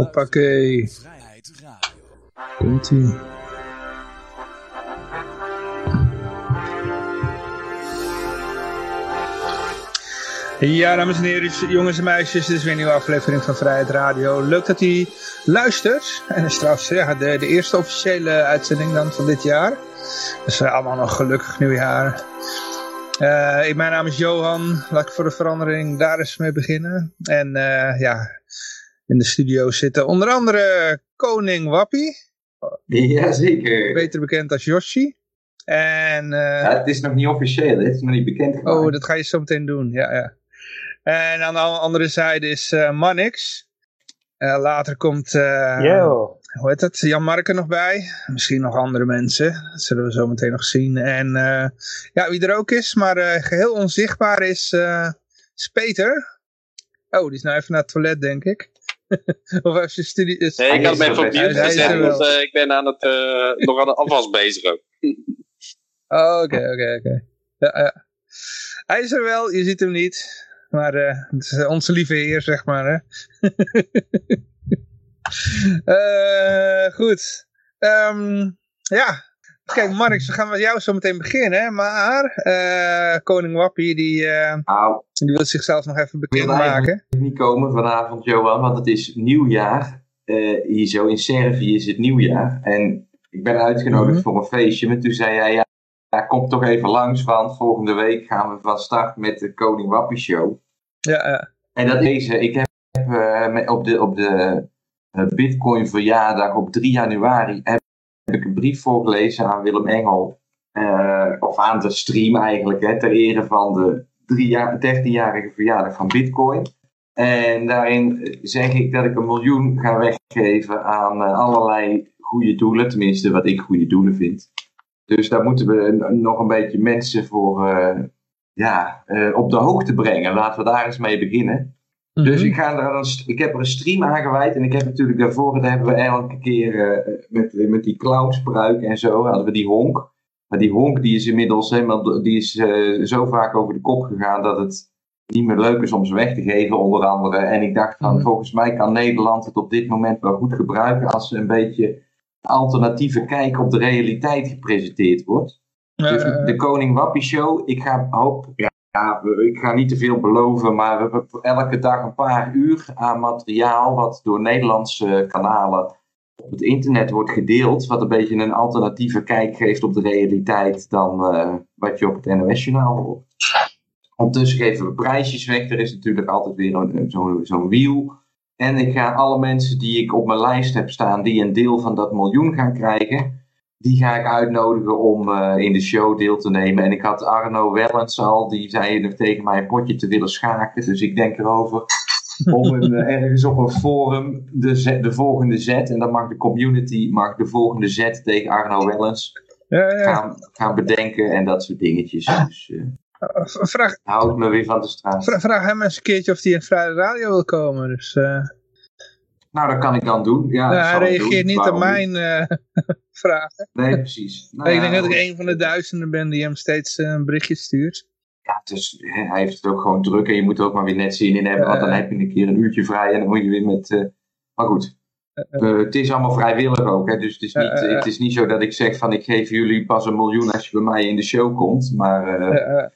Hoppakee. Komt-ie. Ja, dames en heren, jongens en meisjes, dit is weer een nieuwe aflevering van Vrijheid Radio. Leuk dat u luistert. En het is trouwens ja, de, de eerste officiële uitzending dan van dit jaar. Dus allemaal nog gelukkig nieuwjaar. Uh, mijn naam is Johan, laat ik voor de verandering daar eens mee beginnen. En uh, ja, in de studio zitten onder andere Koning Wappie. Jazeker. Beter bekend als Yoshi. En, uh, ja, het is nog niet officieel, het is nog niet bekend gemaakt. Oh, dat ga je zo meteen doen, ja, ja. En aan de andere zijde is uh, Mannix. Uh, later komt, Yo. hoe heet het, Jan Marken nog bij. Misschien nog andere mensen, dat zullen we zo meteen nog zien. En ja, wie er ook is, maar geheel onzichtbaar is, is Peter. Oh, die is nou even naar het toilet, denk ik. of heeft je studie... Is... Nee, ik had hem even op mute gezet, want uh, ik ben aan het, uh, nog aan de afwas bezig ook. Oh, oké, oké, oké. Ja, ja. Hij is er wel, je ziet hem niet. Maar uh, het is onze lieve heer, zeg maar. Hè? goed. Um, ja. Kijk, Mark, we gaan met jou zo meteen beginnen. Maar uh, koning Wappie, die, nou, die wil zichzelf nog even bekend wil maken. niet komen vanavond, Johan, want het is nieuwjaar. hier zo in Servië is het nieuwjaar. En ik ben uitgenodigd Mhm. voor een feestje. Maar toen zei jij, ja, ja, kom toch even langs, want volgende week gaan we van start met de Koning Wappie Show. Ja, ja. En dat deze, ik heb uh, op de, op de uh, Bitcoin verjaardag op 3 januari heb, ik een brief voorgelezen aan Willem Engel. Uh, of aan de stream eigenlijk, hè, ter ere van de 13-jarige verjaardag van Bitcoin. En daarin zeg ik dat ik een miljoen ga weggeven aan uh, allerlei goede doelen, tenminste wat ik goede doelen vind. Dus daar moeten we nog een beetje mensen voor uh, ja, op de hoogte brengen. Laten we daar eens mee beginnen. Mm Mhm. -hmm. Dus ik, ga er een, ik heb er een stream aan gewijd. En ik heb natuurlijk daarvoor, daar hebben we elke keer uh, met, met die clownspruik en zo, hadden we die honk. Maar die honk die is inmiddels helemaal, die is uh, zo vaak over de kop gegaan dat het niet meer leuk is om ze weg te geven, onder andere. En ik dacht van, mm -hmm. volgens mij kan Nederland het op dit moment wel goed gebruiken als ze een beetje alternatieve kijk op de realiteit gepresenteerd wordt. Uh, dus de Koning Wappie Show, ik ga hoop, ja, ja, ik ga niet te veel beloven, maar we hebben elke dag een paar uur aan materiaal wat door Nederlandse kanalen op het internet wordt gedeeld, wat een beetje een alternatieve kijk geeft op de realiteit dan uh, wat je op het NOS-journaal hoort. Ondertussen geven we prijsjes weg, er is natuurlijk altijd weer zo'n zo wiel. En ik ga alle mensen die ik op mijn lijst heb staan, die een deel van dat miljoen gaan krijgen, die ga ik uitnodigen om uh, in de show deel te nemen. En ik had Arno Wellens al, die zei nog tegen mij een potje te willen schaken. Dus ik denk erover om een, uh, ergens op een forum de, zet, de volgende zet, en dan mag de community mag de volgende zet tegen Arno Wellens ja, ja. Gaan, gaan bedenken en dat soort dingetjes. Dus, uh, vraag, houd me weer van de straat. Vraag, vraag hem eens een keertje of hij in Vrije Radio wil komen. Dus, uh... Nou, dat kan ik dan doen. Ja, ja hij reageert niet op mijn uh, vragen. Nee, precies. Nou, ik denk dat ik een van de duizenden ben die hem steeds uh, een berichtje stuurt. Ja, dus hij heeft het ook gewoon druk en je moet er ook maar weer net zin in hebben. Want dan heb je een keer een uurtje vrij en dan moet je weer met... Maar goed, het is allemaal vrijwillig ook. Hè? Dus het is, niet, het is niet zo dat ik zeg van ik geef jullie pas een miljoen als je bij mij in de show komt. Maar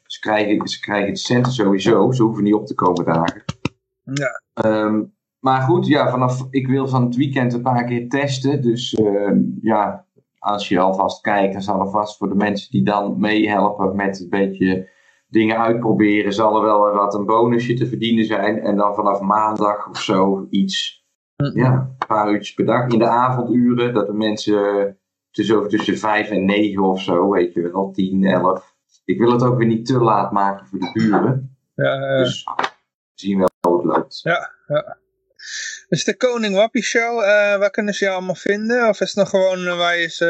ze, krijgen, ze krijgen het centen sowieso. Ze hoeven niet op te komen dagen. Ja. Um, maar goed, ja, vanaf, ik wil van het weekend een paar keer testen. Dus uh, ja, als je alvast kijkt, dan zal er vast voor de mensen die dan meehelpen met een beetje dingen uitproberen, zal er wel wat een bonusje te verdienen zijn. En dan vanaf maandag of zo iets, -hmm. ja, een paar uurtjes per dag in de avonduren. Dat de mensen tussen, tussen vijf en negen of zo, weet je wel, tien, elf. Ik wil het ook weer niet te laat maken voor de buren. Ja, uh... Dus we zien wel hoe het loopt. Ja, ja. Dus de Koning Wappie Show, uh, waar kunnen ze jou allemaal vinden? Of is het nog gewoon uh, waar, is, uh,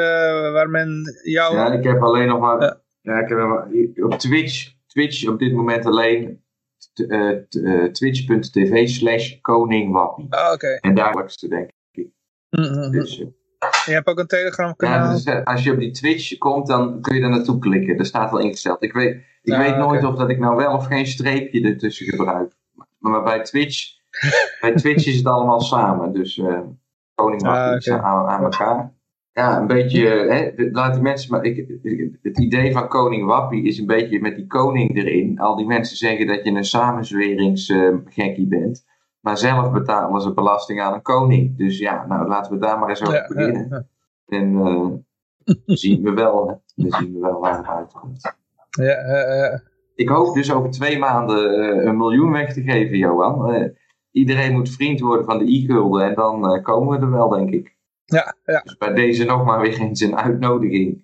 waar men jou... Ja, ik heb alleen nog maar... Ja, ik heb maar op Twitch, Twitch op dit moment alleen twitch.tv slash Koning Wappie. Ah, oké. Okay. En daar te denk ik. Mm -hmm. dus, je hebt ook een Telegram kanaal? Ja, dus, als je op die Twitch komt, dan kun je daar naartoe klikken. Dat staat wel ingesteld. Ik weet, ik ah, weet nooit okay. of dat ik nou wel of geen streepje ertussen gebruik. Maar bij Twitch bij Twitch is het allemaal samen. Dus uh, koning mag Ah, oké. aan, aan elkaar. Ja, een beetje, hè, laat die mensen maar, ik, het idee van koning Wappie is een beetje met die koning erin. Al die mensen zeggen dat je een samenzweringsgekkie bent. Maar zelf betalen ze belasting aan een koning. Dus ja, nou laten we daar maar eens over Ja, beginnen. ja, En eh, zien we wel, hè. dan zien we wel waar het uitkomt. ja, eh, eh, Ik hoop dus over twee maanden eh, een miljoen weg te geven, Johan. Eh, iedereen moet vriend worden van de i-gulden en dan eh, komen we er wel, denk ik. ja, ja. Dus bij deze nog maar weer eens een uitnodiging.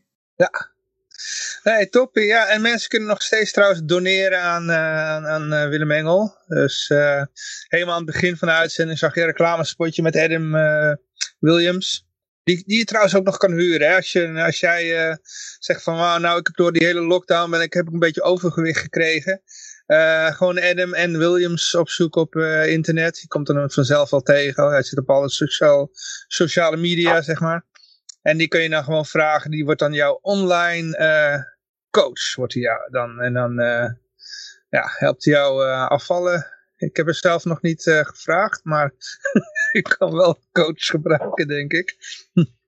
Nee, top. Ja, en mensen kunnen nog steeds trouwens doneren aan, eh, aan, eh, Willem Engel. Dus helemaal aan het begin van de uitzending zag je een reclamespotje met Adam Williams. Die, die je trouwens ook nog kan huren. Hè? Als, je, als jij zegt van "Wauw, nou ik heb door die hele lockdown ben ik, heb ik een beetje overgewicht gekregen. Eh, gewoon Adam en Williams opzoeken op eh, internet. Je komt er vanzelf wel tegen. Hij zit op alle sociaal, sociale media, zeg maar. En die kun je dan gewoon vragen. Die wordt dan jouw online eh, coach. Wordt hij jou dan. En dan eh, ja, helpt hij jou eh, afvallen. Ik heb er zelf nog niet eh, gevraagd. Maar ik kan wel coach gebruiken, denk ik.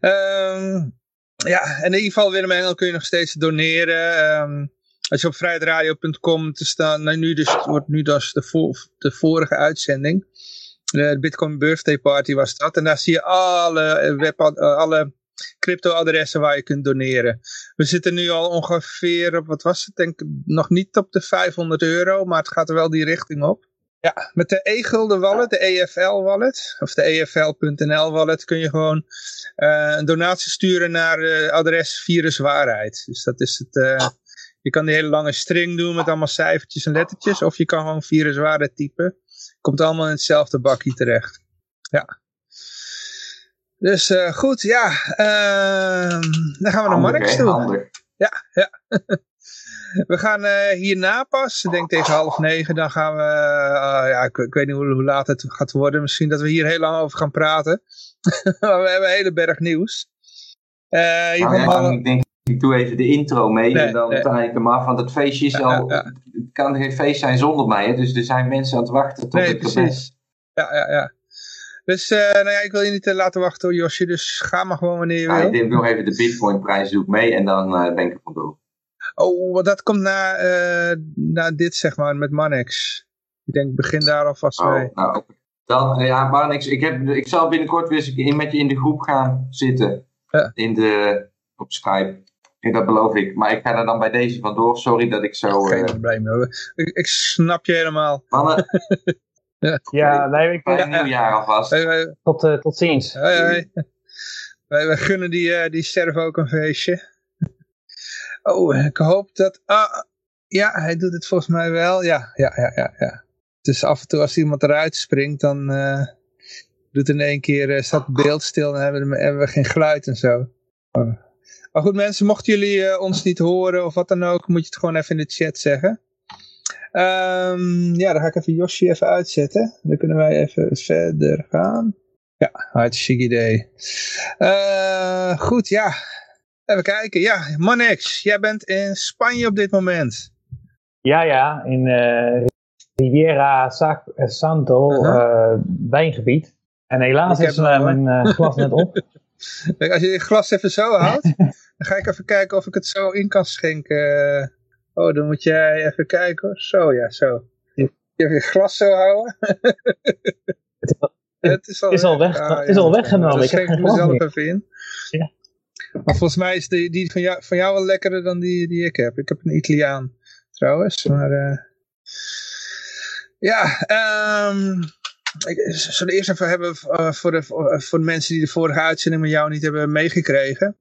Ehm, ja, en in ieder geval Willem Engel kun je nog steeds doneren. Ehm, als je op vrijheidradio.com te staan, nou, nu dus, het wordt nu dus de, de vorige uitzending. De Bitcoin Birthday Party was dat. En daar zie je alle, eh, web, eh, alle crypto-adressen waar je kunt doneren. We zitten nu al ongeveer op, wat was het, denk nog niet op de 500 euro, maar het gaat er wel die richting op. Ja, met de e-gulden wallet, de EFL wallet, of de EFL.nl wallet, kun je gewoon eh, een donatie sturen naar eh, adres viruswaarheid. Dus dat is het, eh, je kan die hele lange string doen met allemaal cijfertjes en lettertjes, of je kan gewoon viruswaarheid typen. Komt allemaal in hetzelfde bakje terecht. Ja. Dus eh, goed, ja. ehm, dan gaan we naar hè? toe. Handig. We gaan eh, hierna pas, ik denk tegen half negen, dan gaan we, eh, ja, ik, ik weet niet hoe, hoe laat het gaat worden. Misschien dat we hier heel lang over gaan praten. maar we hebben een hele berg nieuws. Eh hier Nou, ja, ik denk, ik doe even de intro mee Nee, en dan nee. draai ik hem af. Want het feestje is al, het kan geen feest zijn zonder mij. Hè? Dus er zijn mensen aan het wachten tot Nee, ik er ben. precies. Ja, ja, ja. Dus, eh, nou ja, ik wil je niet eh, laten wachten hoor, Josje. Dus ga maar gewoon wanneer je Ja, wil. ik denk nog even de bitcoin prijs doe ik mee en dan eh, ben ik er vandoor. Oh, want dat komt na, na dit, zeg maar, met Manex. Ik denk, begin daar alvast mee. Oh, nou, oké. dan, ja, niks. Ik, heb, ik zal binnenkort weer eens met je in de groep gaan zitten. Ja. In de, op Skype. En dat beloof ik. Maar ik ga er dan bij deze vandoor. Sorry dat ik zo... Geen eh probleem. Ik, ik snap je helemaal. mannen, Ja, nee, ik, fijn nieuwjaar alvast. Wij, wij, tot, eh, tot ziens. hoi, hoi. wij, wij gunnen die, eh, die sterf ook een feestje. Oh, ik hoop dat... Ah, ja, hij doet het volgens mij wel. Ja, ja, ja, ja. ja. Dus af en toe als iemand eruit springt, dan eh, doet in één keer, eh, staat het beeld stil en hebben we, hebben we geen geluid en zo. Oh. Maar goed mensen, mochten jullie eh, ons niet horen of wat dan ook, moet je het gewoon even in de chat zeggen. Ehm, ja, dan ga ik even Yoshi even uitzetten. Dan kunnen wij even verder gaan. Ja, hartstikke idee. Eh, goed, ja. Even kijken. Ja, Manex, jij bent in Spanje op dit moment. Ja, ja, in eh Riviera Sac Santo, eh, wijngebied. En helaas Ik is mijn glas net op. Als je je glas even zo houdt, dan ga ik even kijken of ik het zo in kan schenken. Oh, dan moet jij even kijken hoor. Zo, ja, zo. Je even je glas zo houden. Het is al- Het is al, is al weg- Ah, het is al weggenomen. Dan Ik heb schenk ik mezelf meer. even in. Ja. Maar volgens mij is die, die van, jou, van jou wel lekkerder dan die die ik heb. Ik heb een Italiaan trouwens. Maar eh, ja, ehm ik zullen eerst even hebben eh, voor, de, voor de mensen die de vorige uitzending met jou niet hebben meegekregen.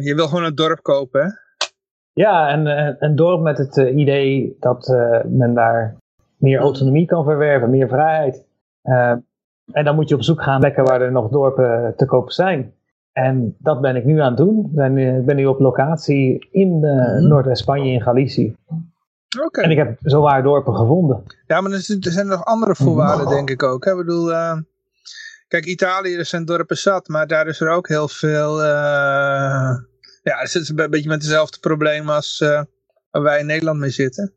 Je wil gewoon een dorp kopen, hè? Ja, en eh, een dorp met het eh, idee dat eh, men daar meer autonomie kan verwerven, meer vrijheid. Eh, en dan moet je op zoek gaan naar plekken waar er nog dorpen te koop zijn. En dat ben ik nu aan het doen. Ik ben, eh, nu op locatie in eh, Mhm. Noordwest-Spanje, in Galicië. En ik heb zowaar dorpen gevonden. Ja, maar er zijn nog andere voorwaarden, denk ik ook. Hè? Ik bedoel, eh, kijk, Italië, er zijn dorpen zat, maar daar is er ook heel veel. eh, ja, het is een beetje met hetzelfde probleem als eh, waar wij in Nederland mee zitten.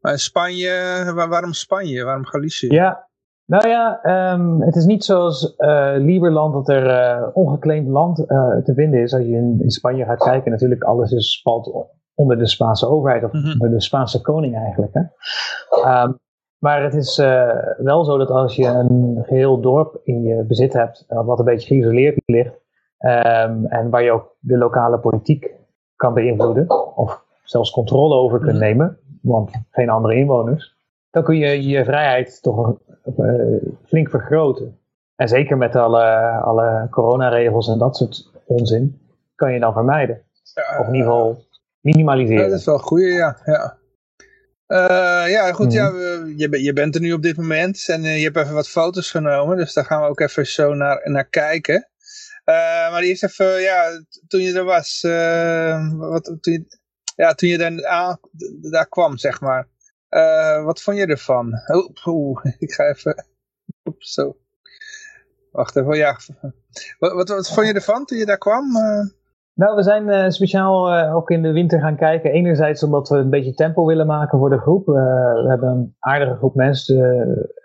Maar in Spanje, waar- waarom Spanje? Waarom Galicië? Ja, nou ja, ehm, het is niet zoals eh Lieberland dat er eh, ongeclaimd land te vinden is. Als je in, in Spanje gaat kijken, natuurlijk alles is valt onder de Spaanse overheid of Mhm. onder de Spaanse koning eigenlijk. Hè? Ehm, maar het is eh, wel zo dat als je een geheel dorp in je bezit hebt, eh, wat een beetje geïsoleerd ligt, ehm, en waar je ook de lokale politiek kan beïnvloeden, of zelfs controle over kunt Mhm. nemen, want geen andere inwoners, dan kun je je vrijheid toch eh, flink vergroten. En zeker met alle, alle coronaregels en dat soort onzin, kan je dan vermijden. Of in ieder geval Ja, minimaliseren. dat is wel een goeie, ja. Ja, Eh, ja goed, Mhm. ja, we- je, je bent er nu op dit moment en eh, je hebt even wat foto's genomen, dus daar gaan we ook even zo naar, naar kijken. Eh, maar eerst even, ja, toen je er was, wat, toen, je, ja, toen je daar, aan, d- daar kwam, zeg maar. Wat vond je ervan? Oeh, oeh, ik ga even, oep, zo. Wacht even, ja. Wat, wat, wat vond je ervan toen je daar kwam? Nou, we zijn eh, speciaal eh, ook in de winter gaan kijken. Enerzijds omdat we een beetje tempo willen maken voor de groep. Eh, we hebben een aardige groep mensen,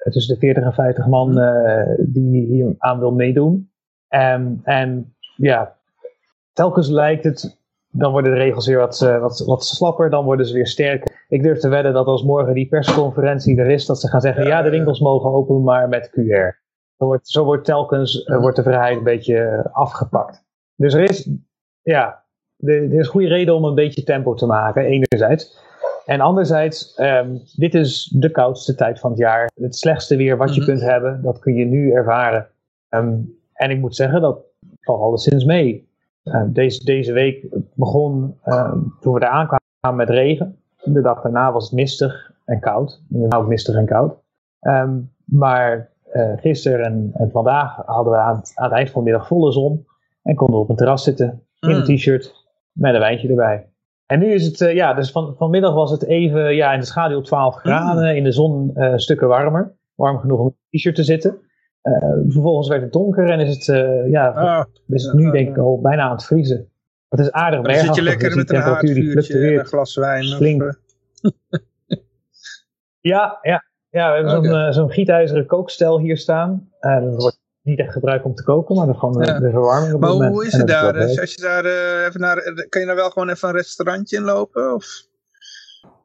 tussen de 40 en 50 man, eh, die hier aan wil meedoen. Ehm, en ja, telkens lijkt het, dan worden de regels weer wat, wat, wat slapper, dan worden ze weer sterker. Ik durf te wedden dat als morgen die persconferentie er is, dat ze gaan zeggen, ja, de winkels mogen open, maar met QR. Zo wordt, zo wordt telkens wordt de vrijheid een beetje afgepakt. Dus er is ja, er er is goede reden om een beetje tempo te maken, enerzijds. En anderzijds, ehm, dit is de koudste tijd van het jaar. Het slechtste weer wat je Mhm. kunt hebben, dat kun je nu ervaren. Ehm, en ik moet zeggen, dat valt alleszins mee. Ehm, deze, deze week begon, toen we daar aankwamen met regen. De dag daarna was het mistig en koud. En ook mistig en koud. Maar eh, gisteren en, en vandaag hadden we aan het, aan het eind van de middag volle zon. En konden we op een terras zitten in een Mm. t-shirt met een wijntje erbij. En nu is het, eh, ja, dus van, vanmiddag was het even ja, in de schaduw 12 graden, in de zon eh, stukken warmer. Warm genoeg om in een t-shirt te zitten. Eh, vervolgens werd het donker en is het, ja, ah, is het nu denk ik al bijna aan het vriezen. Het is aardig dan zit je bergachtig, lekker dus met een haardvuurtje en een glas wijn. Of, Ja, ja, ja, we hebben zo'n zo'n gietijzeren kookstel hier staan. Dat wordt niet echt gebruikt om te koken, maar dan gewoon de, Ja. de verwarming op maar het hoe, is het daar? Dus als je daar eh, even naar, eh, kan je daar wel gewoon even een restaurantje in lopen? Of?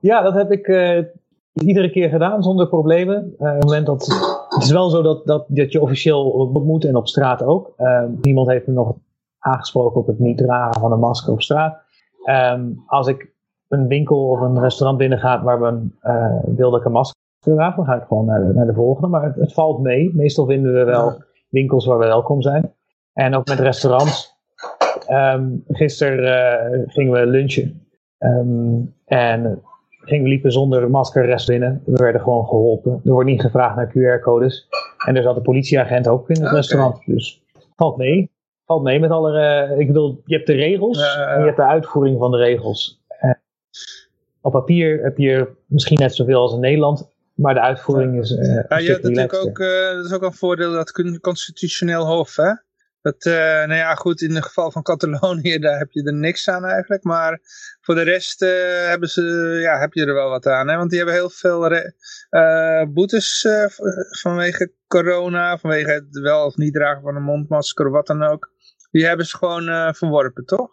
Ja, dat heb ik eh, iedere keer gedaan zonder problemen. Op het, moment dat, het is wel zo dat, dat, dat je officieel moet en op straat ook. Eh, niemand heeft me nog aangesproken op het niet dragen van een masker op straat. Ehm, als ik een winkel of een restaurant binnenga waar men eh, wil dat ik een masker draag, dan ga ik gewoon naar de, naar de volgende. Maar het, het valt mee. Meestal vinden we wel winkels waar we welkom zijn. En ook met restaurants. Ehm gisteren eh, gingen we lunchen. Ehm, en gingen we liepen zonder masker rest binnen. We werden gewoon geholpen. Er wordt niet gevraagd naar QR-codes. En er zat een politieagent ook in het restaurant. Dus valt mee. Valt mee met alle... eh, ik bedoel, je hebt de regels en je hebt de uitvoering van de regels. Op papier heb je misschien net zoveel als in Nederland. Maar de uitvoering is een Ja, je hebt natuurlijk ook, eh, dat is ook een voordeel dat constitutioneel hof, hè? Dat, eh, nou ja, goed, in het geval van Catalonië, daar heb je er niks aan eigenlijk. Maar voor de rest eh, hebben ze, ja, heb je er wel wat aan. Hè? Want die hebben heel veel boetes vanwege corona, vanwege het wel of niet dragen van een mondmasker of wat dan ook. Die hebben ze gewoon verworpen, toch?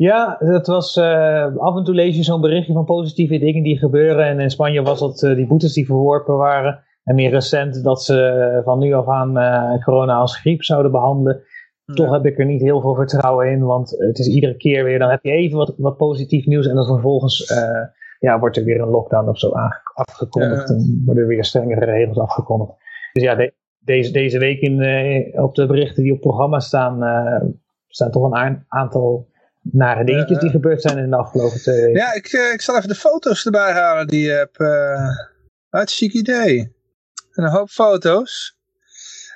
Ja, dat was, eh, af en toe lees je zo'n berichtje van positieve dingen die gebeuren. En in Spanje was dat eh, die boetes die verworpen waren. En meer recent dat ze van nu af aan eh, corona als griep zouden behandelen. Toch heb ik er niet heel veel vertrouwen in, want het is iedere keer weer, dan heb je even wat, wat positief nieuws en dan vervolgens eh, ja, wordt er weer een lockdown of zo afgekondigd Ja. en worden er weer strengere regels afgekondigd. Dus ja, de- deze, deze week in, eh, op de berichten die op programma staan, eh, staan toch een aantal nare dingetjes die gebeurd zijn in de afgelopen twee weken. Ja, ik, eh, ik zal even de foto's erbij halen die je hebt. eh hartstikke idee. En een hoop foto's.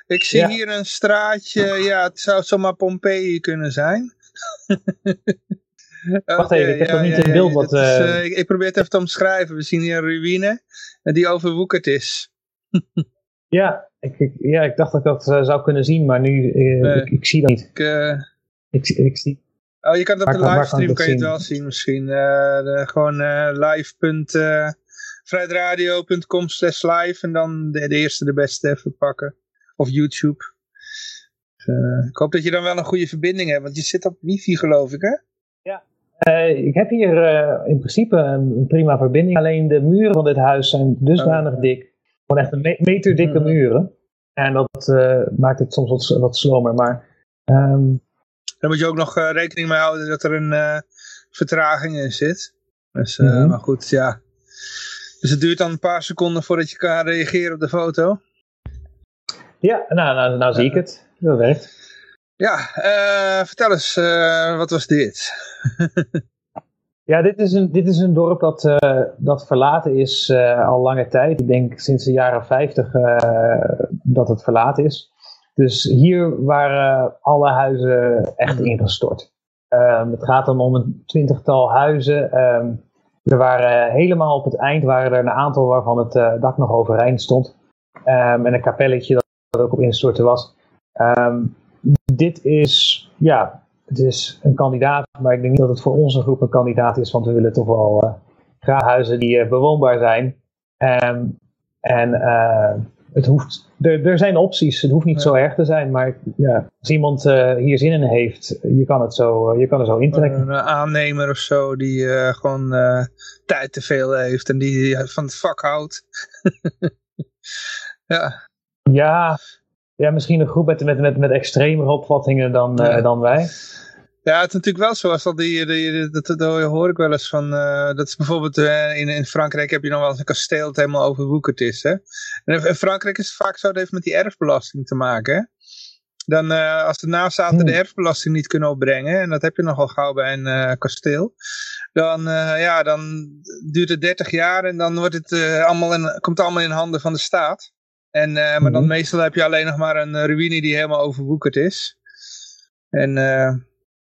Ik zie Ja. hier een straatje, ja, het zou zomaar Pompeii kunnen zijn. Wacht even, ik heb ja, nog niet ja, in beeld wat, is, eh, eh, ik, ik probeer het even te omschrijven. We zien hier een ruïne eh, die overwoekerd is. Ja, ik, ik- ja, ik dacht dat ik dat eh, zou kunnen zien, maar nu, eh, Nee. ik, ik zie dat niet. Ik, eh, Ik, ik zie, Oh, je kan dat de livestream kan je het wel zien misschien. Eh, de, gewoon eh live.vrijdradio.com slash live en dan de, de eerste de beste even pakken. Of YouTube. Eh, ik hoop dat je dan wel een goede verbinding hebt, want je zit op wifi geloof ik hè? Eh, ik heb hier eh, in principe een, een prima verbinding. Alleen de muren van dit huis zijn dusdanig Oh. dik. Gewoon echt een me- meter dikke Mhm. muren. En dat eh, maakt het soms wat, wat slomer. Maar ehm, Dan moet je ook nog eh, rekening mee houden dat er een eh, vertraging in zit. Dus, eh, Mhm. Maar goed, ja. Dus het duurt dan een paar seconden voordat je kan reageren op de foto. ja, nou, nou, nou zie ik het. Dat werkt. Ja, vertel eens, wat was dit? Ja, dit is een, dit is een dorp dat, dat verlaten is al lange tijd. Ik denk sinds de jaren 50 eh, dat het verlaten is. Dus hier waren alle huizen echt ingestort. Ehm, het gaat dan om een twintigtal huizen. Ehm, er waren helemaal op het eind waren er een aantal waarvan het eh, dak nog overeind stond. Ehm, en een kapelletje dat, dat ook op instorten was. Dit is, ja, het is een kandidaat, maar ik denk niet dat het voor onze groep een kandidaat is, want we willen toch wel eh, graag huizen die eh, bewoonbaar zijn. En eh, het hoeft, er, er zijn opties, het hoeft niet Ja. zo erg te zijn, maar ja, als iemand eh, hier zin in heeft, je kan, het zo, eh, je kan er zo intrekken. Een aannemer of zo die eh, gewoon tijd te veel heeft en die van het vak houdt. ja, Ja, ja, misschien een groep met, met, met, met extremere opvattingen dan, Ja. dan wij. Ja, het is natuurlijk wel zo, als dat die, die, dat, dat hoor ik wel eens van, eh, dat is bijvoorbeeld eh, in, in Frankrijk heb je nog wel eens een kasteel dat helemaal overwoekerd is. Hè? En in Frankrijk is het vaak zo, dat heeft met die erfbelasting te maken. Hè? Dan, eh, als de nazaten Hmm. de erfbelasting niet kunnen opbrengen, en dat heb je nogal gauw bij een kasteel, dan, ja, dan duurt het 30 jaar en dan wordt het, allemaal in, komt het allemaal in handen van de staat. En, maar dan Mhm. meestal heb je alleen nog maar een ruïne die helemaal overwoekerd is. En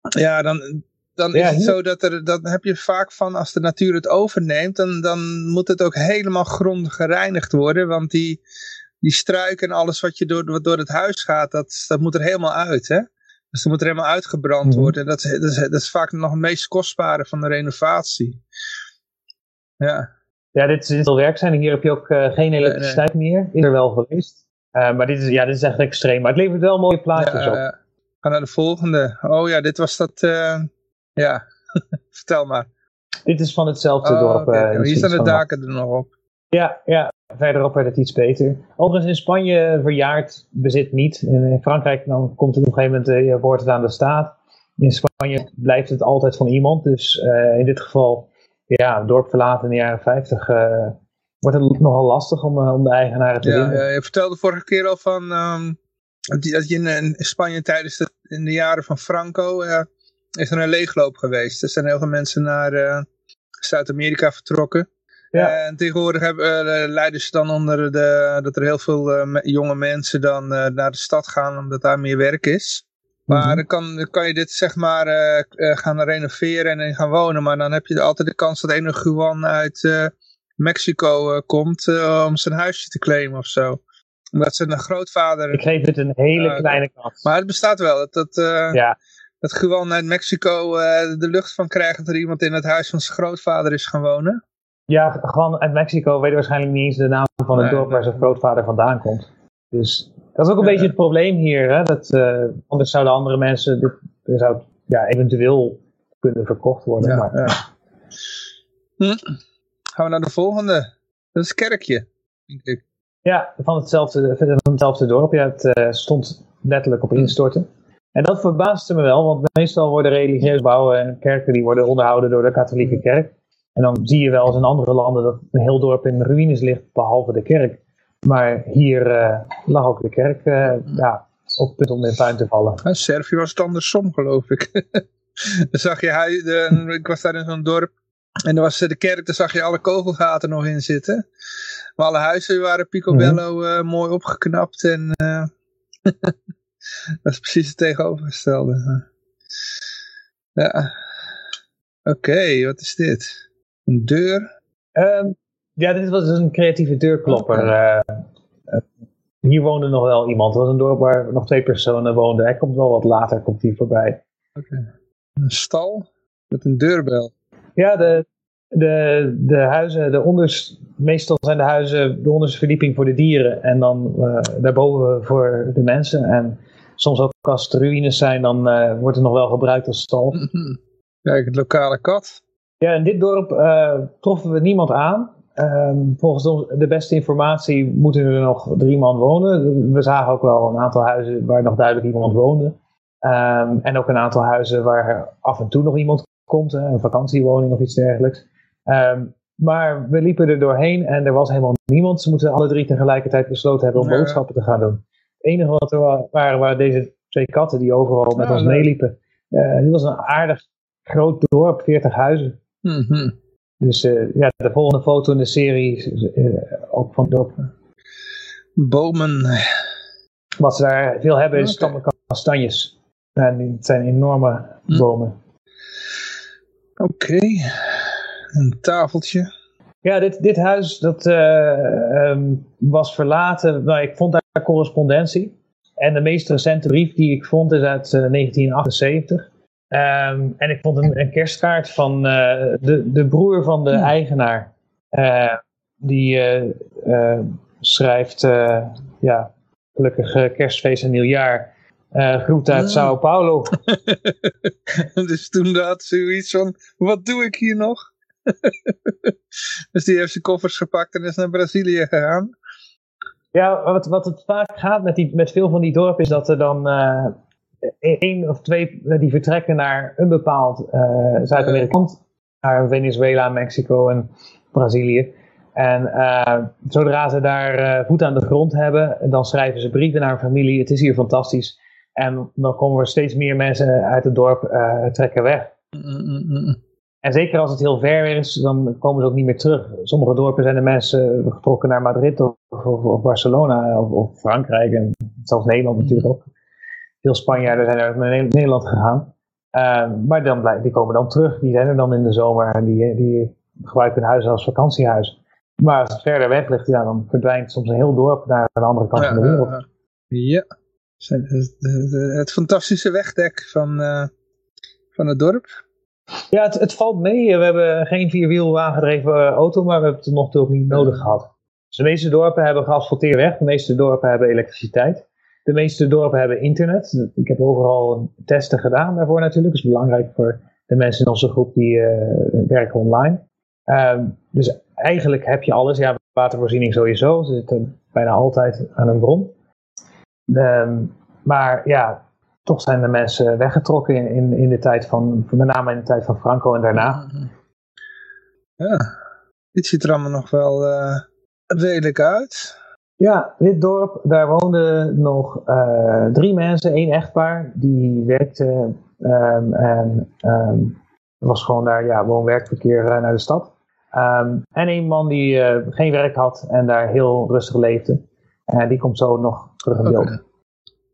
ja, dan, dan Ja, is het zo dat er, dan heb je vaak van als de natuur het overneemt, dan, dan moet het ook helemaal grondig gereinigd worden. Want die, die struik en alles wat je door, wat door het huis gaat, dat, dat moet er helemaal uit. Hè? Dus dat moet er helemaal uitgebrand Mhm. worden. Dat, is- dat, is, dat is vaak nog het meest kostbare van de renovatie. Ja, Ja, dit is, dit zal werk zijn. Hier heb je ook eh, geen elektriciteit meer. Is er wel geweest. Eh, maar dit is, ja, dit is echt extreem. Maar het levert wel mooie plaatjes ja op. ga naar de volgende. Oh ja, dit was dat. eh, ja, vertel maar. Dit is van hetzelfde Oh, dorp. eh, Hier staan de daken er nog op. Ja, ja, verderop werd het iets beter. Overigens in Spanje verjaart bezit niet. In, Frankrijk dan komt het op een gegeven moment, eh, wordt het aan de staat. In Spanje blijft het altijd van iemand. Dus in dit geval, ja, dorp verlaten in de jaren 50, eh, wordt het nogal lastig om, om de eigenaren te Ja, vinden. je vertelde vorige keer al van ehm, dat je- je in, Spanje tijdens de, in de jaren van Franco eh, is er een leegloop geweest. Er zijn heel veel mensen naar eh, Zuid-Amerika vertrokken. Ja. En tegenwoordig hebben, eh, lijden ze dan onder de, dat er heel veel eh, jonge mensen dan eh, naar de stad gaan omdat daar meer werk is. Maar Mhm. dan, kan, dan kan je dit zeg maar eh, eh, gaan renoveren en in gaan wonen. Maar dan heb je altijd de kans dat een Juan uit eh, Mexico eh, komt eh, om zijn huisje te claimen of zo. Omdat zijn grootvader... Ik geef het een hele oké. kleine kans. Maar het bestaat wel. Dat, dat, eh, ja, dat Juan uit Mexico eh, de lucht van krijgt dat er iemand in het huis van zijn grootvader is gaan wonen. ja, gewoon uit Mexico weet waarschijnlijk niet eens de naam van het Nee, dorp waar zijn grootvader vandaan komt. Dus dat is ook een Ja. beetje het probleem hier. Hè? Dat, eh, anders zouden andere mensen, dit, dit zou ja, eventueel kunnen verkocht worden. Ja, maar, ja. Hm. Gaan we naar de volgende. Dat is Kerkje. Denk ik. Ja, van hetzelfde, van hetzelfde dorp. Ja, het eh, stond letterlijk op instorten. En dat verbaasde me wel, want meestal worden religieuze bouwen en kerken die worden onderhouden door de katholieke kerk. En dan zie je wel eens in andere landen dat een heel dorp in ruïnes ligt, behalve de kerk. Maar hier eh, lag ook de kerk eh, ja, op het punt om in puin te vallen. In Servië was het andersom, geloof ik. dan zag je, hij, de, ik was daar in zo'n dorp. En er was de kerk, daar zag je alle kogelgaten nog in zitten. Maar alle huizen waren picobello eh, mooi opgeknapt. En eh, dat is precies het tegenovergestelde. Ja. Oké, wat is dit? Een deur? Ehm, ja, dit was dus een creatieve deurklopper. eh, eh, hier woonde nog wel iemand. Het was een dorp waar nog twee personen woonden. Hij komt wel wat later, komt hij voorbij. Oké. Een stal met een deurbel. Ja, de, de, de huizen, de onders, meestal zijn de huizen de onderste verdieping voor de dieren en dan uh, daarboven voor de mensen. En soms ook als het ruïnes zijn, dan uh, wordt het nog wel gebruikt als stal. Kijk, het lokale kat. Ja, in dit dorp uh, troffen we niemand aan. Um, volgens de beste informatie moeten er nog drie man wonen. We zagen ook wel een aantal huizen waar nog duidelijk iemand woonde. Um, en ook een aantal huizen waar af en toe nog iemand komt, een vakantiewoning of iets dergelijks. Um, maar we liepen er doorheen en er was helemaal niemand. Ze moeten alle drie tegelijkertijd besloten hebben om ja. boodschappen te gaan doen. Het enige wat er waren, waren deze twee katten die overal met ja, ons meeliepen. Uh, dit was een aardig groot dorp, 40 huizen. Mm -hmm. Dus uh, ja, de volgende foto in de serie uh, ook van dorp. Bomen. Wat ze daar veel hebben is okay. stammen kastanjes. En het zijn enorme mm. bomen. Oké, okay. Een tafeltje. Ja, dit, dit huis dat, uh, um, was verlaten. Nou, ik vond daar correspondentie. En de meest recente brief die ik vond is uit 1978. Um, en ik vond een, een kerstkaart van uh, de, de broer van de hmm. eigenaar. Uh, die uh, schrijft, ja, gelukkig kerstfeest en nieuwjaar. groet uit. Sao Paulo. dus toen had zoiets van, wat doe ik hier nog? dus die heeft zijn koffers gepakt en is naar Brazilië gegaan. Ja, wat, wat het vaak gaat met, die, met veel van die dorpen is dat er dan één of twee die vertrekken naar een bepaald uh, Zuid-Amerikaans, naar Venezuela, Mexico en Brazilië. En uh, zodra ze daar uh, voet aan de grond hebben, dan schrijven ze brieven naar hun familie. Het is hier fantastisch. En dan komen er steeds meer mensen uit het dorp trekken weg. Mm -mm. En zeker als het heel ver is, dan komen ze ook niet meer terug. Sommige dorpen zijn de mensen getrokken naar Madrid of, of, of Barcelona of, of, Frankrijk en zelfs Nederland natuurlijk ook veel Spanjaarden zijn er naar Nederland gegaan. Uh, maar dan blij, die komen dan terug. Die zijn er dan in de zomer en die, die gebruiken hun huis als vakantiehuis. Maar als het verder weg ligt, ja, dan verdwijnt soms een heel dorp naar de andere kant van de wereld. Uh, ja, het, fantastische wegdek van, uh, van het dorp. Ja, het, het, valt mee. We hebben geen vierwiel aangedreven auto, maar we hebben het nog ook niet nodig gehad. Dus de meeste dorpen hebben geasfalteerd weg. De meeste dorpen hebben elektriciteit. De meeste dorpen hebben internet. Ik heb overal testen gedaan daarvoor natuurlijk. Dat is belangrijk voor de mensen in onze groep die uh, werken online. Um, dus eigenlijk heb je alles. Ja, watervoorziening sowieso. Ze zitten bijna altijd aan een bron. Um, maar ja, toch zijn de mensen weggetrokken in, in, in de tijd van, met name in de tijd van Franco en daarna. Ja, dit ziet er allemaal nog wel uh, redelijk uit. Ja, dit dorp, daar woonden nog uh, drie mensen, één echtpaar, die werkte um, en um, was gewoon daar, ja, woon-werkverkeer uh, naar de stad. Um, en een man die uh, geen werk had en daar heel rustig leefde. En die komt zo nog terug in beeld. Okay.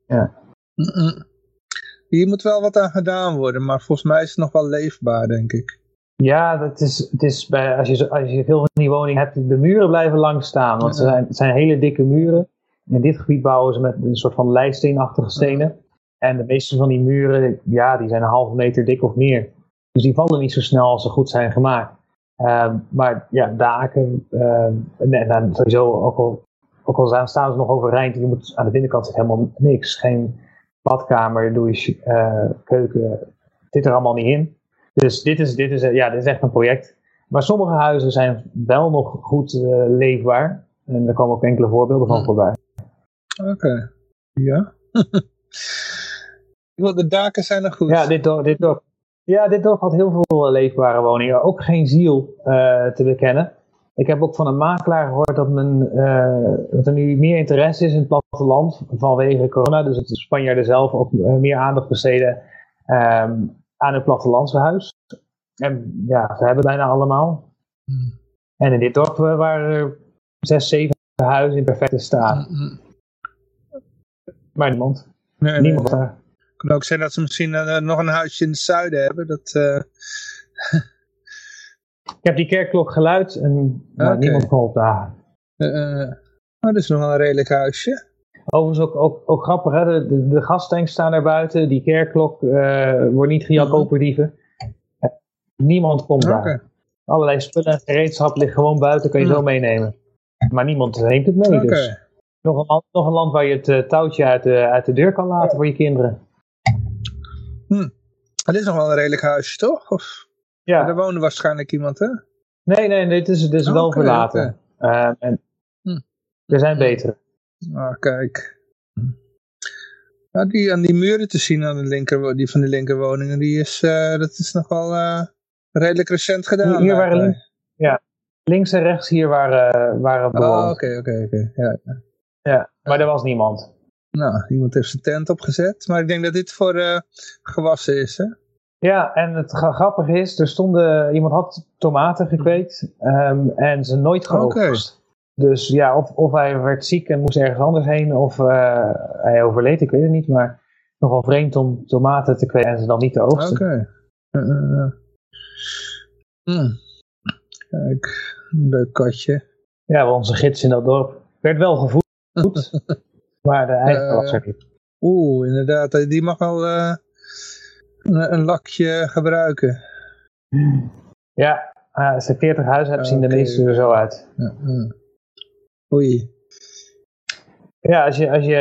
Ja. Mm -mm. Hier moet wel wat aan gedaan worden, maar volgens mij is het nog wel leefbaar, denk ik. Ja, dat is, het is bij, als, je, als je veel van die woningen hebt, de muren blijven lang staan. Want ja. het, zijn, het zijn hele dikke muren. In dit gebied bouwen ze met een soort van leisteenachtige stenen. Ja. En de meeste van die muren, ja, die zijn een halve meter dik of meer. Dus die vallen niet zo snel als ze goed zijn gemaakt. Uh, maar ja, daken, uh, en, en sowieso, ook al, ook al staan ze nog overeind, je moet aan de binnenkant helemaal niks. Geen badkamer, douche, uh, keuken, zit er allemaal niet in. Dus dit is, dit, is, ja, dit is echt een project. Maar sommige huizen zijn wel nog goed uh, leefbaar. En daar komen ook enkele voorbeelden van voorbij. Oké, okay. ja. de daken zijn nog goed. Ja, dit dorp, dit dorp, ja, dit dorp had heel veel leefbare woningen. Ook geen ziel uh, te bekennen. Ik heb ook van een makelaar gehoord dat, men, uh, dat er nu meer interesse is in het platteland vanwege corona. Dus dat de Spanjaarden zelf ook meer aandacht besteden um, aan het plattelandse huis. En ja, ze hebben bijna allemaal. Hmm. En in dit dorp waren er zes, zeven huizen in perfecte staat. Hmm. Maar niemand. Nee, niemand nee, daar. Het kan ook zijn dat ze misschien uh, nog een huisje in het zuiden hebben. Dat. Ik heb die kerkklok geluid en maar niemand kon opdagen. Uh, oh, dat is nog wel een redelijk huisje. Overigens ook, ook, ook grappig, hè? De, de, de gastanks staan daar buiten, die kerkklok eh, wordt niet gejat. Eh, niemand komt daar. Allerlei spullen en gereedschap ligt gewoon buiten, kan je zo meenemen. Maar niemand neemt het mee, dus nog een, land- nog een land waar je het eh, touwtje uit de, uit de deur kan laten voor je kinderen. Het is nog wel een redelijk huisje, toch? Of, Ja, Er woonde waarschijnlijk iemand, hè? nee, nee, dit is, dit is wel Oké, verlaten. Eh, en Hm. er zijn betere. Ah, kijk. Ja, die aan die muren te zien aan de linker, die van de linkerwoningen, die is, eh, dat is nog wel eh, redelijk recent gedaan. Hier, waren links, ja, links en rechts hier waren, waren Oh, bewoond. oké, oké, oké. Ja. Ja, maar er was niemand. Nou, iemand heeft zijn tent opgezet. Maar ik denk dat dit voor eh, gewassen is, hè? Ja, en het gra- grappige is, er stonden, iemand had tomaten gekweekt ehm, en ze nooit geoogst. Dus ja, of, of hij werd ziek en moest ergens anders heen, of eh, hij overleed, ik weet het niet. Maar nogal vreemd om tomaten te kweken en ze dan niet te oogsten. Oké. Eh, eh, eh. Hm. Kijk, een leuk katje. Ja, onze gids in dat dorp werd wel gevoed, maar de eigen was er niet. Oeh, inderdaad. Die mag wel een, een lakje gebruiken. Ja, uh, als je 40 huizen hebt, zien de meeste er zo uit. Ja, ja. Oei. Ja, als je, als je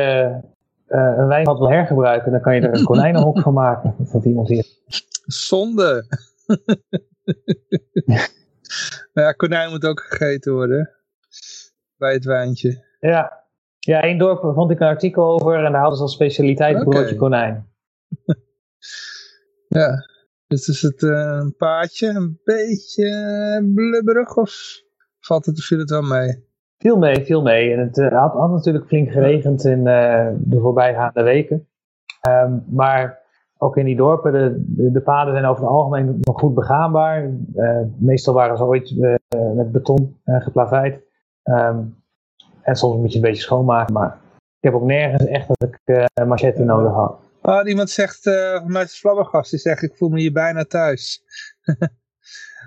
eh, een wijnvat wil hergebruiken, dan kan je er een konijnenhok van maken. Dat vond iemand hier. Zonde. Maar ja, konijn moet ook gegeten worden. Bij het wijntje. Ja. ja, één dorp vond ik een artikel over en daar hadden ze als specialiteit broodje konijn. Ja. Dus is het eh, een paadje, een beetje blubberig of valt het, viel het wel mee? Viel mee, viel mee. En het eh, had, had natuurlijk flink geregend in eh, de voorbijgaande weken. Ehm, maar ook in die dorpen, de, de, de paden zijn over het algemeen nog goed begaanbaar. Meestal waren ze ooit met beton eh, geplaveid. Ehm, en soms moet je een beetje schoonmaken, maar ik heb ook nergens echt dat ik een machete nodig had. Oh, iemand zegt, eh vanuit het Flabbergast, die zegt, ik voel me hier bijna thuis.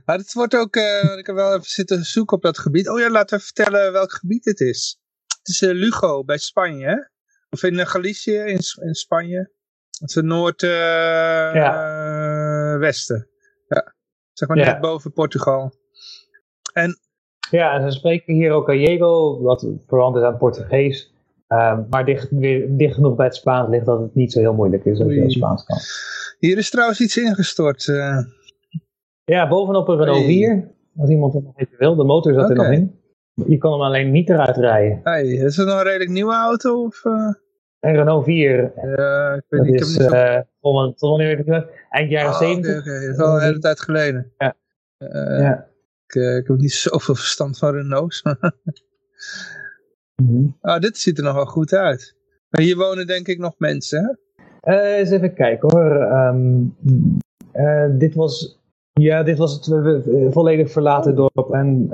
maar het wordt ook, eh, ik heb wel even zitten zoeken op dat gebied. Oh ja, laten we vertellen welk gebied het is. Het is eh, Lugo, bij Spanje, hè? Of in Galicië, in, Spanje. Het is het noordwesten. ja. Zeg maar Ja. net boven Portugal. Ja, en ze spreken hier ook Gallego, wat verwant is aan het Portugees. Ehm, maar dicht, weer, dicht genoeg bij het Spaans ligt dat het niet zo heel moeilijk is als je het Spaans kan. Hier is trouwens iets ingestort. eh. Ja, bovenop een Renault Hey. 4, als iemand het nog even wil. De motor zat er nog in. Je kon hem alleen niet eruit rijden. hey, is het nog een redelijk nieuwe auto? Of, eh? Een Renault 4, Ja, ik weet dat niet. Ik heb niet eh, eind jaren Oh, 70. Oké, oké. Dat is al een hele tijd geleden. Ja. Ja. ik, ik heb niet zoveel verstand van Renaults. Mhm. ah, dit ziet er nog wel goed uit. Maar hier wonen denk ik nog mensen, hè? Eh, eens even kijken hoor. Ehm, eh, dit, was, ja, dit was het eh, volledig verlaten dorp. En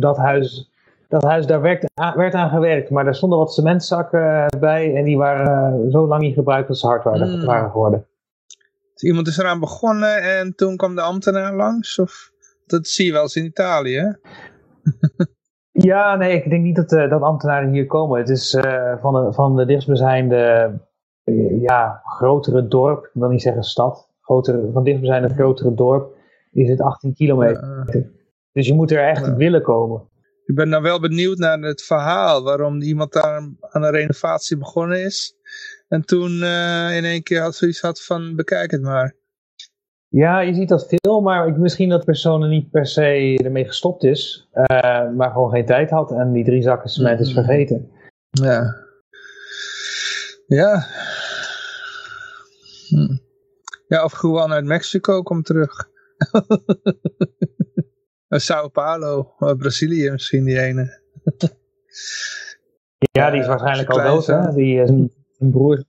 dat huis, dat huis daar werd, aan- werd aan gewerkt. Maar er stonden wat cementzakken bij. En die waren zo lang niet gebruikt dat ze hard waren, Mm. waren geworden. Dus iemand is eraan begonnen en toen kwam de ambtenaar langs? Of... Dat zie je wel eens in Italië? Ja, nee, ik denk niet dat, eh, dat ambtenaren hier komen. Het is eh, van, de, van de dichtstbijzijnde, eh, ja, grotere dorp, ik wil niet zeggen stad, grotere, van dichtstbijzijnde grotere dorp, is het 18 kilometer. Dus je moet er echt willen komen. ik ben nou wel benieuwd naar het verhaal. Waarom iemand daar aan een renovatie begonnen is. En toen in één keer had zoiets had van bekijk het maar. Ja, je ziet dat veel, maar ik, misschien dat persoon er niet per se ermee gestopt is, eh, maar gewoon geen tijd had en die drie zakken cement is Mhm. vergeten. Ja. Ja. Hm. Ja, of Juan uit Mexico komt terug. Sao Paulo, Brazilië misschien die ene. Ja, die is waarschijnlijk al dood, hè? Die, eh, zijn broer,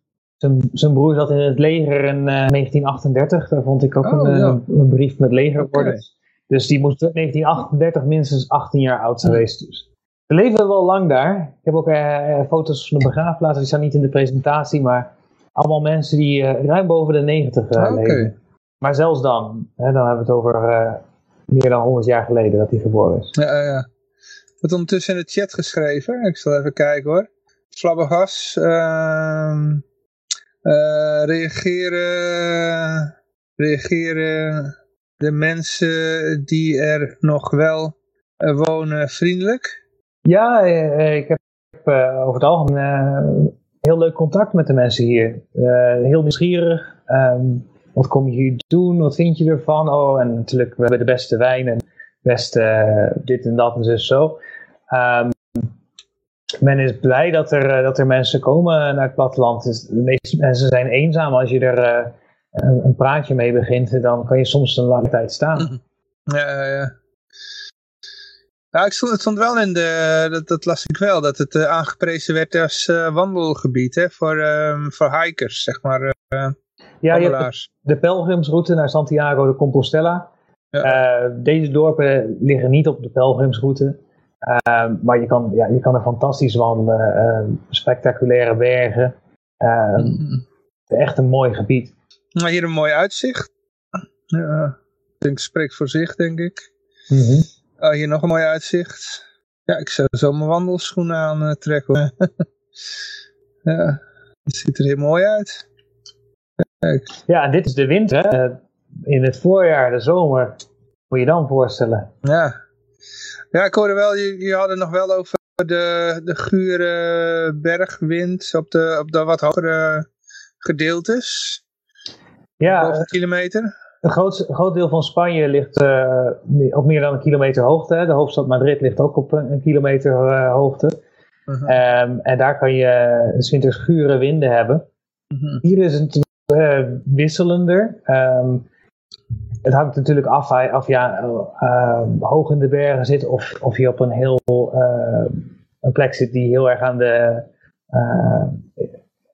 zijn, broer zat in het leger in eh, 1938. Daar vond ik ook Oh, een, eh, ja. een brief met legerwoorden. Oké. Dus die moest in 1938 minstens 18 jaar oud zijn geweest. Dus. Ze leven wel lang daar. Ik heb ook eh, eh, foto's van de begraafplaats. Die staan niet in de presentatie, maar allemaal mensen die eh, ruim boven de 90 eh, Ah, Oké. leven. Maar zelfs dan, hè, dan hebben we het over eh, meer dan 100 jaar geleden dat hij geboren is. Ja, ja. Wat ondertussen in de chat geschreven. Ik zal even kijken hoor. Flabbergas. ehm, eh, reageren, reageren de mensen die er nog wel eh, wonen vriendelijk? Ja, eh, ik heb eh, over het algemeen eh, heel leuk contact met de mensen hier. Eh, heel nieuwsgierig. Ehm, wat kom je hier doen? Wat vind je ervan? Oh, en natuurlijk, we hebben de beste wijn en beste eh, dit en dat en zo. Ehm, men is blij dat er, eh, dat er mensen komen naar het platteland. Dus de meeste mensen zijn eenzaam. Als je er eh, een, een praatje mee begint, dan kan je soms een lange tijd staan. Ja, ja, ja. Ja, ik stond, het stond wel in de, dat, dat las ik wel, dat het eh, aangeprezen werd als wandelgebied hè, voor, ehm, voor hikers, zeg maar, Ja, je hebt de pelgrimsroute naar Santiago de Compostela. Ja. Deze dorpen liggen niet op de pelgrimsroute. Eh, maar je kan, ja, je kan er fantastisch wandelen. eh, spectaculaire bergen. Eh, Mhm. Echt een mooi gebied. Maar hier een mooi uitzicht. Ja, ik denk, spreekt voor zich, denk ik. Oh, hier nog een mooi uitzicht. Ja, ik zou zo mijn wandelschoenen aantrekken. hoor. ja, het ziet er heel mooi uit. Kijk, Ja, en dit is de winter. hè. Eh, in het voorjaar, de zomer. Moet je dan voorstellen. ja. Ja, ik hoorde wel, je, je had het nog wel over de, de gure bergwind op de, op de wat hogere gedeeltes. Ja, Boven kilometer. Een groot, een groot deel van Spanje ligt eh, op meer dan een kilometer hoogte. hè. De hoofdstad Madrid ligt ook op een, een kilometer eh, hoogte. Mhm, Ehm, en daar kan je winters gure winden hebben. mhm. Hier is het eh, wisselender. Ehm, het hangt natuurlijk af, of je eh, hoog in de bergen zit of, of je op een heel eh, een plek zit die heel erg aan de eh,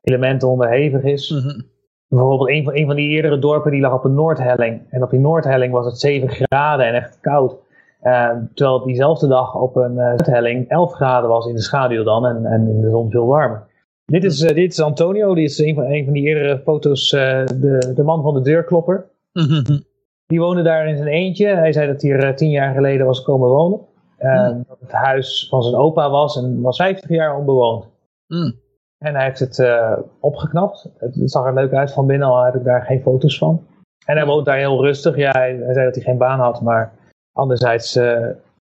elementen onderhevig is. Mhm. Bijvoorbeeld een van, een van die eerdere dorpen die lag op een noordhelling. En op die noordhelling was het 7 graden en echt koud. Terwijl het diezelfde dag op een zuidhelling 11 graden was in de schaduw dan en, en in de zon veel warmer. Dit is, dit is Antonio, dit is een van, een van die eerdere foto's, de, de man van de deurklopper. Mhm. Die woonde daar in zijn eentje. Hij zei dat hij er eh, tien jaar geleden was komen wonen. Ehm, Hmm. Dat het huis van zijn opa was en was 50 jaar onbewoond. Mhm. En hij heeft het eh, opgeknapt. Het, het zag er leuk uit van binnen, al heb ik daar geen foto's van. En hij woont daar heel rustig. Ja, hij, hij zei dat hij geen baan had, maar anderzijds eh,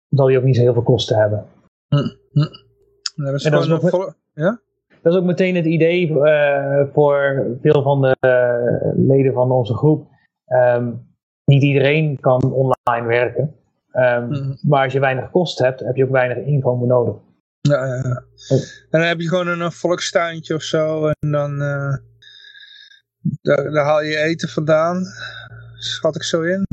zal hij ook niet zo heel veel kosten hebben. Dat En dat is een volle- Ja? Dat is ook meteen het idee eh, voor veel van de eh, leden van onze groep. Ehm, niet iedereen kan online werken. Ehm, Mhm. Maar als je weinig kosten hebt, heb je ook weinig inkomen nodig. Ja, ja, ja. En dan heb je gewoon een, volkstuintje of zo. En dan eh, daar, daar haal je eten vandaan. Schat ik zo in.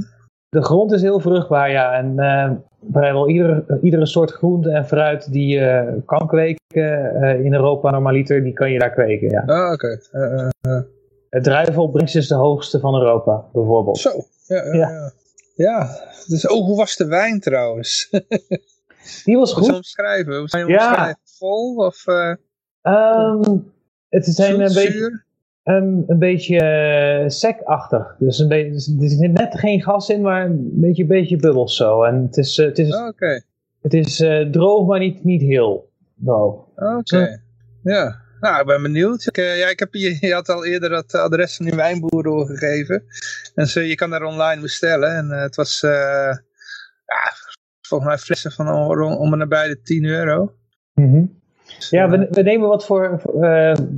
De grond is heel vruchtbaar, ja. En eh, vrijwel iedere, iedere soort groente en fruit die je kan kweken eh, in Europa normaliter, die kan je daar kweken, ja. Ah, oké. Eh, Het druivenopbrengst is de hoogste van Europa, bijvoorbeeld. zo. Ja, ja. Ja. ja. Dus, oh, hoe was de wijn trouwens? Die was Hoe goed. omschrijven? Hoe je Ja. omschrijven? Vol of eh Ehm, het zijn een beetje, zuur? een, een beetje eh, secachtig. Dus een beetje, er zit net geen gas in, maar een beetje, beetje bubbels zo. En het is, eh, het is, Oh, Oké, het is droog, maar niet, niet heel droog. oké. Ja. Nou, ik ben benieuwd. Ik, eh, ja, ik heb je, je had al eerder het adres van die wijnboer doorgegeven. En zo, je kan daar online bestellen. En eh, het was, eh, ja, volgens mij flessen van om, om en nabij de 10 euro. Dus, Ja, we, we nemen wat voor,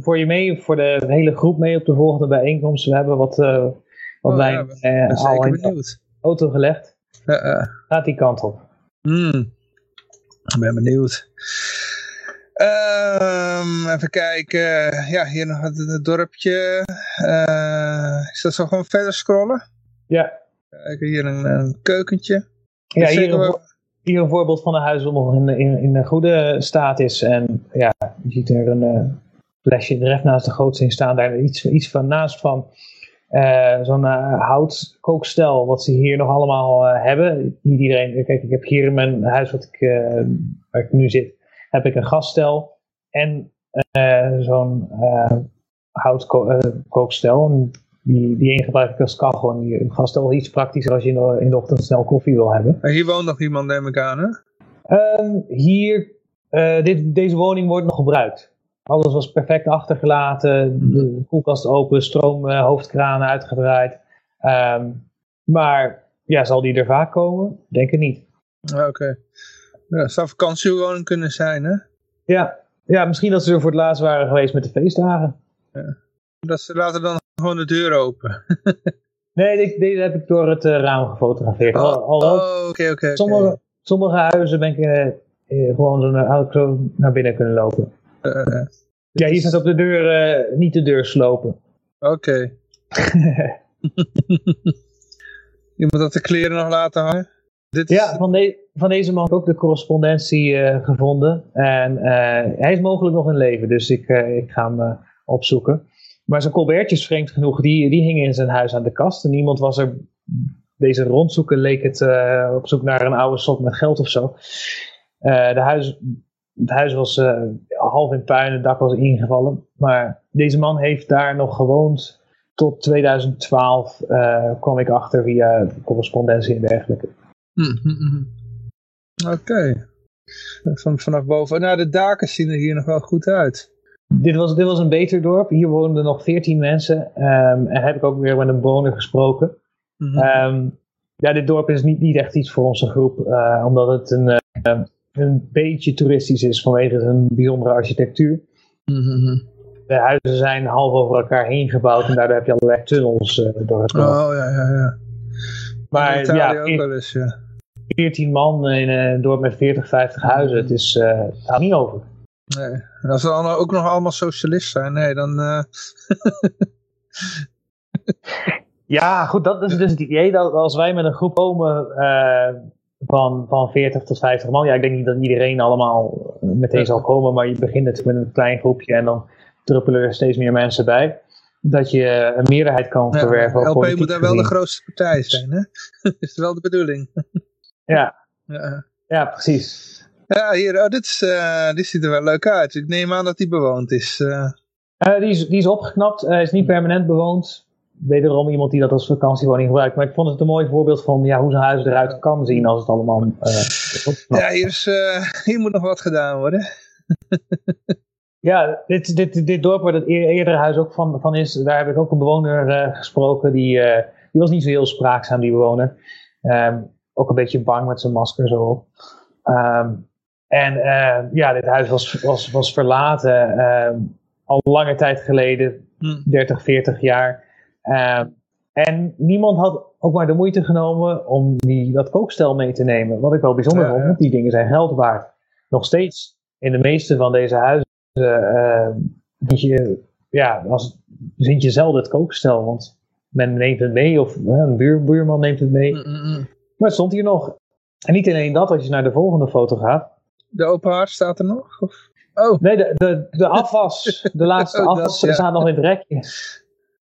voor je mee, voor de hele groep mee op de volgende bijeenkomst. We hebben wat, eh wat Oh, wijn ja, al zeker in de auto gelegd. Gaat die kant op. hmm. Ik ben benieuwd. Ehm, even kijken. Ja, hier nog het, het dorpje. Eh, is dat zo gewoon verder scrollen? Ja, Kijk, hier een, een keukentje. ja hier, een, hier een voorbeeld van een huis dat nog in, in, in een goede staat is. En ja, je ziet er een eh, flesje recht naast de gootsteen staan. Daar iets, iets van naast van eh, zo'n houtkookstel wat ze hier nog allemaal hebben. Niet iedereen, kijk, ik heb hier in mijn huis wat ik, waar ik nu zit, heb ik een gasstel en eh, zo'n eh houtkookstel. En die, die een gebruik ik als kachel. En die gasstel is iets praktischer als je in de, in de ochtend snel koffie wil hebben. Maar hier woont nog iemand, neem ik aan, hè? Ehm, hier, eh, dit, deze woning wordt nog gebruikt. Alles was perfect achtergelaten. De koelkast open, stroom, uh, hoofdkraan uitgedraaid. Ehm, maar ja, zal die er vaak komen? Denk ik niet. Oké. Okay. Ja, het zou vakantiewoning kunnen zijn, hè? Ja. ja, misschien dat ze er voor het laatst waren geweest met de feestdagen. Ja. Dat ze laten dan gewoon de deur open. nee, deze heb ik door het uh, raam gefotografeerd. Oh, oh oké, oké. Sommige, sommige huizen ben ik uh, gewoon zo naar, zo naar binnen kunnen lopen. Uh, ja, hier staat op de deur, niet de deur slopen. Oké. Je moet dat de kleren nog laten hangen? Dit is... Ja, van, de, van, deze man ook de correspondentie uh, gevonden. En uh, hij is mogelijk nog in leven, dus ik, uh, ik ga hem opzoeken. Maar zijn colbertjes, vreemd genoeg, die, die hingen in zijn huis aan de kast. En niemand was er, deze rondzoeken leek het op zoek naar een oude sok met geld of zo. de huis, het huis was half in puin, het dak was ingevallen. Maar deze man heeft daar nog gewoond tot 2012 uh, kwam ik achter via correspondentie en dergelijke. Mm. Oké. Okay. Van, vanaf boven. Nou, de daken zien er hier nog wel goed uit. Dit was, dit was een beter dorp. Hier woonden nog 14 mensen. Um, en heb ik ook weer met een bewoner gesproken. Mm -hmm. um, ja, dit dorp is niet, niet echt iets voor onze groep. Uh, omdat het een, uh, een beetje toeristisch is vanwege een bijzondere architectuur. Mm -hmm de huizen zijn half over elkaar heen gebouwd en daardoor heb je allerlei tunnels uh, door het dorp. Oh, ja, ja, ja. Maar ja, ook wel eens, ja. 14 man in een dorp met 40, 50 huizen, het, is, uh, het niet over. Nee, en als ze dan ook nog allemaal socialist zijn, nee, dan... Uh... ja, goed, dat is dus het idee dat als wij met een groep komen van, van 40 tot 50 man, ja, ik denk niet dat iedereen allemaal meteen zal komen, maar je begint natuurlijk met een klein groepje en dan druppelen er steeds meer mensen bij. Dat je een meerderheid kan ja, verwerven. LP moet daar wel de grootste partij zijn, hè? is wel de bedoeling. Ja. ja. Ja, precies. Ja, hier, oh, dit, is, uh, dit ziet er wel leuk uit. Ik neem aan dat die bewoond is. Uh. Uh, die, is die is opgeknapt. Hij is niet permanent bewoond. Wederom iemand die dat als vakantiewoning gebruikt. Maar ik vond het een mooi voorbeeld van ja, hoe zo'n huis eruit kan zien als het allemaal Ja, hier, is, hier moet nog wat gedaan worden. Ja, dit, dit, dit dorp waar het eerdere huis ook van, van is, daar heb ik ook een bewoner uh, gesproken. Die, uh, die was niet zo heel spraakzaam, die bewoner. Um, ook een beetje bang met zijn masker zo op. Um, en uh, ja, dit huis was, was, was verlaten um, al lange tijd geleden, hm. 30, 40 jaar. en niemand had ook maar de moeite genomen om die, dat kookstel mee te nemen. Wat ik wel bijzonder vond, want die dingen zijn geld waard. Nog steeds in de meeste van deze huizen uh, je, ja, als, vind je zelden het kookstel, want men neemt het mee of uh, een buur, buurman neemt het mee. Mm -mm. Maar het stond hier nog. En niet alleen dat, als je naar de volgende foto gaat. De open haard staat er nog? Of? Oh. Nee, de, de, de afwas, de laatste oh, afwas, dat, ja. staat nog in het rekje.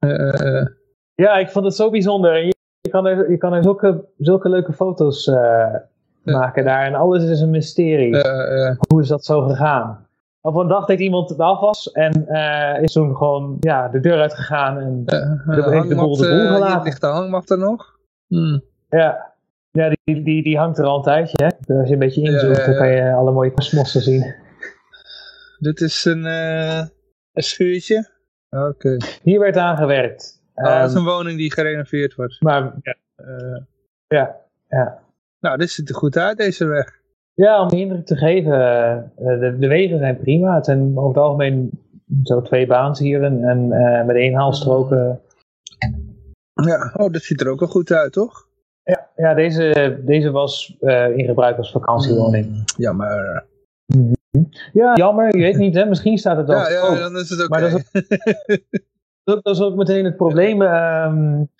Uh, ja, ik vond het zo bijzonder. Je, je kan er, je kan er zulke, zulke leuke foto's maken daar en alles is een mysterie. Hoe is dat zo gegaan? Op een dag deed iemand de afwas en uh, is toen gewoon ja, de deur uitgegaan en uh, de, heeft de boel de boel gelaten. ligt de hangmat er nog? Hmm. Ja, ja die, die, die hangt er al een tijdje. Hè? Als je een beetje inzoomt, dan kan je alle mooie kosmossen zien. Dit is een, uh, een schuurtje. Oké. Okay. Hier werd aan gewerkt. Oh, dat is een woning die gerenoveerd wordt. Maar ja, ja, ja. Nou, dit ziet er goed uit, deze weg. Ja, om de indruk te geven, uh, de, de, wegen zijn prima. Het zijn over het algemeen zo twee baans hier en, en uh, met één haalstroken. Ja, oh, dat ziet er ook wel goed uit, toch? Ja, ja deze, deze was uh, in gebruik als vakantiewoning. Mm, jammer. Mm -hmm. Ja, jammer, je weet niet, hè? misschien staat het al. Ja, ja, dan is het ook. Okay. Maar dat is, ook, dat is ook meteen het probleem. Um,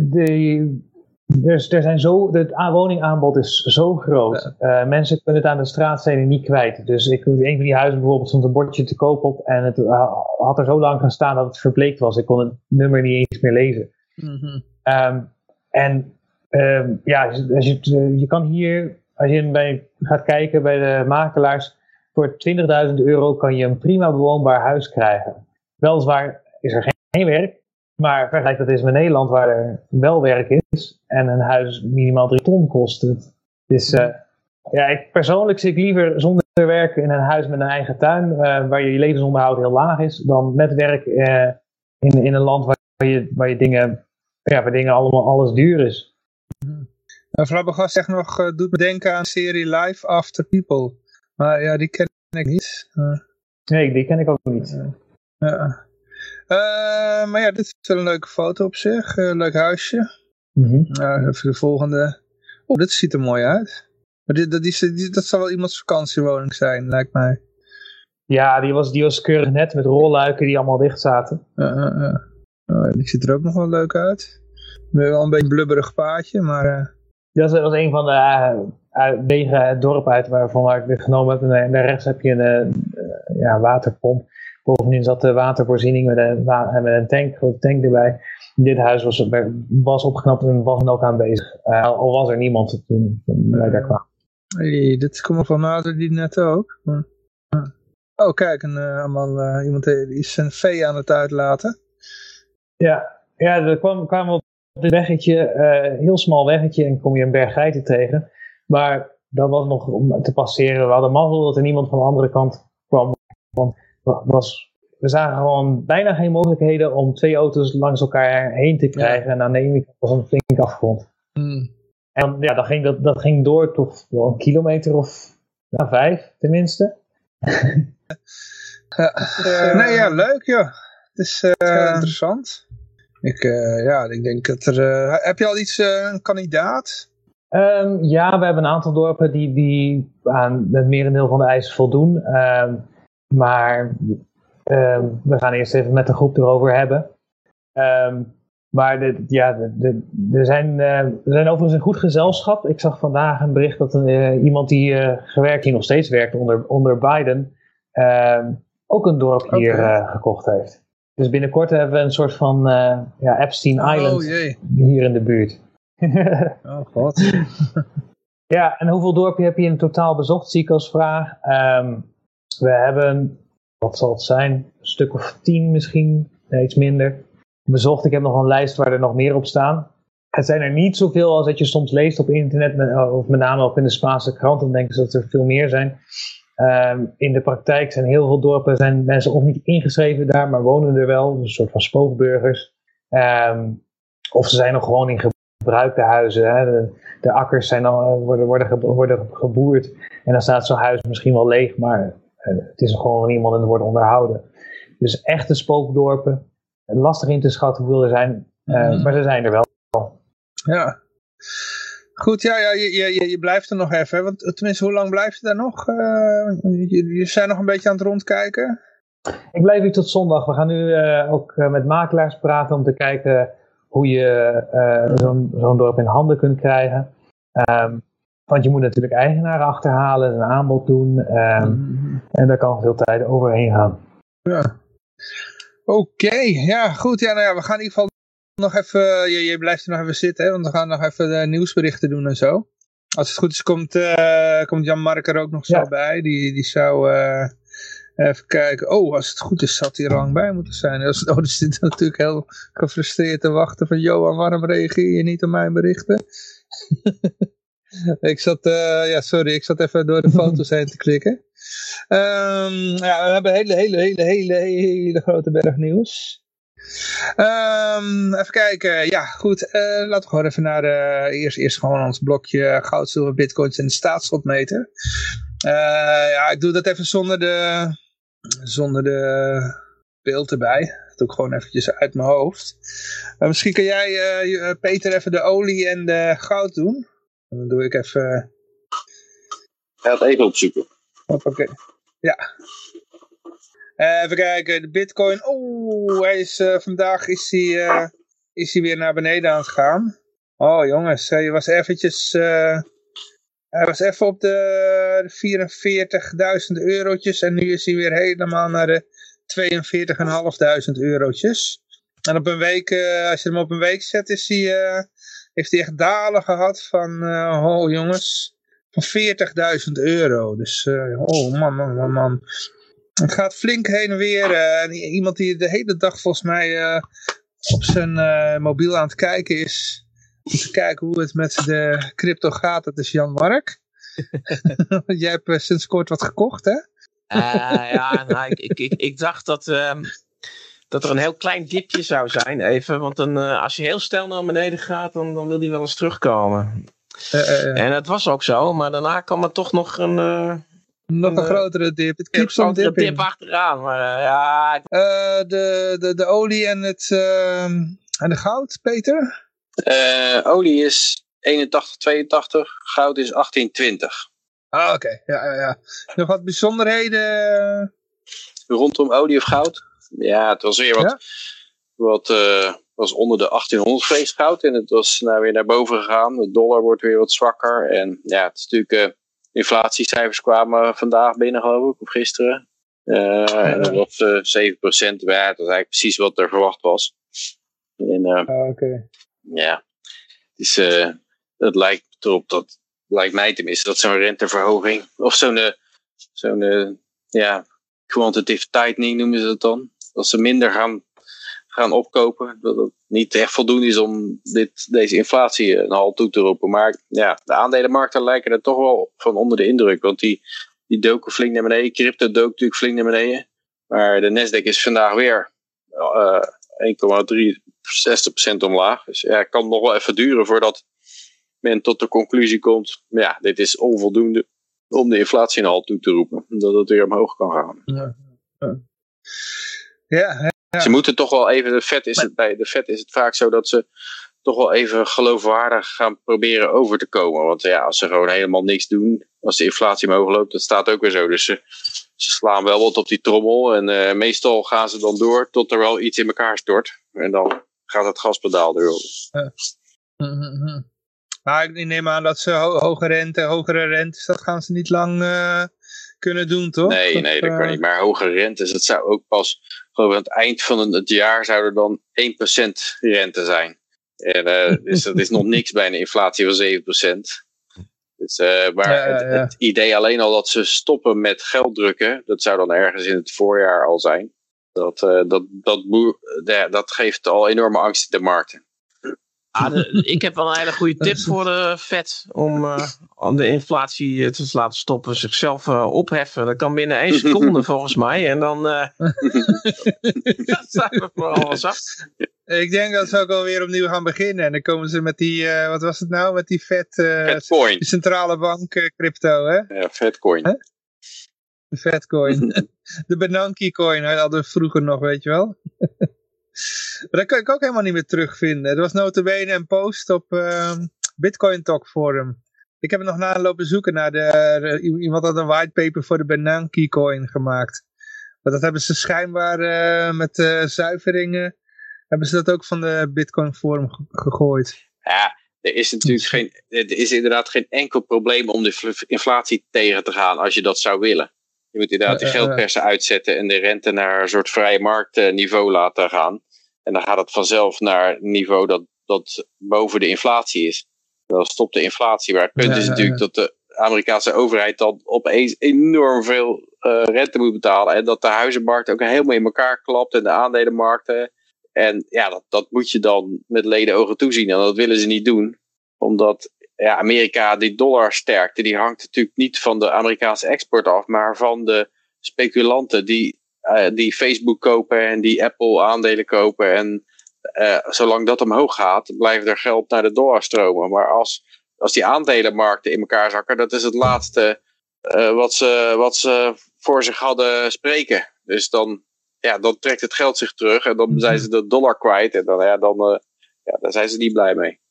de, dus er zijn zo, het woningaanbod is zo groot. Ja. Uh, mensen kunnen het aan de straatstenen niet kwijt. Dus ik, een van die huizen bijvoorbeeld stond een bordje te koop op. En het uh, had er zo lang gaan staan dat het verbleekt was. Ik kon het nummer niet eens meer lezen. Mm -hmm. um, en um, ja, als je, kan hier, als je bij, gaat kijken bij de makelaars. Voor 20.000 euro kan je een prima bewoonbaar huis krijgen. Weliswaar is er geen, werk. Maar vergelijk dat eens met Nederland, waar er wel werk is en een huis minimaal 3 ton kost. Dus uh, ja, ik persoonlijk zit liever zonder werken in een huis met een eigen tuin, eh, waar je levensonderhoud heel laag is, dan met werk eh, in, in een land waar je, waar je dingen, ja, waar dingen allemaal alles duur is. Uh, Flabbergas zegt nog, uh, doet me denken aan de serie Life After People. Maar ja, die ken ik niet. Uh, nee, die ken ik ook niet. maar ja, dit is wel een leuke foto op zich. leuk huisje. Mm -hmm. even de volgende. Oh, dit ziet er mooi uit. Maar dit, dat, die, dat zal wel iemands vakantiewoning zijn, lijkt mij. Ja, die was, die was keurig net met rolluiken die allemaal dicht zaten. Oh, die ziet er ook nog wel leuk uit. Wel een beetje een blubberig paadje, maar... Dat was een van de uh, wegen het dorp uit waarvan ik dit genomen heb. En daar rechts heb je een uh, ja, waterpomp. Bovendien zat de watervoorziening met een, met een tank, een tank erbij. Dit huis was, was opgeknapt en was ook aanwezig. Uh, al was er niemand toen, wij daar kwamen. Hey, dit komt van nader die net ook. Oh, kijk, een, allemaal, iemand die is zijn vee aan het uitlaten. Ja, ja er kwam, kwamen dit weggetje, uh, heel smal weggetje, en kom je een berg geiten tegen. Maar dat was nog om te passeren. We hadden mazzel dat er niemand van de andere kant kwam. Want was, we zagen gewoon bijna geen mogelijkheden om twee auto's langs elkaar heen te krijgen. Ja. En aan de ene kant was een flink afgrond. Hmm. En ja, dat ging, dat, dat ging door tot wel een kilometer of nou, vijf tenminste. ja. Uh, nee, ja, leuk joh. Het is uh, interessant. Ik, uh, ja, ik denk dat er... Uh, heb je al iets, uh, een kandidaat? Um, ja, we hebben een aantal dorpen die, die aan het merendeel van de eisen voldoen. Um, maar um, we gaan eerst even met de groep erover hebben. maar de, ja, de, de, er, zijn, er zijn overigens een goed gezelschap. Ik zag vandaag een bericht dat een, iemand die gewerkt, die nog steeds werkt onder, onder Biden, ook een dorp hier gekocht heeft. Dus binnenkort hebben we een soort van uh, ja, Epstein Island oh, jee. hier in de buurt. oh god. ja, en hoeveel dorpen heb je in totaal bezocht, zie ik als vraag. Um, we hebben, wat zal het zijn, een stuk of tien misschien, nee, iets minder, bezocht. Ik heb nog een lijst waar er nog meer op staan. Het zijn er niet zoveel als dat je soms leest op internet, of met name ook in de Spaanse krant, dan denken ze dat er veel meer zijn. Um, in de praktijk zijn heel veel dorpen zijn mensen of niet ingeschreven daar, maar wonen er wel. Dus een soort van spookburgers. Um, of ze zijn nog gewoon in gebruikte huizen. Hè. De, de, akkers zijn al, worden, worden, ge, worden geboerd. En dan staat zo'n huis misschien wel leeg, maar uh, het is gewoon iemand en het wordt onderhouden. Dus echte spookdorpen. Lastig in te schatten hoeveel er zijn, uh, mm. maar ze zijn er wel. Ja. Goed, ja, ja je, je, je blijft er nog even. Want, tenminste, hoe lang blijf je daar nog? Uh, je, je zijn nog een beetje aan het rondkijken. Ik blijf hier tot zondag. We gaan nu uh, ook met makelaars praten om te kijken hoe je uh, zo'n zo'n dorp in handen kunt krijgen. Um, want je moet natuurlijk eigenaren achterhalen, een aanbod doen. Um, mm. En daar kan veel tijd overheen gaan. Ja. Oké, okay. ja goed. Ja, nou ja, we gaan in ieder geval nog even, je, je, blijft er nog even zitten, hè, want we gaan nog even de nieuwsberichten doen en zo. Als het goed is, komt, uh, komt Jan Mark er ook nog zo ja. bij. Die, die zou uh, even kijken. Oh, als het goed is, zat hij er lang bij moeten zijn. Als, oh, dus zit natuurlijk heel gefrustreerd te wachten van... Johan, waarom reageer je niet op mijn berichten? ik zat, uh, ja, sorry, ik zat even door de foto's heen te klikken. Um, ja, we hebben een hele, hele, hele, hele, hele grote berg nieuws. Um, even kijken. Ja, goed. Uh, laten we gewoon even naar uh, eerst, eerst gewoon ons blokje goud, zilver, bitcoins en de staatsschuldmeter. Uh, ja, ik doe dat even zonder de, zonder de beeld erbij. Dat doe ik gewoon eventjes uit mijn hoofd. misschien kan jij, Peter, even de olie en de goud doen. En dan doe ik even... Ga het even opzoeken. Oké. Ja. Uh, even kijken, de bitcoin. Oeh, hij is, uh, vandaag is hij, uh, is hij weer naar beneden aan het gaan. Oh jongens, hij was eventjes... hij was even op de 44.000 eurotjes en nu is hij weer helemaal naar de 42.500 eurotjes. En op een week, als je hem op een week zet, is hij, heeft hij echt dalen gehad van, oh jongens, van 40.000 euro. Dus, oh man, man, man. Het gaat flink heen en weer. Uh, iemand die de hele dag volgens mij uh, op zijn uh, mobiel aan het kijken is. Om te kijken hoe het met de crypto gaat. Dat is Jan Mark. Jij hebt sinds kort wat gekocht, hè? Ja, nou, ik, ik, ik, ik, dacht dat, uh, dat er een heel klein dipje zou zijn, even. Want dan, als je heel snel naar beneden gaat, dan, dan wil die wel eens terugkomen. En dat was ook zo, maar daarna kwam er toch nog een... nog een, een grotere dip. Het keeps on dip, dip achteraan. Maar, ja, de, de, de olie en, het, ehm, en de goud, Peter? olie is 81, 82, goud is 1820. Ah, oké. Okay. Ja, ja, ja. Nog wat bijzonderheden? Rondom olie of goud? Ja, het was weer wat, ja? wat uh, was onder de 1800 geweest goud. En het was nou weer naar boven gegaan. De dollar wordt weer wat zwakker. En ja, het is natuurlijk, uh, inflatiecijfers kwamen vandaag binnen geloof ik, of gisteren. Uh, en dat was uh, 7% waard. Dat is eigenlijk precies wat er verwacht was. En, ah, oké. Okay. Ja, is, het lijkt erop dat lijkt mij tenminste, dat zo'n renteverhoging, of zo'n, eh, zo'n ja, quantitative tightening noemen ze dat dan. Dat ze minder gaan, gaan opkopen. Dat het niet echt voldoende is om dit, deze inflatie een halt toe te roepen. Maar ja, de aandelenmarkten lijken er toch wel van onder de indruk. Want die, die doken flink naar beneden. Crypto dook natuurlijk flink naar beneden. Maar de Nasdaq is vandaag weer uh, 1,63% omlaag. Dus ja, het kan nog wel even duren voordat men tot de conclusie komt, ja, dit is onvoldoende om de inflatie in halt toe te roepen. Dat het weer omhoog kan gaan. Ja, ja. ja, Ze moeten toch wel even, de vet is het bij de vet is het vaak zo dat ze toch wel even geloofwaardig gaan proberen over te komen. Want ja, als ze gewoon helemaal niks doen, als de inflatie omhoog loopt, dat staat ook weer zo. Dus ze, ze slaan wel wat op die trommel en uh, meestal gaan ze dan door tot er wel iets in elkaar stort. En dan gaat het gaspedaal erover. Ja. Mm -hmm. Maar ik neem aan dat ze ho hoge rente, hogere rentes, dat gaan ze niet lang uh, kunnen doen, toch? Nee, nee, dat uh... kan niet. Maar hogere rentes, dat zou ook pas, geloof ik, aan het eind van het jaar zou er dan 1% rente zijn. En, uh, dus dat is nog niks bij een inflatie van 7%. Dus, maar ja, ja, ja. Het, het, idee alleen al dat ze stoppen met geld drukken, dat zou dan ergens in het voorjaar al zijn. Dat, dat, dat, dat, dat geeft al enorme angst in de markten. Ah, de, ik heb wel een hele goede tip voor de Fed om, uh, om de inflatie te laten stoppen, zichzelf uh, opheffen. Dat kan binnen één seconde volgens mij. En dan uh, zijn we vooral zacht. Ik denk dat ze ook alweer opnieuw gaan beginnen. En dan komen ze met die, wat was het nou, met die Fed, Fedcoin. Die centrale bank crypto, hè? Ja, Fedcoin. Huh? De Fedcoin. de Benanke coin hadden we vroeger nog, weet je wel. Maar dat kan ik ook helemaal niet meer terugvinden. Er was notabene een post op uh, Bitcoin Talk Forum. Ik heb nog na lopen zoeken naar de, iemand had een whitepaper voor de Benanke coin gemaakt. Maar dat hebben ze schijnbaar uh, met uh, zuiveringen, hebben ze dat ook van de Bitcoin Forum gegooid. Ja, er is natuurlijk geen, er is inderdaad geen enkel probleem om de inflatie tegen te gaan als je dat zou willen. Je moet inderdaad de geldpersen uitzetten en de rente naar een soort vrije marktniveau laten gaan. En dan gaat het vanzelf naar een niveau dat, dat boven de inflatie is. Dan stopt de inflatie. Maar het punt is natuurlijk dat de Amerikaanse overheid dan opeens enorm veel uh, rente moet betalen. En dat de huizenmarkt ook helemaal in elkaar klapt en de aandelenmarkten. En ja, dat, dat moet je dan met leden ogen toezien. En dat willen ze niet doen. Omdat ja, Amerika, die dollarsterkte, die hangt natuurlijk niet van de Amerikaanse export af, maar van de speculanten die, uh, die Facebook kopen en die Apple aandelen kopen. En uh, zolang dat omhoog gaat, blijft er geld naar de dollar stromen. Maar als, als die aandelenmarkten in elkaar zakken, dat is het laatste uh, wat, ze, wat ze voor zich hadden spreken. Dus dan, ja, dan trekt het geld zich terug en dan zijn ze de dollar kwijt. En dan, ja, dan, ja, daar zijn ze niet blij mee.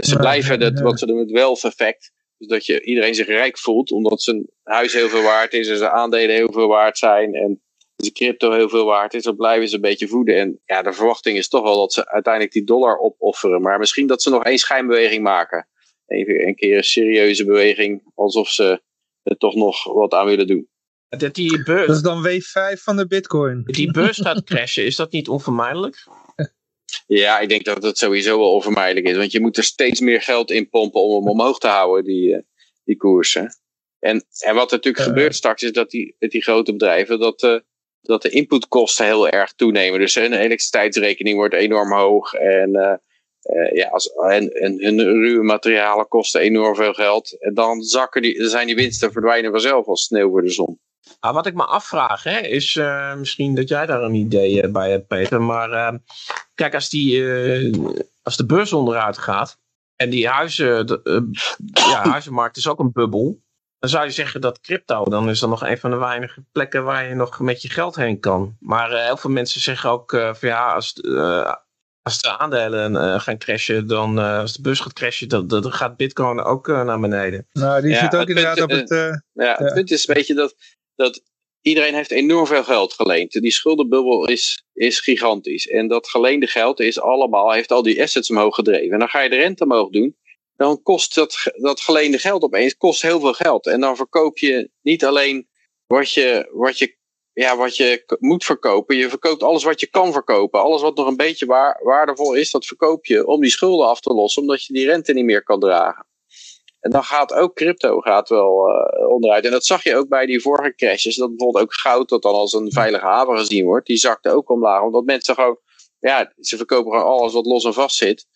Ze blijven het, wat ze doen, het wealth effect. Dus dat je iedereen zich rijk voelt, omdat zijn huis heel veel waard is en zijn aandelen heel veel waard zijn en zijn crypto heel veel waard is. Dan blijven ze een beetje voeden. En ja, de verwachting is toch wel dat ze uiteindelijk die dollar opofferen. Maar misschien dat ze nog één schijnbeweging maken. Even een keer een serieuze beweging, alsof ze er toch nog wat aan willen doen. Dat, die beurs, dat is dan W5 van de bitcoin. Die beurs gaat crashen, is dat niet onvermijdelijk? Ja, ik denk dat het sowieso wel onvermijdelijk is. Want je moet er steeds meer geld in pompen om hem omhoog te houden, die, uh, die koersen. En, en wat er natuurlijk uh, gebeurt straks is dat die, die grote bedrijven, dat, uh, dat de inputkosten heel erg toenemen. Dus een elektriciteitsrekening wordt enorm hoog. En ja, als, en, en hun ruwe materialen kosten enorm veel geld. En dan zakken die, zijn die winsten verdwijnen vanzelf als sneeuw voor de zon. Ah, wat ik me afvraag, hè, is uh, misschien dat jij daar een idee bij hebt, Peter. Maar uh, kijk, als, die, uh, als de beurs onderuit gaat en die huizen, de, ja, huizenmarkt is ook een bubbel. Dan zou je zeggen dat crypto, dan is dat nog een van de weinige plekken waar je nog met je geld heen kan. Maar heel veel mensen zeggen ook van ja, als, als de aandelen gaan crashen, dan als de beurs gaat crashen, dan, dan gaat bitcoin ook naar beneden. Nou, die Ja, zit ook het inderdaad punt, op het... Ja, het punt is een beetje dat, dat iedereen heeft enorm veel geld geleend. Die schuldenbubbel is, is gigantisch. En dat geleende geld is allemaal, heeft al die assets omhoog gedreven. En dan ga je de rente omhoog doen. Dan kost dat, dat geleende geld opeens kost heel veel geld. En dan verkoop je niet alleen wat je, wat je, ja, wat je moet verkopen. Je verkoopt alles wat je kan verkopen. Alles wat nog een beetje waar, waardevol is, dat verkoop je om die schulden af te lossen. Omdat je die rente niet meer kan dragen. En dan gaat ook crypto gaat wel eh, onderuit. En dat zag je ook bij die vorige crashes. Dat bijvoorbeeld ook goud, dat dan als een veilige haven gezien wordt, die zakte ook omlaag. Omdat mensen gewoon, ja, ze verkopen gewoon alles wat los en vast zit.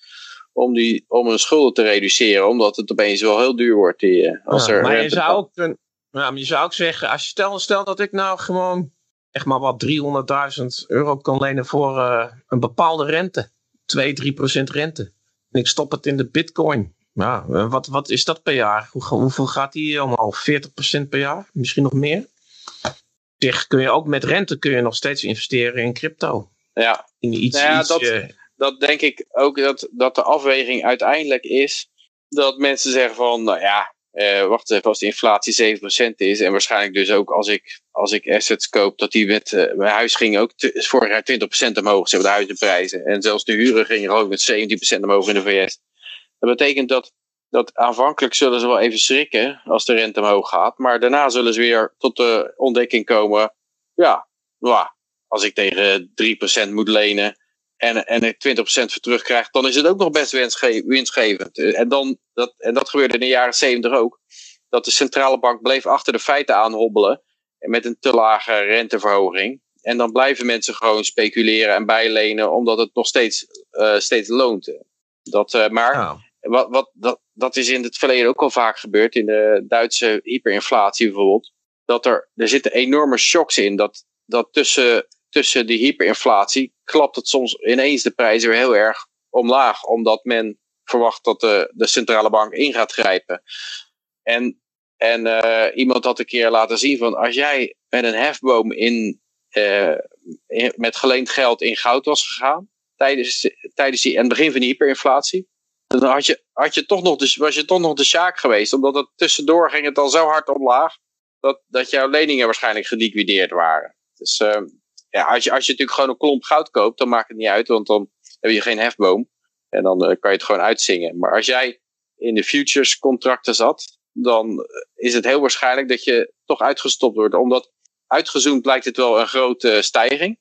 Om, die, om hun schulden te reduceren. Omdat het opeens wel heel duur wordt. Die, eh, als Ja, er maar je zou, ook, maar je zou ook zeggen, als je stel, stel dat ik nou gewoon echt maar wat 300.000 euro kan lenen voor eh, een bepaalde rente. 2, 3 procent rente. En ik stop het in de bitcoin. Ja, eh, wat, wat is dat per jaar? Hoe, hoeveel gaat die omhoog? 40 procent per jaar? Misschien nog meer? Zeg, kun je ook met rente kun je nog steeds investeren in crypto. ja, In iets, Nou ja, iets dat- eh, dat denk ik ook dat, dat de afweging uiteindelijk is dat mensen zeggen van, nou ja, eh, wacht even, als de inflatie 7% is en waarschijnlijk dus ook als ik, als ik assets koop, dat die met, mijn huis ging ook vorig jaar 20% omhoog, ze hebben de huizenprijzen. En zelfs de huren gingen ik met 17% omhoog in de VS. Dat betekent dat, dat aanvankelijk zullen ze wel even schrikken als de rente omhoog gaat, maar daarna zullen ze weer tot de ontdekking komen, ja, nou, als ik tegen 3% moet lenen, en, en er 20% voor terugkrijgt, dan is het ook nog best winstge- winstgevend. En, dan, dat, en dat gebeurde in de jaren 70 ook. Dat de centrale bank bleef achter de feiten aanhobbelen. En met een te lage renteverhoging. En dan blijven mensen gewoon speculeren en bijlenen, omdat het nog steeds, eh, steeds loont. Dat, eh, maar ja. Wat, wat, dat, dat is in het verleden ook al vaak gebeurd. In de Duitse hyperinflatie bijvoorbeeld. Dat er, er zitten enorme shocks in. Dat, dat tussen, tussen die hyperinflatie klapt het soms ineens de prijzen weer heel erg omlaag. Omdat men verwacht dat de, de centrale bank in gaat grijpen. En, en eh, iemand had een keer laten zien van als jij met een hefboom in, eh, met geleend geld in goud was gegaan. Tijdens, tijdens die, aan het begin van die hyperinflatie dan had je, had je toch nog was je toch nog de sjaak geweest. Omdat het tussendoor ging het al zo hard omlaag. Dat, dat jouw leningen waarschijnlijk geliquideerd waren. Dus eh, ja, als, je, als je natuurlijk gewoon een klomp goud koopt, dan maakt het niet uit. Want dan heb je geen hefboom. En dan eh, kan je het gewoon uitzingen. Maar als jij in de futures contracten zat, dan eh, is het heel waarschijnlijk dat je toch uitgestopt wordt. Omdat uitgezoomd lijkt het wel een grote stijging.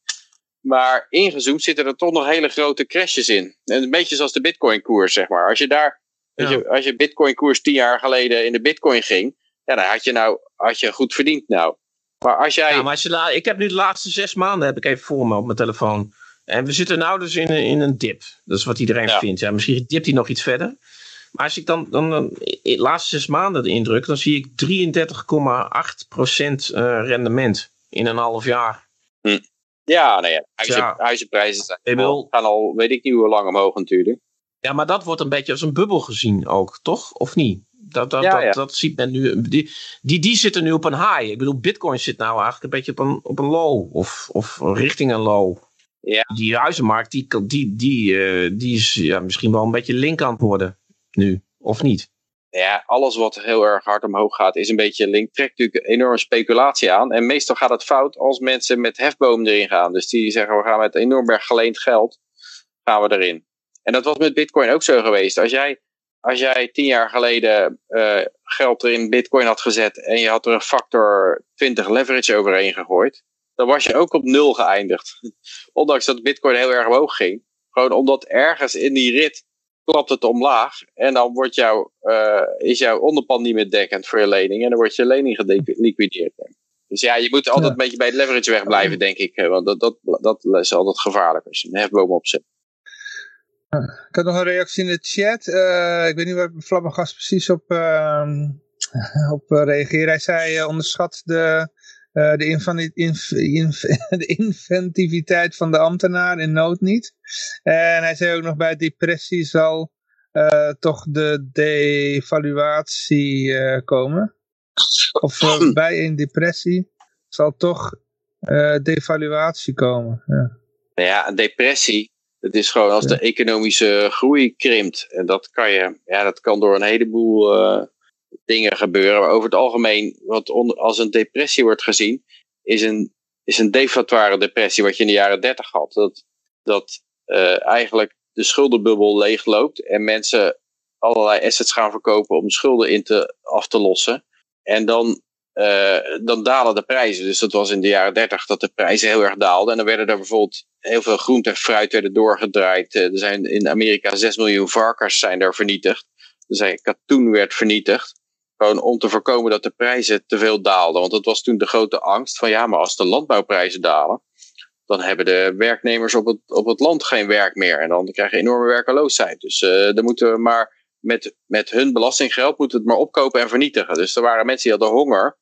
Maar ingezoomd zitten er toch nog hele grote crashes in. En een beetje zoals de bitcoin koers, zeg maar. Als je daar, Ja. je, als je bitcoin koers tien jaar geleden in de bitcoin ging, ja, dan had je nou, had je goed verdiend nou. Maar als jij, Ja, maar als je ik heb nu de laatste zes maanden heb ik even voor me op mijn telefoon. En we zitten nou dus in een, in een dip. Dat is wat iedereen Ja. vindt. Ja, misschien dipt hij nog iets verder. Maar als ik dan, dan, de laatste zes maanden indruk, dan zie ik 33,8% eh, rendement in een half jaar. Ja, nou ja, huizen, Ja. huizenprijzen zijn Ik al- gaan al, weet ik niet hoe lang omhoog natuurlijk. Ja, maar dat wordt een beetje als een bubbel gezien ook, toch? Of niet? Dat, dat, Ja, dat, ja. dat ziet men nu. Die, die, die zitten nu op een high. Ik bedoel, Bitcoin zit nou eigenlijk een beetje op een, op een low. Of, of richting een low. Ja. Die huizenmarkt, die, die, die, eh, die is ja, misschien wel een beetje link aan het worden nu. Of niet? Ja, alles wat heel erg hard omhoog gaat is een beetje link. Trekt natuurlijk enorme speculatie aan. En meestal gaat het fout als mensen met hefboom erin gaan. Dus die zeggen we gaan met enorm berg geleend geld gaan we erin. En dat was met bitcoin ook zo geweest. Als jij, als jij tien jaar geleden eh, geld er in bitcoin had gezet en je had er een factor 20 leverage overheen gegooid. Dan was je ook op nul geëindigd. Ondanks dat bitcoin heel erg omhoog ging. Gewoon omdat ergens in die rit klapt het omlaag. En dan wordt jouw, eh, is jouw onderpand niet meer dekkend voor je lening. En dan wordt je lening geliquideerd. Dus ja, je moet altijd Ja. een beetje bij het leverage wegblijven, denk ik. eh, Want dat, dat, dat is altijd gevaarlijk als je een hefboom opzet. Ik had nog een reactie in de chat. Uh, ik weet niet waar Flabbergast precies op, uh, op reageerde. Hij zei, onderschat de, de, inf de inventiviteit van de ambtenaar in nood niet. En hij zei ook nog bij depressie zal toch de devaluatie komen. Of bij een depressie zal toch devaluatie komen. Ja. Nou ja, een depressie het is gewoon als de economische groei krimpt. En dat kan, je, ja, dat kan door een heleboel dingen gebeuren. Maar over het algemeen, wat als een depressie wordt gezien, is een, is een deflatoire depressie wat je in de jaren 30 had. Dat, dat uh, eigenlijk de schuldenbubbel leegloopt en mensen allerlei assets gaan verkopen om schulden in te, af te lossen. En dan uh, dan dalen de prijzen. Dus dat was in de jaren 30 dat de prijzen heel erg daalden. En dan werden er bijvoorbeeld heel veel groente en fruit werden doorgedraaid. Uh, er zijn in Amerika 6 miljoen varkens zijn er vernietigd. Er zijn katoen werd vernietigd. Gewoon om te voorkomen dat de prijzen te veel daalden. Want dat was toen de grote angst van ja, maar als de landbouwprijzen dalen, dan hebben de werknemers op het, op het land geen werk meer. En dan krijg je enorme werkeloosheid. Dus uh, dan moeten we maar met, met hun belastinggeld moeten het maar opkopen en vernietigen. Dus er waren mensen die hadden honger.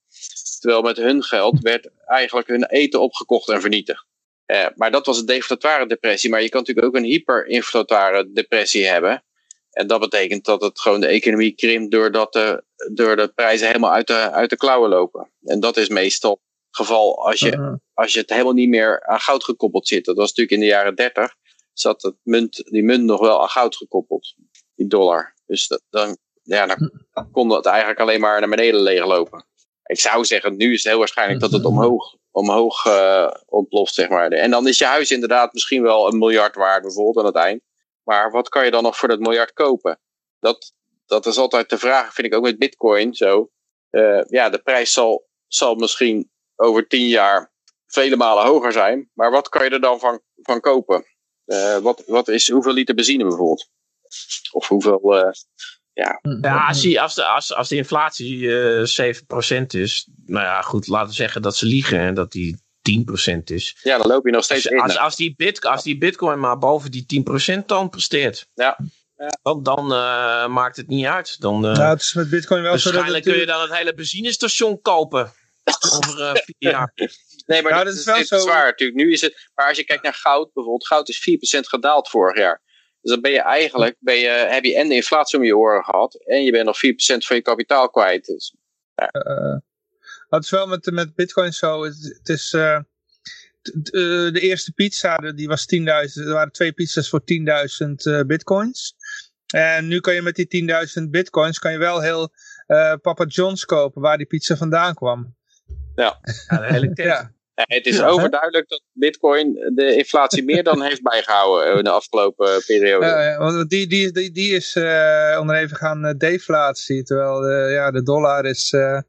Terwijl met hun geld werd eigenlijk hun eten opgekocht en vernietigd. Eh, maar dat was een deflatoire depressie. Maar je kan natuurlijk ook een hyperinflatoire depressie hebben. En dat betekent dat het gewoon de economie krimpt doordat de, door de prijzen helemaal uit de, uit de klauwen lopen. En dat is meestal het geval als je, uh-huh. als je het helemaal niet meer aan goud gekoppeld zit. Dat was natuurlijk in de jaren 30 zat het munt, die munt nog wel aan goud gekoppeld, die dollar. Dus dat, dan, ja, dan kon het eigenlijk alleen maar naar beneden leeglopen ik zou zeggen, nu is het heel waarschijnlijk dat het omhoog, omhoog uh, ontploft, zeg maar. En dan is je huis inderdaad misschien wel een miljard waard, bijvoorbeeld aan het eind. Maar wat kan je dan nog voor dat miljard kopen? Dat, dat is altijd de vraag, vind ik ook met bitcoin zo. Uh, ja, de prijs zal, zal misschien over tien jaar vele malen hoger zijn. Maar wat kan je er dan van, van kopen? Uh, wat, wat is, hoeveel liter benzine bijvoorbeeld? Of hoeveel ja, hm. ja als, die, als, de, als, als de inflatie uh, eh, 7% is, nou ja, goed, laten we zeggen dat ze liegen en dat die 10% is. Ja, dan loop je nog steeds als, in. Als, als, die bit, als die bitcoin maar boven die 10% dan presteert. Ja. Ja. Dan, dan uh, maakt het niet uit. Dan, uh, ja, het is met bitcoin wel zo dat kun je dan het hele benzinestation kopen. over uh, vier jaar. Nee, maar ja, dat, is wel zo. zwaar natuurlijk. Nu is het, maar als je kijkt naar goud bijvoorbeeld. Goud is 4% gedaald vorig jaar. Dus dan ben je eigenlijk, ben je, heb je en de inflatie om je oren gehad. En je bent nog 4% van je kapitaal kwijt. Dus, ja. Het is wel met, met bitcoin zo. Het, het is... Uh, de eerste pizza, die was 10.000. Er waren twee pizza's voor 10.000 bitcoins. En nu kan je met die 10.000 bitcoins kan je wel heel uh, Papa John's kopen waar die pizza vandaan kwam. Ja, ja ja. Het is overduidelijk dat bitcoin de inflatie meer dan heeft bijgehouden in de afgelopen periode. Ja, want die, die, die, die is uh, onderhevig gaan deflatie, terwijl de, ja, de dollar is, uh,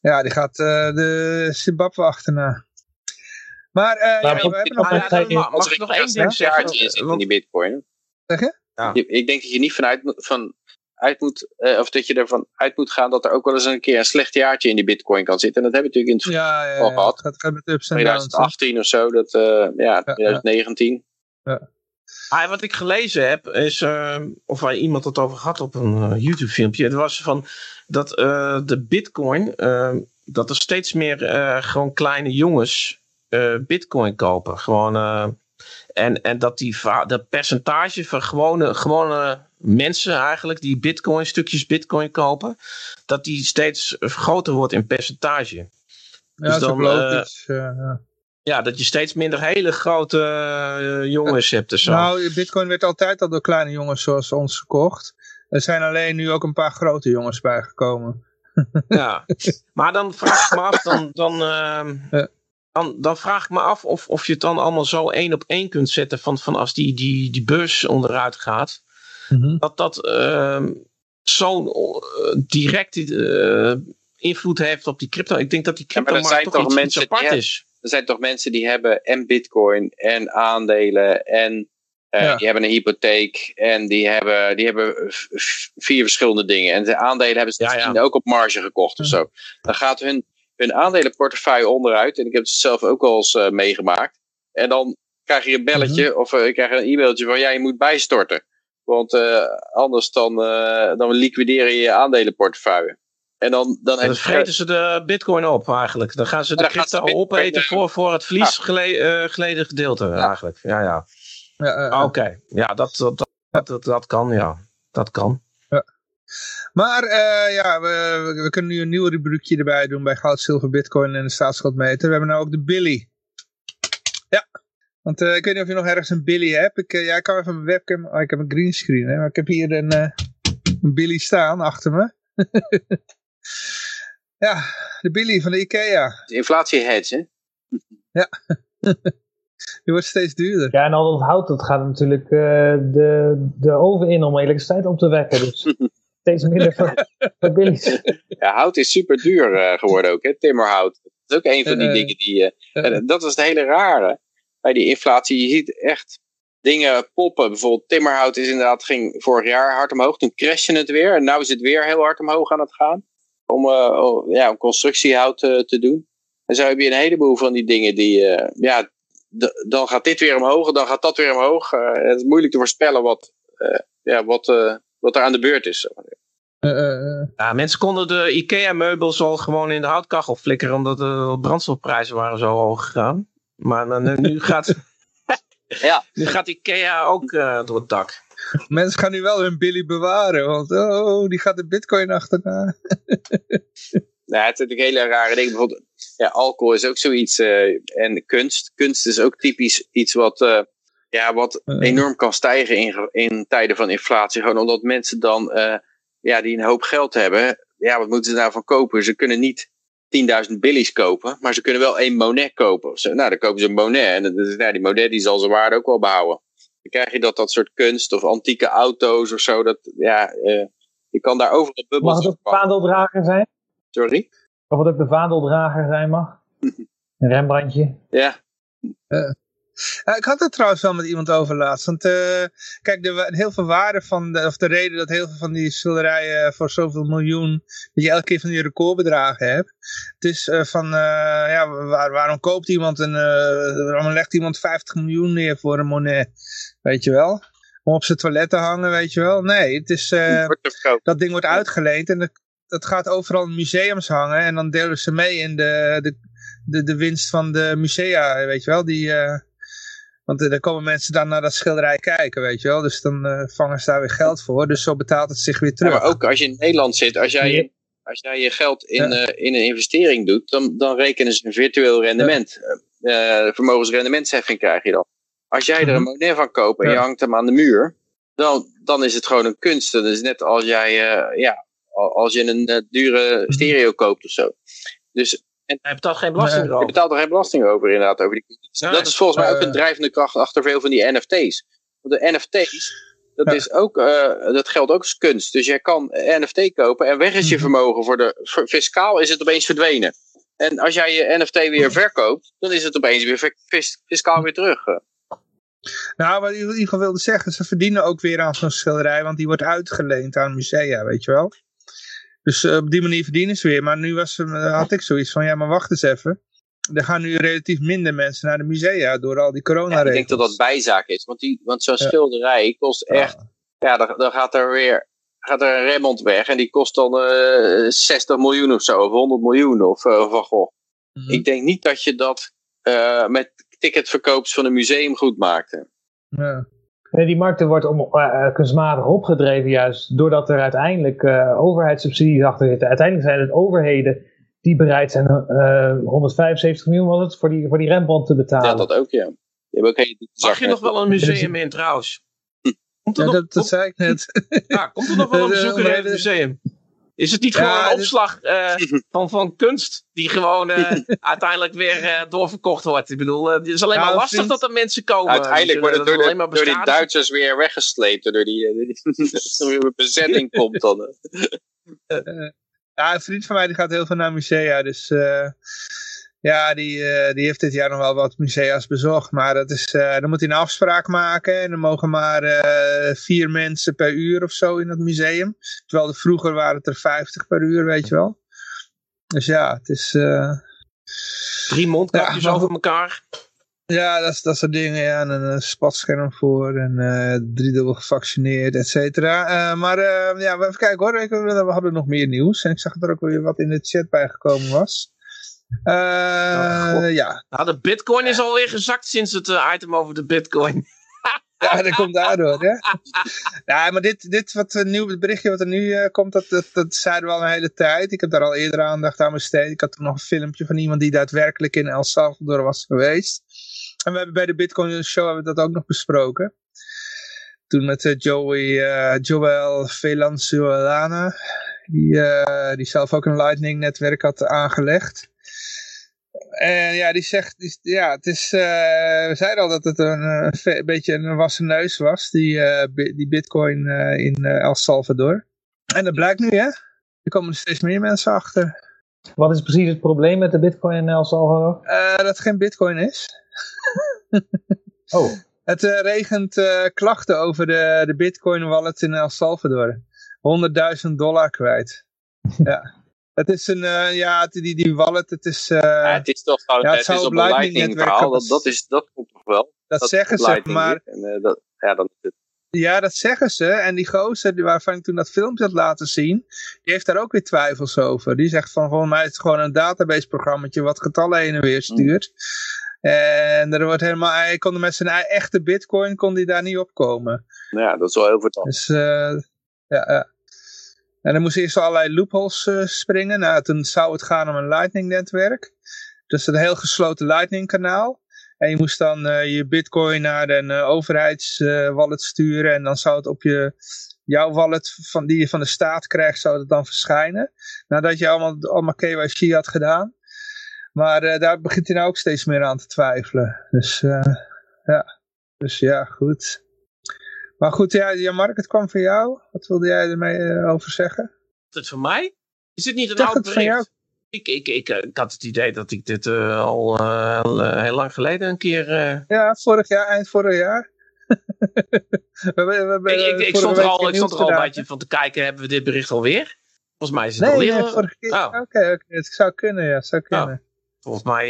ja, die gaat de Zimbabwe achterna. Maar, uh, ja, we hebben nog... mag, mag ik nog één ding zeggen? in die bitcoin. Zeg je? Ja. Ik denk dat je niet vanuit van uit moet, uh, of dat je ervan uit moet gaan dat er ook wel eens een keer een slecht jaartje in die bitcoin kan zitten. En dat hebben we natuurlijk in het ja, ja, ja, gehad. Het gaat, met ups 2018 of zo, dat, uh, ja, 2019. Ja. Ah, wat ik gelezen heb, is, uh, of waar iemand het over had op een YouTube filmpje. Het was van dat de bitcoin, dat er steeds meer gewoon kleine jongens bitcoin kopen. Gewoon en, en dat die dat percentage van gewone, gewone mensen eigenlijk die bitcoin, stukjes bitcoin kopen, dat die steeds groter wordt in percentage. Ja, dus dan, uh, ja. Ja, dat je steeds minder hele grote uh, jongens hebt. Dus nou, bitcoin werd altijd al door kleine jongens zoals ons gekocht. Er zijn alleen nu ook een paar grote jongens bijgekomen. ja, maar dan vraag ik me af, dan, dan, uh, ja dan, dan vraag ik me af of, of je het dan allemaal zo één op één kunt zetten van, van als die, die, die beurs onderuit gaat. Mhm. Dat dat uh, zo'n uh, direct uh, invloed heeft op die crypto. Ik denk dat die crypto ja, maar toch, toch iets, mensen iets apart is. Er zijn toch mensen die hebben en bitcoin en aandelen en uh, ja. die hebben een hypotheek en die hebben, die hebben vier verschillende dingen. En de aandelen hebben ze ja, ja. ook op marge gekocht of zo. Dan gaat hun hun aandelenportefeuille onderuit. En ik heb het zelf ook al eens uh, meegemaakt. En dan krijg je een belletje mhm. of ik krijg een e-mailtje van ja, je moet bijstorten. Want anders dan, dan liquideren je je aandelenportefeuille. En dan, dan, dan vreten ze de bitcoin op eigenlijk. Dan gaan ze de crypto opeten voor, voor het verlies geleden gedeelte eigenlijk. Ja, ja. ja Oké, ja, dat, dat, dat, dat, kan, ja. Dat kan. Maar uh, ja, we, we, kunnen nu een nieuw rubriekje erbij doen bij goud, zilver, bitcoin en de staatsschuldmeter. We hebben nou ook de Billy. Ja, want uh, ik weet niet of je nog ergens een Billy hebt. Ik, uh, ja, ik kan even mijn webcam... Oh, ik heb een greenscreen, hè. Maar ik heb hier een, een Billy staan achter me. ja, de Billy van de Ikea. De inflatie hedge, hè? ja. Die wordt steeds duurder. Ja, en al dat hout, dat gaat natuurlijk de, de oven in om elektriciteit op te wekken. Dus steeds minder van, Ja, hout is super duur uh, geworden ook, hè? timmerhout. Dat is ook een van die uh, dingen die... Uh, dat is het hele rare bij die inflatie. Je ziet echt dingen poppen. Bijvoorbeeld timmerhout is inderdaad, ging vorig jaar hard omhoog. Toen crashte het weer. En nu is het weer heel hard omhoog aan het gaan. Om, ja, om constructiehout te doen. En zo heb je een heleboel van die dingen die... ja, dan gaat dit weer omhoog, dan gaat dat weer omhoog. het is moeilijk te voorspellen wat, ja, wat, wat er aan de beurt is. Uh, ja, mensen konden de IKEA-meubels al gewoon in de houtkachel flikkeren, omdat de brandstofprijzen waren zo hoog gegaan. Maar nu, nu gaat, ja. nu gaat IKEA ook uh, door het dak. Mensen gaan nu wel hun Billy bewaren, want oh, die gaat de bitcoin achterna. nou, het is natuurlijk hele rare dingen. Bijvoorbeeld, ja, alcohol is ook zoiets. Uh, en kunst. Kunst is ook typisch iets wat ja, wat enorm kan stijgen in, in tijden van inflatie. Gewoon omdat mensen dan, uh, ja, die een hoop geld hebben, ja, wat moeten ze daarvan kopen? Ze kunnen niet 10.000 billies kopen, maar ze kunnen wel één Monet kopen. Zo, nou, dan kopen ze een Monet en dan, nou, die Monet die zal zijn waarde ook wel behouden. Dan krijg je dat dat soort kunst of antieke auto's of zo, dat, ja, uh, je kan daar overal bubbels Mag het ook de vaandeldrager zijn? Sorry? Of het ook de vaandeldrager zijn mag? een Rembrandtje? Ja. Uh, ik had het trouwens wel met iemand over laatst. Want uh, kijk, de, heel veel waarde van, de, of de reden dat heel veel van die schilderijen voor zoveel miljoen, dat je elke keer van die recordbedragen hebt. Het is uh, van, uh, ja, waar, waarom koopt iemand een, waarom legt iemand 50 miljoen neer voor een Monet? Weet je wel? Om op zijn toilet te hangen, weet je wel? Nee, het is, dat ding wordt uitgeleend en dat, dat gaat overal in museums hangen. En dan delen ze mee in de, de, de, de winst van de musea, weet je wel? Die... Want uh, dan komen mensen dan naar dat schilderij kijken, weet je wel. Dus dan uh, vangen ze daar weer geld voor. Dus zo betaalt het zich weer terug. Ja, maar ook als je in Nederland zit, als jij, als jij je geld in, ja. uh, in een investering doet, dan, dan rekenen ze een virtueel rendement. Ja. vermogensrendementsheffing krijg je dan. Als jij er een mhm. monet van koopt en je hangt hem aan de muur, dan, dan is het gewoon een kunst. Dat is net als jij, ja, als je een dure mhm. stereo koopt of zo. Dus en hij betaalt geen belasting over. Je betaalt er geen belasting over, inderdaad. Over die... Dat is volgens mij ook een drijvende kracht achter veel van die NFT's. Want de NFT's, dat, is ook, uh, dat geldt ook als kunst. Dus jij kan NFT kopen en weg is je mhm. vermogen. Voor de, voor, fiscaal is het opeens verdwenen. En als jij je NFT weer verkoopt, dan is het opeens weer fiscaal weer terug. Nou, wat ik in ieder geval wilde zeggen, ze verdienen ook weer aan zo'n schilderij, want die wordt uitgeleend aan musea, weet je wel. Dus uh, op die manier verdienen ze weer. Maar nu was, uh, had ik zoiets van, ja maar wacht eens even. Er gaan nu relatief minder mensen naar de musea door al die coronaregels. Ja, ik denk dat dat bijzaak is. Want, die, want zo'n ja. schilderij kost echt... Ja, dan, dan gaat er weer gaat er een Remond weg. En die kost dan uh, eh, 60 miljoen of zo. Of 100 miljoen of van goh. Mm -hmm. Ik denk niet dat je dat met ticketverkoops van een museum goed maakte. Ja. Nee, die markten wordt om, uh, kunstmatig opgedreven juist doordat er uiteindelijk uh, overheidssubsidies achter zitten. Uiteindelijk zijn het overheden die bereid zijn uh, 175 miljoen was het, voor die, voor die Rembrandt te betalen. Ja, dat ook, ja. Je ook Mag je nog wel een museum in trouwens? Komt er ja, nog, dat, dat zei ik net. Ja, komt er nog wel een bezoeker in het museum? Is het niet gewoon ja, een opslag uh, van, van kunst die gewoon uh, uiteindelijk weer uh, doorverkocht wordt? Ik bedoel, het is alleen maar lastig dat er mensen komen. Uiteindelijk worden door, de, door die Duitsers weer weggesleept. Door die, die bezetting komt dan. ja, een vriend van mij die gaat heel veel naar musea, dus ja, die, uh, die heeft dit jaar nog wel wat musea's bezocht. Maar dat is, uh, dan moet hij een afspraak maken. En dan mogen maar uh, vier mensen per uur of zo in het museum. Terwijl de, vroeger waren het er vijftig per uur, weet je wel. Dus ja, het is... Drie mondkapjes ja, over elkaar. Ja, dat, dat soort dingen. Ja, en een spatscherm voor en driedubbel gevaccineerd, et cetera. Maar ja, even kijken hoor. Ik, we hadden nog meer nieuws. En ik zag dat er ook weer wat in de chat bijgekomen was. Oh, ja. Nou, de bitcoin is alweer gezakt sinds het item over de bitcoin. Ja, dat komt daardoor, hè? Ja, maar dit, dit wat een nieuw berichtje wat er nu uh, komt, dat, dat, dat zeiden we al een hele tijd. Ik heb daar al eerder aandacht aan besteed. Ik had toen nog een filmpje van iemand die daadwerkelijk in El Salvador was geweest. En we hebben bij de Bitcoin Show hebben we dat ook nog besproken. Toen met uh, Joey, uh, Joel Velanzuelana, die, die zelf ook een Lightning netwerk had aangelegd. En ja, die zegt, die, ja, het is, uh, we zeiden al dat het een, een, beetje een wassen neus was, die, uh, die bitcoin uh, in El Salvador. En dat blijkt nu, hè? Er komen er steeds meer mensen achter. Wat is precies het probleem met de bitcoin in El Salvador? dat het geen bitcoin is. oh. Het regent klachten over de, de bitcoin wallet in El Salvador. 100.000 dollar kwijt. ja. Het is een, uh, ja, die, die wallet, het is... Uh, ja, het is toch gewoon, ja, het, het is op een Lightning verhaal, dat, dat, is, dat komt toch wel? Dat, dat zeggen ze, maar... En, uh, dat, ja, dan is het... Ja, dat zeggen ze. En die gozer waarvan ik toen dat filmpje had laten zien, die heeft daar ook weer twijfels over. Die zegt van, volgens mij is het gewoon een database programmaatje wat getallen heen en weer stuurt. Mm. En er wordt helemaal, hij kon met zijn echte bitcoin kon die daar niet opkomen. Ja, dat is wel heel verteld. Dus, ja, ja. En dan moest eerst allerlei loopholes uh, springen. Nou, toen zou het gaan om een lightning netwerk. Dus een heel gesloten lightning kanaal. En je moest dan uh, je bitcoin naar een uh, overheidswallet sturen. En dan zou het op je, jouw wallet van, die je van de staat krijgt, zou het dan verschijnen. Nadat je allemaal, allemaal KYC had gedaan. Maar daar begint hij nou ook steeds meer aan te twijfelen. Dus ja, dus ja, goed. Maar goed, ja, ja, Mark, het kwam van jou. Wat wilde jij ermee uh, over zeggen? Is het van mij? Is dit niet een oud bericht? Van jou? Ik, ik, ik, eh, ik, had het idee dat ik dit uh, al heel lang geleden een keer... Ja, vorig jaar, eind vorig jaar. we, we, we, ik, ik, ik stond er al, ik stond er al een beetje van te kijken, hebben we dit bericht alweer? Volgens mij is het nee, alweer... Nee, vorige keer. Oh. Oké, okay, okay. het zou kunnen, ja, zou oh. kunnen. Oh. Volgens mij...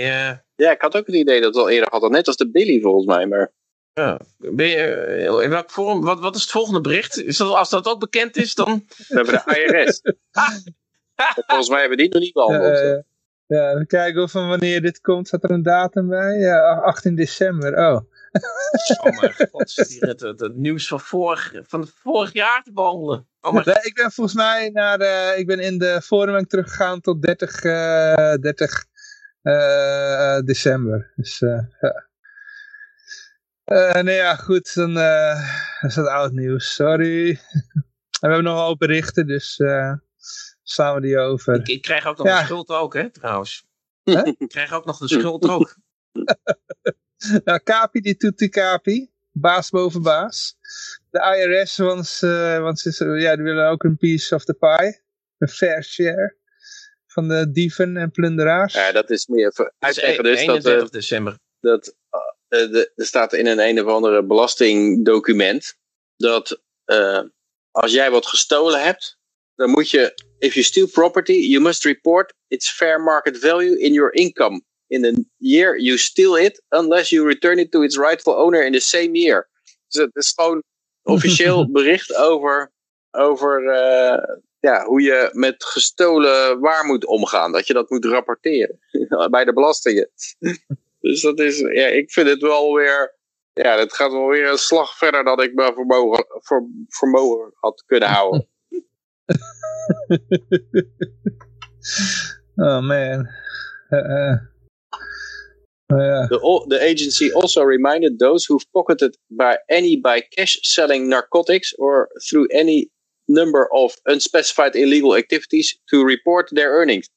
Ja, ik had ook het idee dat het al eerder had, net als de Billy volgens mij, maar... Ja. Ben je, eh, in welk vorm, wat, wat is het volgende bericht? Is dat, als dat ook bekend is, dan... We hebben de IRS. Volgens mij hebben die nog niet behandeld. Uh, ja, we kijken of van wanneer dit komt. Staat er een datum bij? Ja, 18 december. Oh. oh mijn god, het, het, het, nieuws van vorig, van vorig jaar te behandelen. Oh nee, ik ben volgens mij naar, uh, ik ben in de foruming teruggegaan tot 30, uh, 30 december. Dus ja. Uh, nee, ja, goed, dan uh, is dat oud nieuws. Sorry. we hebben nog wel berichten, dus uh, slaan we die over. Ik, ik krijg ook nog ja. de schuld ook, hè, trouwens. Huh? Ik krijg ook nog de schuld ook. nou, Kapi, die doet die Kapi. Baas boven baas. De IRS, want, want ze, ja, die willen ook een piece of the pie. Een fair share. Van de dieven en plunderaars. Ja, dat is meer uitleggen dus. 31 dat, december. Dat uh, er staat in een een of andere belastingdocument dat uh, als jij wat gestolen hebt, dan moet je, if you steal property, you must report its fair market value in your income in the year you steal it, unless you return it to its rightful owner in the same year. Dus het is gewoon officieel bericht over, over uh, ja, hoe je met gestolen waar moet omgaan. Dat je dat moet rapporteren bij de belastingen. Dus dat is, ja, ik vind het wel weer, ja, het gaat wel weer een slag verder dan ik me vermogen, vermogen had kunnen houden. oh man. Uh, uh. The, the agency also reminded those who've pocketed by any by cash selling narcotics or through any number of unspecified illegal activities to report their earnings.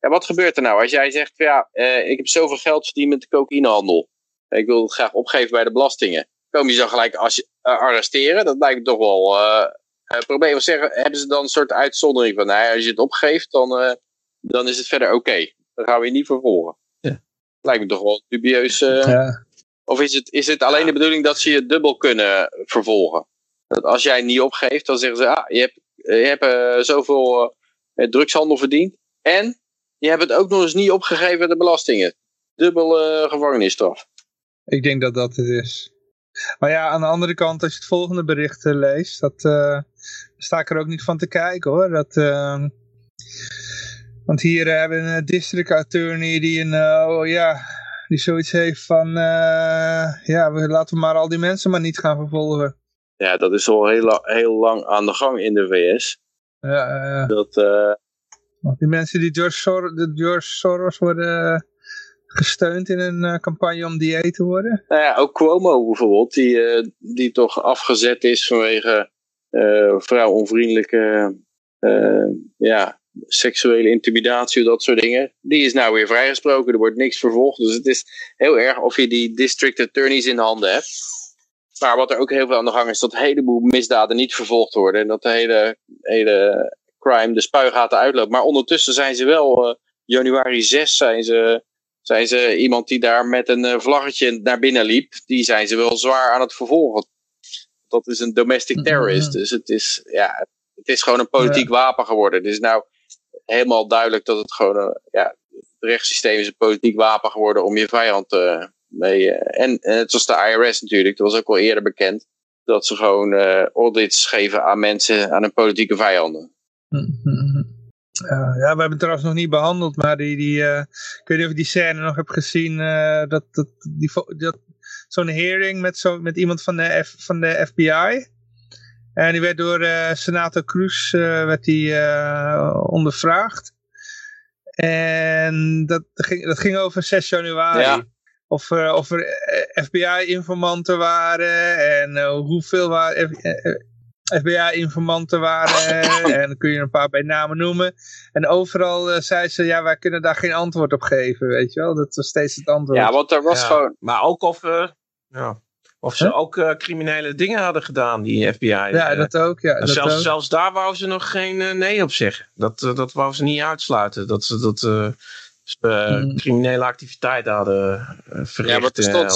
Ja, wat gebeurt er nou als jij zegt, ja, uh, ik heb zoveel geld verdiend met de cocaïnehandel. Ik wil het graag opgeven bij de belastingen. Kom je zo gelijk als, uh, arresteren? Dat lijkt me toch wel uh, een probleem. Of zeggen, hebben ze dan een soort uitzondering van, nou, als je het opgeeft, dan, dan is het verder oké. Okay. Dan gaan we je niet vervolgen. Ja. Lijkt me toch wel dubieus. Ja. Of is het, is het alleen de bedoeling dat ze je dubbel kunnen vervolgen? Dat als jij niet opgeeft, dan zeggen ze, ah, je hebt, je hebt zoveel drugshandel verdiend. En je hebt het ook nog eens niet opgegeven de belastingen. Dubbele gevangenisstraf. Ik denk dat dat het is. Maar ja, aan de andere kant, als je het volgende bericht uh, leest, dat, uh, sta ik er ook niet van te kijken hoor. Dat, uh, want hier hebben we een district attorney die een, oh ja, die zoiets heeft van, ja, we, laten we maar al die mensen maar niet gaan vervolgen. Ja, dat is al heel, heel lang aan de gang in de VS. Ja, dat, die mensen die George, Sor George Soros worden gesteund in een uh, campagne om dieet te worden? Nou ja, ook Cuomo bijvoorbeeld, die, uh, die toch afgezet is vanwege vrouwonvriendelijke ja, seksuele intimidatie, dat soort dingen. Die is nou weer vrijgesproken, er wordt niks vervolgd. Dus het is heel erg of je die district attorneys in de handen hebt. Maar wat er ook heel veel aan de gang is, dat een heleboel misdaden niet vervolgd worden. En dat de hele, hele crime de spuigaten uitloopt. Maar ondertussen zijn ze wel, januari 6 zijn ze zijn ze iemand die daar met een eh, vlaggetje naar binnen liep, die zijn ze wel zwaar aan het vervolgen. Dat is een domestic mhm. terrorist. Dus het is, ja, het is gewoon een politiek wapen geworden. Het is nou helemaal duidelijk dat het gewoon, een, ja, het rechtssysteem is een politiek wapen geworden om je vijand uh, mee. Uh, en, en het was de IRS natuurlijk, dat was ook al eerder bekend, dat ze gewoon uh, audits geven aan mensen, aan hun politieke vijanden. Mhm. Uh, ja, we hebben het trouwens nog niet behandeld, maar die, die, uh, ik weet niet of je die scène nog hebt gezien, uh, dat, dat, die, dat, zo'n hearing met, zo, met iemand van de, F, van de FBI. En die werd door senator Cruz werd die, ondervraagd. En dat ging, dat ging over 6 januari. Ja. Of, of er FBI-informanten waren en hoeveel waren FBI-informanten waren. en dan kun je een paar bij namen noemen. En overal uh, zei ze, ja, wij kunnen daar geen antwoord op geven, weet je wel. Dat was steeds het antwoord. Ja, want er was gewoon... Maar ook of, uh, ja, of ze ook uh, criminele dingen hadden gedaan, die FBI. Ja, dat ook. Ja, dat zelfs, ook. zelfs daar wou ze nog geen nee op zeggen. Dat, dat wou ze niet uitsluiten. Dat ze dat uh, criminele activiteiten hadden uh, verricht. Ja, maar er stond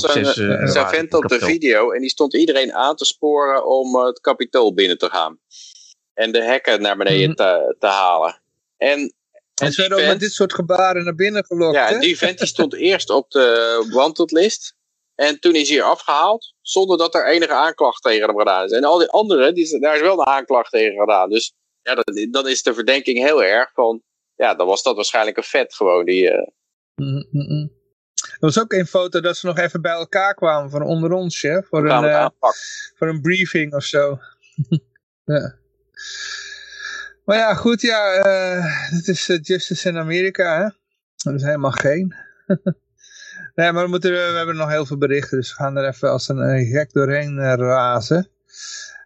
zo'n vent op de video en die stond iedereen aan te sporen om het kapitool binnen te gaan. En de hekken naar beneden mm. te, te, halen. En, en ze werden ook met dit soort gebaren naar binnen gelokt. Ja, die vent die stond eerst op de wanted list. En toen is hij afgehaald, zonder dat er enige aanklacht tegen hem gedaan is. En al die anderen, die, daar is wel een aanklacht tegen gedaan. Dus ja, dan, dan is de verdenking heel erg van ja, dan was dat waarschijnlijk een vet gewoon. Die, uh... mm -mm. Er was ook een foto dat ze nog even bij elkaar kwamen van onder ons, hè? Voor, een, uh, voor een briefing of zo. ja. Maar ja, goed, ja, het is Justice in Amerika, hè? Dat is helemaal geen. nee, maar we, moeten, we hebben nog heel veel berichten, dus we gaan er even als een gek doorheen razen.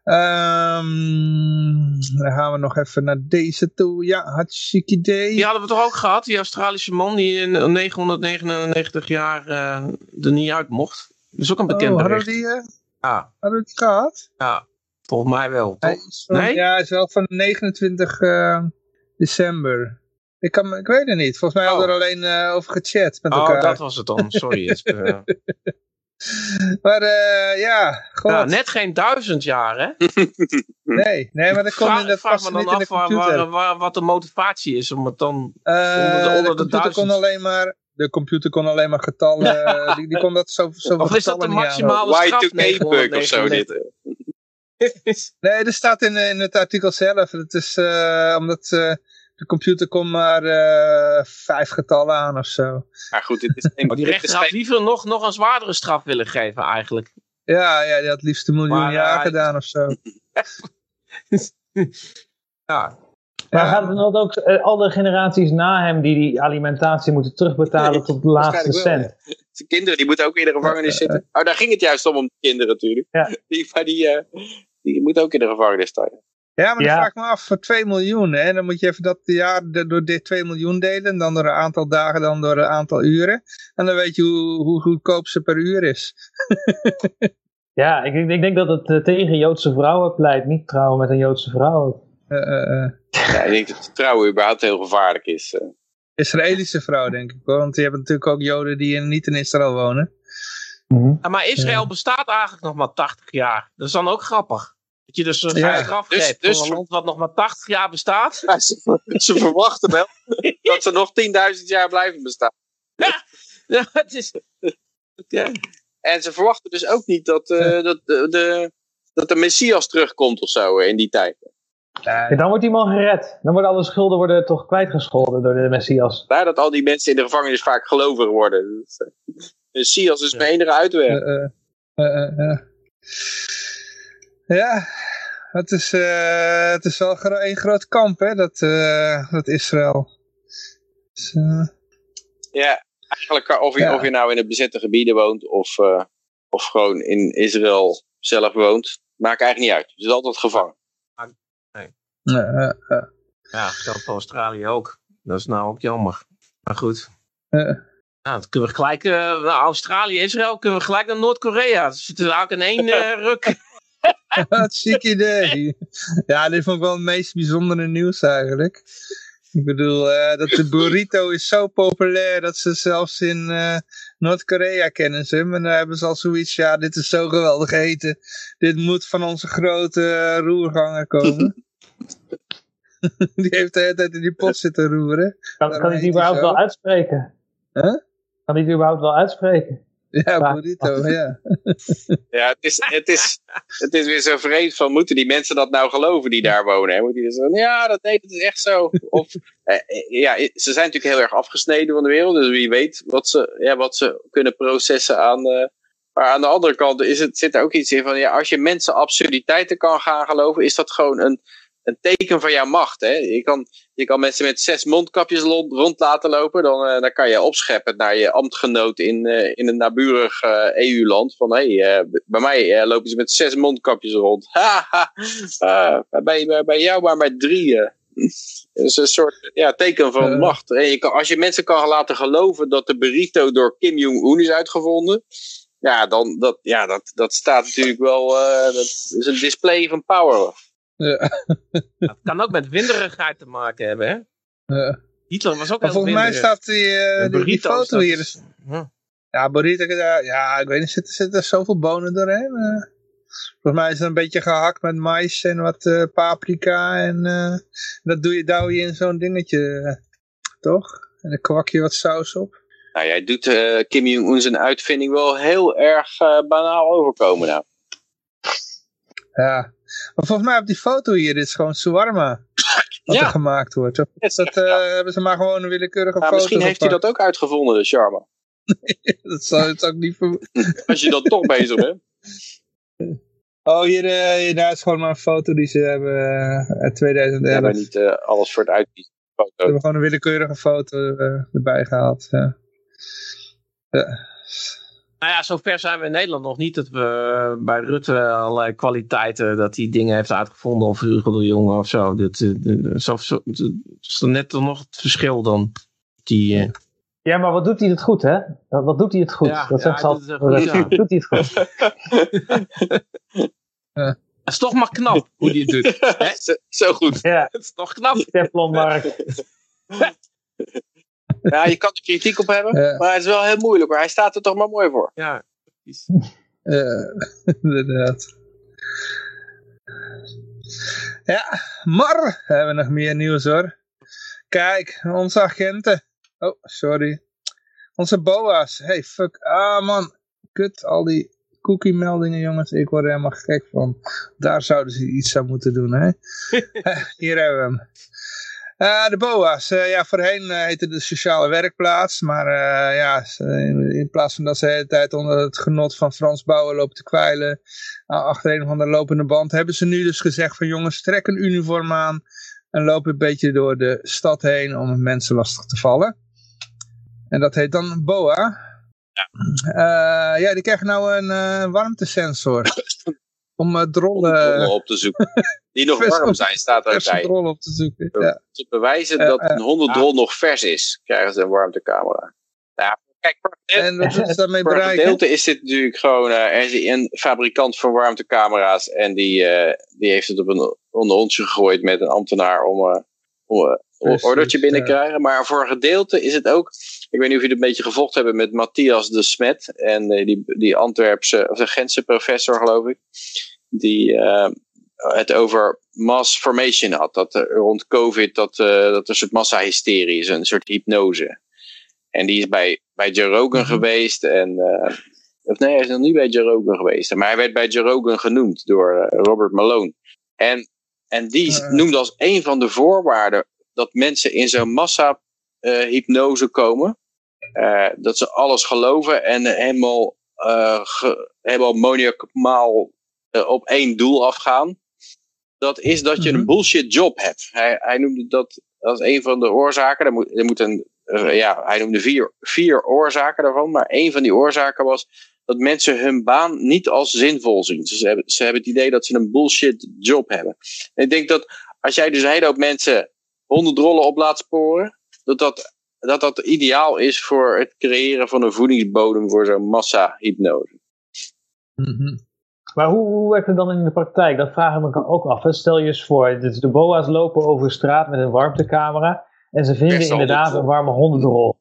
Um, dan gaan we nog even naar deze toe. Ja, hartstikke idee. Die hadden we toch ook gehad? Die Australische man die in 999 jaar uh, er niet uit mocht. Dat is ook een bekende oh, hadden we die, uh, ja. Hadden we die gehad? Ja, volgens mij wel. Toch? Van, nee? Ja, is wel van 29 uh, eh, december. Ik, kan, ik weet het niet. Volgens mij oh. hadden we er alleen over gechat met oh, elkaar. Oh, dat was het dan. Sorry. Maar uh, ja, God. Ja, net geen duizend jaar, hè? nee, nee, maar dat komt in de Vraag me dan af waar, waar, waar, wat de motivatie is om het dan uh, onder de, onder de, de computer kon alleen maar de computer kon alleen maar getallen, die, die kon dat zo, zo Of is dat de maximale straf? Y2K-bug of zo dit? nee, er staat in, in het artikel zelf, het is uh, omdat uh, de computer kon maar uh, vijf getallen aan of zo. Maar goed, dit is... maar die rechter had liever nog, nog een zwaardere straf willen geven eigenlijk. Ja, ja die had liefst een miljoen maar, jaar uh, gedaan of zo. ja. Maar ja. gaat het dan ook uh, alle generaties na hem die die alimentatie moeten terugbetalen nee, tot de laatste cent? Wel. Zijn kinderen die moeten ook in de gevangenis zitten. Oh, daar ging het juist om, om de kinderen natuurlijk. Ja. Die, maar die, uh, die moeten ook in de gevangenis staan. Ja, maar dan vraag ik me af, voor 2 miljoen, hè, dan moet je even dat jaar door dit 2 miljoen delen, dan door een aantal dagen, dan door een aantal uren. En dan weet je hoe, hoe goedkoop ze per uur is. ja, ik, ik, denk dat het uh, tegen Joodse vrouwen pleit, niet trouwen met een Joodse vrouw. Uh, uh, ja, ik denk dat trouwen überhaupt heel gevaarlijk is. Israëlische vrouw, denk ik hoor, want je hebt natuurlijk ook Joden die in, niet in Israël wonen. Mm -hmm. ja, maar Israël bestaat eigenlijk nog maar 80 jaar. Dat is dan ook grappig. Dat je dus een ja. straf dus, geeft dus, voor een land wat nog maar 80 jaar bestaat. Ja, ze, ze, verwachten wel dat ze nog 10.000 jaar blijven bestaan. Ja, ja het is... Ja. En ze verwachten dus ook niet dat, uh, dat, de, de, dat de Messias terugkomt of zo in die tijd. Ja, dan wordt die man gered. Dan worden alle schulden worden toch kwijtgescholden door de Messias. Ja, dat al die mensen in de gevangenis vaak gelovig worden. Dus, Messias is mijn enige uitweg. Ja, het is, uh, het is wel één groot kamp, hè, dat, uh, dat Israël. Dus, uh... Ja, eigenlijk of je, ja. of je nou in het bezette gebieden woont of, of gewoon in Israël zelf woont, maakt eigenlijk niet uit. Je is altijd gevangen. Nee. Ja, dat geldt voor Australië ook. Dat is nou ook jammer. Maar goed. Nou, dan kunnen we gelijk, uh, nou, Australië, Israël, kunnen we gelijk naar Noord-Korea. Dus het is eigenlijk in één uh, ruk. Wat ziek idee. Ja, dit vond ik wel het meest bijzondere nieuws eigenlijk. Ik bedoel, uh, dat de burrito is zo populair dat ze zelfs in uh, Noord-Korea kennen ze hem. En dan hebben ze al zoiets, ja, dit is zo geweldig eten. Dit moet van onze grote roerganger komen. die heeft de hele tijd in die pot zitten roeren. Kan, kan hij het überhaupt wel uitspreken? Huh? Kan hij het überhaupt wel uitspreken? Ja, burrito, ja. ja, het is, het, is, het is weer zo vreemd van, moeten die mensen dat nou geloven die daar wonen? Hè? Moet die zeggen, ja, dat, nee, dat is echt zo. Of, eh, ja, ze zijn natuurlijk heel erg afgesneden van de wereld, dus wie weet wat ze, ja, wat ze kunnen processen aan... Uh, maar aan de andere kant is het, zit er ook iets in van, ja, als je mensen absurditeiten kan gaan geloven, is dat gewoon een, een teken van jouw macht. Hè? Je, kan, je kan mensen met zes mondkapjes rond laten lopen. Dan, uh, dan kan je opscheppen naar je ambtgenoot in, uh, in een naburig uh, EU-land. Van hé, hey, bij mij lopen ze met zes mondkapjes rond. Ha, bij, bij jou maar met drie. Dat is een soort ja, teken van macht. En je kan, als je mensen kan laten geloven dat de burrito door Kim Jong-un is uitgevonden. Ja, dan, dat, ja dat, dat staat natuurlijk wel. dat is een display van power. Ja. Dat kan ook met winderigheid te maken hebben, hè? Ja. Hitler was ook maar volgens mij staat die, uh, die, die, foto hier. Is, ja, ja burrito, ja, ik weet niet, zitten zit er zoveel bonen doorheen? Uh, volgens mij is het een beetje gehakt met mais en wat uh, paprika en dat doe je, douw je in zo'n dingetje, toch? En dan kwak je wat saus op. Nou, jij doet Kim Jong-un zijn uitvinding wel heel erg banaal overkomen nou. Ja, maar volgens mij op die foto hier, dit is gewoon shawarma. Wat ja. er gemaakt wordt. Of is dat uh, hebben ze maar gewoon een willekeurige nou, foto Misschien heeft hij dat ook uitgevonden, de charme. dat zou ook niet ver... Als je dan toch bezig bent. Oh, hier, uh, daar is gewoon maar een foto die ze hebben uh, uit 2011. We hebben niet uh, alles voor het uitkiezen. Ze hebben gewoon een willekeurige foto erbij gehaald. Ja. Nou ja, zover zijn we in Nederland nog niet dat we bij Rutte allerlei kwaliteiten, dat hij dingen heeft uitgevonden of Hugo de Jonge of zo. Dat, zo, is er net nog het verschil dan. Die, uh... Ja, maar wat doet hij het goed, hè? Wat doet hij het goed? Ja, dat ja, zegt ja, doet, goed, ja. doet hij het goed? Het is toch maar knap hoe hij het doet. Hè? zo, zo, goed. Ja. Het is toch knap. Teflonmark. Ja, je kan er kritiek op hebben, maar het is wel heel moeilijk. Maar hij staat er toch maar mooi voor. Ja, precies. Ja, inderdaad. Ja, maar we hebben nog meer nieuws hoor. Kijk, onze agenten. Oh, sorry. Onze boa's. Hey, fuck. Ah man, kut. Al die cookie meldingen jongens. Ik word er helemaal gek van. Daar zouden ze iets aan moeten doen hè. Hier hebben we hem. Uh, de BOA's, uh, ja, voorheen uh, heette de sociale werkplaats, maar ja, in, plaats van dat ze de hele tijd onder het genot van Frans bouwen lopen te kwijlen achter een van de lopende band, hebben ze nu dus gezegd van jongens, trek een uniform aan en loop een beetje door de stad heen om mensen lastig te vallen. En dat heet dan BOA. Ja, ja die krijgen nou een warmtesensor. Om uh, drollen... Op te zoeken. Die nog warm zijn, staat er bij. drollen op te zoeken, ja. Te bewijzen dat een hondendrol nog vers is, krijgen ze een warmtecamera. Ja, kijk, en wat is daarmee gedeelte is dit natuurlijk gewoon, uh, er is een fabrikant van warmtecamera's en die, uh, die heeft het op een onderhondje gegooid met een ambtenaar om, om een ordertje binnen te krijgen. Maar voor een gedeelte is het ook, ik weet niet of jullie het een beetje gevolgd hebben met Matthias de Smet en die, die Antwerpse, of de Gentse professor geloof ik, die uh, het over mass formation had. Dat er rond COVID dat, uh, dat er een soort massahysterie is, een soort hypnose. En die is bij, bij Joe Rogan -hmm. geweest en uh, of nee, hij is nog niet bij Joe Rogan geweest. Maar hij werd bij Joe Rogan genoemd door eh, Robert Malone. En, en die noemde als een van de voorwaarden dat mensen in zo'n massa hypnose komen. Dat ze alles geloven en helemaal, ge, helemaal op één doel afgaan. Dat is dat je een mhm. bullshit job hebt. Hij, hij noemde dat als een van de oorzaken. Er moet, er moet een eh, ja, hij noemde vier, vier oorzaken daarvan. Maar een van die oorzaken was dat mensen hun baan niet als zinvol zien. Ze hebben, ze hebben het idee dat ze een bullshit job hebben. En ik denk dat als jij dus een hele hoop mensen honderd rollen op laat sporen, dat dat, dat dat ideaal is voor het creëren van een voedingsbodem voor zo'n massa-hypnose. Mm Maar hoe, hoe werkt het dan in de praktijk? Dat vragen we me ook af. Stel je eens voor, de boa's lopen over de straat met een warmtecamera. En ze vinden inderdaad een warme hondendrol.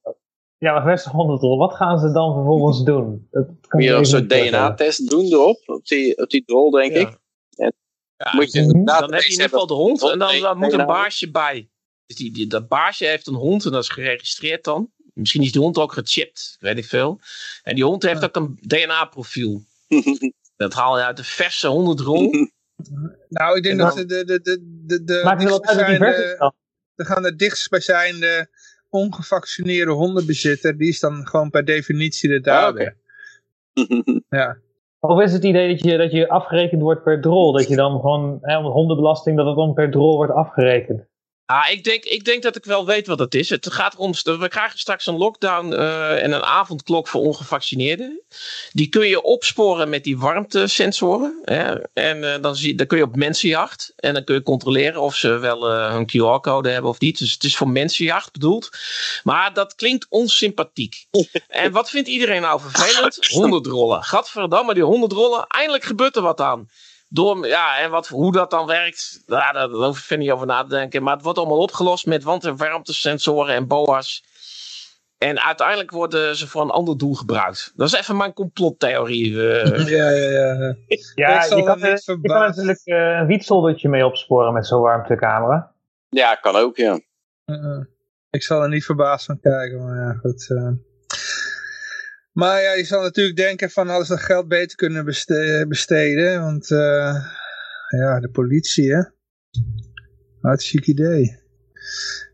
Ja, maar verse hondendrol, wat gaan ze dan vervolgens doen? Dat kan je een soort DNA-test doen erop, op die, op die drol, denk ik. En ja, moet je dan heb je in ieder geval de hond en dan, dan moet een baasje bij. Dus die, die, dat baasje heeft een hond en dat is geregistreerd dan. Misschien is die hond ook gechipt, weet ik veel. En die hond heeft ook een DNA-profiel. dat haal je uit de verse hondendrol. nou, ik denk dat de, de, de, de, de, Maakt het wel uit dat die vers dan gaan de dichtstbijzijnde ongevaccineerde hondenbezitter, die is dan gewoon per definitie de dader. Ah, ja. Of is het idee dat je, dat je afgerekend wordt per drol? Dat je dan gewoon, hè, hondenbelasting, dat het dan per drol wordt afgerekend? Ah, ik denk, ik denk dat ik wel weet wat het is. Het gaat erom, we krijgen straks een lockdown uh, en een avondklok voor ongevaccineerden. Die kun je opsporen met die warmtesensoren. Hè? En uh, dan, zie, dan kun je op mensenjacht. En dan kun je controleren of ze wel uh, hun QR-code hebben of niet. Dus het is voor mensenjacht bedoeld. Maar dat klinkt onsympathiek. en wat vindt iedereen nou vervelend? Honderdrollen. Gadverdamme, die honderdrollen. Eindelijk gebeurt er wat aan door, ja, en wat, hoe dat dan werkt, daar, daar hoef ik niet over na te denken. Maar het wordt allemaal opgelost met warmtesensoren en boa's. En uiteindelijk worden ze voor een ander doel gebruikt. Dat is even mijn complottheorie. Uh. ja, ja, ja. ja je, kan, je kan natuurlijk uh, een wietzoldertje mee opsporen met zo'n warmtecamera. Ja, kan ook, ja. Uh, ik zal er niet verbaasd van kijken, maar ja, goed. Maar ja, je zal natuurlijk denken van hadden ze dat geld beter kunnen besteden. Want uh, ja, de politie hè. Hartstikke idee.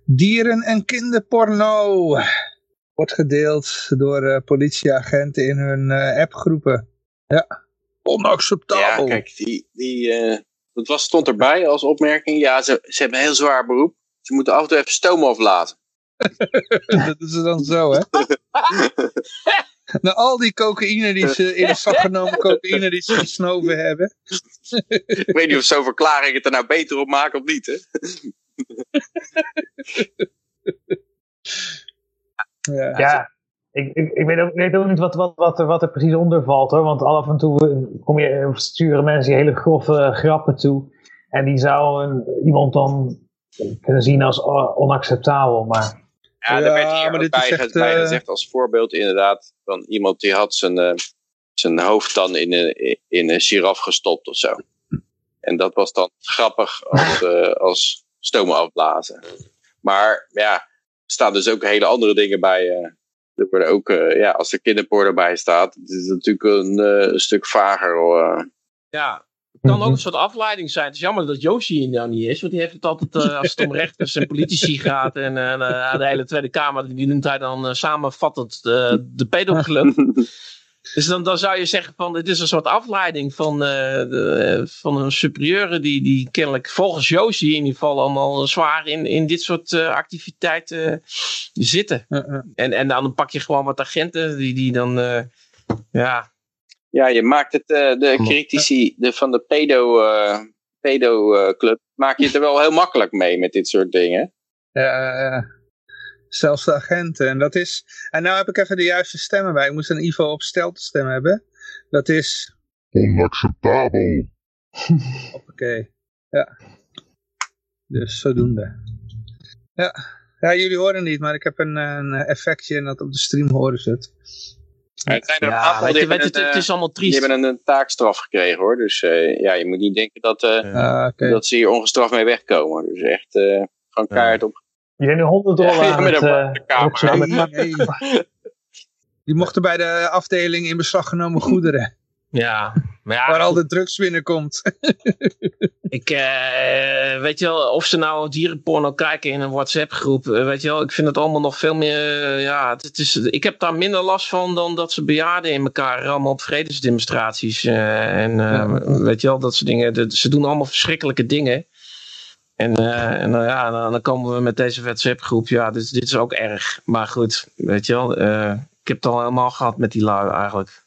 Dieren- en kinderporno wordt gedeeld door uh, politieagenten in hun uh, appgroepen. Ja, onacceptabel. Ja, kijk, die, die, dat was, stond erbij als opmerking. Ja, ze, ze hebben een heel zwaar beroep. Ze moeten af en toe even stoom aflaten. dat is dan zo, hè? Na al die cocaïne die ze in de zak genomen cocaïne die ze gesnoven hebben. Ik weet niet of zo'n verklaring het er nou beter op maken of niet, hè? ja, ja ik, ik, ik, weet ook, ik weet ook niet wat, wat, wat, er, wat er precies onder valt hoor. Want af en toe kom je, sturen mensen hele grove grappen toe. En die zou een, iemand dan kunnen zien als onacceptabel. Maar ja, er werd hier bij, echt, bij, eh, gezegd als voorbeeld inderdaad van iemand die had zijn, uh, zijn hoofd dan in een, in een giraf gestopt of zo. En dat was dan grappig als, uh, als stomen afblazen. Maar ja, er staan dus ook hele andere dingen bij. er worden ook, ja, als er kinderporno bij staat, het is natuurlijk een, een stuk vager. ja, kan ook mhm. een soort afleiding zijn. Het is jammer dat Yoshi hier nou niet is, want die heeft het altijd uh, als het om rechters en politici gaat en uh, de hele Tweede Kamer, die noemt hij dan uh, samenvattend de, de pedoclub. dus dan, dan zou je zeggen van, dit is een soort afleiding van, de, van een superieuren die, die kennelijk volgens Yoshi in ieder geval allemaal zwaar in, in dit soort activiteiten zitten. En, en dan pak je gewoon wat agenten die, die dan, ja, ja, je maakt het, uh, de critici de, van de pedo, uh, pedo uh, club, maak je het er wel heel makkelijk mee met dit soort dingen. Ja, zelfs de agenten. En dat is, en nou heb ik even de juiste stemmen bij. Ik moest een Ivo op stelte stem hebben. Dat is... Onacceptabel. Oké, ja. Dus zodoende. Ja. ja, jullie horen niet, maar ik heb een, een effectje en dat op de stream horen ze het. Het zijn er een aantal het, het is allemaal triest. Die hebben een, taakstraf gekregen hoor. Dus uh, ja, je moet niet denken dat, uh, ah, okay. dat ze hier ongestraft mee wegkomen. Dus echt uh, gewoon kaart op. Je bent nu honderd dollar ja, met, met de, de kamer. Die mochten bij de afdeling in beslag genomen goederen. Ja, maar ja, waar al de drugs binnenkomt. ik, uh, weet je wel, of ze nou dierenporno kijken in een WhatsApp groep, uh, weet je wel, ik vind het allemaal nog veel meer, uh, ja, het is, ik heb daar minder last van dan dat ze bejaarden in elkaar rammen op vredesdemonstraties en ja. weet je wel, dat soort dingen. De, ze doen allemaal verschrikkelijke dingen. En, en nou ja, dan, dan, komen we met deze WhatsApp groep, ja, dit, dit is ook erg. Maar goed, weet je wel, ik heb het al helemaal gehad met die lui eigenlijk.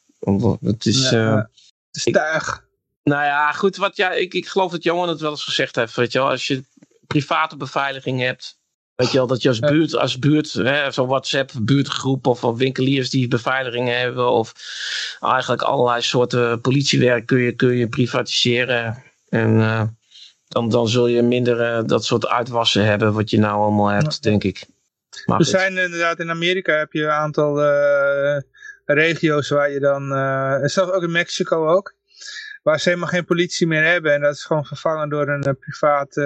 Het is... Ja, het is tuig. Nou ja, goed, wat, ja, ik, ik geloof dat Johan het wel eens gezegd heeft. Weet je wel, als je private beveiliging hebt, weet je wel, dat je als buurt, als buurt, zo'n WhatsApp buurtgroep of, of winkeliers die beveiliging hebben, of eigenlijk allerlei soorten politiewerk kun je, kun je privatiseren. En uh, dan, dan zul je minder uh, dat soort uitwassen hebben wat je nou allemaal hebt, ja. denk ik. Maar er goed. zijn inderdaad in Amerika heb je een aantal uh, regio's waar je dan, en zelfs ook in Mexico ook, waar ze helemaal geen politie meer hebben. En dat is gewoon vervangen door een uh, private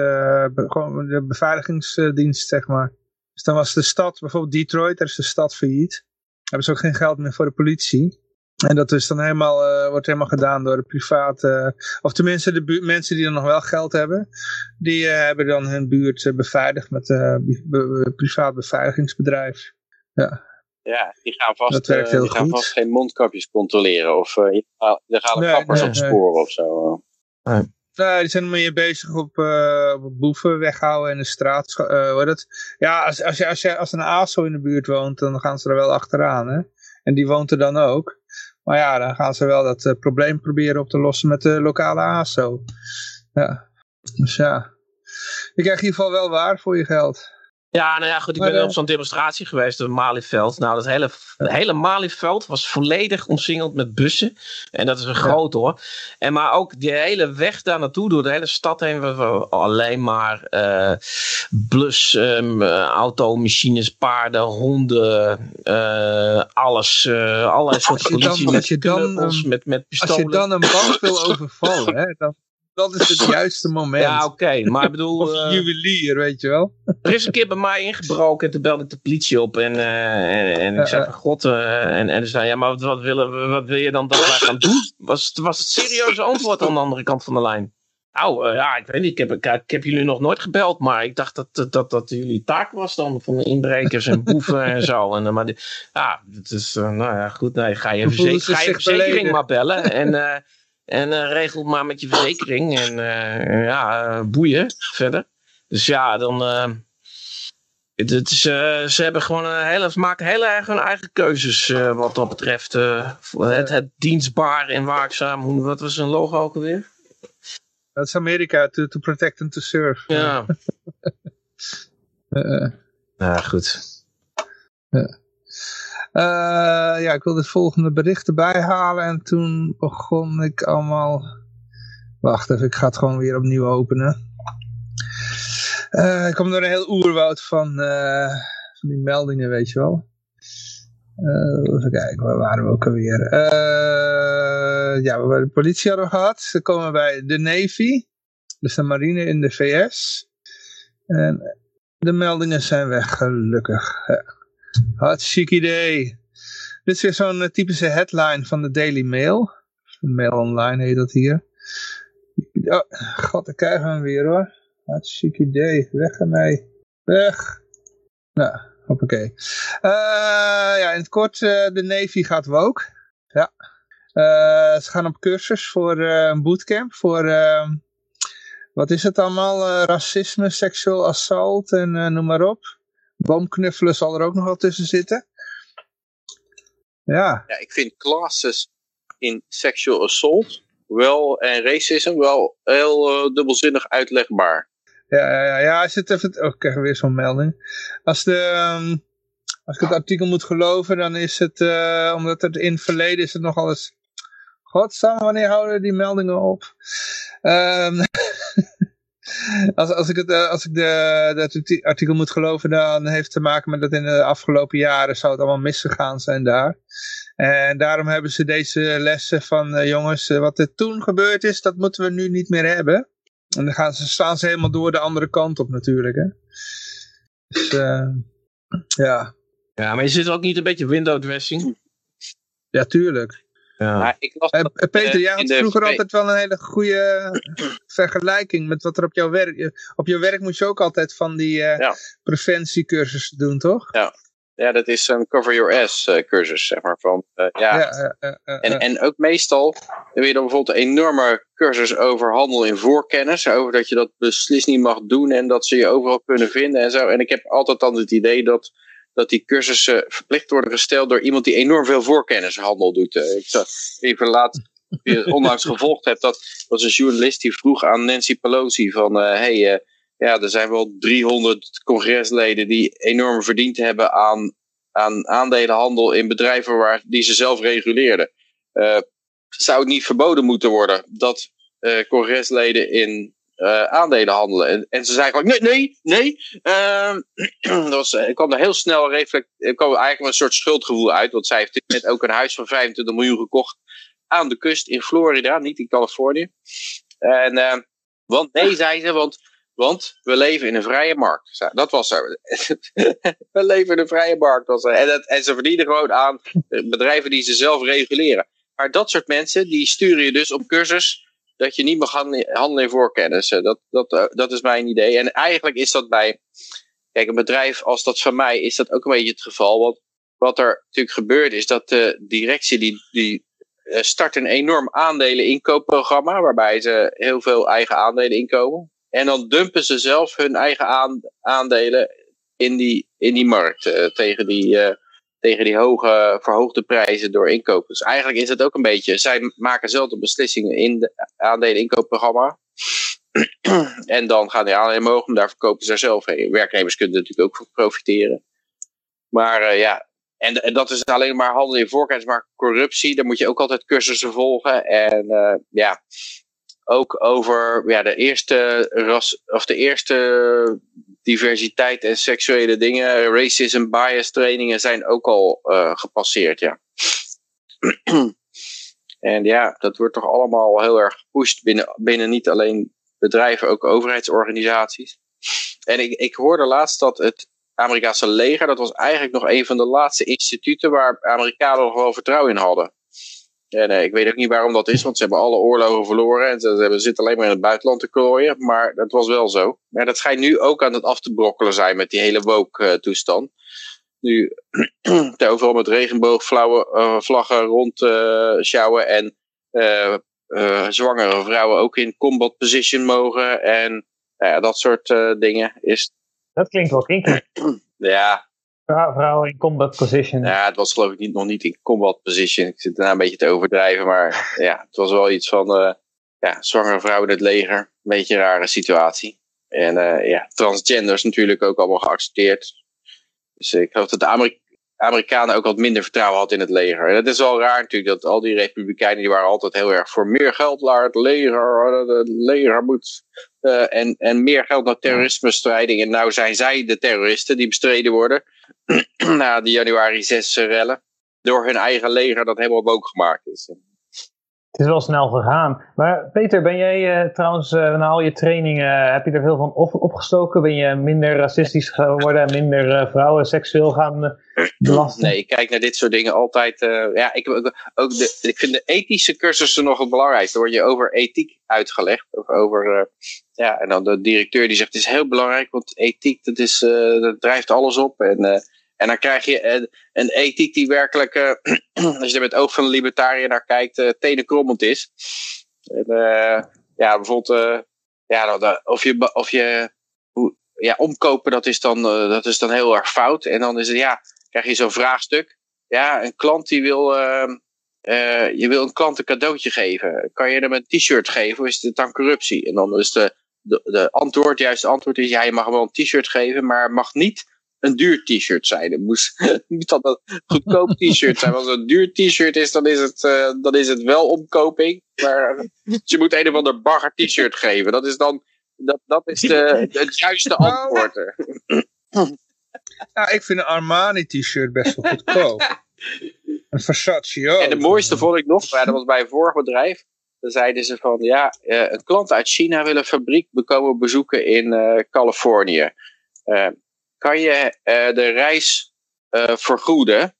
uh, gewoon de beveiligingsdienst, zeg maar. Dus dan was de stad, bijvoorbeeld Detroit, daar is de stad failliet. Hebben ze ook geen geld meer voor de politie. En dat is dan helemaal, wordt helemaal gedaan door de private, of tenminste de mensen die dan nog wel geld hebben. Die hebben dan hun buurt beveiligd met een be privaat beveiligingsbedrijf. Ja. Ja, die gaan vast, uh, die gaan vast geen mondkapjes controleren. Of uh, er gaan nee, kappers nee, op sporen nee. of zo. Nee. Nee, die zijn meer bezig op, uh, op boeven weghouden in de straat. Uh, hoe dat? Ja, als, als, je, als, je, als een ASO in de buurt woont, dan gaan ze er wel achteraan. Hè? En die woont er dan ook. Maar ja, dan gaan ze wel dat uh, probleem proberen op te lossen met de lokale ASO. Ja, dus ja. Je krijgt in ieder geval wel waar voor je geld. Ja, nou ja, goed, ik ben maar, op zo'n demonstratie geweest op Malieveld. Nou, dat hele, hele Malieveld was volledig omsingeld met bussen. En dat is een groot hoor. En maar ook die hele weg daar naartoe, door de hele stad heen, we alleen maar uh, blus, um, automachines, paarden, honden, uh, alles. Allerlei soorten politie dan, met met, met pistolen. Als je dan een bank wil overvallen, hè, dan dat is het juiste moment. Ja, oké. Okay, maar ik bedoel... of uh, juwelier, weet je wel. Er is een keer bij mij ingebroken en toen belde ik de politie op. En, uh, en, en, ik zei van god. Uh, en, en ze zei, ja, maar wat, wat, willen, wat wil je dan dat wij gaan doen? Was, was het serieuze antwoord aan de andere kant van de lijn? Nou, ja, ik weet niet. Ik heb, ik, ik, heb jullie nog nooit gebeld. Maar ik dacht dat dat, dat jullie taak was dan. Van de inbrekers en boeven en zo. En, maar die, ja, het is, nou ja, goed. Nee, ga je, ga je verzekering maar bellen. En... En uh, regel maar met je verzekering. En uh, ja, uh, boeien verder. Dus ja, dan. Het, het is, ze hebben gewoon een hele, maken heel erg hun eigen keuzes wat dat betreft. het, het dienstbaar en waakzaam. Hoe, wat was een logo ook alweer? Dat is Amerika, to, to protect and to serve. Ja. ja, goed. Ja. Uh, ja, ik wilde het volgende bericht erbij halen en toen begon ik allemaal... Wacht even, ik ga het gewoon weer opnieuw openen. Uh, ik kom door een heel oerwoud van, uh, van die meldingen, weet je wel. even kijken, waar waren we ook alweer? ja, we hebben de politie hadden gehad. Dan komen we bij de Navy, dus de marine in de VS. En de meldingen zijn weg, gelukkig. Ja. Hartstikke idee. Dit is weer zo'n typische headline van de Daily Mail. Mail Online heet dat hier. Oh, god, daar krijgen we hem weer hoor. Hartstikke idee. Weg ermee. Weg. Nou, hoppakee. Uh, ja, in het kort, uh, de Navy gaat woke. Ja. Ze gaan op cursus voor een bootcamp. Voor, wat is het allemaal? racisme, seksueel assault en noem maar op boomknuffelen zal er ook nog wel tussen zitten. Ja. ja ik vind classes in sexual assault wel, en racism wel heel uh, dubbelzinnig uitlegbaar. Ja, ja, ja, ja als het even, oh, ik krijg weer zo'n melding. Als, de, um, als ik het artikel moet geloven, dan is het, uh, omdat het in het verleden is het nogal eens, godsam, wanneer houden die meldingen op? Um, als, als ik, het, eh, als ik de, dat artikel moet geloven, dan heeft het te maken met dat in de afgelopen jaren zou het allemaal misgegaan zijn daar. En daarom hebben ze deze lessen van, uh, jongens, uh, wat er toen gebeurd is, dat moeten we nu niet meer hebben. En dan gaan ze, staan ze helemaal door de andere kant op natuurlijk. Hè? Dus, uh, ja. Ja, maar je zit ook niet een beetje window dressing? Ja, tuurlijk. Ja. Maar ik las Eh, dat, eh, Peter, eh, jij had de vroeger altijd wel een hele goede vergelijking met wat er op jouw werk... Op jouw werk moet je ook altijd van die eh, Ja. preventiecursussen doen, toch? Ja, dat is een cover your ass eh, cursus, zeg maar. Van, eh, ja. ja, ja, ja, ja, En, ja. en ook meestal wil je dan bijvoorbeeld een enorme cursus over handel in voorkennis. Over dat je dat beslist niet mag doen en dat ze je overal kunnen vinden en zo. En ik heb altijd dan het idee dat, dat die cursussen verplicht worden gesteld door iemand die enorm veel voorkennishandel doet. Eh, Ik zag even laat, het onlangs gevolgd hebt, dat was een journalist die vroeg aan Nancy Pelosi van... eh, hey, eh, ja, er zijn wel 300 congresleden die enorm verdiend hebben aan, aan aandelenhandel in bedrijven waar, die ze zelf reguleerden. Zou het niet verboden moeten worden dat congresleden in eh, aandelen handelen? En, en ze zei gelijk, nee, nee, nee. Ehm, dat was, ik kwam er heel snel reflect, ik kwam eigenlijk een soort schuldgevoel uit, want zij heeft net ook een huis van 25 miljoen gekocht aan de kust in Florida, niet in Californië. En, eh, want nee, zei ze, want want we leven in een vrije markt. Dat was er. we leven in een vrije markt. Was. En, dat, en ze verdienen gewoon aan eh, bedrijven die ze zelf reguleren. Maar dat soort mensen, die sturen je dus op cursus dat je niet mag handelen in voorkennis. Eh, Dat, dat, eh, dat is mijn idee. En eigenlijk is dat bij, kijk, een bedrijf als dat van mij, is dat ook een beetje het geval. Want wat er natuurlijk gebeurt, is dat de directie die, die eh, start een enorm aandelen inkoopprogramma, waarbij ze heel veel eigen aandelen inkomen. En dan dumpen ze zelf hun eigen aan, aandelen in die, in die markt tegen die, tegen die hoge verhoogde prijzen door inkopen. Eigenlijk is het ook een beetje, zij maken zelf de beslissingen in de aandelen inkoopprogramma. en dan gaan die aandelen omhoog en daar verkopen ze zelf heen. Werknemers kunnen natuurlijk ook profiteren. Maar eh, ja, en, en dat is alleen maar handel in voorkennis, maar corruptie, daar moet je ook altijd cursussen volgen. En eh, ja, ook over ja, de eerste ras, of de eerste diversiteit en seksuele dingen, racism, bias trainingen zijn ook al eh, gepasseerd, ja. en ja, dat wordt toch allemaal heel erg gepusht binnen, binnen niet alleen bedrijven, ook overheidsorganisaties. En ik, ik hoorde laatst dat het Amerikaanse leger, dat was eigenlijk nog een van de laatste instituten waar Amerikanen nog wel vertrouwen in hadden. En eh, ik weet ook niet waarom dat is, want ze hebben alle oorlogen verloren en ze, ze hebben- zitten alleen maar in het buitenland te klooien. Maar dat was wel zo. Maar dat schijnt nu ook aan het af te brokkelen zijn met die hele woke-toestand. nu daar overal met regenboogvlaggen rond eh sjouwen en eh, eh, zwangere vrouwen ook in combat position mogen en nou ja, dat soort eh, dingen. Is, Dat klinkt wel kinky. ja, Vrouwen in combat position. Ja, het was geloof ik niet, nog niet in combat position. Ik zit daarna een beetje te overdrijven, maar ja, het was wel iets van eh, ja, zwangere vrouwen in het leger. Een beetje een rare situatie. En eh, ja, transgenders natuurlijk ook allemaal geaccepteerd. Dus ik geloof dat de Ameri- Amerikanen ook wat minder vertrouwen hadden in het leger. En het is wel raar natuurlijk dat al die republikeinen die waren altijd heel erg voor meer geld naar het leger. Het leger moet eh, en, en meer geld naar terrorismebestrijding. En nou zijn zij de terroristen die bestreden worden na de januari 6 rellen. Door hun eigen leger dat helemaal woke gemaakt is. Het is wel snel gegaan. Maar Peter, ben jij eh, trouwens eh, na al je trainingen, heb je er veel van op- opgestoken? Ben je minder racistisch geworden en minder eh, vrouwen seksueel gaan eh, belasten? Nee, ik kijk naar dit soort dingen altijd. eh, ja, ik, ook, de, ik vind de ethische cursussen nog het belangrijkste. Dan word je over ethiek uitgelegd. Of over, eh, ja, en dan de directeur die zegt: Het is heel belangrijk, want ethiek dat is, eh, dat drijft alles op. En, eh, en dan krijg je een, een ethiek die werkelijk, eh, als je er met het oog van een libertariër naar kijkt, uh, tenenkrommend is. En, eh, ja, bijvoorbeeld, eh, ja, of je, of je hoe, ja, omkopen, dat is, dan, eh, dat is dan heel erg fout. En dan is het, ja, krijg je zo'n vraagstuk. Ja, een klant die wil, ehm, eh, je wil een klant een cadeautje geven. Kan je hem een t-shirt geven of is het dan corruptie? En dan is de, de, de antwoord, juist antwoord is, ja, je mag hem wel een t-shirt geven, maar mag niet een duur t-shirt zijn. Het moest, moet dat een goedkoop t-shirt zijn. Want als het een duur t-shirt is, dan is het, eh, dan is het wel omkoping. Maar dus je moet een of ander bagger t-shirt geven. Dat is dan, dat, dat is de, het juiste antwoord. Nou, ik vind een Armani t-shirt best wel goedkoop. een Versace ook. En de mooiste vond ik nog, dat was bij een vorig bedrijf. Dan zeiden ze van, ja, eh, een klant uit China wil een fabriek bekomen bezoeken in eh, Californië. Eh, kan je eh, de reis eh, vergoeden?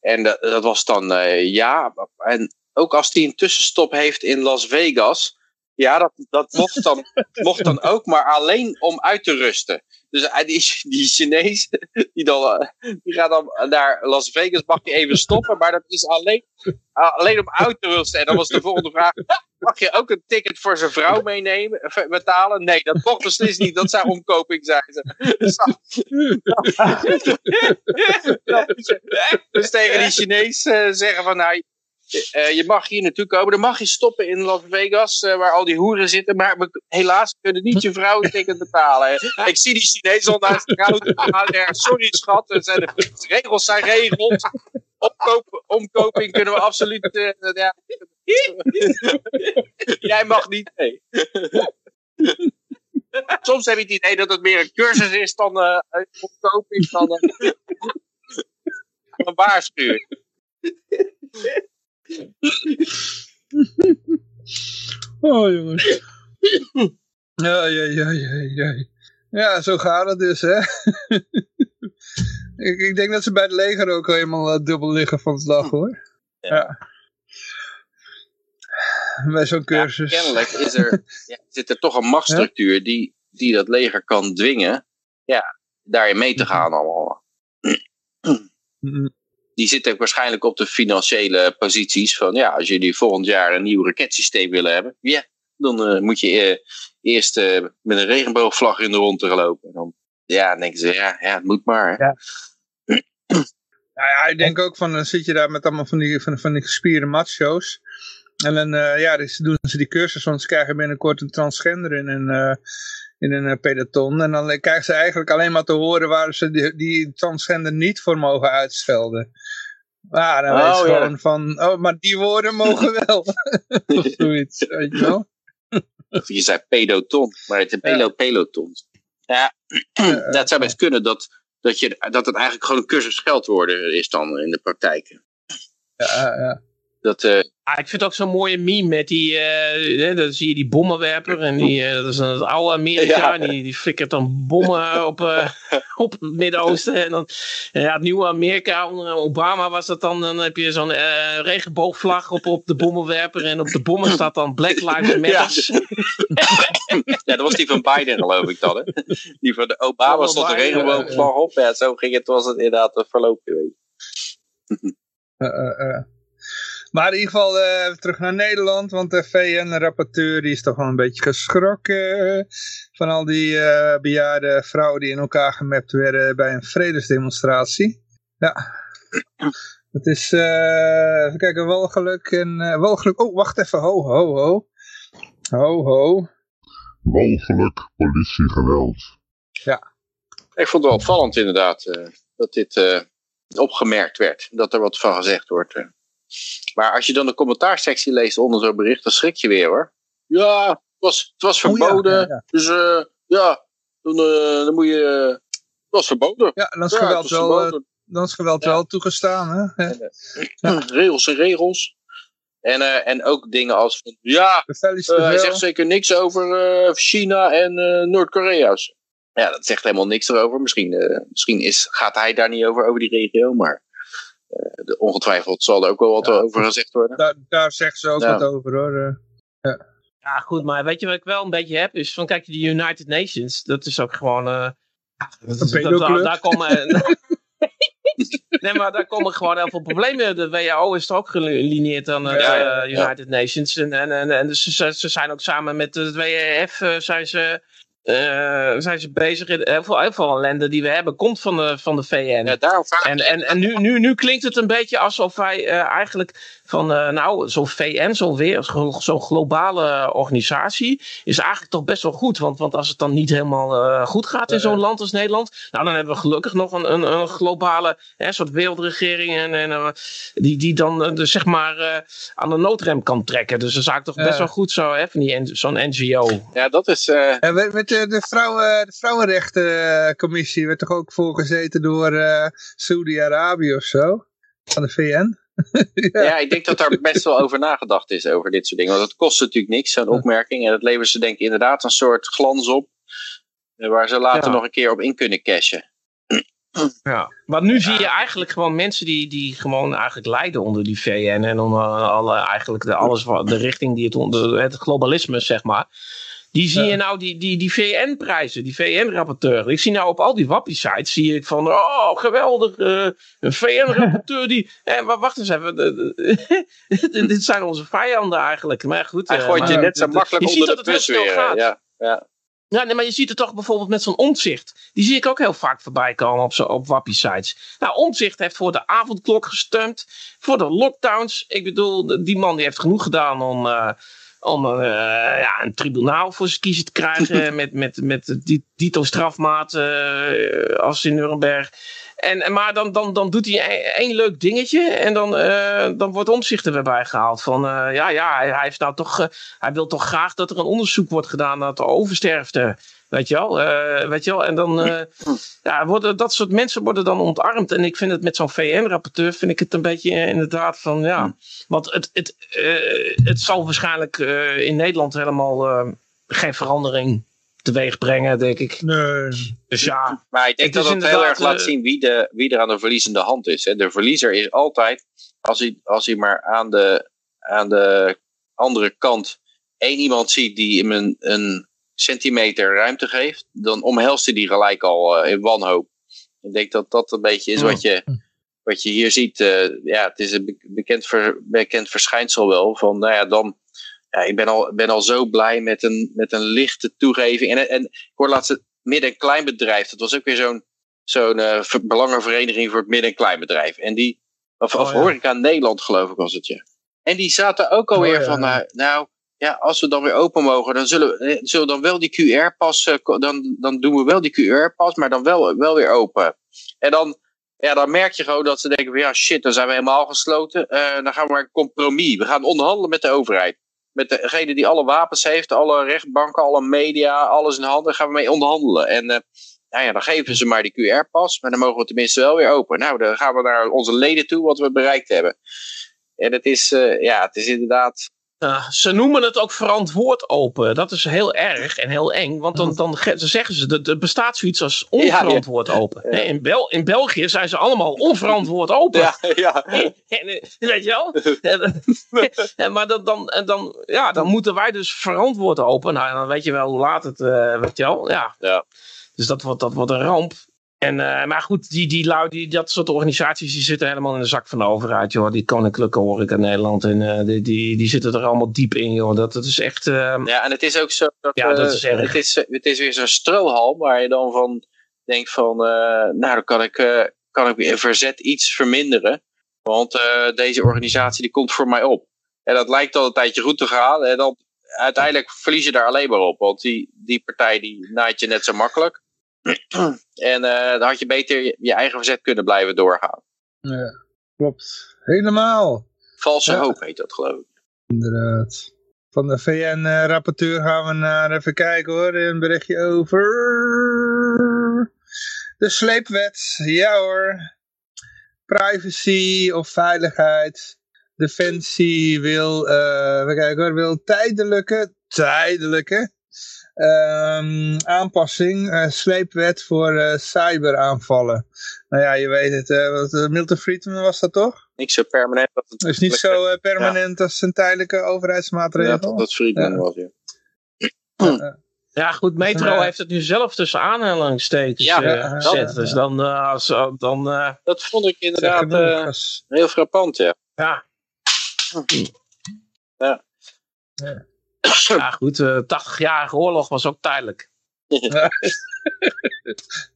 en dat, dat, was dan ja. En ook als hij een tussenstop heeft in Las Vegas. Ja, dat, dat mocht, dan, mocht dan ook, maar alleen om uit te rusten. Dus die, die Chinees, die, dan, die gaat dan naar Las Vegas, mag je even stoppen. Maar dat is alleen, alleen om uit te rusten. En dan was de volgende vraag, mag je ook een ticket voor zijn vrouw meenemen, betalen? Nee, dat mocht beslist niet. Dat zou omkoping zijn. Dus, dus tegen die Chinees zeggen van, nou, uh, je mag hier naartoe komen. Dan mag je stoppen in Las Vegas, uh, waar al die hoeren zitten. Maar we, helaas kunnen niet je vrouw een ticket betalen. Ik zie die Chinezen al naast de Sorry schat, er zijn de regels zijn regels. Omkoping kunnen we absoluut... Uh, ja. Jij mag niet mee. Soms heb je het idee dat het meer een cursus is dan uh, omkoping dan uh, een waarschuwing. oh jongens. Ja, ja, ja, ja, ja. Ja, zo gaat het dus, hè. ik, ik, denk dat ze bij het leger ook helemaal uh, dubbel liggen van de dag, hoor. Ja. ja. Bij zo'n cursus. Ja, kennelijk is er, ja, zit er toch een machtsstructuur die, die dat leger kan dwingen, ja, daarin mee te mhm. gaan allemaal. Mhm die zitten waarschijnlijk op de financiële posities van ja, als jullie volgend jaar een nieuw raketsysteem willen hebben, ja, dan uh, moet je uh, eerst uh, met een regenboogvlag in de ronde lopen. En dan, ja, dan denken ze, ja, ja het moet maar. Ja. Nou ja, ik denk ook van, dan zit je daar met allemaal van die, van, van die gespierde macho's. En dan ja, dus doen ze die cursus, want ze krijgen binnenkort een transgender in een, in een peloton. En dan krijgen ze eigenlijk alleen maar te horen waar ze die, die transgender niet voor mogen uitschelden. Ja, dan oh, is gewoon van, oh, maar die woorden mogen wel. of zoiets, weet je wel. Of je zei peloton, maar het is pelo peloton. Ja, dat zou best kunnen dat, dat, je, dat het eigenlijk gewoon een cursus scheldwoorden is dan in de praktijk. Ja, ja. Dat, uh, ah, ik vind het ook zo'n mooie meme met die, uh, dan zie je die bommenwerper en die, uh, dat is een oude Amerika, ja. die, die flikkert dan bommen op, op het Midden-Oosten en dan, ja, het nieuwe Amerika, onder Obama was dat dan, dan heb je zo'n regenboogvlag op, op de bommenwerper en op de bommen staat dan Black Lives Matter. Ja. dat was die van Biden geloof ik dan, hè? Die van de Obama stond de regenboogvlag op, ja, zo ging het, was het inderdaad verlopen geweest. Maar in ieder geval uh, terug naar Nederland, want de VN-rapporteur is toch wel een beetje geschrokken eh, van al die uh, bejaarde vrouwen die in elkaar gemapt werden bij een vredesdemonstratie. Ja, het is, even kijken, walgeluk en, walgeluk, oh wacht even, ho, ho, ho, ho, ho. Walgeluk, politiegeweld. Ja. Ik vond het wel opvallend inderdaad, dat dit opgemerkt werd, dat er wat van gezegd wordt. Maar als je dan de commentaarsectie leest onder zo'n bericht, dan schrik je weer hoor. Ja, het was, het was verboden. Dus uh, ja, dan, uh, dan moet je... het was verboden. Ja, dan is geweld, wel, uh, dan is geweld wel toegestaan. Hè? Regels en regels. En, en ook dingen als van, ja, hij zegt zeker niks over China en Noord-Korea. Ja, dat zegt helemaal niks erover. Misschien, misschien is, gaat hij daar niet over, over die regio, maar eh, de, ongetwijfeld zal er ook wel wat over gezegd worden. Daar, daar zegt ze ook wat over hoor. Eh. ja. ja, goed, maar weet je wat ik wel een beetje heb? Is van, kijk, die United Nations, dat is ook gewoon... Uh, dat, dat, daar komen... nee, maar daar komen gewoon heel veel problemen. De WHO is er ook gelineerd aan de ja, United Nations. En, en, en, en dus ze, ze, zijn ook samen met de WEF zijn ze uh, zijn ze bezig. In, heel, veel, heel veel ellende die we hebben komt van de, van de VN. Ja, daarom en en, en nu, nu, nu klinkt het een beetje alsof wij uh, eigenlijk van, uh, nou, zo'n VN, zo'n zo'n globale organisatie, is eigenlijk toch best wel goed. Want, want als het dan niet helemaal goed gaat in zo'n land als Nederland, nou, dan hebben we gelukkig nog een, een, een globale hè, soort wereldregering en, en die, die dan dus zeg maar aan de noodrem kan trekken. Dus dat is eigenlijk toch best wel goed zo, hè, van zo'n NGO. Ja, dat is... Ja, met, de, vrouwen, de Vrouwenrechtencommissie werd toch ook voorgezeten door uh, Saudi-Arabië of zo? Van de VN? ja. ja. ik denk dat daar best wel over nagedacht is, over dit soort dingen. Want het kost natuurlijk niks, zo'n opmerking. En dat levert ze denk ik inderdaad een soort glans op. Eh, waar ze later nog een keer op in kunnen cashen. Ja, maar nu zie je eigenlijk gewoon mensen die, die gewoon eigenlijk lijden onder die VN en onder alle, eigenlijk de, alles wat, de richting die het onder het globalisme, zeg maar. Die zie je nou, die, die, die VN-prijzen, die VN-rapporteur. Ik zie nou op al die wappie-sites, zie ik van, oh geweldig, eh, een VN-rapporteur die... Eh, maar wacht eens even, dit zijn onze vijanden eigenlijk. Maar goed. Hij eh, gooit je net zo de- makkelijk je ziet onder dat de het heel bus snel weer. gaat. Ja, ja. Ja, nee, maar je ziet het toch bijvoorbeeld met zo'n omzicht. Die zie ik ook heel vaak voorbij komen op, zo, op wappie-sites. Nou, omzicht heeft voor de avondklok gestemd. Voor de lockdowns. Ik bedoel, die man die heeft genoeg gedaan om, eh, om eh, ja, een tribunaal voor zijn kiezen te krijgen. met, met, met die dito strafmaat eh, als in Nuremberg. En, maar dan, dan, dan doet hij één- één leuk dingetje. En dan, eh, dan wordt omzicht er weer bij gehaald. Van ja, ja, hij, hij heeft nou toch, hij wil toch graag dat er een onderzoek wordt gedaan naar de oversterfte. Weet je wel? Eh, weet je wel? En dan eh, ja, worden, dat soort mensen worden dan ontarmd. En ik vind het met zo'n VN-rapporteur vind ik het een beetje eh, inderdaad van ja. Want het, het, eh, het zal waarschijnlijk eh, in Nederland helemaal eh, geen verandering teweeg brengen, denk ik. Nee. Dus ja, Maar ik denk Het dat het heel erg laat zien wie, de, wie er aan de verliezende hand is. Hè. De verliezer is altijd, als hij, als hij maar aan de, aan de andere kant één iemand ziet die hem een, een centimeter ruimte geeft, dan omhelst hij die gelijk al eh, in wanhoop. Ik denk dat dat een beetje is wat je, wat je hier ziet. Eh, ja, het is een be- bekend, ver- bekend verschijnsel wel. Van, nou ja, dan, ja, ik ben al, ben al zo blij met een, met een lichte toegeving. En, en ik hoorde laatst het midden- en kleinbedrijf. Dat was ook weer zo'n zo'n ver- belangenvereniging voor het midden- en kleinbedrijf. En die, of, of Oh, ja. horeca Nederland geloof ik was het, ja. En die zaten ook alweer Oh, ja. van, nou, nou, ja, als we dan weer open mogen, dan zullen we, eh, zullen we dan wel die QR-pas, eh, dan, dan doen we wel die QR-pas, maar dan wel, wel weer open. En dan, ja, dan merk je gewoon dat ze denken van, ja, shit, dan zijn we helemaal gesloten. Eh, dan gaan we maar een compromis. We gaan onderhandelen met de overheid. Met degene die alle wapens heeft, alle rechtbanken, alle media, alles in handen, gaan we mee onderhandelen. En nou ja, dan geven ze maar die QR-pas, maar dan mogen we tenminste wel weer open. Nou, dan gaan we naar onze leden toe wat we bereikt hebben. En het is, ja, het is inderdaad Uh, ze noemen het ook verantwoord open. Dat is heel erg en heel eng. Want dan, dan ge- zeggen ze, dat er bestaat zoiets als onverantwoord open. Ja. In, Bel in België zijn ze allemaal onverantwoord open. Ja, ja. En, eh, weet je wel? En, maar dan, dan, en dan, ja, dan moeten wij dus verantwoord open. Nou, dan weet je wel hoe laat het, eh, weet je wel. Ja. Ja. Dus dat wordt, dat wordt een ramp. En, eh, maar goed, die, die lui, die, dat soort organisaties die zitten helemaal in de zak van de overheid, joh. Die koninklijke horeca Nederland. En eh, die, die, die zitten er allemaal diep in, joh. Dat, dat is echt... eh, Ja, en het is ook zo dat, Ja, dat eh, is erg. het, is, het is weer zo'n strohalm waar je dan van denkt van, nou dan kan ik, kan ik weer verzet iets verminderen. Want deze organisatie die komt voor mij op. En dat lijkt al een tijdje goed te gaan. En dan uiteindelijk verlies je daar alleen maar op. Want die, die partij die naait je net zo makkelijk. En eh, dan had je beter je, je eigen verzet kunnen blijven doorgaan. Ja, klopt. Helemaal. Valse Ja. hoop heet dat geloof ik. Inderdaad. Van de VN-rapporteur gaan we naar, even kijken hoor, een berichtje over de sleepwet. Ja hoor. Privacy of veiligheid. Defensie wil, eh we kijken hoor, wil tijdelijke, tijdelijke ehm, aanpassing, eh, sleepwet voor eh, cyberaanvallen. Nou ja, je weet het, eh, wat, Milton Friedman was dat toch? Niks zo permanent. Dat het is niet zo eh, permanent als een tijdelijke overheidsmaatregel. Ja, dat, dat Friedman Ja. was, ja. ja, goed, Metro Ja. heeft het nu zelf tussen aanhalingstekens Ja, ja, gezet. ja, Dus dan, eh, als, dan eh, Dat vond ik inderdaad eh, heel frappant, ja. ja. Ja. Ja. Goed, eh 80-jarige oorlog was ook tijdelijk.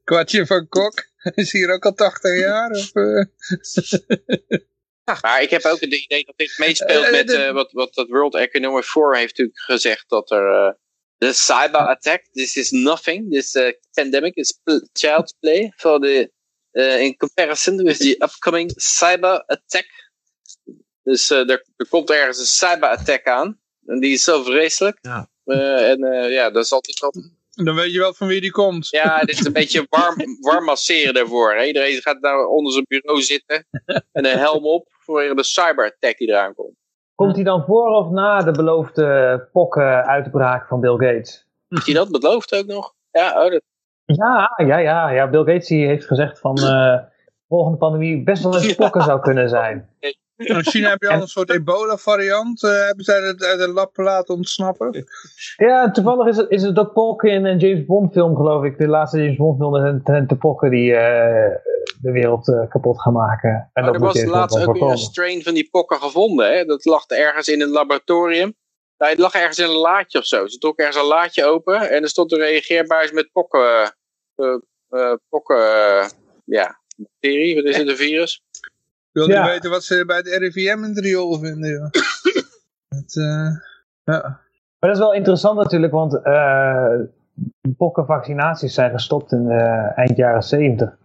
Kwartje van Kok is hier ook al 80 jaar. Of, eh? Maar ik heb ook het idee dat dit meespeelt Eh, met de- eh, wat, wat dat World Economic Forum heeft natuurlijk gezegd dat er eh, de cyber attack, this is nothing, this uh, pandemic is pl- child's play for the eh, in comparison with the upcoming cyber attack. Dus eh, er, er komt ergens een cyber attack aan en die is zo vreselijk. Ja. Eh, en eh, ja, dat is altijd wat. Dan weet je wel van wie die komt. Ja, dit is een beetje warm, warm masseren daarvoor. Hè? Iedereen gaat nou onder zijn bureau zitten en een helm op voor de cyberattack die eraan komt. Komt hij dan voor of na de beloofde pokken-uitbraak van Bill Gates? Heeft hij dat beloofd ook nog? Ja, oh, dat, Ja, ja, ja, ja. Bill Gates die heeft gezegd van uh, volgende pandemie best wel eens pokken zou kunnen zijn. In China heb je al een soort ebola-variant. Uh, hebben zij het uit de lab laten ontsnappen? Ja, toevallig is het, is het ook pokken in een James Bond film, geloof ik. De laatste James Bond film zijn de pokken die uh, de wereld uh, kapot gaan maken. En maar dat er was laatst ook weer een strain van die pokken gevonden. Hè? Dat lag ergens in een laboratorium. Nou, het lag ergens in een laadje of zo. Ze trok ergens een laadje open en er stond een reageerbuis met pokken, pokken ja, bacterie. Wat is het, een virus? Wil ja. weten wat ze bij het RIVM in het riool vinden. Ja. het, uh, ja. Maar dat is wel interessant natuurlijk, want uh, pokkenvaccinaties zijn gestopt in uh, eind jaren 70.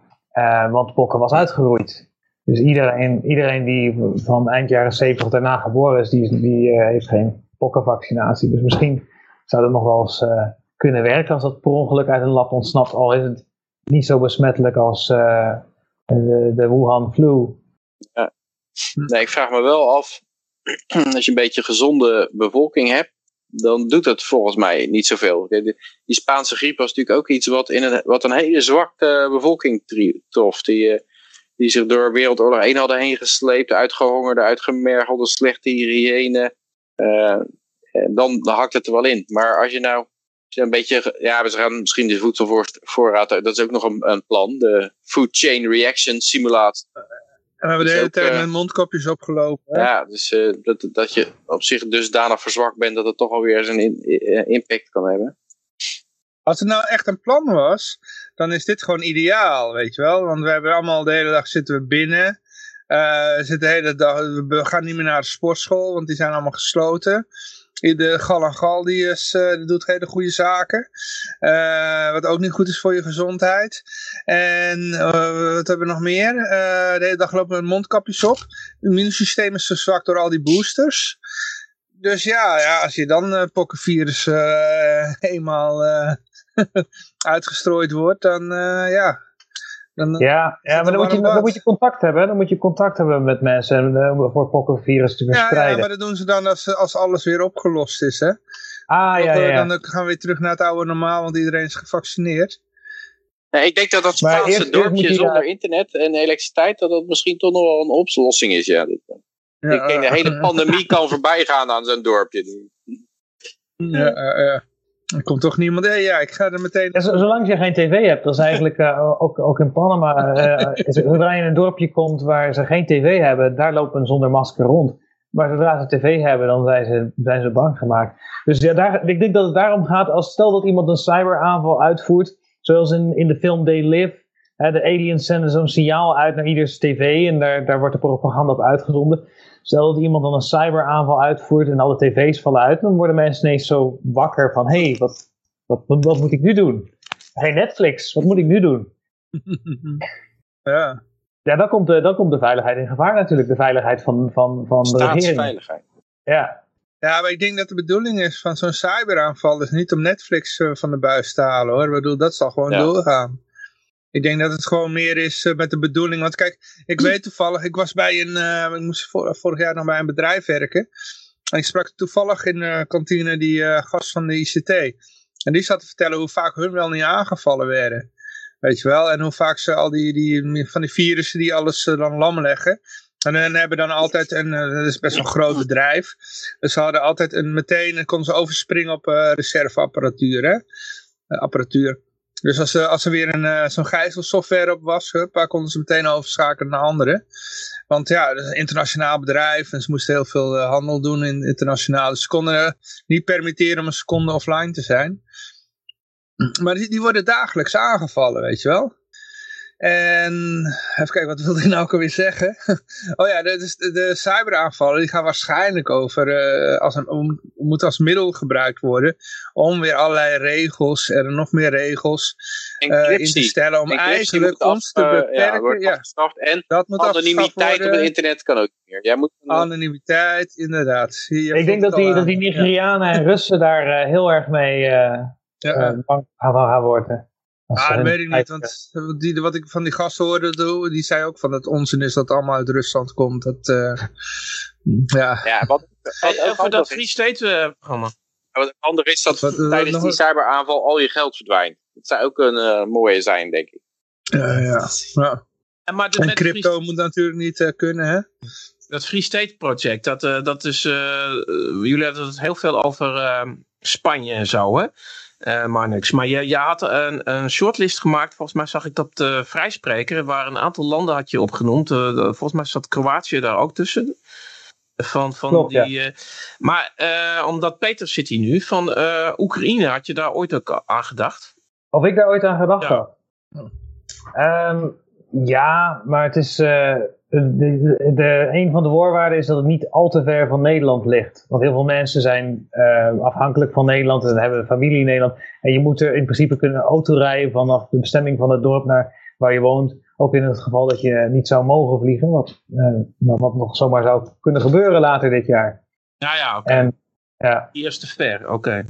want pokken was uitgeroeid. Dus iedereen, iedereen die van eind jaren 70 daarna geboren is, die, die heeft geen pokkenvaccinatie. Dus misschien zou dat nog wel eens kunnen werken als dat per ongeluk uit een lab ontsnapt. Al is het niet zo besmettelijk als de, de Wuhan flu. Ja. Nee, ik vraag me wel af, als je een beetje gezonde bevolking hebt, dan doet het volgens mij niet zoveel. Die Spaanse griep was natuurlijk ook iets wat, in een, wat een hele zwakke bevolking trof. Die, eh, die zich door Wereldoorlog 1 hadden heen gesleept, uitgehongerde, uitgemergelde, slechte hygiëne. Uh, dan, dan hakt het er wel in. Maar als je nou een beetje, ja, we gaan misschien de voedselvoorraad, dat is ook nog een, een plan, de Food Chain Reaction Simulator. En we hebben de hele tijd met mondkapjes opgelopen. Ja, dus uh, dat, dat je op zich dusdanig verzwakt bent dat het toch alweer zijn in, impact kan hebben. Als het nou echt een plan was, dan is dit gewoon ideaal, weet je wel. Want we hebben allemaal de hele dag zitten we binnen. Uh, zitten de hele dag, we gaan niet meer naar de sportschool, want die zijn allemaal gesloten. De Galangal die, is, die doet hele goede zaken. Uh, wat ook niet goed is voor je gezondheid. En uh, wat hebben we nog meer? de hele dag lopen we mondkapjes op. Het immuunsysteem is verzwakt door al die boosters. Dus ja, ja als je dan pokkenvirus eenmaal uitgestrooid wordt, dan ja, dan, ja, ja maar dan moet, je, dan moet je contact hebben. Dan moet je contact hebben met mensen uh, voor pokkenvirus te verspreiden. Ja, ja, maar dat doen ze dan als, als alles weer opgelost is. Hè? Ah, ja, ja. Dan gaan we weer terug naar het oude normaal, want iedereen is gevaccineerd. Ja, ik denk dat dat Spaanse dorpje zonder internet en elektriciteit, dat dat misschien toch nog wel een oplossing is. Ja. ja ik denk de hele pandemie kan voorbij gaan aan zo'n dorpje. Ja, ja. Er komt toch niemand, hey, ja, ik ga er meteen... Zolang je geen tv hebt, dat is eigenlijk uh, ook, ook in Panama, uh, zodra je in een dorpje komt waar ze geen tv hebben, daar lopen zonder masker rond. Maar zodra ze tv hebben, dan zijn ze, zijn ze bang gemaakt. Dus ja, daar, ik denk dat het daarom gaat, als stel dat iemand een cyberaanval uitvoert, zoals in, in de film They Live, hè, de aliens zenden zo'n signaal uit naar ieders tv en daar, daar wordt de propaganda op uitgezonden. Stel dat iemand dan een cyberaanval uitvoert en alle tv's vallen uit, dan worden mensen ineens zo wakker van, hé, hey, wat, wat, wat, moet ik nu doen? Hey Netflix, wat moet ik nu doen? ja. Ja, dan komt, de, dan komt de veiligheid in gevaar natuurlijk, de veiligheid van, van, van de regering. Staatsveiligheid. Ja. Ja, maar ik denk dat de bedoeling is van zo'n cyberaanval is niet om Netflix uh, van de buis te halen hoor. Ik bedoel, dat zal gewoon doorgaan. Ik denk dat het gewoon meer is uh, met de bedoeling. Want kijk, ik weet toevallig, ik was bij een, uh, ik moest vor, vorig jaar nog bij een bedrijf werken. En ik sprak toevallig in de kantine die gast van de ICT. En die zat te vertellen hoe vaak hun wel niet aangevallen werden. Weet je wel? En hoe vaak ze al die, die van die virussen die alles dan lam leggen. En dan hebben dan altijd, een, dat is best een groot bedrijf. Dus ze hadden altijd een, meteen, konden ze overspringen op reserveapparatuur. Apparatuur. Dus als, als er weer een, uh, zo'n gijzelsoftware op was, hup, konden ze meteen overschakelen naar andere. Want ja, het is een internationaal bedrijf en ze moesten heel veel uh, handel doen in internationaal. Dus ze konden niet permitteren om een seconde offline te zijn. Maar die worden dagelijks aangevallen, weet je wel. En even kijken, wat wilde ik nou ook alweer zeggen? oh ja, de, de, de cyberaanvallen die gaan waarschijnlijk over, uh, als een, moet als middel gebruikt worden om weer allerlei regels en nog meer regels uh, in te stellen om eigenlijk ons te beperken. Ja, ja. En dat moet anonimiteit op het internet kan ook niet meer. Jij moet anonimiteit, inderdaad. ik denk dat die, dat die Nigerianen en Russen daar uh, heel erg mee ja. bang gaan worden. Ah, dat weet ik niet, want die, wat ik van die gasten hoorde, die zei ook van dat onzin is dat allemaal uit Rusland komt. Dat, uh, ja. ja, wat, over dat Free State programma. wat ander is dat Wat- wat tijdens nog die cyberaanval al je geld verdwijnt. Dat zou ook een eh, mooie zijn, denk ik. Ja, ja. ja. En, maar de, En crypto Free, moet natuurlijk niet eh, kunnen, hè? dat Free State Project, dat, eh, dat is, eh, eh, jullie hadden het heel veel over eh, Spanje en zo, hè? Eh Marnix. Maar je, je had een, een shortlist gemaakt, volgens mij zag ik dat de Vrijspreker, waar een aantal landen had je opgenoemd. Eh, volgens mij zat Kroatië daar ook tussen. Van, van Klopt, ja. die, eh, maar eh, omdat Peter zit hier nu, van eh, Oekraïne, had je daar ooit ook aan gedacht? Of ik daar ooit aan gedacht Ja. had? Ehm, ja, maar het is. Eh, de, de, een van de voorwaarden is dat het niet al te ver van Nederland ligt. Want heel veel mensen zijn eh, afhankelijk van Nederland en hebben familie in Nederland. En je moet er in principe kunnen autorijden vanaf de bestemming van het dorp naar waar je woont. Ook in het geval dat je niet zou mogen vliegen, wat, eh, wat nog zomaar zou kunnen gebeuren later dit jaar. Ja, ja, oké. En ja, Eerste ver, oké.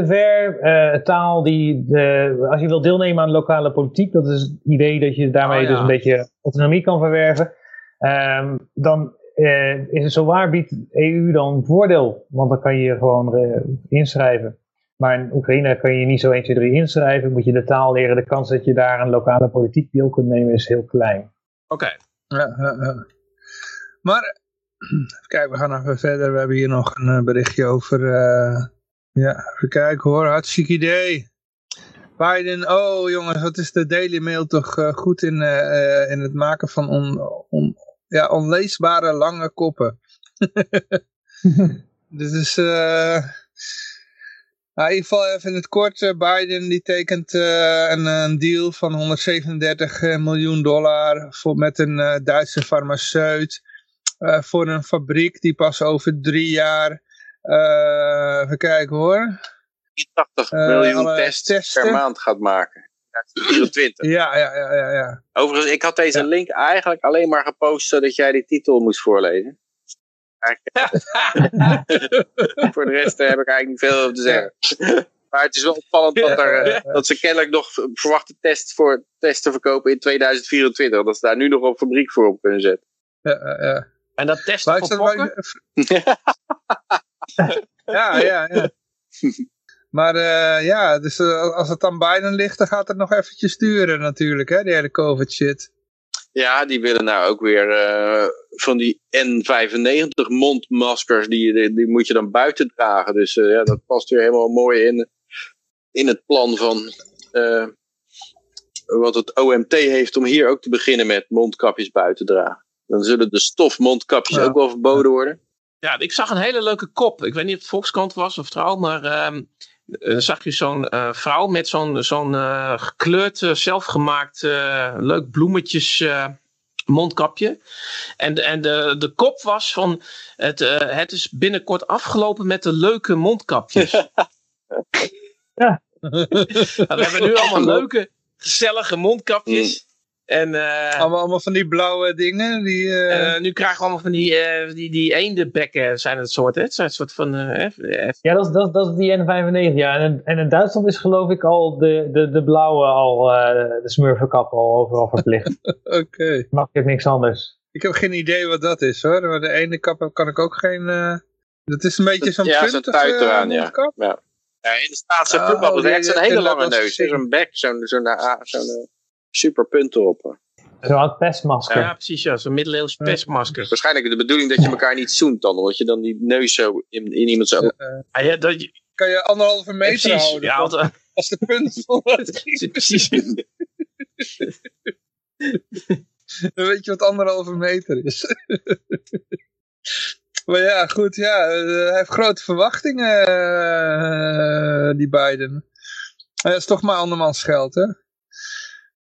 Te ver eh, taal die, de, als je wil deelnemen aan lokale politiek, dat is het idee dat je daarmee Oh, ja. dus een beetje autonomie kan verwerven, Ehm, dan eh, is het zo waar biedt EU dan voordeel, want dan kan je gewoon eh, inschrijven. Maar in Oekraïne kan je je niet zo 1, 2, 3 inschrijven, moet je de taal leren, de kans dat je daar een lokale politiek deel kunt nemen is heel klein. Oké. Ja. Maar, even kijken, we gaan nog even verder. We hebben hier nog een eh, berichtje over, eh, ja, even kijken hoor, hartstikke idee. Biden, oh jongens, wat is de Daily Mail toch eh, goed in, eh, in het maken van on, on- ja, onleesbare lange koppen. Dit is, eh, nou, in ieder geval even in het kort, Biden die tekent een, een deal van 137 miljoen dollar voor, met een Duitse farmaceut voor een fabriek die pas over drie jaar, even kijken hoor, 80 Eh, miljoen tests testen. per maand gaat maken. 2024. ja, ja, ja, ja, ja. Overigens, ik had deze Ja. link eigenlijk alleen maar gepost zodat jij die titel moest voorlezen. Eigenlijk- Voor de rest eh, heb ik eigenlijk niet veel over te zeggen. Maar het is wel opvallend dat, er, eh, dat ze kennelijk nog verwachte tests voor testen verkopen in 2024. Dat ze daar nu nog op fabriek voor op kunnen zetten. ja, ja, ja. En dat testen voor pokken? Ja, ja, ja. Maar eh, ja, dus eh, als het aan Biden ligt, dan gaat het nog eventjes duren natuurlijk, hè, die hele COVID shit. Ja, die willen nou ook weer eh, van die N95 mondmaskers, die, die, die moet je dan buiten dragen. Dus ja, dat past weer helemaal mooi in, in het plan van wat het OMT heeft om hier ook te beginnen met mondkapjes buiten dragen. Dan zullen de stofmondkapjes Ja. ook wel verboden worden. Ja, ik zag een hele leuke kop. Ik weet niet of het Volkskrant was of trouw, maar ehm, eh, dan zag je zo'n eh, vrouw met zo'n zo'n eh, gekleurd, eh, zelfgemaakt, eh, leuk bloemetjes eh, mondkapje. En, de- en de, de kop was van, het, eh, het is binnenkort afgelopen met de leuke mondkapjes. Ja. Nou, we hebben nu allemaal leuke, gezellige mondkapjes. En eh, Allemaal, allemaal van die blauwe dingen, die... eh, eh, nu krijgen we allemaal van die, eh die, die eendenbekken, zijn het soort, hè? Het zijn een soort van... Ja, dat is, dat, is- dat is die N95, ja. En, en in Duitsland is geloof ik al de, de, de blauwe, al, eh, de smurfenkap al overal verplicht. Oké. Mag je niks anders. Ik heb geen idee wat dat is hoor, maar de ene kap kan ik ook geen... eh, Dat is een beetje zo'n Ja, zo'n puntige tuit eraan, ja. Ja. Ja, in de Staatse Oh, voetbal die- heeft zo'n die- hele lange neus. Zo'n bek, zo'n zo'n ah, zo'n eh, super punt erop. Zo'n oud pestmasker. ja, precies, ja. Zo'n middeleeuws pestmasker. Waarschijnlijk de bedoeling dat je elkaar niet zoent dan, omdat je dan die neus zo in, in iemand zo... Ah, ja, dat, je- Kan je anderhalve meter precies, houden ja, van- want, eh, als de punt zit precies. Dan weet je wat anderhalve meter is. maar ja, goed, ja, eh, hij heeft grote verwachtingen, eh, die Biden. Hij is toch maar andermans geld, hè?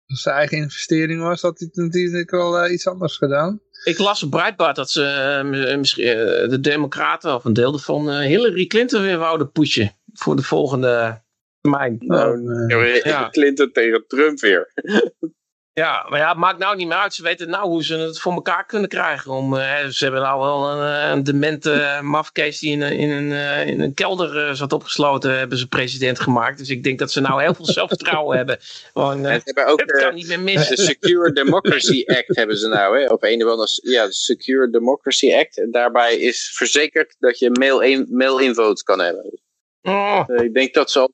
Als zijn eigen investering was, had hij natuurlijk wel eh, iets anders gedaan. Ik las op Breitbart dat ze eh, m- misschien, eh, de democraten, of een deel ervan, eh, Hillary Clinton weer wouden pushen. Voor de volgende termijn. Nou, Oh, eh, Ja. Clinton tegen Trump weer. Ja, maar ja, het maakt nou niet meer uit. Ze weten nou hoe ze het voor elkaar kunnen krijgen. Om, eh, ze hebben nou wel een, eh, een demente eh, mafkees die in, een- in, een, eh, in een kelder eh, zat opgesloten, hebben ze president gemaakt. Dus ik denk dat ze nou heel veel zelfvertrouwen hebben. Eh, En ze hebben ook het kan eh, niet meer missen. de Secure Democracy Act hebben ze nou. Hè? Op een of andere, ja, de Secure Democracy Act. En daarbij is verzekerd dat je mail-in mail kan hebben. Oh, Eh, ik denk dat ze al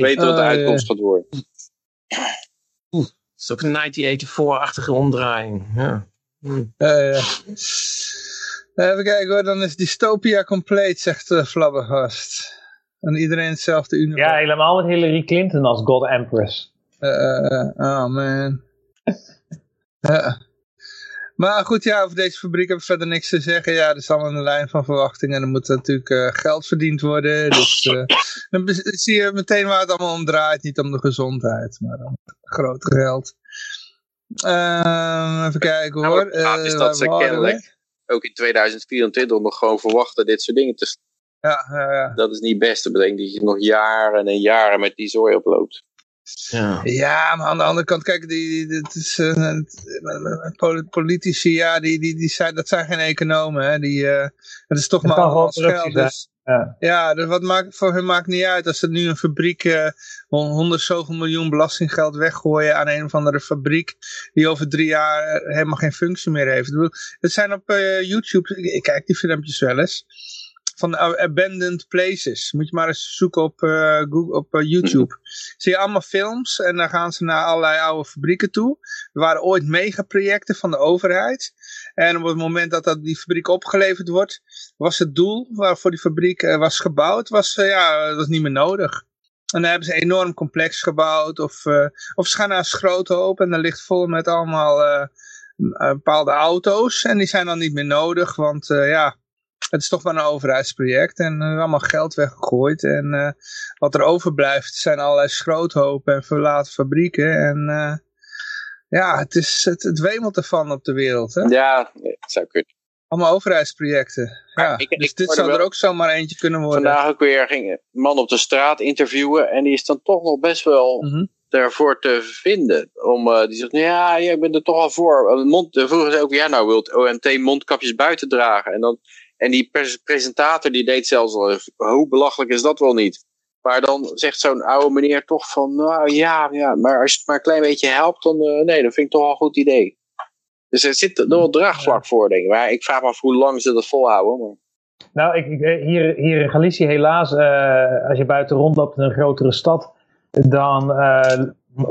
weten wat de uitkomst gaat worden. Het is ook een 1984-achtige omdraaiing. Ja. Hm. Eh, ja. Even kijken hoor, dan is dystopia compleet, zegt uh, Flabbergast. En iedereen hetzelfde universum. Ja, helemaal met Hillary Clinton als God Empress. Eh, eh, eh, oh man. Maar goed, ja, over deze fabriek heb ik verder niks te zeggen. Ja, dat is allemaal de lijn van verwachting. En er moet natuurlijk eh, geld verdiend worden. Dus eh, dan zie je meteen waar het allemaal om draait. Niet om de gezondheid, maar om grote geld. Ehm, even kijken Nou, hoor. het gaat is Eh, dat ze kennelijk ook in 2024 nog gewoon verwachten dit soort dingen te Ja, ja, ja. Dat is niet best. Dat betekent dat je nog jaren en jaren met die zooi oploopt. Ja. Ja, maar aan de andere kant, kijk, die, die, het is, eh, poli- politici, ja, die, die, die zijn, dat zijn geen economen, hè. Die, eh, het is toch Het maar allemaal gewoon corruptie geld. Dus, Ja. ja, dus wat maakt, voor hun maakt niet uit als er nu een fabriek eh, hon- honderd zoveel miljoen belastinggeld weggooien aan een of andere fabriek die over drie jaar eh, helemaal geen functie meer heeft. Ik bedoel, het zijn op eh, YouTube, ik, ik kijk die filmpjes wel eens, van uh, abandoned places. Moet je maar eens zoeken op, eh, Google, op eh, YouTube. Zie je allemaal films en dan gaan ze naar allerlei oude fabrieken toe. Er waren ooit megaprojecten van de overheid. En op het moment dat, dat die fabriek opgeleverd wordt, was het doel waarvoor die fabriek eh, was gebouwd, was, eh, ja, dat was niet meer nodig. En dan hebben ze een enorm complex gebouwd. Of, eh, of ze gaan naar een schroothoop en dat ligt vol met allemaal eh, eh, bepaalde auto's. En die zijn dan niet meer nodig, want eh, ja, het is toch wel een overheidsproject. En er is allemaal geld weggegooid. En eh, wat er overblijft zijn allerlei schroothopen en verlaten fabrieken. En eh, ja, het, is, het, het wemelt ervan op de wereld. Hè? Ja, het zou kunnen. Allemaal overheidsprojecten. Ja, ik- dus ik dit zou er ook zomaar eentje kunnen worden. Vandaag ook weer ging een man op de straat interviewen. En die is dan toch nog best wel Mhm. daarvoor te vinden. Om, eh, die zegt, ja, ja, ik ben er toch al voor. Mond, eh, vroegen ze ook, ja nou wilt OMT mondkapjes buiten dragen. En, dan, en die pres- presentator die deed zelfs al, hoe belachelijk is dat wel niet? Maar dan zegt zo'n oude meneer toch van, nou ja, ja, maar als het maar een klein beetje helpt, dan eh, nee, dat vind ik toch wel een goed idee. Dus er zit er wel draagvlak voor, denk ik. Maar ik vraag me af hoe lang ze dat volhouden. Maar... Nou, ik, eh, hier, hier in Galicië helaas, eh, als je buiten rondloopt in een grotere stad, dan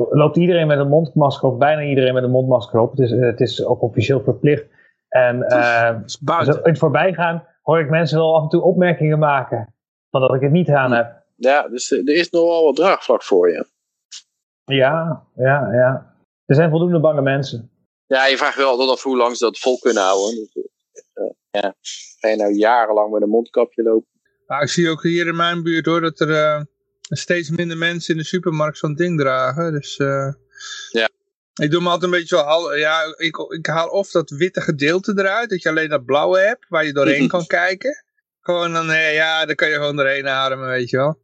loopt iedereen met een mondmasker op, bijna iedereen met een mondmasker op. Het is, het is ook officieel verplicht. En eh, buiten. zo in het voorbijgaan hoor ik mensen wel af en toe opmerkingen maken van dat ik het niet aan heb. Ja, dus eh, er is nog wel wat draagvlak voor je. Ja, ja, ja. Er zijn voldoende bange mensen. Ja, je vraagt wel altijd af hoe lang ze dat vol kunnen houden. Dus, eh, ja. Ga je nou jarenlang met een mondkapje lopen? Maar ik zie ook hier in mijn buurt hoor, dat er eh, steeds minder mensen in de supermarkt zo'n ding dragen. Dus eh, Ja. Ik doe me altijd een beetje zo, ja, ik, ik haal of dat witte gedeelte eruit, dat je alleen dat blauwe hebt, waar je doorheen kan kijken. Gewoon dan, eh, ja, dan kan je gewoon doorheen ademen, weet je wel.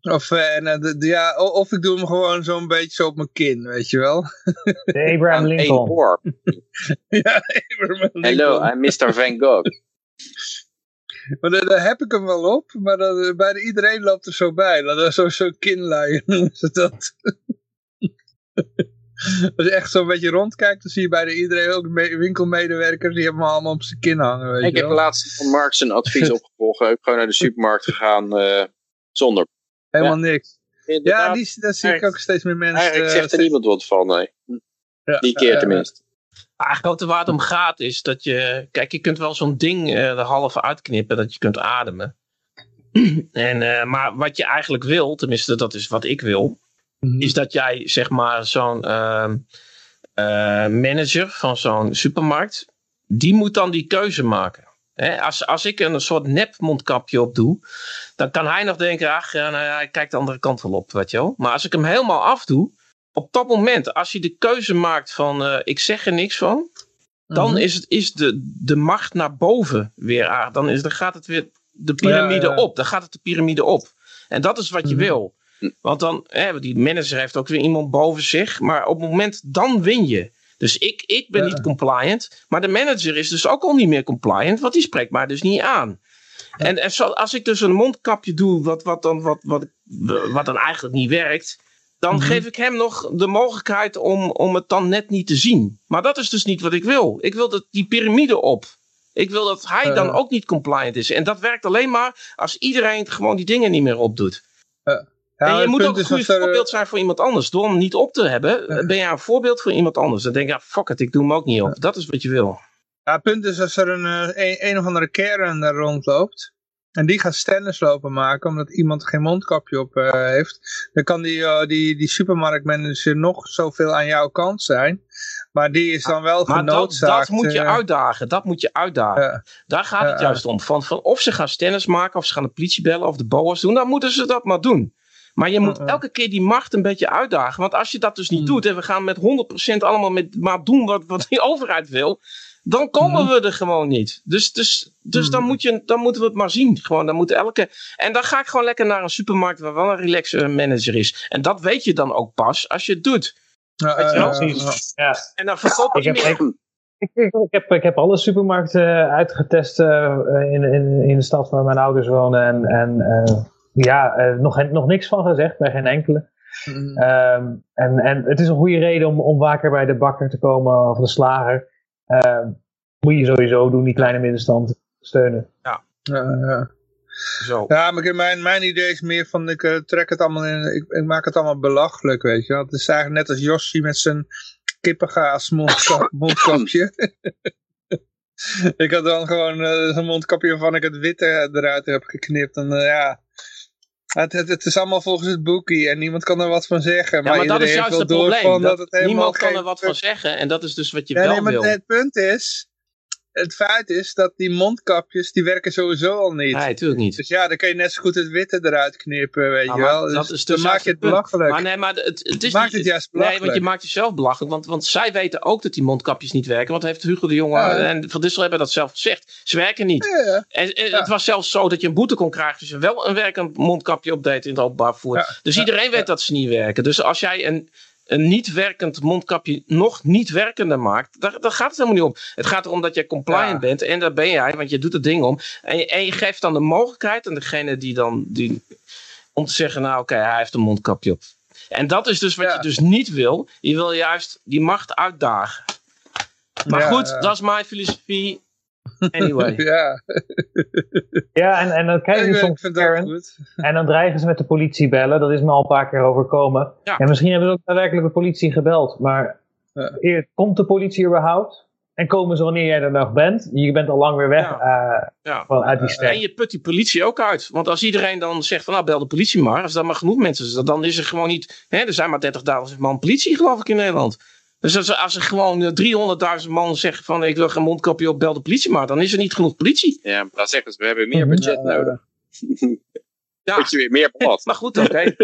Of, eh, en, eh, de- de- ja, of ik doe hem gewoon zo'n beetje zo op mijn kin, weet je wel. De Abraham Lincoln. ja, Abraham Hello, Lincoln. I'm Mr. Van Gogh. Maar daar, heb ik hem wel op, maar dan, eh, bijna iedereen loopt er zo bij. Dat is zo'n zo kinlijn noemen ze dat. Als je echt zo'n beetje rondkijkt, dan zie je bijna iedereen, ook me- winkelmedewerkers, die hebben hem allemaal op zijn kin hangen. Weet Ik je heb wel. laatst van Mark zijn advies opgevolgd. Ook gewoon naar de supermarkt gegaan eh, zonder. Helemaal niks. Ja, die, daar zie ik ook steeds meer mensen. Eigenlijk eh, zegt er steeds- niemand wat van, nee. ja, Die keer eh, tenminste. Eigenlijk wat waar het om gaat is dat je... Kijk, je kunt wel zo'n ding eh er half uitknippen dat je kunt ademen. en, eh, maar wat je eigenlijk wil, tenminste dat is wat ik wil... Mhm. is dat jij zeg maar zo'n ehm, eh, manager van zo'n supermarkt... die moet dan die keuze maken. Als, als ik een soort nep mondkapje op doe... dan kan hij nog denken... ach, ja, nou ja, hij kijkt de andere kant wel op, weet je wel. Maar als ik hem helemaal afdoe... op dat moment, als je de keuze maakt van... eh, ik zeg er niks van... dan Mhm. is, het, is de, de macht naar boven weer aan. Dan, is, dan gaat het weer de piramide Ja, ja. op. Dan gaat het de piramide op. En dat is wat je Mhm. wil. Want dan, hè, die manager heeft ook weer iemand boven zich. Maar op het moment, dan win je. Dus ik, ik ben Ja. niet compliant. Maar de manager is dus ook al niet meer compliant. Want die spreekt mij dus niet aan. En, en zo, als ik dus een mondkapje doe wat, wat, dan, wat, wat, wat dan eigenlijk niet werkt. Dan Mhm. geef ik hem nog de mogelijkheid om, om het dan net niet te zien. Maar dat is dus niet wat ik wil. Ik wil dat die piramide op. Ik wil dat hij dan ook niet compliant is. En dat werkt alleen maar als iedereen gewoon die dingen niet meer opdoet. Ja, en je het moet ook een goed voorbeeld zijn voor iemand anders. Door hem niet op te hebben, ben je een voorbeeld voor iemand anders. Dan denk je, ja, fuck it, ik doe hem ook niet op. Dat is wat je wil. Ja, het punt is als er een, eh, een, een of andere Karen daar rondloopt. En die gaat stennis lopen maken omdat iemand geen mondkapje op eh, heeft. Dan kan die, eh, die, die supermarktmanager nog zoveel aan jouw kant zijn. Maar die is dan wel Maar dat, dat moet je eh, uitdagen. Dat moet je uitdagen. Ja. Daar gaat het Ja, juist om. Van, van of ze gaan stennis maken, of ze gaan de politie bellen, of de BOA's doen. Dan moeten ze dat maar doen. Maar je moet Ja, ja. elke keer die macht een beetje uitdagen. Want als je dat dus niet Mm. doet, en we gaan met 100% allemaal met, maar doen wat, wat die overheid wil. Dan komen Mhm. we er gewoon niet. Dus, dus, dus dan, Mm. moet je, dan moeten we het maar zien. Gewoon, dan moet elke... En dan ga ik gewoon lekker naar een supermarkt waar wel een relaxed manager is. En dat weet je dan ook pas als je het doet. ja, Weet je wel? eh, Precies. Ja. En dan verkoopt Ik je heb, meer. ik, ik, ik heb, ik heb alle supermarkten eh, uitgetest eh, in, in, in de stad waar mijn ouders wonen. En, en eh, ja, eh, nog, nog niks van gezegd, bij geen enkele. mm, Ehm, en, en het is een goede reden om, om vaker bij de bakker te komen of de slager. Ehm, moet je sowieso doen, die kleine middenstand steunen. ja, ja. Zo. Ja, maar ik- mijn, mijn idee is meer van, ik eh, trek het allemaal in, ik, ik maak het allemaal belachelijk, weet je wel. Het is eigenlijk net als Yoshi met zijn kippengaas mondkap, mondkapje. ik had dan gewoon eh, zo'n mondkapje waarvan ik het witte eruit heb geknipt. En eh, ja, het, het, het is allemaal volgens het boekie en niemand kan er wat van zeggen. Ja, maar dat is juist het probleem. Dat niemand kan er wat van zeggen. En dat is dus wat je ja, wel nee, maar wil. het punt is, het feit is dat die mondkapjes, die werken sowieso al niet. Nee, natuurlijk niet. Dus ja, dan kun je net zo goed het witte eruit knippen, weet je wel. dat Dus is dan dus maak juist je het punt. belachelijk. Maar nee, maar het, het is Maakt niet- het juist Nee, want belachelijk. je maakt jezelf belachelijk. Want, want zij weten ook dat die mondkapjes niet werken. Want heeft Hugo de Jonge Ja. en Van Dissel hebben dat zelf gezegd. Ze werken niet. Ja, ja. En, het was zelfs zo dat je een boete kon krijgen als je wel een werkend mondkapje opdeed in het openbaar. Ja. Dus iedereen weet dat ze niet werken. Dus als jij een, een niet werkend mondkapje nog niet werkender maakt, daar, daar gaat het helemaal niet om. Het gaat erom dat jij compliant Ja. bent en dat ben jij, want je doet het ding om. En je, en je geeft dan de mogelijkheid aan degene die dan, die, om te zeggen, nou oké, hij heeft een mondkapje op. En dat is dus wat Ja. je dus niet wil. Je wil juist die macht uitdagen. Maar Ja, goed, dat is mijn filosofie. Anyway. Ja, Ja, en, en dan krijg ik, je ik soms Karen. En dan dreigen ze met de politie bellen. Dat is me al een paar keer overkomen. Ja. En misschien hebben ze ook daadwerkelijk de politie gebeld. Maar Ja. eer- komt de politie überhaupt? En komen ze wanneer jij er nog bent? Je bent al lang weer weg eh, Ja. van, uit die En ster. je put die politie ook uit. Want als iedereen dan zegt van nou bel de politie maar. Als er maar genoeg mensen zijn. Dan is er gewoon niet. Hè, er zijn maar 30.000 man politie geloof ik in Nederland. Dus als, als er gewoon eh, 300.000 man zeggen van ik wil geen mondkapje op bel de politie maar. Dan is er niet genoeg politie. Ja, maar dan zeggen ze, we hebben meer budget Ja, nodig. Ja. Moet je weer meer belast. Maar goed oké.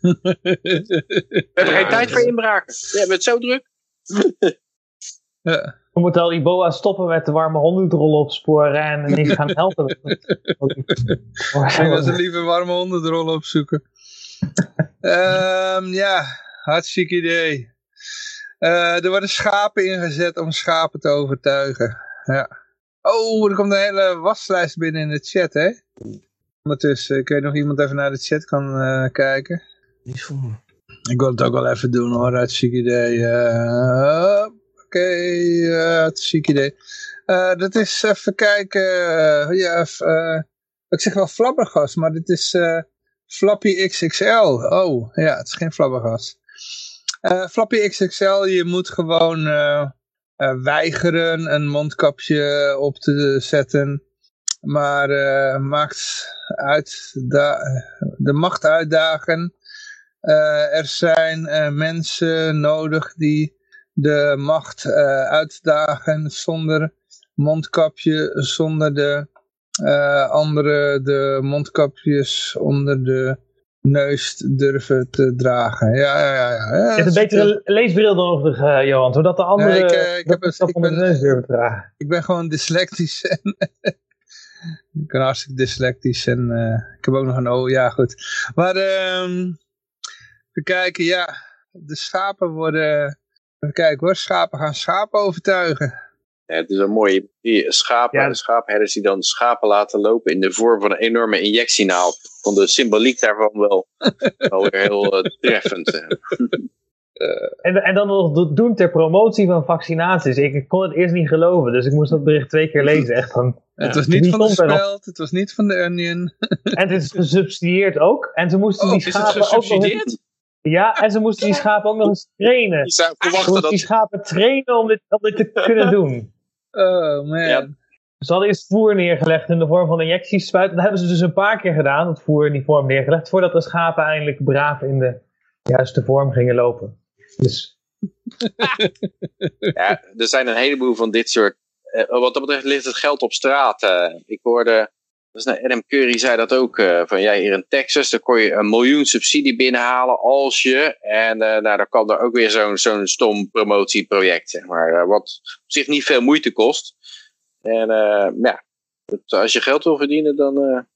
We hebben geen tijd voor inbraken. We hebben het zo druk. Ja. We moeten al die boa stoppen met de warme hondendrollen opsporen en niet gaan helpen. Ik denk dat ze liever warme hondendrollen opzoeken. Ehm, ja, hartstikke idee. Eh, er worden schapen ingezet om schapen te overtuigen. Ja. Oh, er komt een hele waslijst binnen in de chat, hè? Ondertussen, ik weet nog iemand even naar de chat kan eh, kijken. Niet voor me. Ik wil het ook wel even doen hoor, hartstikke idee. Eh, Oké, eh, hartstikke idee. Eh, dat is even kijken. ja, ik zeg wel flabbergas, maar dit is Flappy XXL. Oh, ja, het is geen flabbergas. Eh Flappy XXL, je moet gewoon eh, eh, weigeren een mondkapje op te zetten. Maar maakt uit de macht uitdagen. Er zijn mensen nodig die de macht uitdagen zonder mondkapje, zonder de andere de mondkapjes onder de neus durven te dragen. Ja, ja, ja. ja. ja Je hebt een betere leesbril nodig, eh, Johan, zodat de andere Nee, ik, eh, ik dat heb een- ik onder de ben- neus durven dragen. ik ben gewoon dyslectisch. En ik ben hartstikke dyslectisch. En eh, ik heb ook nog een O. Ja, goed. Maar ehm even kijken. Ja, de schapen worden... Even kijken hoor. Schapen gaan schapen overtuigen. Ja, het is wel mooi. Die schapen, Ja. de schaapherders die dan schapen laten lopen in de vorm van een enorme injectienaald. Van de symboliek daarvan wel, wel weer heel eh, treffend. eh. en, en dan nog doen ter promotie van vaccinaties. Ik, kon het eerst niet geloven, dus ik moest dat bericht twee keer lezen. Echt van, het was niet van de speld, het was niet van de Onion. En het is gesubsidieerd ook. En ze moesten die schapen ook nog... Ja, en ze moesten die schapen ook nog eens trainen. Ze moesten die schapen trainen om dit, om dit te kunnen doen. Oh man. Ja. Ze hadden eerst voer neergelegd in de vorm van injectiespuit. Dat hebben ze dus een paar keer gedaan, het voer in die vorm neergelegd, voordat de schapen eindelijk braaf in de juiste vorm gingen lopen. Dus... ja, er zijn een heleboel van dit soort... Uh, wat dat betreft ligt het geld op straat. Uh, ik hoorde... Dus nou, Adam Curry zei dat ook. Uh, van ja, hier in Texas, dan kon je een miljoen subsidie binnenhalen als je. En nou, dan kan er ook weer zo'n stom promotieproject, zeg maar. wat op zich niet veel moeite kost. En ja, als je geld wil verdienen, dan,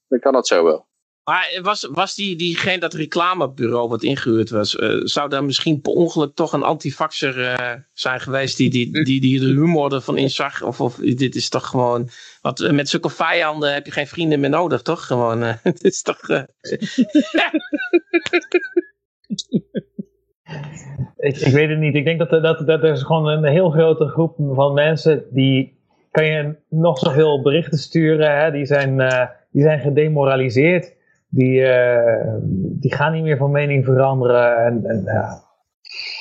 dan kan dat zo wel. Maar was, was die, diegene, dat reclamebureau wat ingehuurd was, uh, zou daar misschien per ongeluk toch een antifaxer uh, zijn geweest die, die, die, die de humor ervan inzag? Of, of dit is toch gewoon, wat, eh, met zulke vijanden heb je geen vrienden meer nodig, toch? Gewoon, uh, het is toch... ik, ik weet het niet. Ik denk dat, dat, dat er is gewoon een heel grote groep van mensen die kan je nog zoveel berichten sturen. Hè? Die, zijn, die zijn gedemoraliseerd die, uh, die gaan niet meer van mening veranderen. En, en, ja.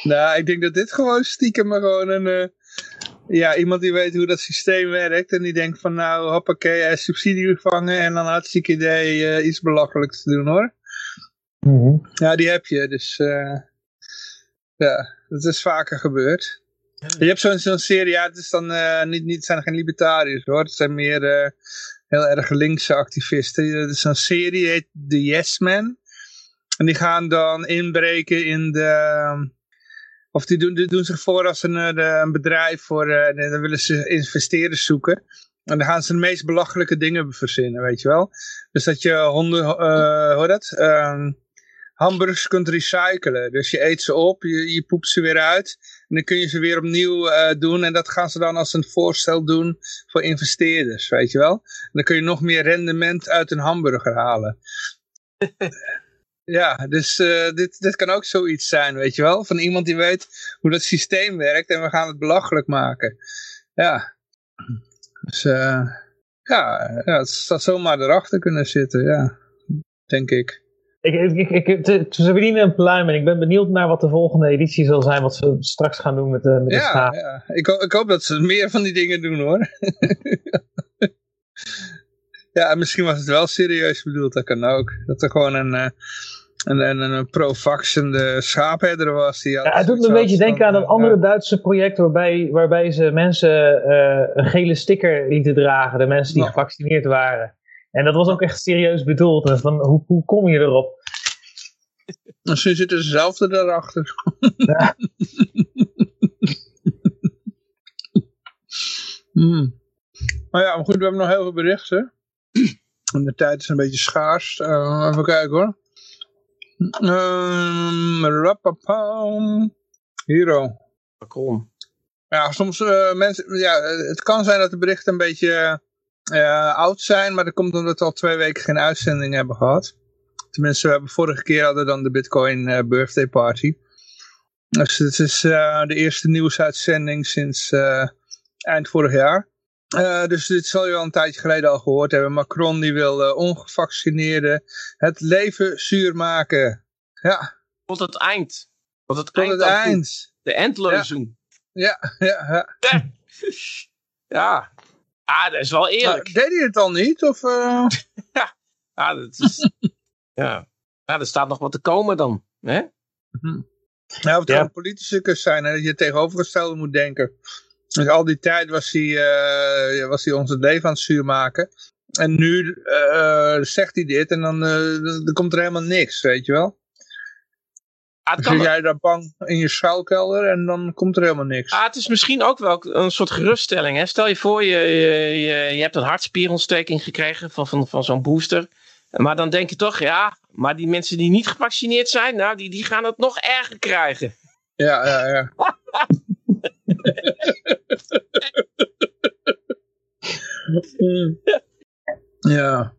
Nou, ik denk dat dit gewoon stiekem maar gewoon een... Ja, iemand die weet hoe dat systeem werkt. En die denkt van nou, hoppakee, hij subsidie vangen. En dan hartstikke idee uh, iets belachelijks te doen hoor. Mm -hmm. Ja, die heb je. Dus uh, ja, dat is vaker gebeurd. Je hebt zo'n zo'n serie, ja, het is dan uh, niet, niet, zijn geen libertariërs hoor. Het zijn meer uh, heel erg linkse activisten. Dat is een serie, heet The Yes Man. En die gaan dan inbreken in de... Of die doen, doen zich voor als een, eh, een bedrijf voor... Uh, dan willen ze investeerders zoeken. En dan gaan ze de meest belachelijke dingen verzinnen, weet je wel. Dus dat je honden... Uh, hoe dat? Uh, hamburgers kunt recyclen. Dus je eet ze op, je, je poept ze weer uit. En dan kun je ze weer opnieuw doen. En dat gaan ze dan als een voorstel doen voor investeerders, weet je wel. En dan kun je nog meer rendement uit een hamburger halen. ja, dus uh, dit, dit kan ook zoiets zijn, weet je wel. Van iemand die weet hoe dat systeem werkt en we gaan het belachelijk maken. Ja. Dus uh, ja, ja, het zou zomaar erachter kunnen zitten, ja. Denk ik. Ik, ik, ik, ze verdienen een pluim en ik ben benieuwd naar wat de volgende editie zal zijn, wat ze straks gaan doen met de, met de ja, Ja, ik, ik hoop dat ze meer van die dingen doen hoor. ja, misschien was het wel serieus bedoeld, dat kan ook. Dat er gewoon een, eh, een, een, een pro-vaxende schaapherder was. Die ja, het doet me een beetje denken aan een uh, andere Duitse project waarbij, waarbij ze mensen uh, een gele sticker lieten dragen, de mensen die gevaccineerd waren. En dat was ook echt serieus bedoeld. En van, hoe, hoe kom je erop? Misschien zitten ze zelf er daarachter. Ja. hmm. Maar ja, maar goed, we hebben nog heel veel berichten. En de tijd is een beetje schaars. Uh, even kijken hoor. Um, rapapam. Hero. Kom. Ja, soms uh, mensen, ja, het kan zijn dat de berichten een beetje uh, oud zijn, maar dat komt omdat we al twee weken geen uitzending hebben gehad. Tenminste, we hebben vorige keer hadden dan de Bitcoin uh, birthday party. Dus het is de eerste nieuwsuitzending sinds eind vorig jaar. Dus dit zal je al een tijdje geleden al gehoord hebben. Macron die wil ongevaccineerden het leven zuur maken. Ja. Tot het eind. Tot het Tot eind. Het eind. De endlozing. Ja, ja, ja. ja. Ah, dat is wel eerlijk. deed hij het al niet? Of, uh... ja, ah, dat is... ja. ja, er staat nog wat te komen dan. Hè? Mhm. Nou, of het ja. een politicus zijn en dat je tegenovergestelde moet denken. Dus al die tijd was hij, uh, was hij ons het leven aan het zuur maken. En nu uh, zegt hij dit en dan, dan komt er helemaal niks, weet je wel. Ah, dan zit jij daar bang in je schuilkelder en dan komt er helemaal niks. Ah, het is misschien ook wel een soort geruststelling. Hè? Stel je voor, je, je, je, hebt een hartspierontsteking gekregen van, van, van zo'n booster. Maar dan denk je toch, ja, maar die mensen die niet gevaccineerd zijn, nou, die, die gaan het nog erger krijgen. Ja, ja, ja. ja.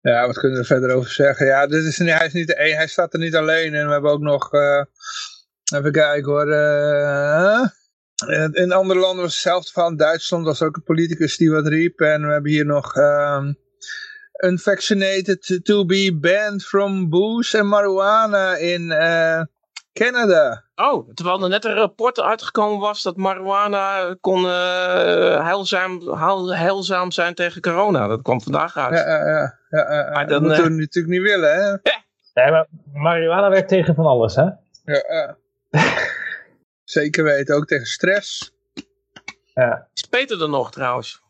Ja, wat kunnen we er verder over zeggen? Ja, dit is, hij, is niet, hij staat er niet alleen. En we hebben ook nog uh, Even kijken hoor. Uh, in andere landen was hetzelfde van. Duitsland was ook een politicus die wat riep. En we hebben hier nog... Um, unvaccinated to be banned from booze en marijuana in Canada. Oh, terwijl er net een rapport uitgekomen was dat marijuana kon uh, heilzaam, heilzaam zijn tegen corona. Dat kwam vandaag uit. Ja, ja, ja. ja, maar dat moeten we natuurlijk niet willen, hè? Ja, maar marijuana werkt tegen van alles, hè? Ja, ja. Zeker weten, ook tegen stress. Ja. Is Peter er nog trouwens?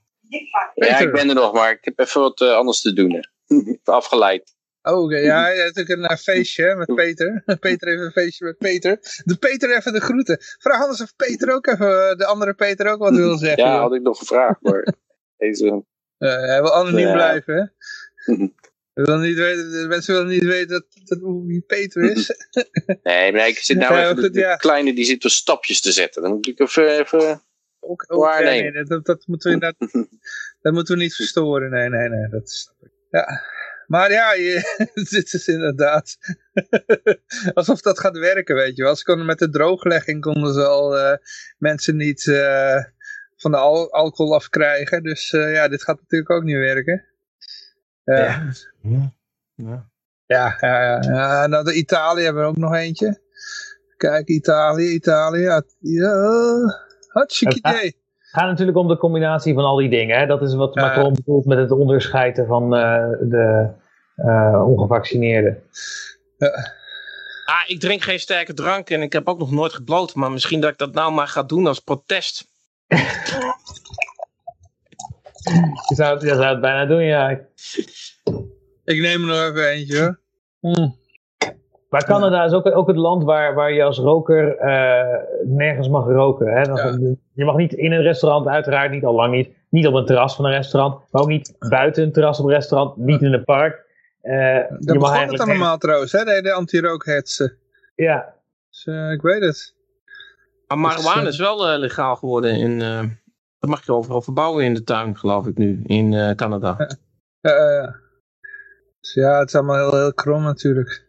Ja, ik ben er nog, maar ik heb even wat uh, anders te doen. Afgeleid. Oh, oké. Ja, hij ook een uh, feestje met Peter. Peter heeft een feestje met Peter. De Peter even de groeten. Vraag anders of Peter ook even, de andere Peter ook wat wil zeggen. Ja, had ik nog gevraagd, maar deze... hij wil anoniem ja. blijven, hè? willen niet weten, de mensen willen niet weten dat, dat wie Peter is. nee, maar ik zit nou ja, even goed, de, kleine die zit op stapjes te zetten. Dan moet ik even... even ook, ook, waarnemen. Nee, dat, dat, moeten we inderdaad, dat moeten we niet verstoren. Nee, nee, nee. Dat snap ik. Ja. Maar ja, je, dit is inderdaad alsof dat gaat werken, weet je wel. Ze konden met de drooglegging konden ze al uh, mensen niet uh, van de al alcohol afkrijgen. Dus uh, ja, dit gaat natuurlijk ook niet werken. ja. Ja. Ja, ja, ja. ja. Nou, de Italië hebben we ook nog eentje. Kijk, Italië, Italië. Ja, hartstikke idee. Het gaat natuurlijk om de combinatie van al die dingen. Hè? Dat is wat uh, Macron bedoelt met het onderscheiden van uh, de uh, ongevaccineerden. Ah, ik drink geen sterke drank en ik heb ook nog nooit gebloot. Maar misschien dat ik dat nou maar ga doen als protest. je, zou het, je zou het bijna doen, ja. Ik neem er nog even eentje hoor. Mm. Maar Canada is ook, ook het land waar, waar je als roker uh, nergens mag roken. Hè? Ja. Je mag niet in een restaurant, uiteraard niet, al lang niet. Niet op een terras van een restaurant, maar ook niet buiten een terras op een restaurant, niet in een park. Uh, dat begon het allemaal trouwens, hè? de, de anti-rookhetsen. Ja. Dus uh, ik weet het. Maar marijuana is wel legaal geworden in... dat mag je overal verbouwen in de tuin, geloof ik nu, in Canada. Ja. Dus ja, het is allemaal heel, heel krom natuurlijk.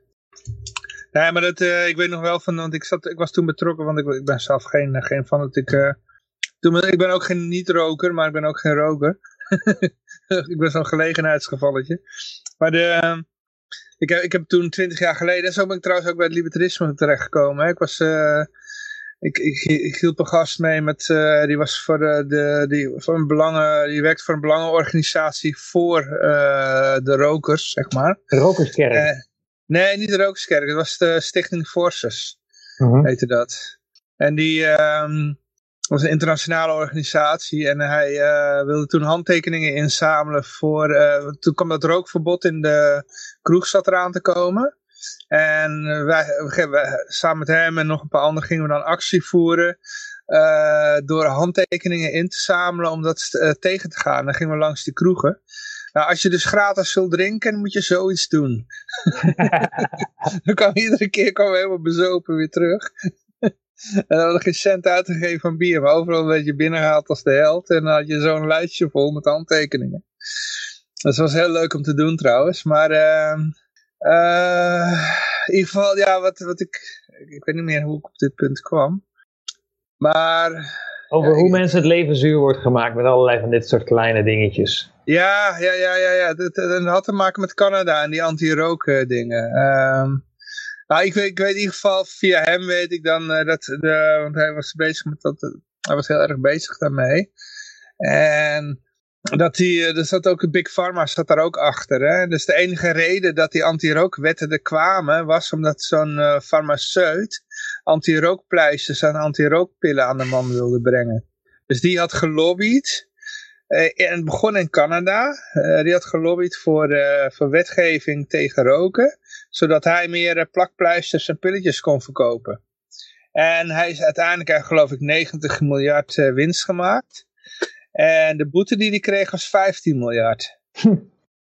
Nee, maar dat, uh, ik weet nog wel van, want ik, zat, ik was toen betrokken, want ik, ik ben zelf geen, geen van dat ik... Uh, toen, ik ben ook geen niet-roker, maar ik ben ook geen roker. ik ben zo'n gelegenheidsgevalletje. Maar de, uh, ik, heb, ik heb toen twintig jaar geleden, en zo ben ik trouwens ook bij het libertarisme terechtgekomen. Hè. Ik was... Ik, ik, ik, hielp een gast mee met, uh, die was voor de, de die, voor een belangen, die werkt voor een belangenorganisatie voor uh, de rokers, zeg maar. Rokerskerk? Nee, niet de rokerskerk, het was de Stichting Forces, uh -huh. heette dat. En die um, was een internationale organisatie en hij wilde toen handtekeningen inzamelen voor, toen kwam dat rookverbod in de kroeg zat eraan te komen. En wij, wij, samen met hem en nog een paar anderen gingen we dan actie voeren. Door handtekeningen in te zamelen om dat tegen te gaan. Dan gingen we langs die kroegen. Nou, als je dus gratis wil drinken, moet je zoiets doen. dan kwam iedere keer kwam we helemaal bezopen weer terug. en dan hadden geen cent uitgegeven van bier. Maar overal werd je binnengehaald als de held. En dan had je zo'n lijstje vol met handtekeningen. Dat was heel leuk om te doen trouwens. Maar... Uh, uh, in ieder geval, ja, wat, wat ik... Ik weet niet meer hoe ik op dit punt kwam. Maar... Over ja, hoe ik, mensen het leven zuur wordt gemaakt met allerlei van dit soort kleine dingetjes. Ja, ja, ja, ja. ja. Dat, had te maken met Canada en die anti-rook dingen. Um, nou, ik weet, ik weet in ieder geval, via hem weet ik dan uh, dat... De, want hij was bezig met dat... Hij was heel erg bezig daarmee. En dat die, er zat ook Big Pharma zat daar ook achter. Hè? Dus de enige reden dat die anti-rookwetten er kwamen, was omdat zo'n farmaceut anti-rookpleisters en anti-rookpillen aan de man wilde brengen. Dus die had gelobbyd, en het begon in Canada, uh, die had gelobbyd voor, voor wetgeving tegen roken, zodat hij meer plakpleisters en pilletjes kon verkopen. En hij is uiteindelijk, geloof ik, 90 miljard winst gemaakt. En de boete die hij kreeg was 15 miljard.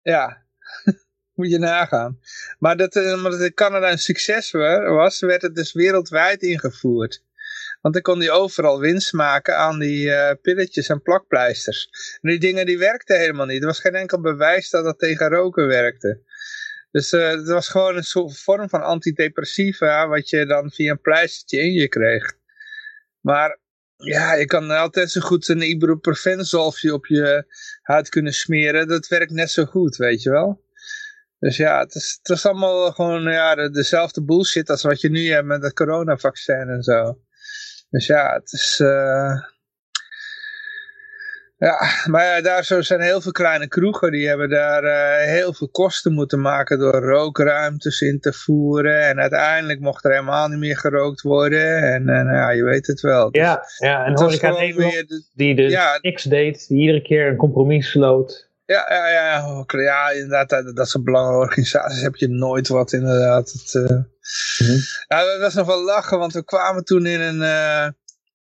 ja, moet je nagaan. Maar dat, omdat het in Canada een succes was, werd het dus wereldwijd ingevoerd. Want dan kon hij overal winst maken aan die uh, pilletjes en plakpleisters. En die dingen die werkten helemaal niet. Er was geen enkel bewijs dat dat tegen roken werkte. Dus uh, het was gewoon een soort vorm van antidepressiva, wat je dan via een pleistertje in je kreeg. Maar ja, je kan altijd zo goed een ibuprofen op je huid kunnen smeren. Dat werkt net zo goed, weet je wel. Dus ja, het is, het is allemaal gewoon ja, dezelfde bullshit als wat je nu hebt met het coronavaccin en zo. Dus ja, het is... Uh... Ja, maar daar zo zijn heel veel kleine kroegen, die hebben daar uh, heel veel kosten moeten maken door rookruimtes in te voeren. En uiteindelijk mocht er helemaal niet meer gerookt worden. En, en ja, je weet het wel. Ja, ja en horeca Nederland, die dus ja, niks deed, die iedere keer een compromis sloot. Ja, ja, ja, ja inderdaad, dat, dat soort belangrijke organisaties heb je nooit wat inderdaad. Het, uh... mm -hmm. ja, dat was nog wel lachen, want we kwamen toen in een... Uh,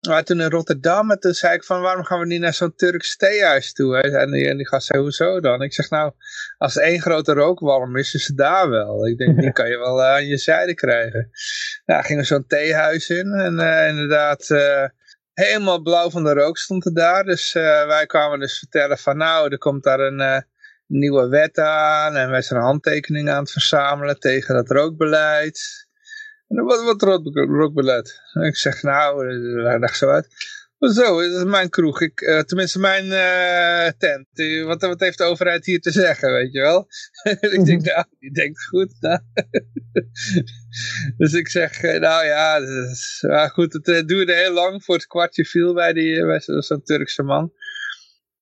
maar toen in Rotterdam, en toen zei ik van waarom gaan we niet naar zo'n Turks theehuis toe? En, die, en die gast zei, hoezo dan? Ik zeg nou, als er één grote rookwalm is, is het daar wel. Ik denk, die kan je wel uh, aan je zijde krijgen. Nou, gingen we zo'n theehuis in en uh, inderdaad... Uh, helemaal blauw van de rook stond er daar. Dus uh, wij kwamen dus vertellen van nou, er komt daar een nieuwe wet aan. En wij zijn handtekeningen aan het verzamelen tegen dat rookbeleid. En wat, wat rookbeleid? Ik zeg nou, hij dacht zo uit. Zo, dat is mijn kroeg. Ik, uh, tenminste mijn uh, tent. Wat, wat heeft de overheid hier te zeggen, weet je wel? ik denk, nou, die denkt goed. Nou. dus ik zeg, nou ja, dus, maar goed, het duurde heel lang voor het kwartje viel bij, die, bij zo'n Turkse man.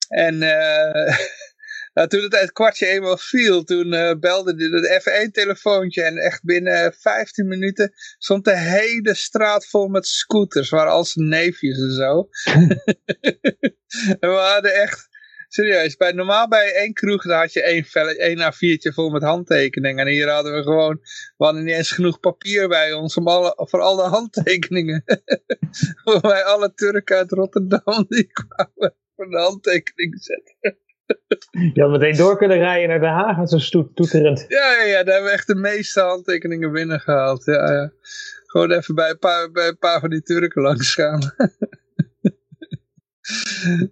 En Nou, toen het, het kwartje eenmaal viel, toen uh, belde de F1-telefoontje en echt binnen 15 minuten stond de hele straat vol met scooters, waar al zijn neefjes en zo. en we hadden echt, serieus, bij, normaal bij één kroeg daar had je één, één A4'tje vol met handtekeningen. En hier hadden we gewoon, we hadden niet eens genoeg papier bij ons om alle, voor alle handtekeningen. bij alle Turken uit Rotterdam die kwamen voor de handtekening zetten. Je had meteen door kunnen rijden naar Den Haag met zo'n toeterend. Ja, ja, ja, daar hebben we echt de meeste handtekeningen binnengehaald. Ja, ja. Gewoon even bij een paar, bij een paar van die Turken langs gaan.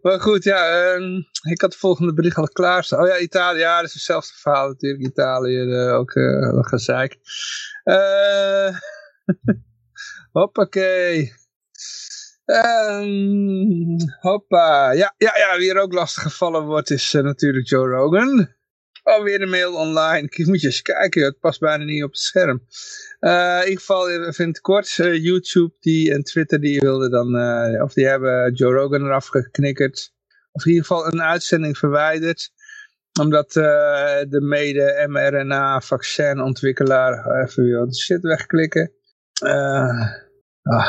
maar goed, ja, um, ik had de volgende bericht al klaarstaan. Oh ja, Italië, ja, dat is hetzelfde verhaal natuurlijk. Italië, uh, ook uh, gezeik. Uh, hoppakee. Um, hoppa. Ja, ja, ja, wie er ook lastig gevallen wordt is uh, natuurlijk Joe Rogan. Oh, weer een mail online. Ik moet je eens kijken, het past bijna niet op het scherm. Uh, in ieder geval, even in het kort, uh, YouTube die, en Twitter die wilden dan, of die hebben Joe Rogan eraf geknikkerd. Of in ieder geval een uitzending verwijderd. Omdat de mede mRNA-vaccinontwikkelaar even weer wat shit wegklikken. ah,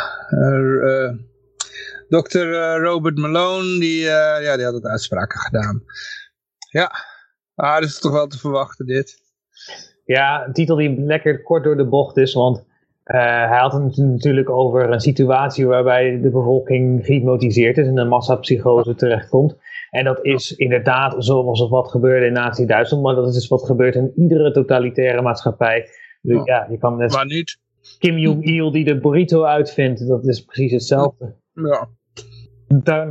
Dr. Eh, Robert Malone, die, uh, ja, die had het uitspraken gedaan. Ja, ah, dat is toch wel te verwachten dit. Ja, een titel die lekker kort door de bocht is, want uh, hij had het natuurlijk over een situatie waarbij de bevolking gehypnotiseerd is en een massapsychose terechtkomt. En dat is inderdaad zoals wat gebeurde in Nazi-Duitsland, maar dat is dus wat gebeurt in iedere totalitaire maatschappij. Dus oh. ja, je kan net... Maar niet. Kim Jong-il die de burrito uitvindt, dat is precies hetzelfde. Ja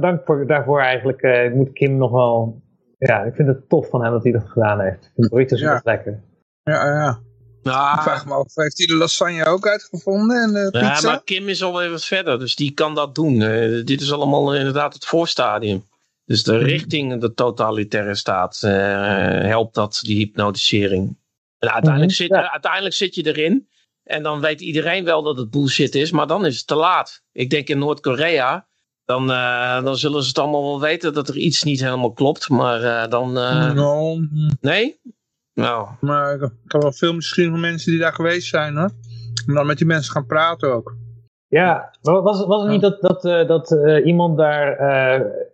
dank voor, daarvoor eigenlijk. Uh, moet Kim nog wel... Ja, ik vind het tof van hem dat hij dat gedaan heeft. De burritos ja. lekker. Ja, ja. Nou, ik vraag me af, heeft hij de lasagne ook uitgevonden en de pizza? Ja, maar Kim is alweer wat verder, dus die kan dat doen. Uh, dit is allemaal inderdaad het voorstadium. Dus de mhm. richting de totalitaire staat uh, helpt dat, die hypnotisering. En uiteindelijk, mm -hmm. zit, ja. uiteindelijk zit je erin en dan weet iedereen wel dat het bullshit is, maar dan is het te laat. Ik denk in Noord-Korea dan, uh, dan zullen ze het allemaal wel weten dat er iets niet helemaal klopt. Maar uh, dan... Uh... No. Nee? Nou. Maar ik heb wel veel misschien van mensen die daar geweest zijn hoor. En dan met die mensen gaan praten ook. Ja, was, was het niet dat, dat, dat iemand daar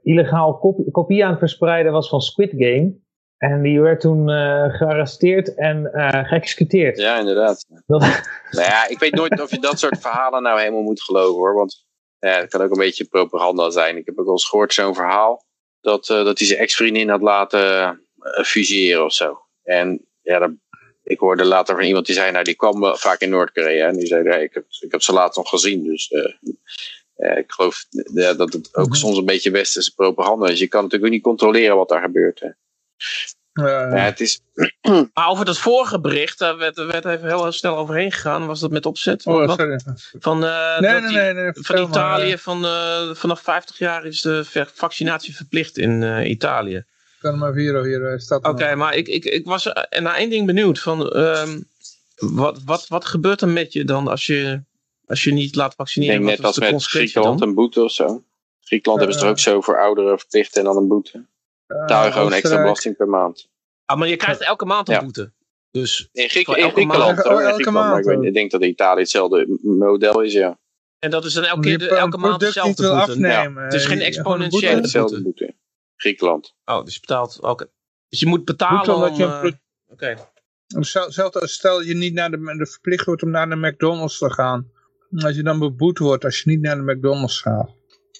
illegaal kopie, kopie aan het verspreiden was van Squid Game? En die werd toen gearresteerd en geëxecuteerd. Ja, inderdaad. Dat... Nou ja, ik weet nooit of je dat soort verhalen nou helemaal moet geloven hoor. Want ja, het kan ook een beetje propaganda zijn. Ik heb ook wel eens gehoord zo'n verhaal. Dat, uh, dat hij zijn ex-vriendin had laten uh, fuseren of zo. En ja, dat, ik hoorde later van iemand die zei, nou die kwam vaak in Noord-Korea. En die zei, hey, ik, heb, ik heb ze later nog gezien. Dus uh, ik geloof dat het ook -hmm. soms een beetje westerse propaganda is. Je kan natuurlijk ook niet controleren wat daar gebeurt. Hè. Ja, het is... maar over dat vorige bericht, daar werd, werd even heel snel overheen gegaan. Was dat met opzet? Oh, sorry. Van, uh, nee, nee, nee, nee, van Italië, maar, van, uh, vanaf 50 jaar is de vaccinatie verplicht in uh, Italië. Kan maar hier, hier staat Oké, okay, maar ik, ik, ik was naar één ding benieuwd. Van, um, wat, wat, wat gebeurt er met je dan als je, als je niet laat vaccineren? Ik denk net als met Griekenland een boete of zo. Griekenland hebben ze er ook zo voor ouderen verplicht en dan een boete. Betaal je gewoon extra belasting per maand. Ah, maar je krijgt elke maand een boete. Dus in, Griek in Griekenland, elke maand. Ik, denk dat Italië hetzelfde model is, ja. En dat is dan elke, keer de, elke maand dezelfde boete? Afnemen. Ja. Het is geen exponentiële Hetzelfde boete. Griekenland. Oh, dus je betaalt... Oké. Dus je moet betalen om... Uh, Oké. Okay. Als stel je niet naar de, de verplicht wordt om naar de McDonald's te gaan. Als je dan beboet wordt als je niet naar de McDonald's gaat.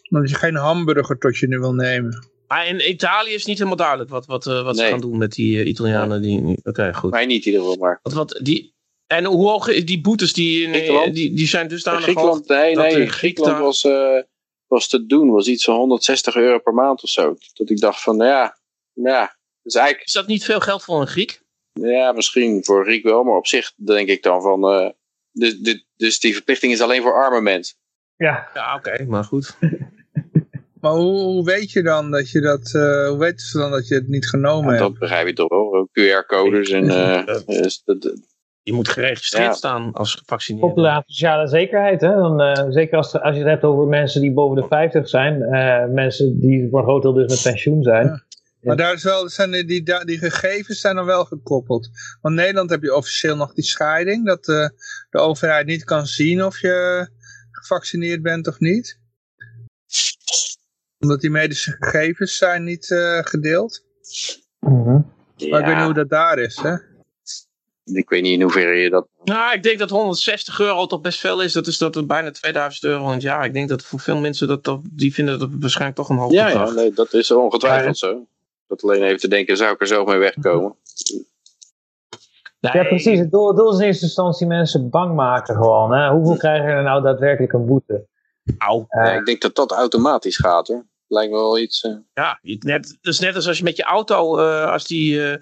Dat je geen hamburger tot je nu wil nemen. Maar in Italië is niet helemaal duidelijk wat, wat, uh, wat nee. ze gaan doen met die uh, Italianen. Die... Oké, goed. Maar niet in ieder geval maar. Wat, wat, die... En hoe hoog is die boetes? Die, die, die zijn dus daar Griekenland, Nee, nee, Griekenland was, uh, was te doen. Was iets van 160 euro per maand of zo. Dat ik dacht van, nou ja, ja is eigenlijk... Is dat niet veel geld voor een Griek? Ja, misschien voor een Griek wel. Maar op zich denk ik dan van... dus, dit, dus die verplichting is alleen voor arme mensen. Ja, ja oké, maar goed. Maar hoe, hoe, weet je dan dat je dat, uh, hoe weten ze dan dat je het niet genomen ja, hebt? Dat begrijp je toch wel, QR-codes en... Uh, dus dat, je moet geregistreerd ja. staan als gevaccineerd. Populaire sociale zekerheid, hè? Dan, uh, zeker als, als je het hebt over mensen die boven de 50 zijn, mensen die voor een groot deel dus met pensioen zijn. Ja. Maar daar is wel, zijn die, die, die gegevens zijn dan wel gekoppeld. Want in Nederland heb je officieel nog die scheiding, dat de overheid niet kan zien of je gevaccineerd bent of niet omdat die medische gegevens zijn niet uh, gedeeld. Mm -hmm. ja. Maar ik weet niet hoe dat daar is, hè? Ik weet niet in hoeverre je dat... Nou, ik denk dat 160 euro toch best veel is. Dat is dat bijna 2000 euro in het jaar. Ik denk dat voor veel mensen, dat, dat die vinden dat waarschijnlijk toch een hoog ja, Ja, nee, dat is ongetwijfeld ja. zo. Dat alleen even te denken, zou ik er zo mee wegkomen? Nee. Ja, precies. Het doel, het doel is in eerste instantie mensen bang maken gewoon. Hè? Hoeveel krijgen er nou daadwerkelijk een boete? Nou, uh, ja, ik denk dat dat automatisch gaat hoor. Lijkt me wel iets. Uh... Ja, net, dus net als als je met je auto, uh, als die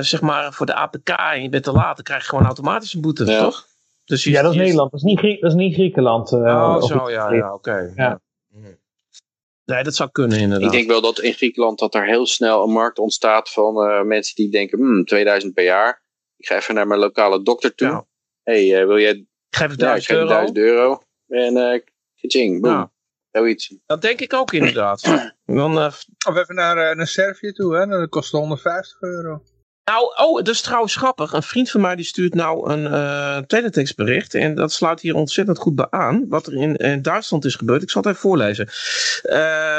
zeg maar voor de APK en je bent te laat, dan krijg je gewoon automatisch een boete, ja. toch? Dus ja, dat is Nederland, dat is niet, Grie dat is niet Griekenland. oh, zo, ja, ja oké. Okay. Ja. Nee, dat zou kunnen inderdaad. Ik denk wel dat in Griekenland dat er heel snel een markt ontstaat van mensen die denken, hmm, 2000 per jaar. Ik ga even naar mijn lokale dokter toe. Ja. hey, wil jij... Ik geef het 1000 ja, euro. 1000 euro. En uh, Kaching, boom. Zoiets. Dat denk ik ook inderdaad. Dan, uh, of even naar, uh, naar Servië toe, hè? dat kost 150 euro. Nou, oh, dat is trouwens grappig. Een vriend van mij die stuurt nou een uh, teletextbericht. En dat sluit hier ontzettend goed bij aan. Wat er in, in Duitsland is gebeurd. Ik zal het even voorlezen. Uh,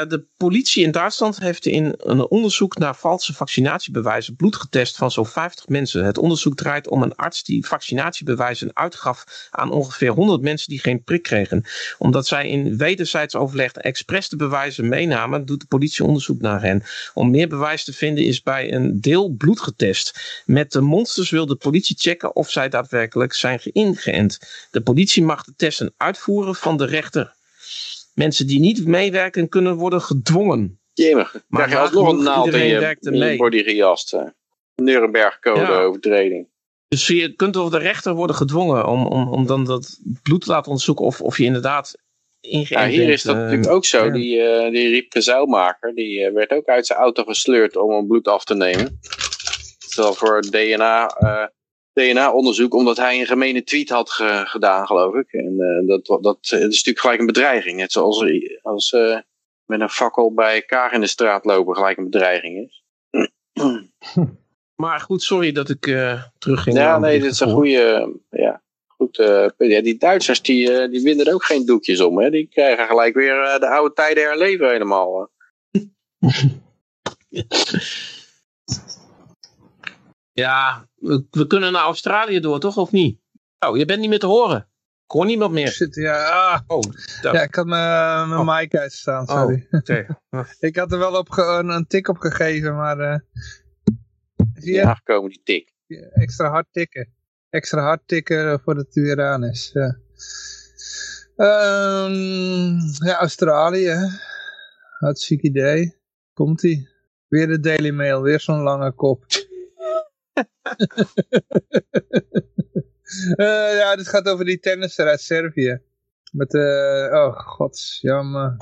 de politie in Duitsland heeft in een onderzoek naar valse vaccinatiebewijzen bloed getest van zo'n 50 mensen. Het onderzoek draait om een arts die vaccinatiebewijzen uitgaf aan ongeveer 100 mensen die geen prik kregen. Omdat zij in wederzijds overleg expres de bewijzen meenamen, doet de politie onderzoek naar hen. Om meer bewijs te vinden is bij een deel bloed getest. Met de monsters wil de politie checken of zij daadwerkelijk zijn ingeënt. De politie mag de testen uitvoeren van de rechter. Mensen die niet meewerken kunnen worden gedwongen. Jemig, maar krijg je alsnog een naald in je, in je body gejast. Nuremberg code ja. overtreding. Dus je kunt door de rechter worden gedwongen om, om, om dan dat bloed te laten onderzoeken of, of je inderdaad ingeënt ja, hier is dat uh, natuurlijk ook zo. Ja. Die, uh, die Riep Zuilmaker, die uh, werd ook uit zijn auto gesleurd om een bloed af te nemen voor DNA, uh, DNA-onderzoek, omdat hij een gemene tweet had ge gedaan, geloof ik. En uh, dat, dat, is natuurlijk gelijk een bedreiging. Net zoals als uh, met een fakkel bij Kaag in de straat lopen gelijk een bedreiging is. Maar goed, sorry dat ik uh, terugging. Ja, nee, dit is een goede. ja, goed, uh, ja, die Duitsers die, uh, die winnen er ook geen doekjes om. Hè? Die krijgen gelijk weer de oude tijden herleven helemaal. Ja, we, we, kunnen naar Australië door, toch? Of niet? Oh, je bent niet meer te horen. Ik hoor niemand meer. Shit, ja. Ah. Oh, ja, ik had mijn, mijn oh. mic uitstaan, sorry. Oh, okay. ik had er wel op een, een, tik op gegeven, maar... Uh, zie je? Ja, komen die tik. Extra hard tikken. Extra hard tikken voordat het weer aan is. Ja, um, ja Australië. Hartstikke idee. Komt-ie. Weer de Daily Mail, weer zo'n lange kop. Uh, ja, dit gaat over die tennisser uit Servië. Met, uh, oh god, jammer.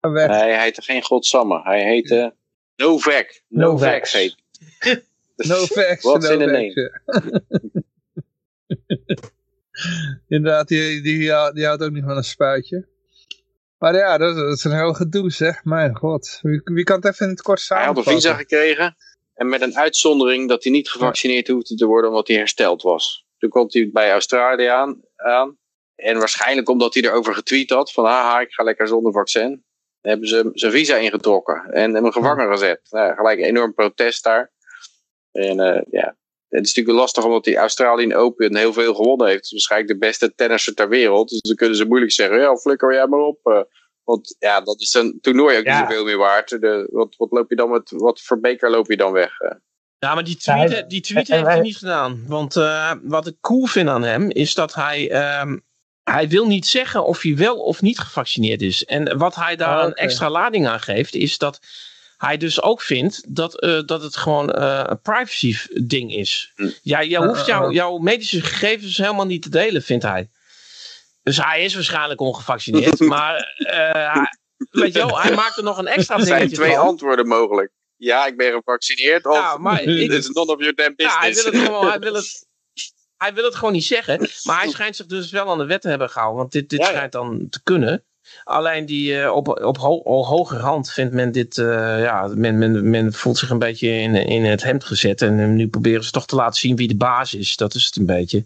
Weg. Nee, hij heette geen Godsamme. Hij heette Novak. Novak heet Novak. What's in name? Inderdaad, die, die, die houdt ook niet van een spuitje. Maar ja, dat, is een heel gedoe zeg. Mijn god. Wie, wie kan het even in het kort samenvatten? Hij had een visa gekregen. En met een uitzondering dat hij niet gevaccineerd hoefde te worden omdat hij hersteld was. Toen komt hij bij Australië aan. en waarschijnlijk omdat hij erover getweet had. Van haha, ik ga lekker zonder vaccin. hebben ze zijn visa ingetrokken. En hem gevangen gezet. Nou, gelijk een enorm protest daar. En uh, ja, het is natuurlijk lastig omdat die Australian Open heel veel gewonnen heeft. Waarschijnlijk de beste tennisser ter wereld. Dus dan kunnen ze moeilijk zeggen, ja, flikker jij maar op. Want ja, dat is een toernooi ook niet zoveel meer waard. De, wat, wat, loop je dan met, wat voor beker loop je dan weg? Uh? Ja, maar die tweet, die tweet heeft hij niet gedaan. Want uh, wat ik cool vind aan hem, is dat hij... Um, hij wil niet zeggen of hij wel of niet gevaccineerd is. En wat hij daar oh, een extra lading aan geeft, is dat hij dus ook vindt dat, uh, dat het gewoon uh, een privacy ding is. Hm. Ja, jij hoeft jou, jouw medische gegevens helemaal niet te delen, vindt hij. Dus hij is waarschijnlijk ongevaccineerd, maar uh, weet je wel, hij maakt er nog een extra dingetje Er zijn twee antwoorden mogelijk. Ja, ik ben gevaccineerd of ja, maar ik, is none of your damn business. Ja, hij wil het gewoon, hij wil het, hij wil het gewoon niet zeggen, maar hij schijnt zich dus wel aan de wet te hebben gehouden, want dit, dit schijnt dan te kunnen. Alleen die, uh, op, op, ho op hoger hand vindt men dit, uh, ja, men, men, men voelt zich een beetje in, in het hemd gezet. En nu proberen ze toch te laten zien wie de baas is. Dat is het een beetje.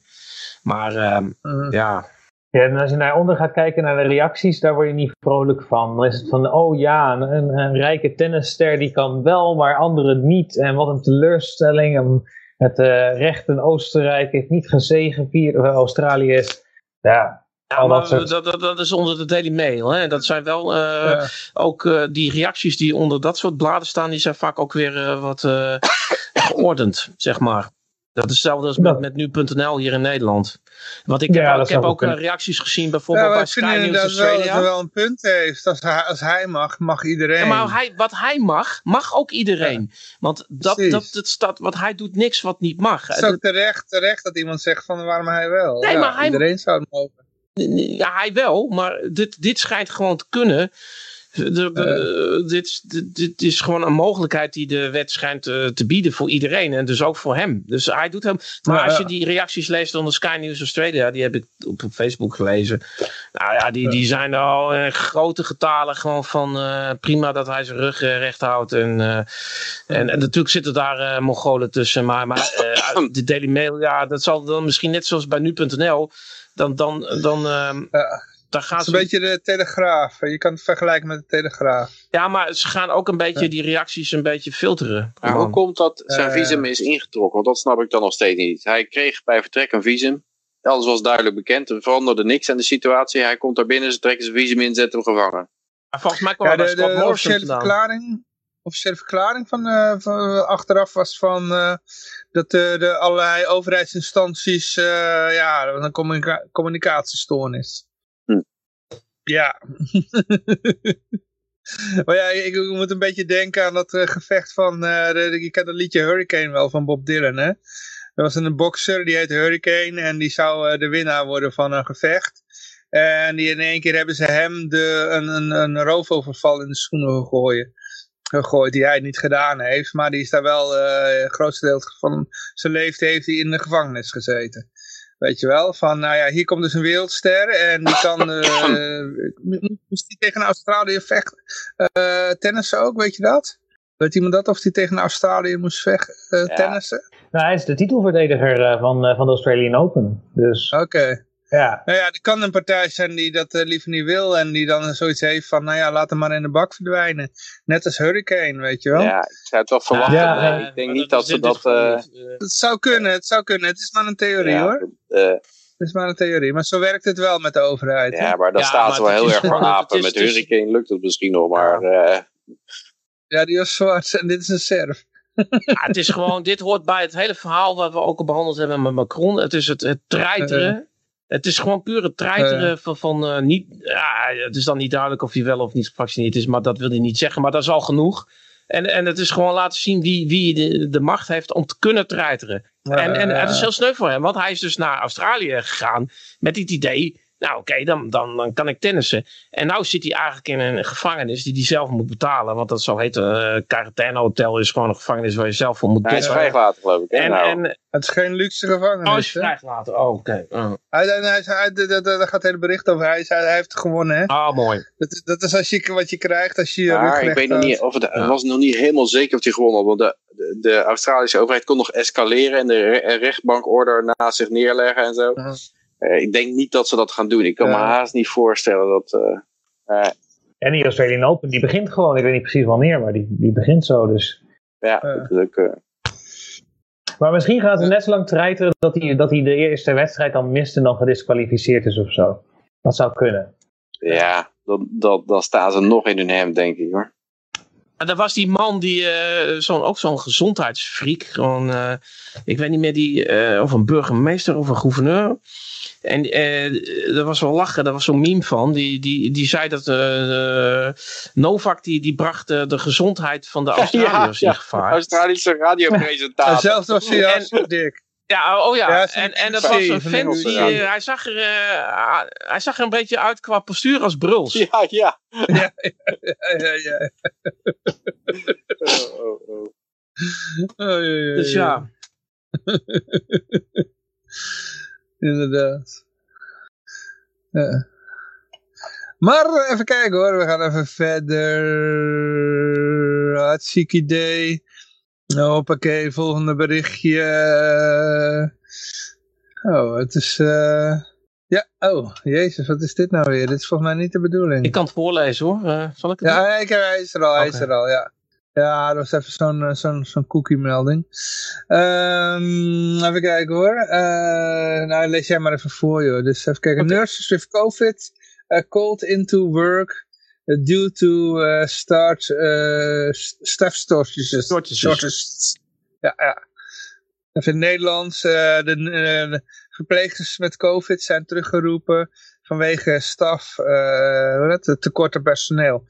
Maar uh, ja. Ja, en als je naar onder gaat kijken naar de reacties, daar word je niet vrolijk van. Dan is het van, oh ja, een, een rijke tennisster die kan wel, maar anderen niet. En wat een teleurstelling. Het uh, recht in Oostenrijk heeft niet gezegevierd, of Australië is. Ja, ja, maar dat, dat, dat, is onder de Daily Mail. Hè? Dat zijn wel uh, ook uh, die reacties die onder dat soort bladen staan, die zijn vaak ook weer uh, wat geordend, zeg maar. Dat is hetzelfde als met, met nu.nl hier in Nederland. Want ik heb, ja, ik heb ook reacties gezien bijvoorbeeld ja, bij Sky News Australia. dat hij wel een punt heeft. Als hij, als hij mag, mag iedereen. Ja, maar hij, wat hij mag, mag ook iedereen. Want dat, dat, dat, dat, wat hij doet niks wat niet mag. Het is ook terecht, terecht dat iemand zegt van waarom hij wel. Nee, maar hij, iedereen zou het mogen. Ja, hij wel, maar dit, dit schijnt gewoon te kunnen. De, uh, dit, dit, is gewoon een mogelijkheid die de wet schijnt uh, te bieden voor iedereen. En dus ook voor hem. Dus hij doet hem. Maar als je die reacties leest onder Sky News Australia, die heb ik op, op Facebook gelezen. Nou ja, die, die zijn al in grote getalen gewoon van uh, prima dat hij zijn rug recht houdt. En, en, en, natuurlijk zitten daar Mongolen tussen. Maar, maar de Daily Mail, ja, dat zal dan misschien net zoals bij nu.nl dan, dan, dan, ja, dan gaan het is een beetje de Telegraaf. Je kan het vergelijken met de Telegraaf. Ja, maar ze gaan ook een beetje die reacties een beetje filteren. Maar hoe komt dat zijn visum is ingetrokken? Want dat snap ik dan nog steeds niet. Hij kreeg bij vertrek een visum. Alles was duidelijk bekend. Er veranderde niks aan de situatie. Hij komt daar binnen, ze trekken zijn visum in, zetten hem gevangen. Maar volgens mij kwam ja, de, de, de officiële verklaring, officiële verklaring van, uh, van, achteraf was van uh, dat de, de allerlei overheidsinstanties uh, ja, een communica communicatiestoornis. Ja. maar ja, ik, moet een beetje denken aan dat gevecht van, de, je kent dat liedje Hurricane wel van Bob Dylan hè. Er was een bokser, die heet Hurricane en die zou de winnaar worden van een gevecht. En die in één keer hebben ze hem de, een, een, een roofoverval in de schoenen gegooid gegooid die hij niet gedaan heeft. Maar die is daar wel, uh, het grootste deel van zijn leven heeft hij in de gevangenis gezeten. Weet je wel, van nou ja, hier komt dus een wereldster en die kan, uh, moest die tegen Australië vechten, uh, tennissen ook, weet je dat? Weet iemand dat, of hij tegen Australië moest vechten, uh, ja. tennissen? Nou, hij is de titelverdediger van, van de Australian Open, dus... Oké. Ja. Nou ja, er kan een partij zijn die dat uh, liever niet wil en die dan zoiets heeft van, nou ja, laat hem maar in de bak verdwijnen. Net als Hurricane, weet je wel. Ja, ik zou het wel verwachten. Ja, nee, ik denk niet dat, ze dat... Uh... Het zou kunnen, het zou kunnen. Het is maar een theorie ja, hoor. Uh... Het is maar een theorie, maar zo werkt het wel met de overheid. Ja, maar ja, staat ze wel heel erg voor apen. Met Hurricane lukt het misschien nog, maar... Ja, die was zwart en dit is een serf. Ja, het is gewoon, dit hoort bij het hele verhaal wat we ook al behandeld hebben met Macron. Het is het, het treiteren het is gewoon pure treiteren uh. van, van uh, niet. Ja, het is dan niet duidelijk of hij wel of niet gevaccineerd is, maar dat wil hij niet zeggen. Maar dat is al genoeg. En, en het is gewoon laten zien wie, wie de, de macht heeft om te kunnen treiteren. en, en het is heel sneu voor hem, want hij is dus naar Australië gegaan met dit idee nou oké, dan, dan, dan kan ik tennissen. En nou zit hij eigenlijk in een gevangenis die hij zelf moet betalen. Want dat zo heet uh, Quarantaine Hotel is gewoon een gevangenis waar je zelf voor moet betalen. Hij is vrijgelaten geloof ik. En, nou. en, het is geen luxe gevangenis. Oh, hij is vrijgelaten. Oh, oké. Oh. Hij, hij, hij, daar gaat het hele bericht over. Hij, hij heeft gewonnen hè. Ah, mooi. Dat, dat is als je, wat je krijgt als je maar ik weet nog niet of het, was nog niet helemaal zeker of hij gewonnen had. Want de, de, de Australische overheid kon nog escaleren en de rechtbankorder na zich neerleggen en zo. Uh, ik denk niet dat ze dat gaan doen. Ik kan me haast niet voorstellen dat... Uh, en die Australian Open, die begint gewoon. Ik weet niet precies wanneer, maar die, die begint zo. Dus. Ja, natuurlijk. Maar misschien gaat het net zo lang treiteren dat hij, dat hij de eerste wedstrijd dan mist en dan gedisqualificeerd is of zo. Dat zou kunnen. Ja, dan, dan, dan staan ze nog in hun hemd, denk ik hoor. En daar was die man die uh, zo'n ook zo'n gezondheidsfreak, gewoon, uh, ik weet niet meer die, uh, of een burgemeester of een gouverneur. En uh, er was wel lachen, daar was zo'n meme van. Die, die, die zei dat uh, Novak die, die bracht uh, de gezondheid van de Australiërs ja, in gevaar. Australische radiopresentator. Ja, zelfs was hij als dik. Ja, oh ja. ja en, en dat was een fan die, hij, zag er, uh, hij zag er een beetje uit qua postuur als Bruls. Ja, ja. ja, ja, ja. oh, oh, oh. oh ja, ja, dus ja. Inderdaad. Ja. Maar even kijken hoor, we gaan even verder. Hartstikke idee. Hoppakee, volgende berichtje. Oh, het is... Uh... Ja, oh, jezus, wat is dit nou weer? Dit is volgens mij niet de bedoeling. Ik kan het voorlezen hoor. Uh, zal ik het Ja, ik, hij is er al, hij is er al, ja. Ja, dat was even zo'n eh, zo'n zo'n cookie melding. Um, even kijken hoor. Uh, nou, lees jij maar even voor joh. Dus even kijken. Okay. Nurses with COVID uh, called into work due to uh, start uh, staff shortages. Ja, ja. Even in het Nederlands. Uh, de, de, verpleegsters met COVID zijn teruggeroepen vanwege staf, uh, tekort aan personeel.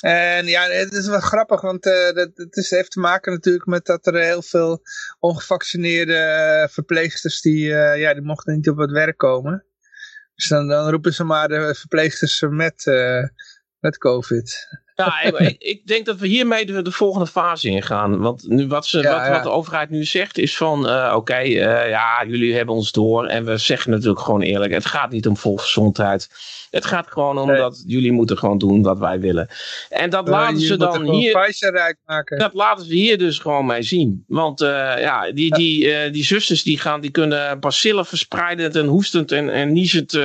En ja, het is wel grappig, want dat, het is, heeft te maken natuurlijk met dat er heel veel ongevaccineerde uh, verpleegsters, die, uh, ja, die mochten niet op het werk komen. Dus dan, dan roepen ze maar de verpleegsters met, met COVID. Ja, ik, ik, denk dat we hiermee de, de, volgende fase ingaan. Want nu wat, ze, ja, wat, wat, de overheid nu zegt is van... Uh, oké, okay, uh, ja, jullie hebben ons door. En we zeggen natuurlijk gewoon eerlijk... het gaat niet om volksgezondheid. Het gaat gewoon om nee. dat jullie moeten gewoon doen wat wij willen. En dat laten ze dan hier... maken. Dat laten ze hier dus gewoon mee zien. Want ja, die, die, die zusters die, gaan, die kunnen bacillen verspreidend en hoestend en, en niezend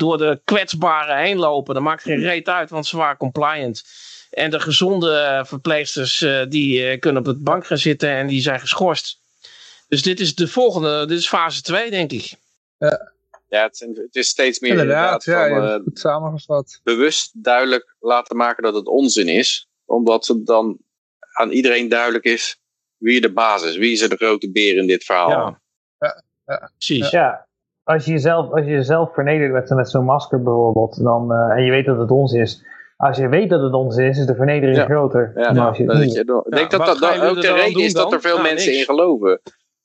door de kwetsbaren heen lopen. Dat maakt geen reet uit, want ze waren compliant. En de gezonde verpleegsters uh, die uh, kunnen op het bank gaan zitten en die zijn geschorst. Dus dit is de volgende, dit is fase 2 denk ik. Ja, ja het, het is steeds meer inderdaad, inderdaad ja, van, goed samengevat. bewust duidelijk laten maken dat het onzin is. Omdat het dan aan iedereen duidelijk is wie de basis is. Wie is er de grote beer in dit verhaal. Ja, ja, ja. precies. Ja als je jezelf, als je jezelf vernedert met, met zo'n masker bijvoorbeeld, dan, uh, en je weet dat het ons is. Als je weet dat het ons is, is de vernedering ja. groter. Ja, nou, je dat je, ik denk dat dat dan ook de reden is dat er veel mensen niks. in geloven.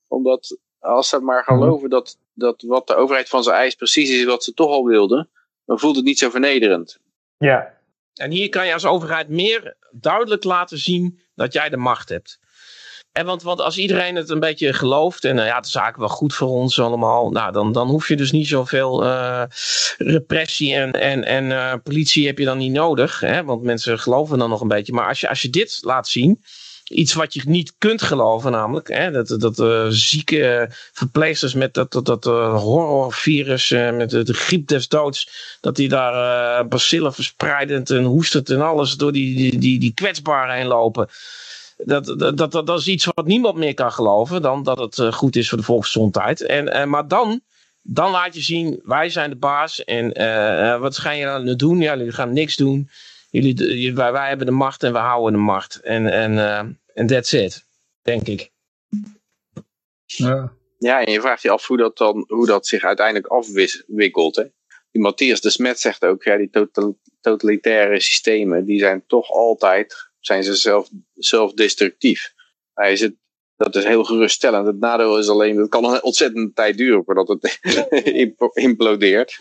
Omdat als ze maar geloven dat, dat wat de overheid van ze eist precies is wat ze toch al wilden, dan voelt het niet zo vernederend. Ja. En hier kan je als overheid meer duidelijk laten zien dat jij de macht hebt. En want, want als iedereen het een beetje gelooft en uh, ja, het is wel goed voor ons allemaal, nou, dan, dan hoef je dus niet zoveel uh, repressie en, en, en uh, politie heb je dan niet nodig, hè, want mensen geloven dan nog een beetje. Maar als je, als je dit laat zien, iets wat je niet kunt geloven, namelijk hè, dat, dat zieke verpleegsters met dat, dat, dat horrorvirus, met de, de, griep des doods, dat die daar bacillen verspreidend en hoestend en alles door die, die, die, die kwetsbaren heen lopen dat, dat, dat, dat is iets wat niemand meer kan geloven dan dat het uh, goed is voor de volksgezondheid. En, uh, maar dan, dan laat je zien, wij zijn de baas en uh, wat ga je dan doen? Ja, jullie gaan niks doen. Jullie, wij, wij hebben de macht en we houden de macht. En en en that's it, denk ik. Ja. ja, en je vraagt je af hoe dat, dan, hoe dat zich uiteindelijk afwikkelt. Hè? Die Matthias de Smet zegt ook, ja, die total, totalitaire systemen, die zijn toch altijd zijn ze zelf, zelfdestructief. Hij is het, dat is heel geruststellend. Het nadeel is alleen, het kan een ontzettende tijd duren voordat het implodeert.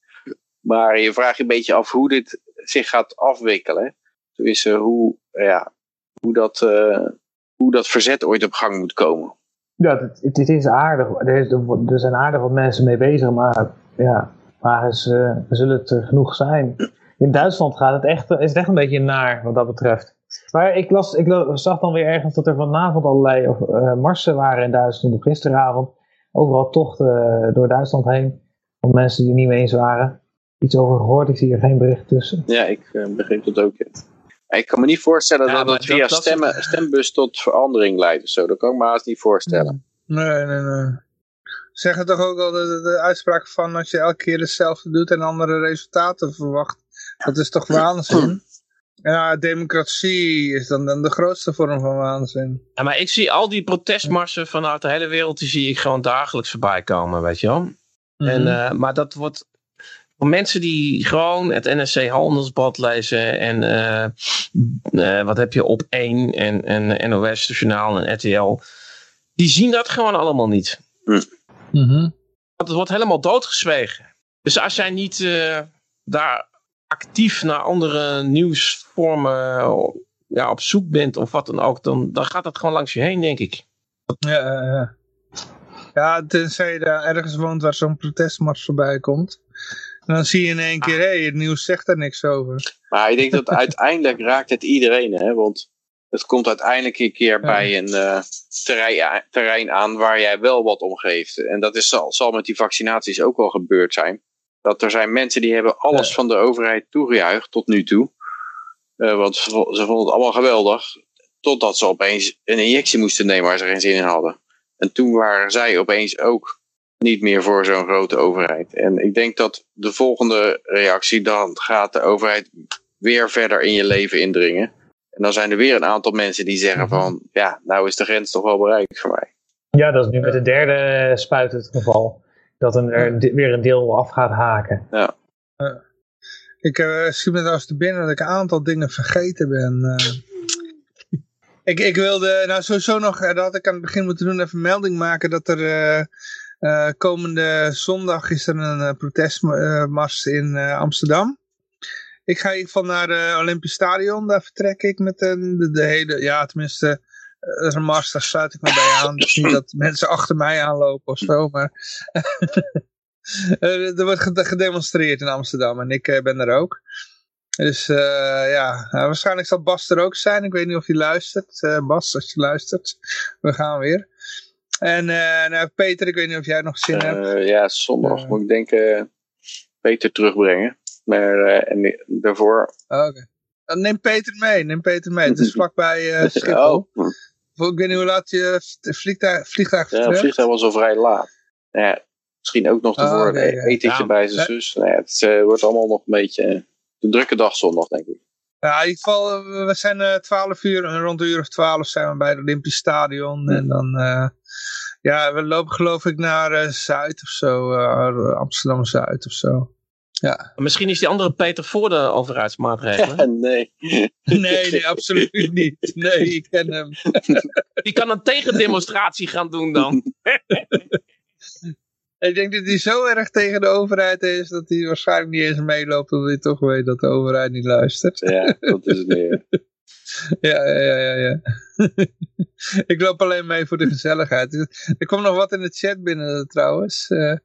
maar je vraagt je een beetje af hoe dit zich gaat afwikkelen. Dus hoe, ja, hoe, dat, uh, hoe dat verzet ooit op gang moet komen. Ja, het, het is aardig. Er, is, er zijn aardig wat mensen mee bezig, maar ja, maar is, zullen het genoeg zijn. In Duitsland gaat het echt, is het echt een beetje naar wat dat betreft. Maar ik, las, ik zag dan weer ergens dat er vanavond allerlei uh, marsen waren in Duitsland. Of gisteravond. Overal tochten door Duitsland heen. Van mensen die niet mee eens waren. Iets over gehoord, ik zie er geen bericht tussen. Ja, ik uh, begreep dat ook. Ik kan me niet voorstellen ja, dat het via stemmen, stembus tot verandering leidt of zo. Dat kan ik me haast niet voorstellen. Nee, nee, nee. Zeggen toch ook al de, de, uitspraak van als je elke keer hetzelfde doet en andere resultaten verwacht. Dat is toch waanzin? Ja, democratie is dan, dan de grootste vorm van waanzin. Ja, maar ik zie al die protestmarsen vanuit de hele wereld, die zie ik gewoon dagelijks voorbij komen, weet je wel. Mm -hmm. en, uh, maar dat wordt voor mensen die gewoon het NSC Handelsblad lezen en uh, uh, wat heb je op 1 en, en NOS Journaal en RTL, die zien dat gewoon allemaal niet. Mm -hmm. Het wordt helemaal doodgezwegen. Dus als jij niet daar actief naar andere nieuwsvormen ja, op zoek bent of wat dan ook, dan, dan gaat dat gewoon langs je heen, denk ik. Ja, ja. ja tenzij je daar ergens woont waar zo'n protestmars voorbij komt. En dan zie je in één keer, hé, hey, het nieuws zegt er niks over. Maar ik denk dat uiteindelijk raakt het iedereen, hè, want het komt uiteindelijk een keer ja. bij een uh, terrein, terrein, aan waar jij wel wat om geeft. En dat is, zal, zal met die vaccinaties ook wel gebeurd zijn. Dat er zijn mensen die hebben alles ja. van de overheid toegejuicht tot nu toe. Uh, want ze, ze vonden het allemaal geweldig. Totdat ze opeens een injectie moesten nemen waar ze geen zin in hadden. En toen waren zij opeens ook niet meer voor zo'n grote overheid. En ik denk dat de volgende reactie, dan gaat de overheid weer verder in je leven indringen. En dan zijn er weer een aantal mensen die zeggen van, ja, nou is de grens toch wel bereikt voor mij. Ja, dat is nu met de derde spuit het geval. Dat er weer een deel af gaat haken. Ja. Uh, ik uh, schiet me trouwens te binnen dat ik een aantal dingen vergeten ben. Uh, ik, ik wilde, nou sowieso nog, dat had ik aan het begin moeten doen, even melding maken dat er uh, komende zondag is er een uh, protestmars in uh, Amsterdam. Ik ga in ieder geval naar het Olympisch Stadion. Daar vertrek ik met de, de, de hele... Ja, tenminste, dat is een mars, daar sluit ik me bij aan. Dus niet dat mensen achter mij aanlopen of zo, maar... er wordt gedemonstreerd in Amsterdam en ik ben er ook. Dus ja, waarschijnlijk zal Bas er ook zijn. Ik weet niet of hij luistert. Bas, als je luistert, we gaan weer. En uh, nou, Peter, ik weet niet of jij nog zin uh, hebt. Ja, zondag uh, moet ik denken Peter terugbrengen. Maar en daarvoor... Oh, Oké. Okay. Neem Peter mee, neem Peter mee. Het is vlakbij Schiphol. Oh. Ik weet niet hoe laat je vliegtuig, vliegtuig Ja, het vliegtuig was al vrij laat. Ja, misschien ook nog ervoor oh, okay, een etentje ja. bij zijn zus. Nou ja, het wordt allemaal nog een beetje een drukke dag zondag, denk ik. Ja, in ieder geval, we zijn uh, 12 uur, rond een uur of 12 zijn we bij het Olympisch Stadion. Ja. En dan, uh, ja, we lopen geloof ik naar uh, Zuid of zo, Amsterdam-Zuid of zo. Ja. Misschien is die andere Peter voor de overheidsmaatregelen. Ja, nee. nee, nee, absoluut niet. Nee, ik ken hem. Die kan een tegendemonstratie gaan doen dan. Ik denk dat hij zo erg tegen de overheid is dat hij waarschijnlijk niet eens meeloopt omdat hij toch weet dat de overheid niet luistert. Ja, dat is het meer. Ja, ja, ja, ja. ik loop alleen mee voor de gezelligheid. Er kwam nog wat in de chat binnen trouwens. Uh,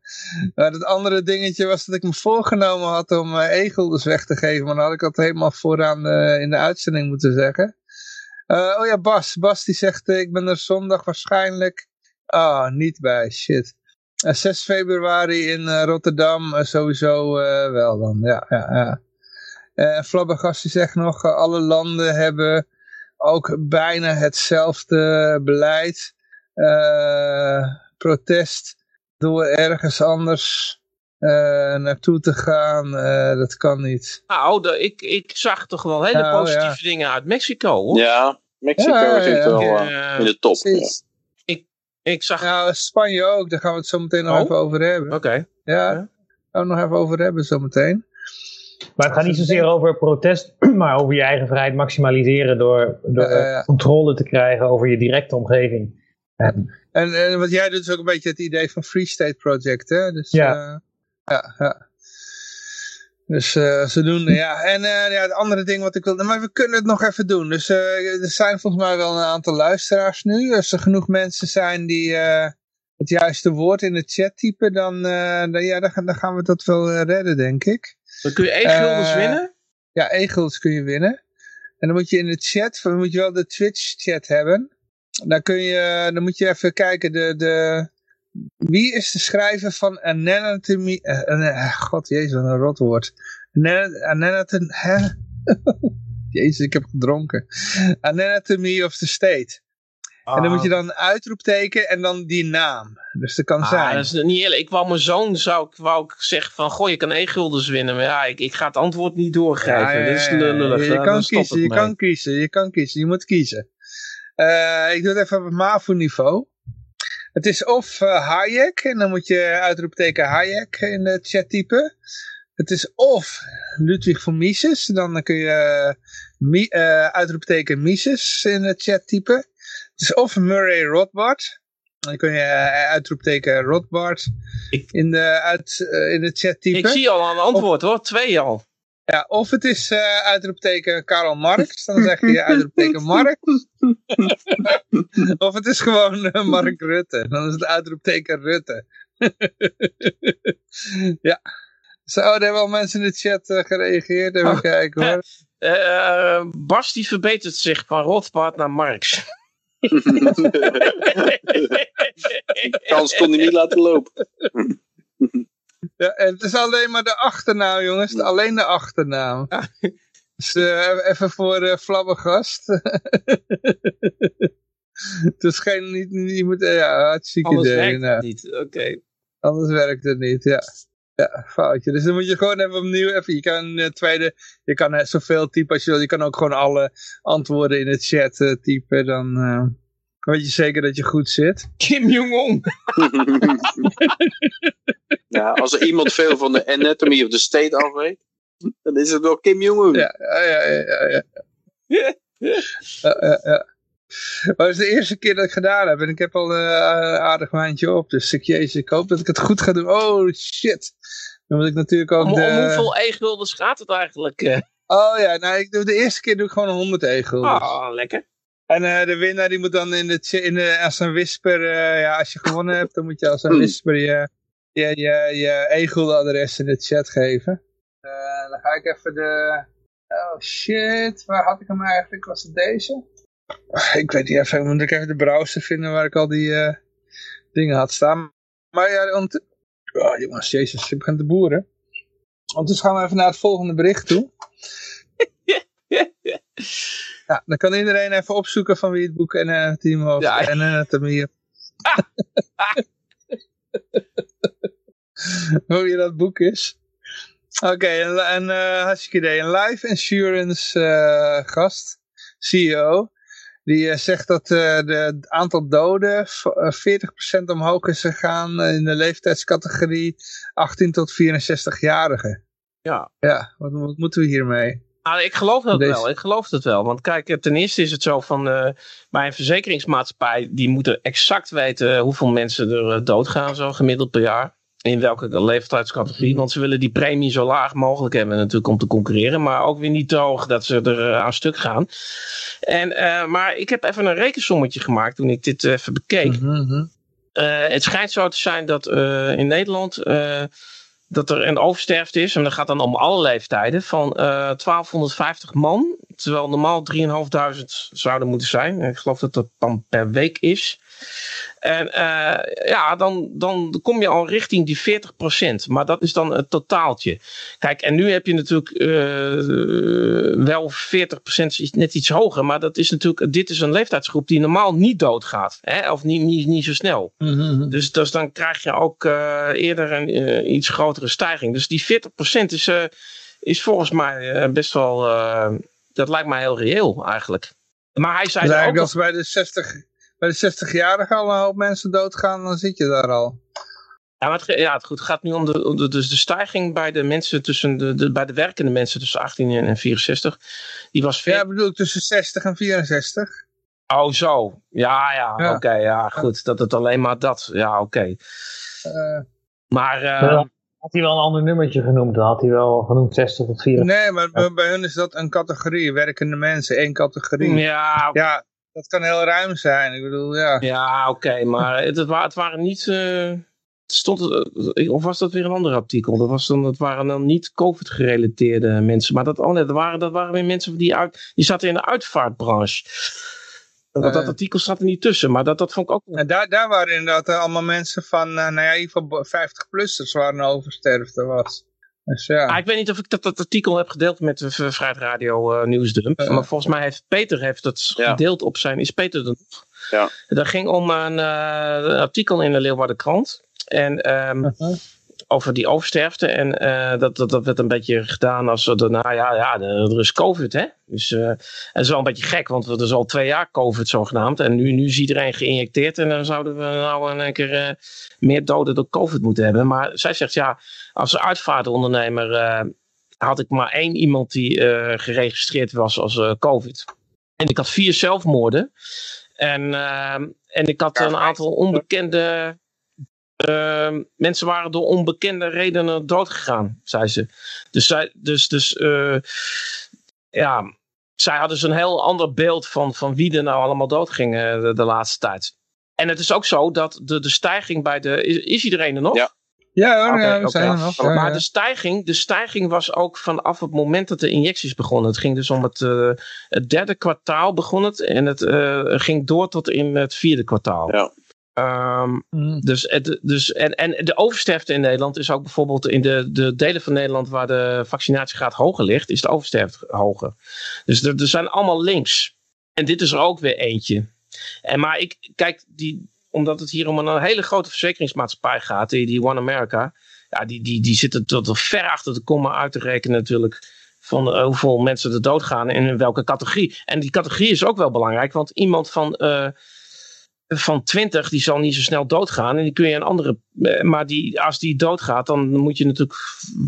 maar het andere dingetje was dat ik me voorgenomen had om uh, weg te geven. Maar dan had ik dat helemaal vooraan uh, in de uitzending moeten zeggen. oh ja, Bas. Bas die zegt ik ben er zondag waarschijnlijk... Ah, oh, niet bij. Shit. 6 februari in Rotterdam sowieso wel dan. Ja, ja, ja. Uh, Flabbergast zegt nog, alle landen hebben ook bijna hetzelfde beleid. protest door ergens anders naartoe te gaan, dat kan niet. Nou, de, ik, ik zag toch wel hele nou, positieve ja. dingen uit Mexico hoor. Ja, Mexico ja, zit wel in de top. Ik zag... Nou, Spanje ook. Daar gaan we het zo meteen nog oh? even over hebben. Oké. Okay. Ja, daar gaan we het nog even over hebben zo meteen. Maar het gaat niet zozeer over protest, maar over je eigen vrijheid maximaliseren door, door Uh, controle te krijgen over je directe omgeving. En, En, en wat jij doet is ook een beetje het idee van Free State Project, hè? Dus, Ja. eh, ja, ja. Dus eh, ze doen, ja. En eh, ja, het andere ding wat ik wilde, maar we kunnen het nog even doen. Dus er zijn volgens mij wel een aantal luisteraars nu. Als er genoeg mensen zijn die het juiste woord in de chat typen, dan, dan, ja, dan, gaan- dan gaan we dat wel redden, denk ik. Dan kun je e-guldens Eh, winnen. Ja, e-guldens kun je winnen. En dan moet je in de chat, dan moet je wel de Twitch chat hebben. Dan kun je, dan moet je even kijken, de, de, wie is de schrijver van Anatomy, eh, eh, god jezus, wat een rotwoord. Anatomy, hè? jezus, ik heb gedronken. Anatomy of the State. En dan moet je dan een uitroepteken en dan die naam. Dus dat kan Ah, zijn. dat is niet eerlijk. Ik wou mijn zoon zou ik, wou ik zeggen van, goh, je kan e-guldens winnen. Maar ja, ik, ik ga het antwoord niet doorgeven. Ja, ja, Dit is lullig. Je, kan kiezen, je mee. kan kiezen, je kan kiezen, je moet kiezen. Eh, ik doe het even op het MAVO-niveau. Het is of eh, Hayek, en dan moet je uitroepteken Hayek in de chat typen. Het is of Ludwig van Mises, dan kun je Mi- eh, uitroepteken Mises in de chat typen. Het is of Murray Rothbard, dan kun je eh, uitroepteken Rothbard Ik- in, de, uit, eh, in de chat typen. Ik zie al een antwoord hoor, twee al. Ja, of het is eh, uitroepteken Karl Marx, dan zeg je uitroepteken Marx. of het is gewoon Mark Rutte, dan is het uitroepteken Rutte. ja. Zo, er hebben wel mensen in de chat gereageerd. Even Oh. kijken hoor. Bas die verbetert zich van Rothbard naar Marx. Kans kon hij niet laten lopen. Ja, en het is alleen maar de achternaam, jongens. Het- Alleen de achternaam. Dus eh, even voor uh, Flabbergast. het is geen, niet, niet, moet, ja, hartstikke Anders idee. werkt nou. het niet. Oké. Anders werkt het niet, ja. Ja, foutje. Dus dan moet je gewoon even opnieuw even, je kan uh, tweede, je kan uh, zoveel typen als je wil. Je kan ook gewoon alle antwoorden in de chat uh, typen. Dan uh, weet je zeker dat je goed zit. Kim Jong-un. ja, als er iemand veel van de anatomy of the state af weet, dan is het wel Kim Jong-un. Ja, ja, ja, ja. ja. ja, ja, ja. Maar het is de eerste keer dat ik gedaan heb. En ik heb al een uh, aardig maandje op. Dus ik, jezus, ik hoop dat ik het goed ga doen. Oh, shit. Dan moet ik natuurlijk ook om, de... om hoeveel e-guldens gaat het eigenlijk? Uh? Oh ja, nou, ik doe, de eerste keer doe ik gewoon 100 e-guldens. Oh, lekker. En uh, de winnaar die moet dan in de, in de, als een whisper, uh, ja, als je gewonnen hebt, dan moet je als een whisper je, je, je, je in de chat geven. Uh, dan ga ik even de... Oh shit, waar had ik hem eigenlijk? Was het deze? Ik weet niet even, moet ik even de browser vinden waar ik al die uh, dingen had staan. Maar ja, ont... oh, jongens, jezus, ik begin te boeren. Ondertussen gaan we even naar het volgende bericht toe. ja, dan kan iedereen even opzoeken van wie het boek en anatomie of ja. en anatomie. Hoe je dat boek is. Oké, okay, en, en uh, hartstikke idee. Een life insurance uh, gast, CEO, die uh, zegt dat de, het aantal doden 40% omhoog is gegaan in de leeftijdscategorie 18 tot 64-jarigen. Ja. Ja, wat, wat, moeten we hiermee? Nou, ik geloof dat Deze... wel. Ik geloof dat wel. Want kijk, ten eerste is het zo van uh, bij een verzekeringsmaatschappij, die moeten exact weten hoeveel mensen er doodgaan, zo gemiddeld per jaar. In welke leeftijdscategorie. Want ze willen die premie zo laag mogelijk hebben natuurlijk om te concurreren. Maar ook weer niet te hoog dat ze er uh, aan stuk gaan. En, uh, maar ik heb even een rekensommetje gemaakt toen ik dit even bekeek. Mm -hmm. uh, het schijnt zo te zijn dat in Nederland dat er een oversterfte is. En dat gaat dan om alle leeftijden van 1250 man. Terwijl normaal 3.500 zouden moeten zijn. Ik geloof dat dat dan per week is. En uh, ja, dan, dan kom je al richting die 40%. Maar dat is dan het totaaltje. Kijk, en nu heb je natuurlijk uh, wel 40% is net iets hoger. Maar dat is natuurlijk, dit is een leeftijdsgroep die normaal niet doodgaat. Hè? Of niet, niet, niet zo snel. Mm -hmm. dus, dus dan krijg je ook uh, eerder een iets grotere stijging. Dus die 40% is, is volgens mij best wel, dat lijkt mij heel reëel eigenlijk. Maar hij zei dus ook... als bij de 60 bij de 60-jarigen al een hoop mensen doodgaan, dan zit je daar al. Ja, maar het, ja, het, goed, het gaat nu om de, om de, dus de stijging bij de mensen tussen de, de, bij de werkende mensen tussen 18 en 64. Die was Ja, bedoel ik tussen 60 en 64. Oh, zo. Ja, ja, Ja. oké. ja, goed. Dat het alleen maar dat. Ja, oké. Eh, Maar, eh, had hij wel een ander nummertje genoemd. Dan had hij wel genoemd 60 tot 64. nee, maar bij- bij hun is dat een categorie. Werkende mensen, één categorie. ja, Ja, dat kan heel ruim zijn. Ik bedoel, ja. ja oké. maar het, het, wa- het waren niet... eh, stond, het- eh, of was dat weer een ander artikel? Dat, was dan, dat waren dan niet COVID-gerelateerde mensen. Maar dat, oh nee, dat, waren, dat waren weer mensen die, uit, die zaten in de uitvaartbranche. Dat, dat Eh. artikel staat er niet tussen. Maar dat, dat vond ik ook... En daar, daar waren inderdaad allemaal mensen van, nou ja, in ieder geval 50-plussers waar een oversterfte was. Dus ja. Ah, ik weet niet of ik dat, dat artikel heb gedeeld met de V- Vrijheid Radio eh, Nieuwsdump. Eh. maar volgens mij heeft Peter heeft dat Ja. gedeeld op zijn... Is Peter er nog? Ja. Dat ging om een, eh, een artikel in de Leeuwarden Krant. En ehm, Uh-huh. Over die oversterfte. En eh, dat, dat, dat werd een beetje gedaan als, nou ja, ja, er is COVID hè. Dus eh, en het is wel een beetje gek, want het is al twee jaar COVID zogenaamd. En nu, nu is iedereen geïnjecteerd en dan zouden we nou in één keer eh, meer doden door COVID moeten hebben. Maar zij zegt ja, als uitvaartondernemer eh, had ik maar één iemand die eh, geregistreerd was als eh, COVID. En ik had vier zelfmoorden. En, en ik had een aantal onbekende Ehm, mensen waren door onbekende redenen doodgegaan, zei ze. Dus, zij, dus, dus eh, ja, zij hadden dus een heel ander beeld van, van wie er nou allemaal doodging eh, de, de laatste tijd. En het is ook zo dat de, de stijging bij de... Is, is iedereen er nog? Ja. Ja hoor, Oké, ja, we zijn er nog. Ja, Maar ja. de stijging, de stijging was ook vanaf het moment dat de injecties begonnen. Het ging dus om het, eh, het derde kwartaal begon het. En het eh, ging door tot in het vierde kwartaal. Ja. Ehm, Mm. dus, het, dus, en, en de oversterfte in Nederland is ook bijvoorbeeld in de, de delen van Nederland waar de vaccinatiegraad hoger ligt, is de oversterfte hoger. Dus er, er zijn allemaal links. En dit is er ook weer eentje. En maar ik, kijk, die, omdat het hier om een hele grote verzekeringsmaatschappij gaat, die, die One America, ja, die, die, die zitten tot ver achter de komma uit te rekenen natuurlijk van eh, hoeveel mensen er doodgaan en in welke categorie. En die categorie is ook wel belangrijk, want iemand van, eh, van 20 die zal niet zo snel doodgaan en die kun je een andere, eh, maar die, als die doodgaat dan moet je natuurlijk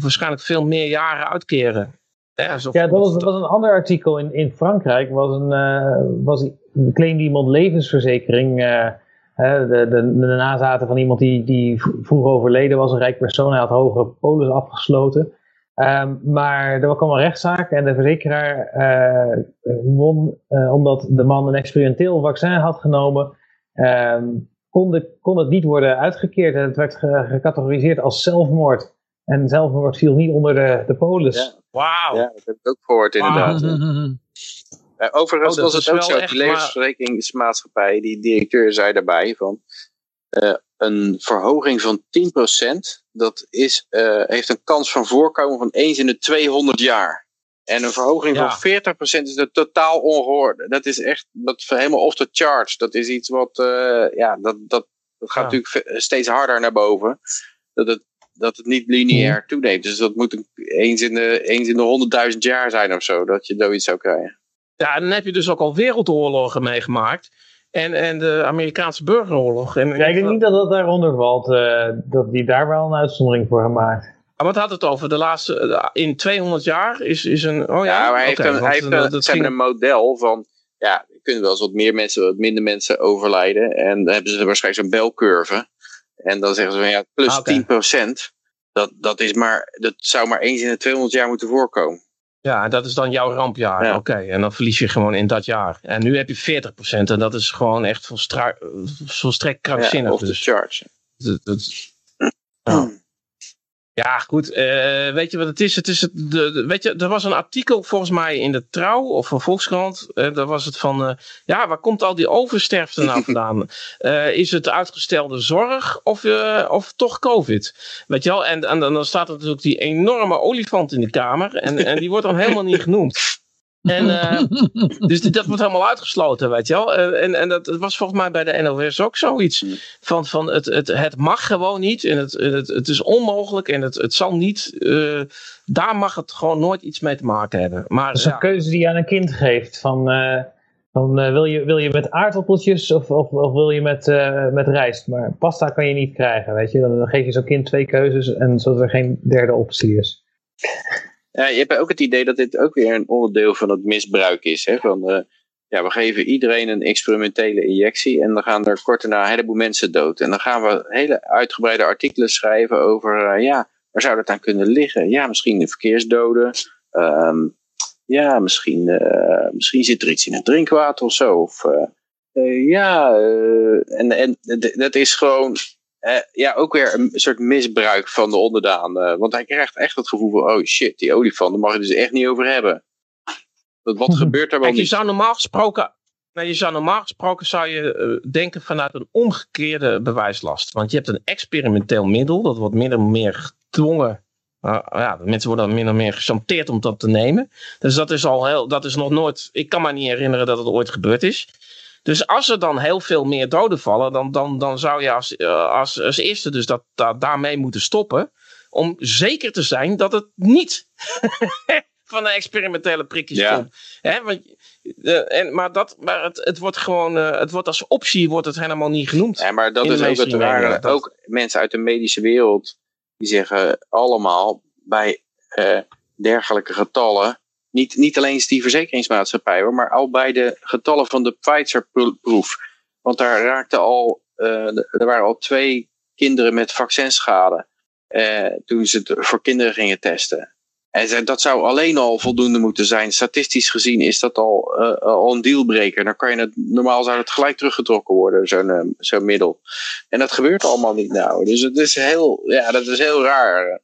waarschijnlijk veel meer jaren uitkeren. Ja, Ja, dat was, was een ander artikel in, in Frankrijk. Was een, eh was, claimde iemand levensverzekering. hè, de, de, de nazaten van iemand die, die v- vroeger overleden was, een rijk persoon. Hij had hogere polis afgesloten. Ehm, maar er kwam een rechtszaak en de verzekeraar eh, won omdat de man een experimenteel vaccin had genomen. Ehm, kon, de, kon het niet worden uitgekeerd en het werd ge- gecategoriseerd als zelfmoord. En zelfmoord viel niet onder de, de polis. Ja. Wauw. Ja, dat heb ik ook gehoord inderdaad. Overigens Oh, was het ook wel zo, echt, die levensverzekeringsmaatschappij, die directeur zei daarbij van eh, een verhoging van 10% dat is, eh, heeft een kans van voorkomen van eens in de 200 jaar. En een verhoging Ja. van 40% is er totaal ongehoord. Dat is echt dat helemaal off the charts. Dat is iets wat, eh, ja, dat, dat, dat gaat Ja. natuurlijk steeds harder naar boven. Dat het, dat het niet lineair toeneemt. Dus dat moet een- eens in de, eens in de 100.000 jaar zijn of zo, dat je zoiets zou krijgen. Ja, dan heb je dus ook al wereldoorlogen meegemaakt. En, en de Amerikaanse burgeroorlog. En, Ja, ik denk niet dat dat daaronder valt. eh, dat die daar wel een uitzondering voor gemaakt. Maar wat had het over? De laatste, eh, in 200 jaar is, is een... Oh ja, Ja, maar hij heeft, een, want, hij heeft eh, een, dat ging- een model van, ja, er kunnen wel eens wat meer mensen, wat minder mensen overlijden. En dan hebben ze waarschijnlijk zo'n belcurve. En dan zeggen ze van, ja, plus Ah, oké. 10%. Dat, dat, is maar, dat zou maar eens in de 200 jaar moeten voorkomen. Ja, dat is dan jouw rampjaar. Ja. Oké, en dan verlies je gewoon in dat jaar. En nu heb je 40% en dat is gewoon echt volstra- volstrekt krankzinnig. Ja, of de dus. charge. Dat, dat- ja. Ja, goed. eh, weet je wat het is? Het is het, de, de- weet je, er was een artikel volgens mij in de Trouw of van Volkskrant. eh daar was het van, eh, ja, waar komt al die oversterfte nou vandaan? Is het uitgestelde zorg of, of toch COVID? Weet je wel? En, en, dan staat er natuurlijk die enorme olifant in de kamer. En, en die wordt dan helemaal niet genoemd. En, eh, dus dat wordt helemaal uitgesloten, weet je wel. Eh, en en dat, was volgens mij bij de NOS ook zoiets. Van, van het, het, het mag gewoon niet. En het, het, het is onmogelijk. En het, het zal niet. eh, daar mag het gewoon nooit iets mee te maken hebben. Maar Dat is ja, een keuze die je aan een kind geeft. Van, Dan wil, je, wil je met aardappeltjes of, of, of wil je met, met rijst. Maar pasta kan je niet krijgen, weet je. Dan geef je zo'n kind twee keuzes en zodat er geen derde optie is. Ja, je hebt ook het idee dat dit ook weer een onderdeel van het misbruik is. Hè? Van, ja, we geven iedereen een experimentele injectie en dan gaan er kort daarna een heleboel mensen dood. En dan gaan we hele uitgebreide artikelen schrijven over, uh, ja, waar zou dat aan kunnen liggen? Ja, misschien de verkeersdoden. Um, ja, misschien, uh, misschien zit er iets in het drinkwater of zo. Of, ja, en, en dat is gewoon ja, ook weer een soort misbruik van de onderdaan. want hij krijgt echt het gevoel van, oh shit, die olifant, daar mag je dus echt niet over hebben. Wat gebeurt er wel Kijk, je zou normaal gesproken, nou, je zou normaal gesproken zou je uh, denken vanuit een omgekeerde bewijslast. Want je hebt een experimenteel middel, dat wordt min of meer gedwongen. Uh, ja, mensen worden min of meer gechanteerd om dat te nemen. Dus dat is al heel, dat is nog nooit, ik kan me niet herinneren dat het ooit gebeurd is. Dus als er dan heel veel meer doden vallen, dan, dan, dan zou je als, uh, als, als eerste dus dat, dat daarmee moeten stoppen. Om zeker te zijn dat het niet van de experimentele prikjes ja. komt. Hè, want, uh, en, maar dat, maar het, het wordt gewoon, uh, het wordt als optie wordt het helemaal niet genoemd. Ja, maar dat is ook het. Dat... Ook mensen uit de medische wereld, die zeggen allemaal bij uh, dergelijke getallen, niet, niet alleen die verzekeringsmaatschappij maar al bij de getallen van de Pfizer-proef. Want daar raakten al, er waren al twee kinderen met vaccinschade. toen ze het voor kinderen gingen testen. En dat zou alleen al voldoende moeten zijn. Statistisch gezien is dat al, uh, al een dealbreaker. Dan kan je het, normaal zou het gelijk teruggetrokken worden, zo'n uh, zo'n middel. En dat gebeurt allemaal niet nou. Dus het is heel, ja, dat is heel raar.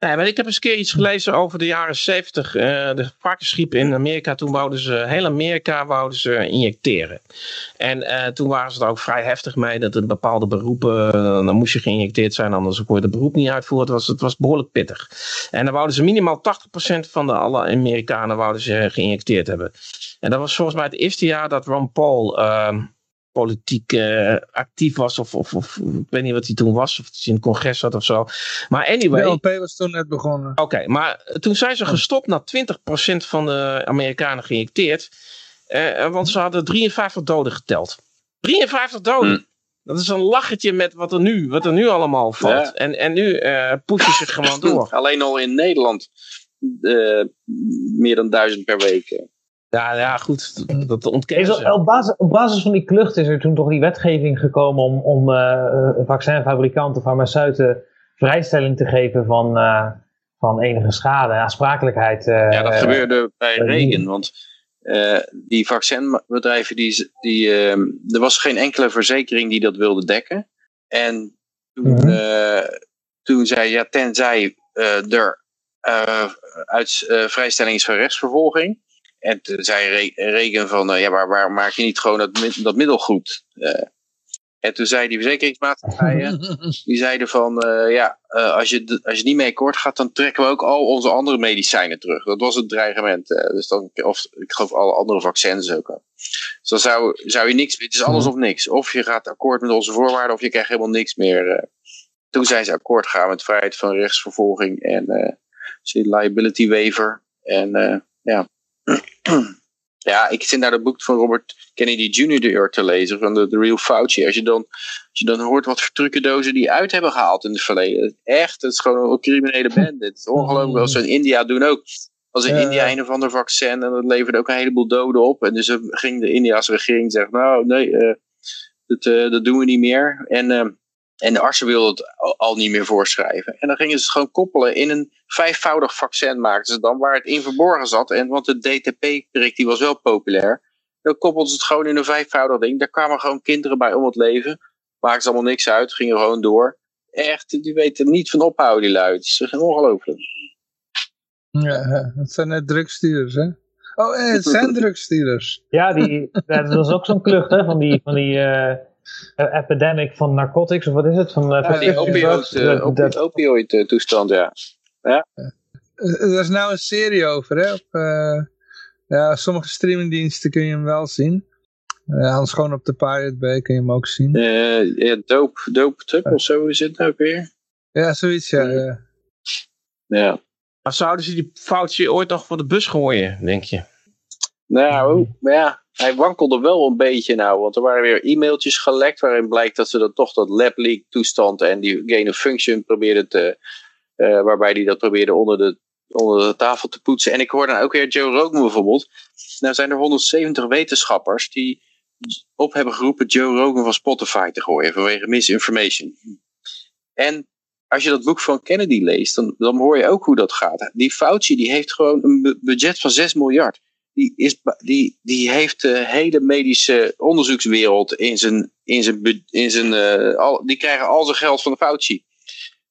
Nee, ik heb eens een keer iets gelezen over de jaren 70. Uh, de varkensgriep in Amerika. Toen wouden ze, heel Amerika wouden ze injecteren. En uh, toen waren ze er ook vrij heftig mee. Dat in bepaalde beroepen, uh, dan moest je geïnjecteerd zijn. Anders kon je het beroep niet uitvoeren. Het was, het was behoorlijk pittig. En dan wouden ze minimaal 80% van de alle Amerikanen wouden ze geïnjecteerd hebben. En dat was volgens mij het eerste jaar dat Ron Paul ehm, politiek uh, actief was. Of, of, of, ik weet niet wat hij toen was. Of hij in het congres zat of zo. Maar anyway. De LP was toen net begonnen. Oké, okay, maar toen zijn ze gestopt na 20% van de Amerikanen geïnjecteerd. Uh, want ze hadden 53 doden geteld. 53 doden. Hmm. Dat is een lachertje met wat er nu, wat er nu allemaal valt. Ja. En, en nu uh, pushen ze gewoon door. Alleen al in Nederland meer dan duizend per week. Ja, ja, goed, dat ontkennen ze. Op basis, op basis van die klucht is er toen toch die wetgeving gekomen om, om uh, vaccinfabrikanten, farmaceuten vrijstelling te geven van, uh, van enige schade, aansprakelijkheid. Uh, ja, dat gebeurde bij Regen, want die vaccinbedrijven, die, die, er was geen enkele verzekering die dat wilde dekken. En toen, mm -hmm. toen zei ja, tenzij er uit vrijstelling is van rechtsvervolging, en toen zei Regen van, uh, ja, waar, waar maak je niet gewoon dat, dat middel goed? Uh, en toen zei die verzekeringsmaatschappijen, die zeiden van, uh, ja, als, je, als je niet mee akkoord gaat, dan trekken we ook al onze andere medicijnen terug. Dat was het dreigement. dus dan, of ik geloof alle andere vaccins ook. Dus dan zou, zou je niks, het is alles of niks. Of je gaat akkoord met onze voorwaarden, of je krijgt helemaal niks meer. toen zijn ze akkoord gegaan met vrijheid van rechtsvervolging en liability waiver. En ja, ja, ik zit naar het boek van Robert Kennedy Jr. te lezen, van de, The Real Fauci. Als je, dan, als je dan hoort wat voor trucendozen die uit hebben gehaald in het verleden. Echt, het is gewoon een criminele band. Het is ongelooflijk. Als ze in India doen ook. Als in India een of ander vaccin en dat leverde ook een heleboel doden op. En dus ging de Indiase regering zeggen, nou nee, uh, dat, uh, dat doen we niet meer. En... Uh, en de artsen wilden het al niet meer voorschrijven. En dan gingen ze het gewoon koppelen in een vijfvoudig vaccin maakten ze dan, waar het in verborgen zat. En want de DTP-prik die was wel populair. Dan koppelden ze het gewoon in een vijfvoudig ding. Daar kwamen gewoon kinderen bij om het leven. Maakten ze allemaal niks uit, gingen gewoon door. Echt, die weten niet van ophouden die lui. Het is ongelooflijk. Ja, het zijn net drugstuurders, hè? Oh, eh, het zijn drugstuurders. Ja, die, dat was ook zo'n klucht, hè, van die... Van die uh, epidemic van narcotics, of wat is het? Van, uh, ja, die opioid, uh, opioid, opioid toestand, ja. ja. Er is nou een serie over, hè? Op, ja, sommige streamingdiensten kun je hem wel zien. Uh, anders gewoon op de Pirate Bay kun je hem ook zien. Uh, ja, Dope, dope Trip of zo is het nou ook weer. Ja, zoiets, ja. Ja. ja. Maar zouden ze die foutje ooit nog voor de bus gooien, denk je? Nou, ja, hij wankelde wel een beetje nou, want er waren weer e-mailtjes gelekt waarin blijkt dat ze dan toch dat lab leak toestand en die gain of function probeerden te, uh, waarbij die dat probeerde onder de, onder de tafel te poetsen. En ik hoor dan ook weer Joe Rogan bijvoorbeeld. Nou zijn er 170 wetenschappers die op hebben geroepen Joe Rogan van Spotify te gooien vanwege misinformation. En als je dat boek van Kennedy leest, dan, dan hoor je ook hoe dat gaat. Die Fauci die heeft gewoon een budget van 6 miljard. Die, is, die, die heeft de hele medische onderzoekswereld in zijn. In zijn, in zijn uh, al, die krijgen al zijn geld van de Fauci.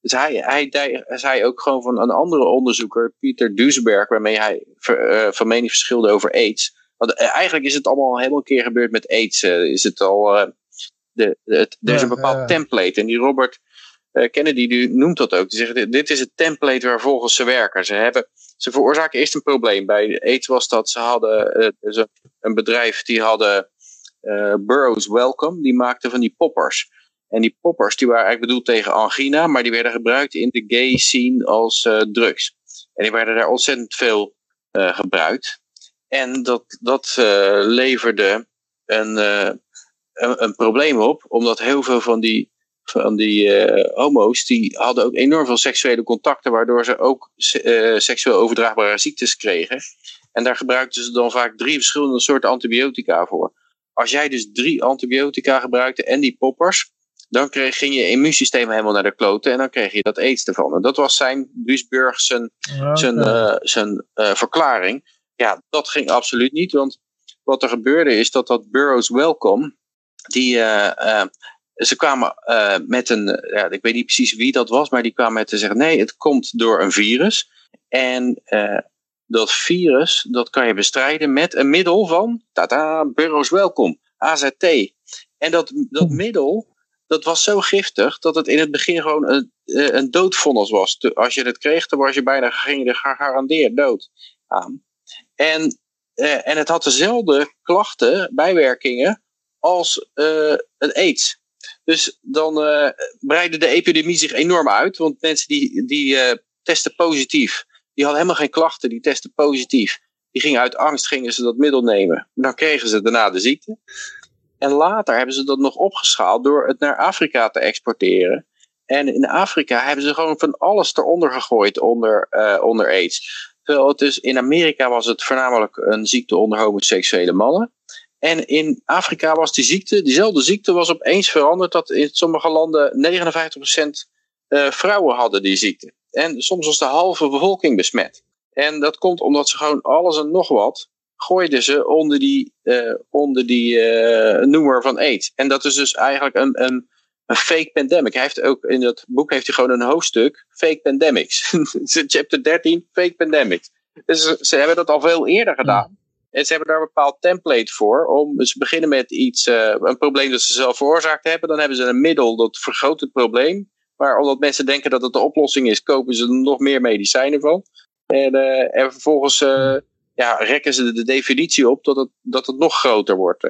Dus hij, hij, hij zei ook gewoon van een andere onderzoeker, Pieter Duesberg, waarmee hij uh, van mening verschilde over AIDS. Want uh, eigenlijk is het allemaal helemaal een keer gebeurd met AIDS. is het al. de, het, er is een bepaald template. En die Robert Kennedy die noemt dat ook. Die zegt, dit is het template waar volgens ze werken. Ze, hebben, ze veroorzaken eerst een probleem. Bij AIDS was dat ze hadden uh, dus een bedrijf die hadden uh, Burroughs Welcome. Die maakte van die poppers. En die poppers die waren eigenlijk bedoeld tegen angina. Maar die werden gebruikt in de gay scene als drugs. En die werden daar ontzettend veel gebruikt. En dat, dat leverde een, een, een probleem op. Omdat heel veel van die van die uh, homo's, die hadden ook enorm veel seksuele contacten, waardoor ze ook uh, seksueel overdraagbare ziektes kregen. En daar gebruikten ze dan vaak drie verschillende soorten antibiotica voor. Als jij dus drie antibiotica gebruikte en die poppers, dan kreeg, ging je immuunsysteem helemaal naar de kloten en dan kreeg je dat aids ervan. En dat was zijn Duisburg zijn, zijn, uh, zijn verklaring. Ja, dat ging absoluut niet, want wat er gebeurde is dat dat Burroughs Welcome, die, ze kwamen uh, met een, ja, ik weet niet precies wie dat was, maar die kwamen met te zeggen: nee, het komt door een virus. En uh, dat virus, dat kan je bestrijden met een middel van, tata, Burroughs Welkom, AZT. En dat, dat middel, dat was zo giftig dat het in het begin gewoon een, eh, een doodvonnis was. Als je het kreeg, dan was je bijna gegarandeerd dood aan. En, en het had dezelfde klachten, bijwerkingen, als het aids. Dus dan uh, breidde de epidemie zich enorm uit. Want mensen die, die uh, testen positief, die hadden helemaal geen klachten, die testen positief. Die gingen uit angst, gingen ze dat middel nemen. Dan kregen ze daarna de ziekte. En later hebben ze dat nog opgeschaald door het naar Afrika te exporteren. En in Afrika hebben ze gewoon van alles eronder gegooid onder, uh, onder AIDS. Terwijl het dus in Amerika was het voornamelijk een ziekte onder homoseksuele mannen. En in Afrika was die ziekte, diezelfde ziekte was opeens veranderd dat in sommige landen 59% uh, vrouwen hadden die ziekte. En soms was de halve bevolking besmet. En dat komt omdat ze gewoon alles en nog wat gooiden ze onder die, uh, onder die uh, noemer van AIDS. En dat is dus eigenlijk een, een, een fake pandemic. Hij heeft ook in dat boek heeft hij gewoon een hoofdstuk fake pandemics. Chapter 13 fake pandemics. Dus ze hebben dat al veel eerder gedaan. En ze hebben daar een bepaald template voor. Om, ze beginnen met iets, uh, een probleem dat ze zelf veroorzaakt hebben. Dan hebben ze een middel dat vergroot het probleem. Maar omdat mensen denken dat het de oplossing is, kopen ze er nog meer medicijnen van. En, uh, en vervolgens uh, ja, rekken ze de definitie op dat het, dat het nog groter wordt.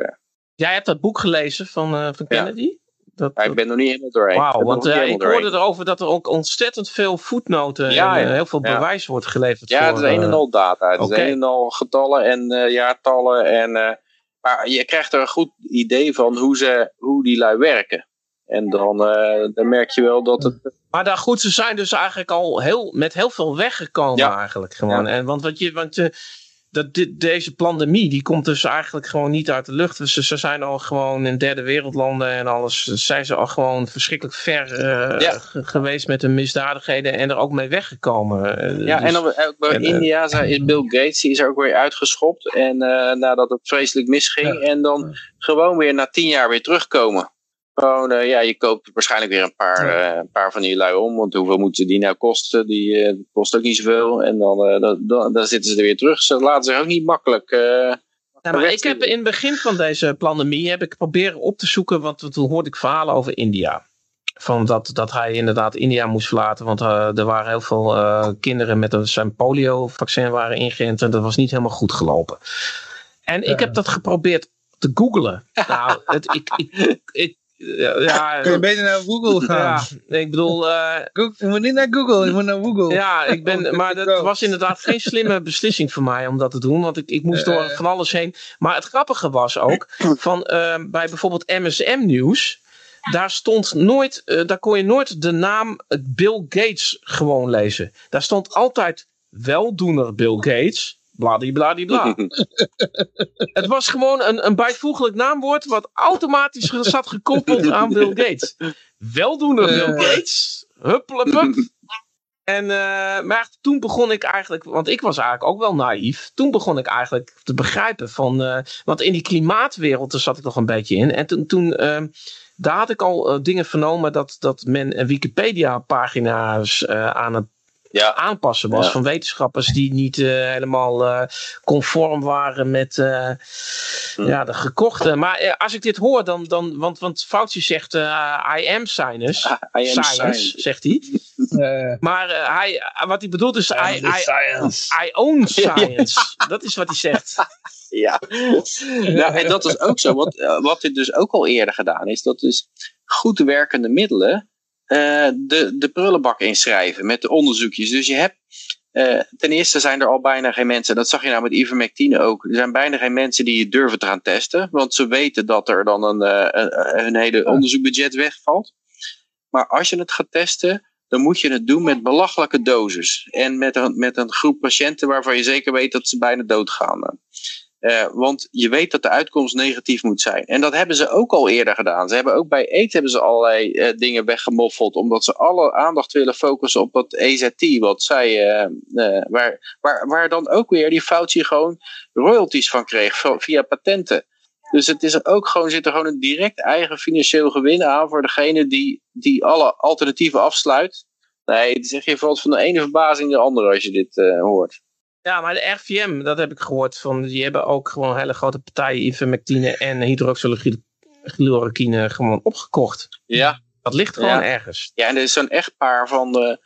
Jij hebt dat boek gelezen van, van Kennedy? Ja. Dat, ja, ik ben nog niet helemaal doorheen. Wauw, want uh, ik hoorde erover dat er ook ontzettend veel voetnoten ja, en uh, heel veel bewijs wordt geleverd. Ja, voor, het is een en al data. Het okay. is een en al getallen en uh, jaartallen. En, maar je krijgt er een goed idee van hoe, ze, hoe die lui werken. En dan, dan merk je wel dat het... Maar dan goed, ze zijn dus eigenlijk al heel, met heel veel weggekomen ja. eigenlijk gewoon. En, want wat je... Want, dat dit, deze pandemie, die komt dus eigenlijk gewoon niet uit de lucht. Dus ze zijn al gewoon in derde wereldlanden en alles, zijn ze al gewoon verschrikkelijk ver uh, ja. geweest met hun misdadigheden en er ook mee weggekomen. Uh, ja, dus, en ook bij en, India uh, is Bill Gates, die is er ook weer uitgeschopt en nadat het vreselijk misging ja. en dan gewoon weer na tien jaar weer terugkomen. Gewoon, uh, ja, je koopt waarschijnlijk weer een paar, ja. uh, een paar van die lui om. Want hoeveel moeten die nou kosten? Die uh, kost ook niet zoveel. En dan, dan, dan, dan, zitten ze er weer terug. Ze laten zich ook niet makkelijk... Ja, maar ik heb in het begin van deze pandemie heb ik proberen op te zoeken, want toen hoorde ik verhalen over India. Van dat, dat hij inderdaad India moest verlaten, want er waren heel veel kinderen met een, zijn polio-vaccin waren ingeënt en dat was niet helemaal goed gelopen. En ik heb dat geprobeerd te googlen. nou, het, ik, ik, ik, ja, ja, Kun je beter naar Google gaan? ja, ik bedoel, eh, Google- je moet niet naar Google, je moet naar Google. ja, ik ben, maar dat was inderdaad geen slimme beslissing voor mij om dat te doen, want ik, ik moest door Eh. van alles heen. Maar het grappige was ook, van, eh, bij bijvoorbeeld MSM Nieuws, daar stond nooit, eh, daar kon je nooit de naam eh, Bill Gates gewoon lezen. Daar stond altijd weldoener Bill Gates, bladibladibla. Het was gewoon een, een bijvoeglijk naamwoord wat automatisch zat gekoppeld aan Bill Gates. Weldoener Bill. Gates, hupplepup. En, eh, maar toen begon ik eigenlijk, want ik was eigenlijk ook wel naïef. Toen begon ik eigenlijk te begrijpen van, eh, want in die klimaatwereld daar zat ik nog een beetje in. En toen, toen ehm, daar had ik al eh, dingen vernomen dat, dat men een Wikipedia-pagina's eh, aan het Ja, aanpassen was Ja. van wetenschappers die niet eh, helemaal eh, conform waren met eh, Hm. ja, de gekochte. Maar als ik dit hoor, dan, dan want, want Fauci zegt eh, I am science. I am science, science. zegt hij. Eh, Maar eh, hij, wat hij bedoelt is I, I, science. I own science. Dat is wat hij zegt. Ja, nou, en dat is ook zo. Wat, wat dit dus ook al eerder gedaan is, dat is goed werkende middelen eh, de, de prullenbak inschrijven met de onderzoekjes. Dus je hebt, eh, ten eerste zijn er al bijna geen mensen, dat zag je nou met ivermectine ook, er zijn bijna geen mensen die het durven te gaan testen, want ze weten dat er dan een, eh, een, een hele onderzoekbudget wegvalt. Maar als je het gaat testen, dan moet je het doen met belachelijke doses. En met een, met een groep patiënten waarvan je zeker weet dat ze bijna doodgaan. Eh, want je weet dat de uitkomst negatief moet zijn. En dat hebben ze ook al eerder gedaan. Ze hebben ook bij eten hebben ze allerlei eh, dingen weggemoffeld. Omdat ze alle aandacht willen focussen op dat EZT. Wat zij, eh, waar, waar, waar dan ook weer die Fauci gewoon royalties van kreeg. Via patenten. Dus het is ook gewoon, zit er gewoon een direct eigen financieel gewin aan. Voor degene die, die alle alternatieven afsluit. Nee, echt, je valt van de ene verbazing de andere als je dit hoort. Ja, maar de RVM, dat heb ik gehoord. Van, die hebben ook gewoon hele grote partijen ivermectine en hydroxychloroquine gewoon opgekocht. Ja. Dat ligt gewoon Ja. ergens. Ja, en er is zo'n echtpaar van de,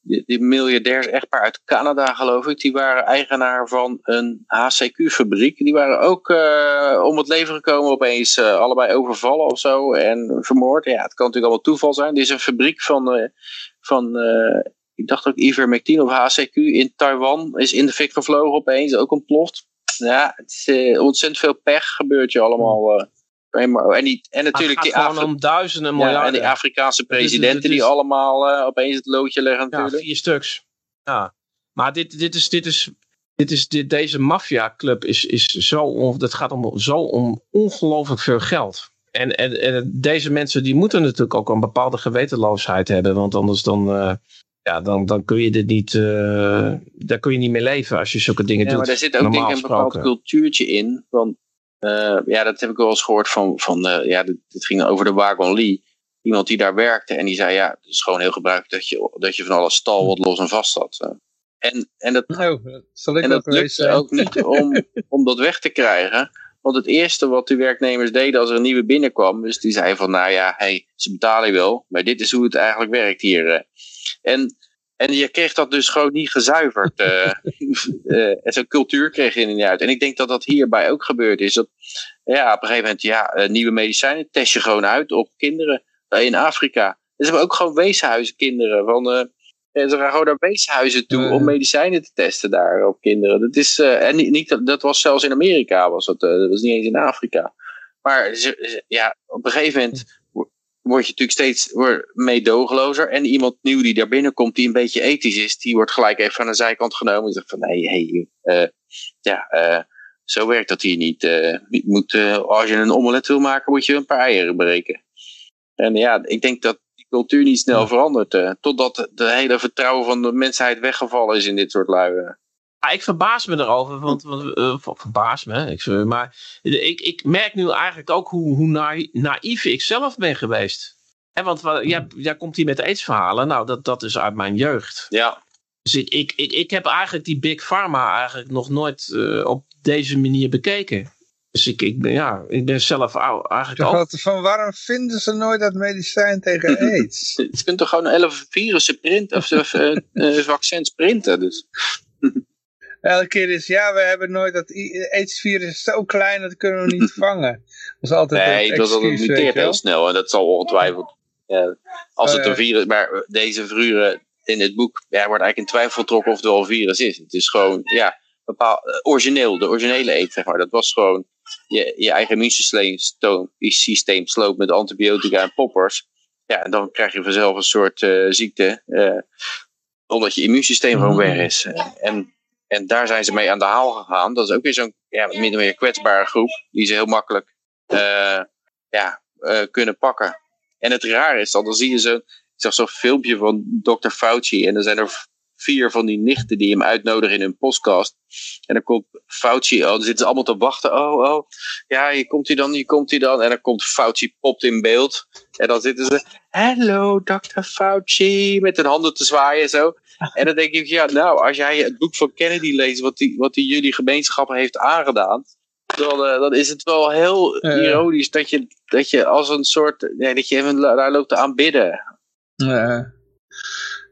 die, die miljardairs echtpaar uit Canada, geloof ik. Die waren eigenaar van een HCQ-fabriek. Die waren ook eh, om het leven gekomen opeens eh, allebei overvallen of zo en vermoord. Ja, het kan natuurlijk allemaal toeval zijn. Dit is een fabriek van, eh, van ik dacht ook ivermectine of HCQ in Taiwan. Is in de fik gevlogen opeens, ook ontploft. Ja, het is eh, ontzettend veel pech gebeurt je allemaal. eh. en, die, en natuurlijk het die Afri- om duizenden ja, miljarden. en die Afrikaanse is- presidenten is- die allemaal eh, opeens het loodje leggen Ja, natuurlijk. vier stuks. Ja. Maar dit, dit is, dit is, dit is, dit, deze maffiaclub is, is zo, on, dat gaat om, zo om ongelooflijk veel geld. En, en, en deze mensen die moeten natuurlijk ook een bepaalde gewetenloosheid hebben. Want anders dan, ja, dan, dan kun je dit niet, eh, daar kun je niet mee leven als je zulke dingen Ja, doet. maar daar zit ook denk ik een bepaald cultuurtje in. Want eh, ja, dat heb ik wel eens gehoord van, van eh, ja, dit, dit ging over de Wagon Lee. Iemand die daar werkte en die zei, ja, het is gewoon heel gebruikelijk dat je, dat je van alles stal wat los en vast had. En, en dat, zal ik en ook dat lukte zijn. ook niet om, om dat weg te krijgen. Want het eerste wat de werknemers deden als er een nieuwe binnenkwam, dus die zeiden van, nou ja, hey, ze betalen je wel, maar dit is hoe het eigenlijk werkt hier. En, en je kreeg dat dus gewoon niet gezuiverd. eh. Eh, en zo'n cultuur kreeg je er niet uit. En ik denk dat dat hierbij ook gebeurd is. Dat, ja, op een gegeven moment, ja, eh, nieuwe medicijnen test je gewoon uit op kinderen in Afrika. Dus ze hebben ook gewoon weeshuizen kinderen. Van, en ze gaan gewoon naar weeshuizen toe om medicijnen te testen daar op kinderen. Dat is, en niet, niet, dat- dat was zelfs in Amerika, was dat, dat was niet eens in Afrika. Maar ja, op een gegeven moment word je natuurlijk steeds meedogenlozer. En iemand nieuw die daar binnenkomt, die een beetje ethisch is, die wordt gelijk even aan de zijkant genomen. En zegt van, nee, hey, eh, ja, eh, zo werkt dat hier niet. Eh, je moet, als je een omelet wil maken, moet je een paar eieren breken. En ja, ik denk dat die cultuur niet snel verandert. totdat de hele vertrouwen van de mensheid weggevallen is in dit soort lui. Ja, ik verbaas me erover, want, want eh, ver- verbaas me, ik, maar ik, ik merk nu eigenlijk ook hoe, hoe naï- naïef ik zelf ben geweest. En want wa- jij, jij komt hier met aidsverhalen, nou dat, dat is uit mijn jeugd. Ja, Dus ik, ik, ik, ik heb eigenlijk die Big Pharma eigenlijk nog nooit eh, op deze manier bekeken. Dus ik, ik, ben, ja, ik ben zelf ou- eigenlijk Toch ook... van waarom vinden ze nooit dat medicijn tegen aids? je kunt toch gewoon hele virussen printen of of, eh, eh, vaccins printen. Dus. Elke keer is, ja, we hebben nooit dat AIDS-virus is zo klein, dat kunnen we niet vangen. Dat is altijd nee, dat, dat muteert heel snel en dat zal ongetwijfeld. Ja, als het oh, een virus, maar deze vuren in het boek ja, wordt eigenlijk in twijfel getrokken of het wel een virus is. Het is gewoon, ja, bepaald, eh, origineel, de originele eet, zeg maar. Dat was gewoon je, je eigen immuunsysteem sloopt met antibiotica en poppers. Ja, en dan krijg je vanzelf een soort uh, ziekte, uh, omdat je immuunsysteem gewoon weg is. en, en daar zijn ze mee aan de haal gegaan. Dat is ook weer zo'n ja, min of meer kwetsbare groep, die ze heel makkelijk uh, ja, kunnen pakken. En het raar is, dan zie je zo, ik zag zo'n filmpje van Dr. Fauci en er zijn er vier van die nichten die hem uitnodigen in hun podcast. En dan komt Fauci, oh, dan zitten ze allemaal te wachten. Oh, oh, ja, hier komt hij dan, hier komt hij dan. En dan komt Fauci, popt in beeld. En dan zitten ze, hello, Dr. Fauci, met hun handen te zwaaien en zo. En dan denk ik, ja, nou, als jij het boek van Kennedy leest, wat die, wat die jullie gemeenschappen heeft aangedaan, dan, uh, dan is het wel heel ironisch dat je, dat je als een soort, nee, dat je even daar loopt te aanbidden. Ja.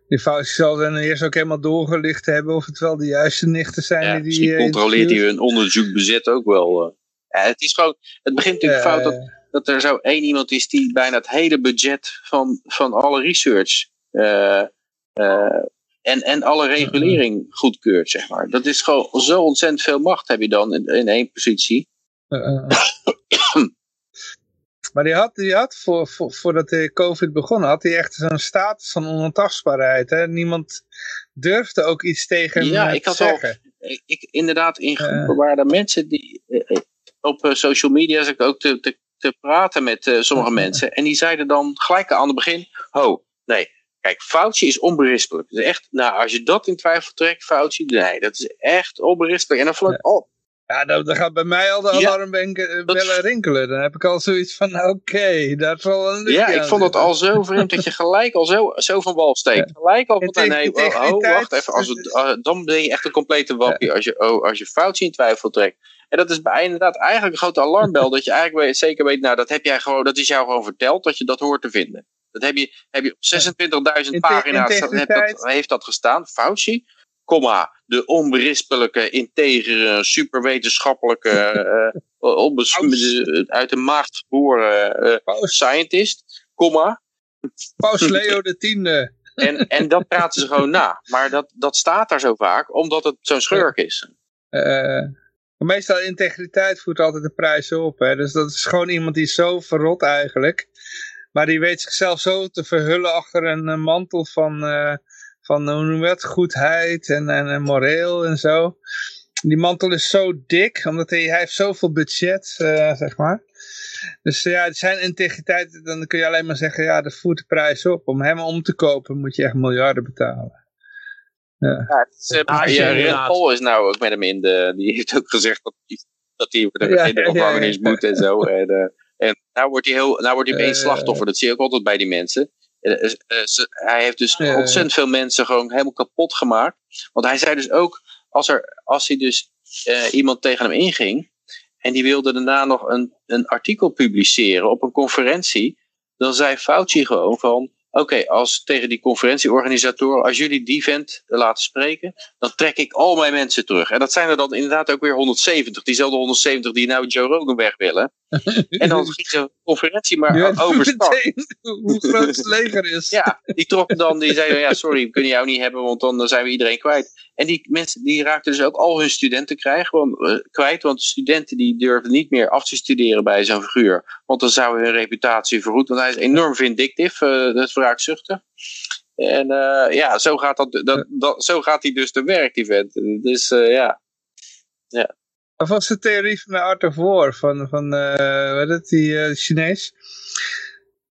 Die fout zal dan eerst ook helemaal doorgelicht hebben of het wel de juiste nichten zijn. Ja, die misschien die, controleert hij hun onderzoek bezet ook wel. Uh. Ja, het is gewoon, het begint natuurlijk fout dat, dat er zo één iemand is die bijna het hele budget van, van alle research uh, uh, en, en alle regulering goedkeurt, zeg maar. Dat is gewoon zo ontzettend veel macht heb je dan in, in één positie. Maar die had, die had voor, voor, voordat de COVID begon, had hij echt zo'n status van onontastbaarheid. Hè? Niemand durfde ook iets tegen hem ja, ik had zeggen. Al, ik, inderdaad, in groepen waren er mensen die eh, op social media zat ik ook te, te, te praten met uh, sommige mensen. En die zeiden dan gelijk aan het begin, ho, nee, kijk, Fauci is onberispelijk. Dus echt, nou, als je dat in twijfel trekt, Fauci, nee, dat is echt onberispelijk. En dan ik, oh, ja, dan, dan gaat bij mij al de alarmbellen ja, rinkelen. Dan heb ik al zoiets van, oké, okay, daar zal een Ja, ik vond het al zo vreemd dat je gelijk al zo, zo van wal steekt. Gelijk al van, nee, oh, oh, wacht even, als het, uh, dan ben je echt een complete wappie als je, oh, als je fout in twijfel trekt. En dat is bij inderdaad eigenlijk een grote alarmbel, dat je eigenlijk weet, zeker weet, nou, dat heb jij gewoon, dat is jou gewoon verteld, dat je dat hoort te vinden. Dat heb je, heb je op 26.000 pagina's, dat, heeft dat gestaan, Fauci comma, de onberispelijke, integere, superwetenschappelijke, uh, uit de maag geboren uh, scientist, comma. Paus Leo de tiende. En, en dat praten ze gewoon na. Maar dat, dat staat daar zo vaak, omdat het zo'n schurk is. Uh, meestal integriteit voert altijd de prijs op. Hè? Dus dat is gewoon iemand die is zo verrot eigenlijk. Maar die weet zichzelf zo te verhullen achter een mantel van van hoe noem je het, goedheid en, en, en, moreel en zo. Die mantel is zo dik, omdat hij, hij heeft zoveel budget, uh, zeg maar. Dus ja, zijn integriteit, dan kun je alleen maar zeggen, ja, dat voert de prijs op. Om hem om te kopen moet je echt miljarden betalen. Ja, ja, is, uh, ah, ja Paul is nou ook met hem in de, die heeft ook gezegd dat hij, dat hij ja, in de gevangenis ja, moet en zo. En, uh, en nou wordt hij, heel, nou wordt hij opeens slachtoffer, dat zie je ook altijd bij die mensen. Eh, eh, hij heeft dus ontzettend veel mensen gewoon helemaal kapot gemaakt. Want hij zei dus ook, als, er, als hij dus iemand tegen hem inging. En die wilde daarna nog een, een artikel publiceren op een conferentie. Dan zei Fauci gewoon van, oké, als tegen die conferentieorganisatoren, als jullie die vent laten spreken, dan trek ik al mijn mensen terug. En dat zijn er dan inderdaad ook weer 170, diezelfde 170 die nou Joe Rogan weg willen. en dan ging de conferentie maar overstart. Hoe groot het leger is. ja, die trokken dan, die zeiden, ja sorry, we kunnen jou niet hebben, want dan zijn we iedereen kwijt. En die mensen die raakten dus ook al hun studenten krijgen, want, uh, kwijt, want studenten die durfden niet meer af te studeren bij zo'n figuur. Want dan zou hun reputatie vergoed, want hij is enorm vindictief, uh, dat is wraakzuchtig. En uh, ja, zo gaat, dat, dat, dat, zo gaat hij dus te werk, die vent. Dus ja. ja. Of was de theorie van de Art of War, van, van wat is die Chinees?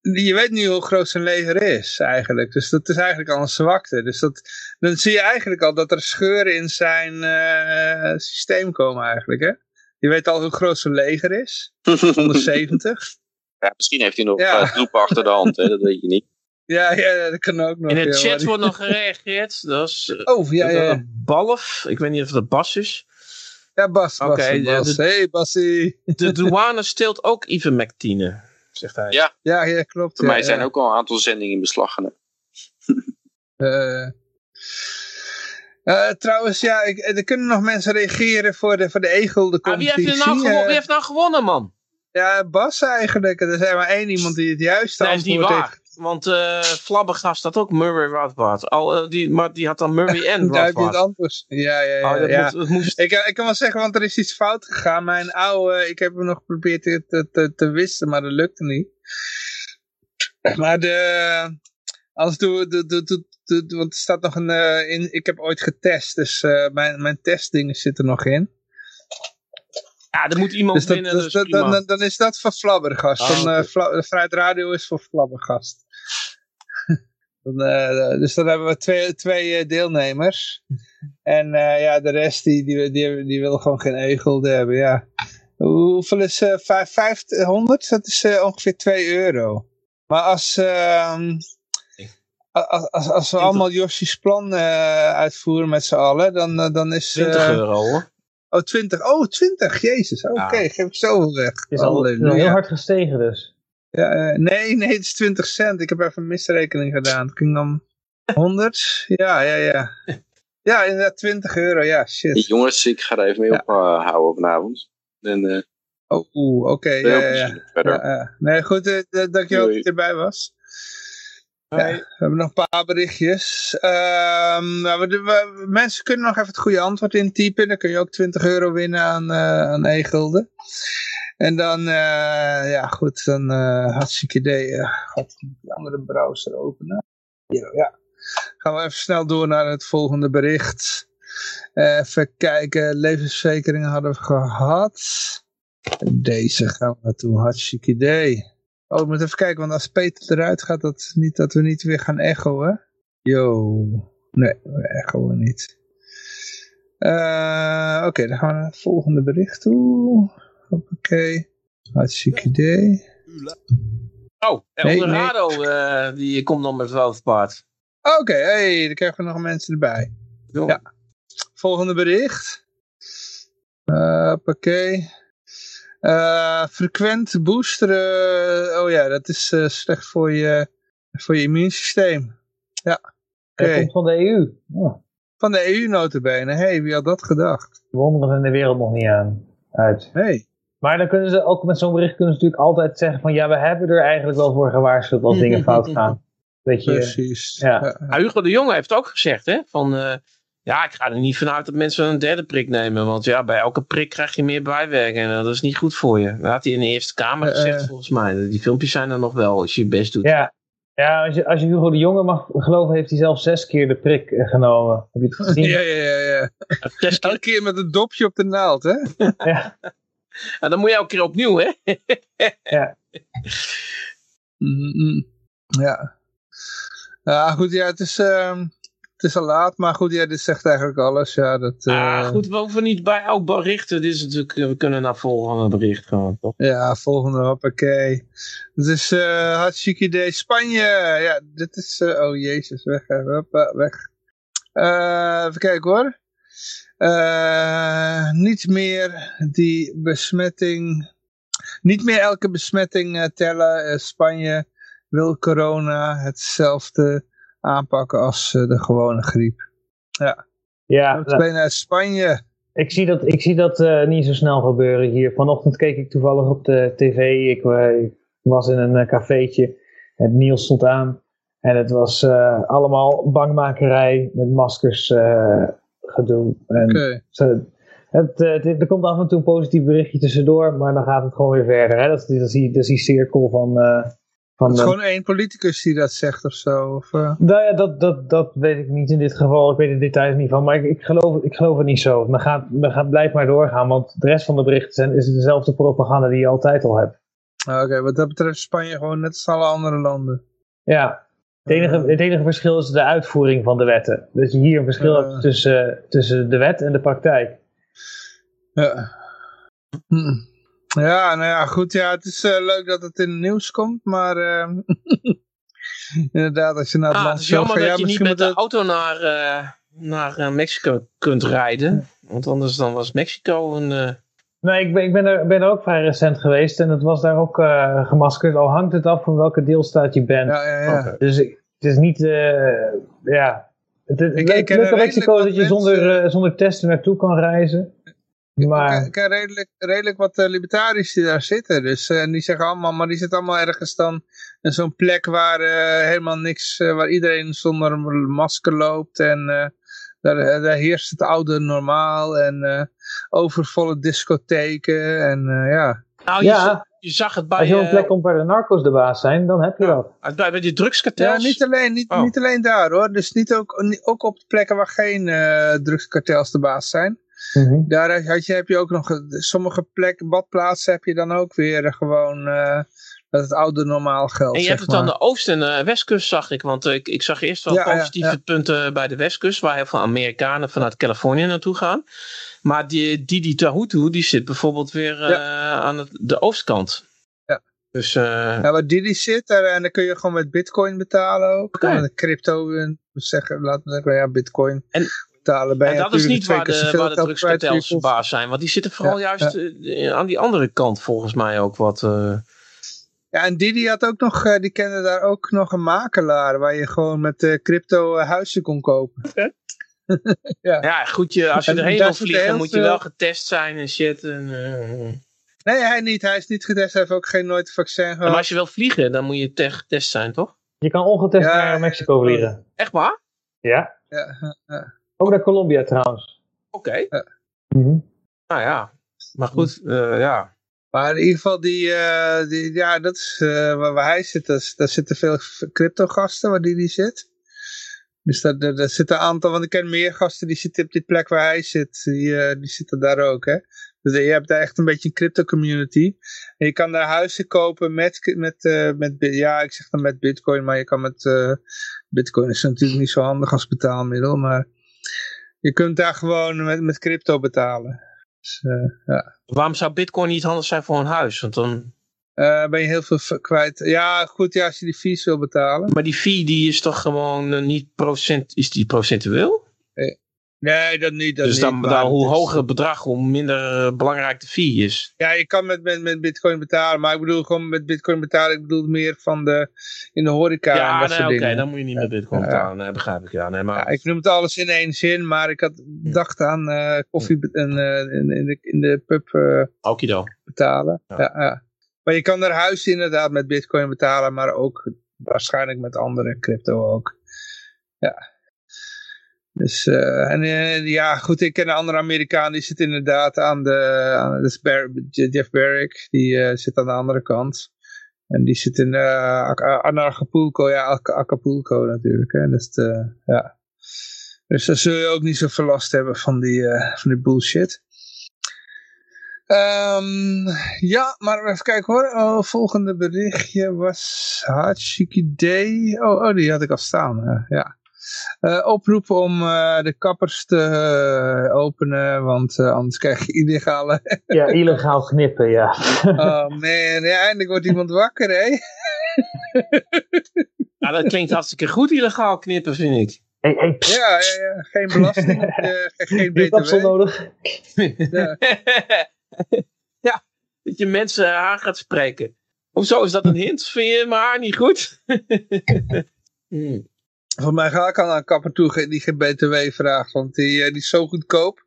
Je weet nu hoe groot zijn leger is, eigenlijk. Dus dat is eigenlijk al een zwakte. Dus dat, dan zie je eigenlijk al dat er scheuren in zijn uh, systeem komen eigenlijk, hè? Je weet al hoe groot zijn leger is. 170. Ja, misschien heeft hij nog ja. troepen achter de hand, hè? dat weet je niet. Ja, ja, dat kan ook nog. In de ja, chat wordt nog gereageerd. Dat is, oh, ja, ja. Balf. Ik weet niet of dat Bas is. Ja, Bas. Bas, okay, Bas. De, hey, Bassie. De douane steelt ook ivermectine, zegt hij. Ja, ja, ja klopt. Voor mij zijn ook al een aantal zendingen in beslag genomen. uh, Uh, trouwens, ja, ik, er kunnen nog mensen reageren voor de, voor de egel, de competitie. Ah, wie, heeft nou gewonnen, wie heeft nou gewonnen, man? Ja, Bas eigenlijk. Er is maar één iemand die het juiste nee, antwoord heeft. Want uh, Flabbergast had ook Murray Rothbard. Al, uh, die, maar die had dan Murray en Rothbard. Ja, het Ja, ja, ja. Oh, ja. Moet, moest... ik, ik kan wel zeggen, want er is iets fout gegaan. Mijn oude, ik heb hem nog geprobeerd te, te, te, te wisten, maar dat lukte niet. Maar de, als doe, doe, doe, doe, doe, want er staat nog een, uh, in, ik heb ooit getest, dus uh, mijn, mijn testdingen zitten nog in. Ja, er moet iemand dus dat, winnen, dus dan, dan, dan, is dat voor Flabbergast. Oh, dan, uh, Vrijheid Radio is voor Flabbergast. dan, uh, dus dan hebben we twee, twee deelnemers. En uh, ja, de rest die, die, die, die wil gewoon geen egel hebben, ja. Hoeveel is uh, 500? Dat is ongeveer 2 euro. Maar als, ehm, als, als, als we allemaal Yoshi's plan uitvoeren met z'n allen, dan, dan is... 20 euro hoor. Oh, 20. Oh, 20. Jezus. Oké, okay, geef ik zoveel weg. Het is al heel hard gestegen dus. Ja, uh, nee, nee, het is 20 cent. Ik heb even een misrekening gedaan. Het ging om 100. Ja, ja, ja. Ja, inderdaad 20 euro. Ja, shit. Jongens, ik ga er even mee ja. ophouden uh, vanavond. En, uh, oh, oké. Okay, ja, ja, ja. Nee, goed. Uh, dankjewel dat je erbij was. We hebben nog een paar berichtjes. Um, nou, we, we, mensen kunnen nog even het goede antwoord intypen. Dan kun je ook 20 euro winnen aan, uh, aan e-gulden. En dan, uh, ja goed, dan uh, hartstikke idee. God, die andere browser openen. Hier, ja. Gaan we even snel door naar het volgende bericht. even kijken, levensverzekeringen hadden we gehad. Deze gaan we naartoe, hartstikke idee. Oh, ik moet even kijken, want als Peter eruit gaat, dat, niet, dat we niet weer gaan echoen. Yo. Nee, we echoen niet. Uh, Oké, dan gaan we naar het volgende bericht toe. Oké. Hartstikke idee. Oh, en nee, Rado, nee. uh, die komt dan met het paard. Oké, hey, dan krijgen we nog mensen erbij. Ja. Volgende bericht. Uh, Oké. Uh, frequent boosteren, oh ja, dat is uh, slecht voor je, voor je immuunsysteem. Ja. Okay. Dat komt van de EU. Van de EU notabene. hey, wie had dat gedacht? Wonderen in de wereld nog niet aan uit. Nee. Maar dan kunnen ze ook met zo'n bericht kunnen ze natuurlijk altijd zeggen van ja, we hebben er eigenlijk wel voor gewaarschuwd als dingen fout gaan. Weet je, Precies. Ja. ja. Hugo de Jonge heeft ook gezegd hè, van... Uh, ja, ik ga er niet vanuit dat mensen een derde prik nemen. Want ja, bij elke prik krijg je meer bijwerking. En dat is niet goed voor je. Dat had hij in de Eerste Kamer uh, gezegd, uh, volgens mij. Die filmpjes zijn er nog wel, als je je best doet. Ja, ja als, je, als je Hugo de Jonge mag geloven, heeft hij zelf zes keer de prik genomen. Heb je het gezien? Ja, ja, ja. ja. Keer... Elke keer met een dopje op de naald, hè? ja. En dan moet je elke keer opnieuw, hè? ja. Mm -hmm. Ja. Ja, goed, ja, het is... Uh het is al laat, maar goed, ja, dit zegt eigenlijk alles. Ja, dat, uh... ah, goed, we hoeven niet bij elk berichten. Dit is natuurlijk, we kunnen naar volgende bericht gaan, toch? Ja, volgende, hoppakee. Het is uh, hartstikke idee. Spanje, ja, dit is, uh, oh jezus, weg, hoppa, weg. even kijken hoor. niet meer die besmetting, niet meer elke besmetting tellen. Spanje wil corona hetzelfde aanpakken als eh, de gewone griep. Ja, ja nou, uit Spanje. Ik zie dat, ik zie dat uh, niet zo snel gebeuren hier. Vanochtend keek ik toevallig op de tv. Ik, uh, ik was in een uh, cafeetje. Het Niels stond aan. En het was allemaal bangmakerij met maskers gedoe. Oké. Okay. Het, het, er komt af en toe een positief berichtje tussendoor, maar dan gaat het gewoon weer verder. Hè? Dat, is, dat, is, die, dat is die cirkel van, van, het is gewoon één politicus die dat zegt of zo? Of, uh... Nou ja, dat, dat, dat weet ik niet in dit geval. Ik weet de details niet van. Maar ik, ik, geloof, ik geloof het niet zo. Men gaat, men gaat blijf maar doorgaan. Want de rest van de berichten zijn, is dezelfde propaganda die je altijd al hebt. Ah, oké, wat dat betreft Spanje gewoon net als alle andere landen. Ja, het enige, het enige verschil is de uitvoering van de wetten. Dus je hier een verschil uh, hebt tussen, tussen de wet en de praktijk. Ja. Hm. Ja, nou ja, goed. Ja, het is uh, leuk dat het in het nieuws komt, maar uh, inderdaad, als je naar het ah, land Het is jammer dat ja, je niet met de auto naar, uh, naar Mexico kunt rijden, want anders dan was Mexico een... Nee, ik ben, ik ben, er, ben er ook vrij recent geweest en het was daar ook gemaskerd. Al hangt het af van welke deelstaat je bent. Ja, ja, ja. Dus het is niet, ja, Het, het, Ik- het ik Mexico dat je zonder, eh, zonder testen naartoe kan reizen. Maar Ik ken redelijk, redelijk wat eh, libertariërs die daar zitten. Dus, eh, en die zeggen allemaal, maar die zitten allemaal ergens dan in zo'n plek waar eh, helemaal niks, eh, waar iedereen zonder een masker loopt. En eh, daar, daar heerst het oude normaal en eh, overvolle discotheken. En eh, ja, Nou, je, ja, je zag het bij, als je op een plek komt waar de narcos de baas zijn, dan heb je dat. bij, bij die ja drugskartels. niet, alleen, niet, Oh. niet alleen daar hoor. Dus niet ook, ook op plekken waar geen eh drugskartels de baas zijn. Mhm. Daar had je, heb je ook nog, sommige plekken, badplaatsen heb je dan ook weer eh, gewoon eh, dat het oude normaal geldt. En je zeg hebt het aan de oost- en eh, westkust, zag ik. Want ik, ik zag eerst wel Ja, positieve ja. punten bij de westkust, waar heel veel Amerikanen vanuit Californië naartoe gaan. Maar die Didi Tahutu, die zit bijvoorbeeld weer eh, aan het, de oostkant. Ja. Dus eh, Ja, waar Didi zit, daar, en dan kun je gewoon met bitcoin betalen ook. Oké. Met crypto, zeggen, laten we zeggen, ja, bitcoin En- betalen. Ben en dat is niet waar de, waar de drugskartels baas zijn. Want die zitten vooral Ja, juist eh, aan die andere kant volgens mij ook wat. eh, Ja, en Didi had ook nog, eh, die kende daar ook nog een makelaar, waar je gewoon met eh, crypto eh, huizen kon kopen. ja, goed, je, als je En erheen wil vliegen, heel moet je wel getest zijn en shit. En, eh, Nee, hij niet. Hij is niet getest. Hij heeft ook geen nooit vaccin maar gehad. als je wil vliegen, dan moet je te- getest zijn, toch? Je kan ongetest Ja, naar Mexico vliegen. Echt waar? Ja. Ja, ja, ja. Ook naar Colombia trouwens. Oké. Mhm. Nou ja, maar goed, eh, ja. Maar in ieder geval, die, eh, die, ja, dat is eh, waar, waar hij zit. Dat is- daar zitten veel crypto-gasten waar die, die zit. Dus daar, daar, daar zitten een aantal, want ik ken meer gasten die zitten op die plek waar hij zit. Die, eh, die zitten daar ook, hè. Dus je hebt daar echt een beetje een crypto-community. En je kan daar huizen kopen met, met, eh, met, ja, ik zeg dan met bitcoin, maar je kan met, eh, bitcoin is natuurlijk niet zo handig als betaalmiddel, maar je kunt daar gewoon met, met crypto betalen. Dus, eh, ja. Waarom zou bitcoin niet handig zijn voor een huis? Want dan... Eh, ben je heel veel kwijt. Ja, goed, ja, als je die fees wil betalen. Maar die fee die is toch gewoon eh, niet procent, is die procentueel? Nee, dat niet. Dat dus dan, hoe hoger het bedrag, hoe minder eh, belangrijk de fee is. Ja, je kan met, met, met bitcoin betalen, maar ik bedoel gewoon met bitcoin betalen. Ik bedoel meer van de, in de horeca en Ja, dat nee, soort oké, dingen. dan moet je niet met bitcoin Ja. betalen. Nee, begrijp ik. Ja, nee, maar... Ja, ik noem het alles in één zin, maar ik had dacht aan eh, koffie en, eh, in, in, de, in de pub Okido. betalen. Ja. Ja. Ja, Maar je kan naar huis inderdaad met bitcoin betalen, maar ook waarschijnlijk met andere crypto ook. Ja. Dus, eh, en eh, ja, goed, ik ken een andere Amerikaan, die zit inderdaad aan de, Jeff Barrick, die eh, zit aan de andere kant. En die zit in Acapulco, ja, Ac- Acapulco natuurlijk, hè, dus, ja. Dus daar zul je ook niet zoveel last hebben van die, van die bullshit. Ehm, ja, maar even kijken hoor. Oh, volgende berichtje was Hachiki Day. Oh, oh, die had ik al staan. ja. Eh, oproepen om eh, de kappers te eh, openen, want eh, anders krijg je illegale... Ja, illegaal knippen, ja. oh man, ja, eindelijk wordt iemand wakker, hè? Ja, dat klinkt hartstikke goed, illegaal knippen, vind ik. Hey, hey, Ja, ja, ja, geen belasting, geen heb je kapsel btw. nodig? Ja. ja, dat je mensen aan gaat spreken. Hoezo is dat een hint? Vind je mijn haar niet goed? Hmm. Voor mij ga ik al naar een kapper toe die geen btw vraagt, want die, eh, die is zo goedkoop.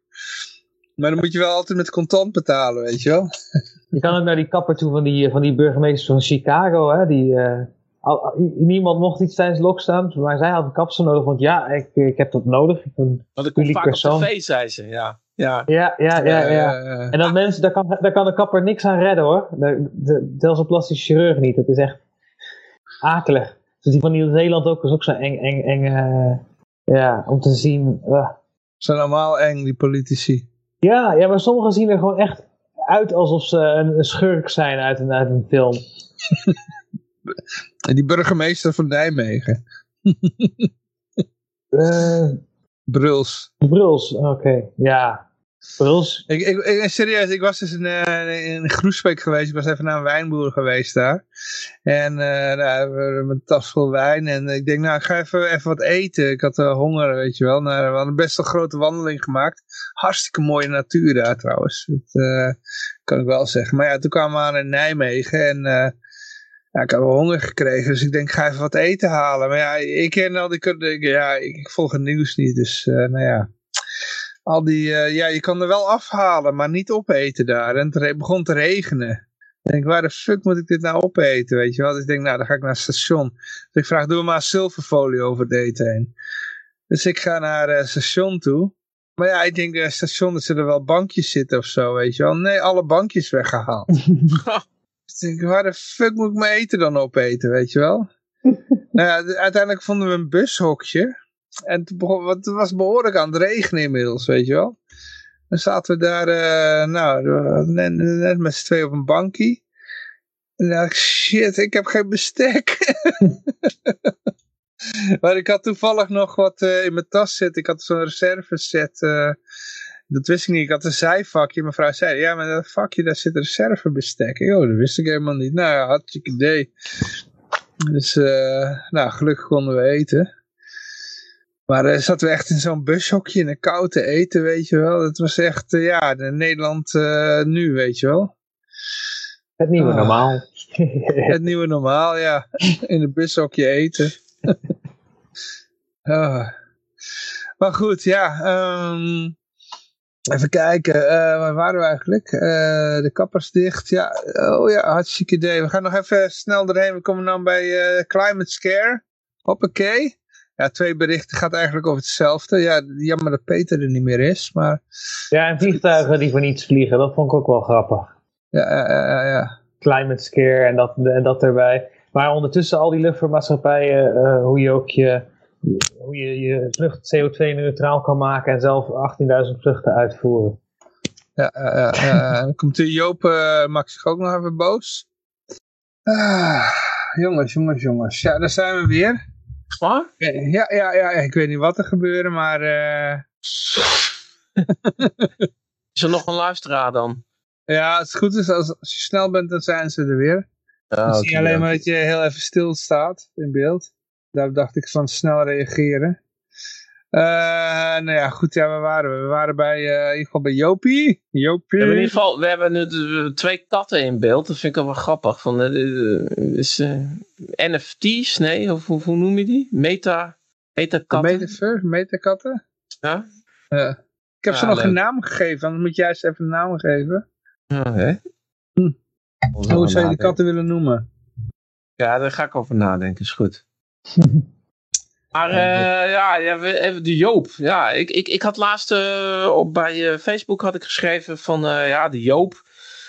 Maar dan moet je wel altijd met contant betalen, weet je wel. Je kan ook naar die kapper toe van die, van die burgemeester van Chicago. Hè, die, eh, al- niemand mocht iets tijdens lockdown, maar zij had een kapsel nodig. Want ja, ik, ik heb dat nodig. Ik ben- Want ik kom vaak persoon. op tv, zei ze. Ja, ja. ja, ja, ja. ja. Eh, En dan mensen, daar kan, daar kan de kapper niks aan redden hoor. De, de, zelfs een plastische chirurg niet. Het is echt akelig. Dus die van Nieuw-Zeeland ook is ook zo eng, eng, eng. eh, ja, om te zien. eh. Ze zijn allemaal eng, die politici. Ja, ja, maar sommigen zien er gewoon echt uit alsof ze een, een schurk zijn uit een, uit een film. En die burgemeester van Nijmegen. Eh Bruls. Bruls, oké. Ja, Bruls. Ik, ik, ik- serieus, ik was dus in, eh, in Groesbeek geweest. Ik was even naar een wijnboer geweest daar. En eh nou, hebben we een tas vol wijn. En ik denk, nou, ik ga even, even wat eten. Ik had eh, honger, weet je wel. Nou, we hadden best een grote wandeling gemaakt. Hartstikke mooie natuur daar trouwens. Dat kan ik wel zeggen. Maar ja, toen kwamen we aan in Nijmegen. En Ja, ik heb wel honger gekregen, dus ik denk, ik ga even wat eten halen. Maar ja, ik ken al die... Ja, ik, ik volg het nieuws niet, dus uh, nou ja. Al die... Uh, ja, je kan er wel afhalen, maar niet opeten daar. En het begon te regenen. Ik denk, waar de fuck moet ik dit nou opeten, weet je wel? Dus ik denk, nou, dan ga ik naar het station. Dus ik vraag, doe maar zilverfolie over het eten heen. Dus ik ga naar het station toe. Maar ja, ik denk, het station, dat er wel bankjes zitten of zo, weet je wel. Nee, alle bankjes weggehaald. dus ik denk, waar de fuck moet ik mijn eten dan opeten, weet je wel? nou ja, uiteindelijk vonden we een bushokje. En het was behoorlijk aan het regenen inmiddels, weet je wel. Dan zaten we daar, uh, nou, net, net met z'n twee op een bankje. En dacht ik, shit, ik heb geen bestek. maar ik had toevallig nog wat uh, in mijn tas zitten. Ik had zo'n reserveset. Uh, dat wist ik niet. Ik had een zijvakje. Mijn vrouw zei, ja, maar dat vakje, daar zit reservebestek. Oh, dat wist ik helemaal niet. Nou ja, hartstikke idee. Dus, nou, gelukkig konden we eten. Maar uh, zaten we echt in zo'n bushokje in een koude eten, weet je wel. Dat was echt, uh, ja, de Nederland uh, nu, weet je wel. Het nieuwe oh. normaal. het nieuwe normaal, ja. In een bushokje eten. oh. Maar goed, ja. Um, even kijken, waar waren we eigenlijk? de kappers dicht. Ja, oh ja, hartstikke idee. We gaan nog even snel erheen. We komen dan bij Climate Scare. Hoppakee ja, twee berichten gaat eigenlijk over hetzelfde. Ja, jammer dat Peter er niet meer is, maar... Ja, en vliegtuigen die voor niets vliegen, dat vond ik ook wel grappig. Ja, ja, ja. ja. Climate scare en dat, en dat erbij. Maar ondertussen al die luchtvaartmaatschappijen, uh, hoe je ook je, hoe je, je vlucht CO2-neutraal kan maken en zelf 18.000 vluchten uitvoeren. Ja, ja, ja, dan komt Joop, uh, maakt zich ook nog even boos. Ah, jongens, jongens, jongens. Ja, daar zijn we weer. Waar? Ja, ja, ja, ik weet niet wat er gebeurde, maar... Uh... is er nog een luisteraar dan? Ja, als het goed is, als, als je snel bent, dan zijn ze er weer. Ja, dan zie je alleen maar dat je heel even stil staat in beeld. Daar dacht ik van snel reageren. Uh, nou ja, goed, ja, waar waren we? We waren bij, uh, in ieder geval bij Jopie. Jopie. in ieder geval, we hebben nu twee katten in beeld. Dat vind ik wel grappig. Van, uh, is, NFT's, nee, of hoe, hoe, noem je die? Meta, metakatten? Metaverse, metakatten? Ja. ik heb ze nog geen naam gegeven, dan moet jij eens even een naam geven. Ja, hè? Hm. Hoe zou je de katten willen noemen? Ja, daar ga ik over nadenken, is goed. Maar uh, ja, even de Joop. Ja, ik, ik, ik had laatst uh, op, bij uh, Facebook had ik geschreven van ja, de Joop.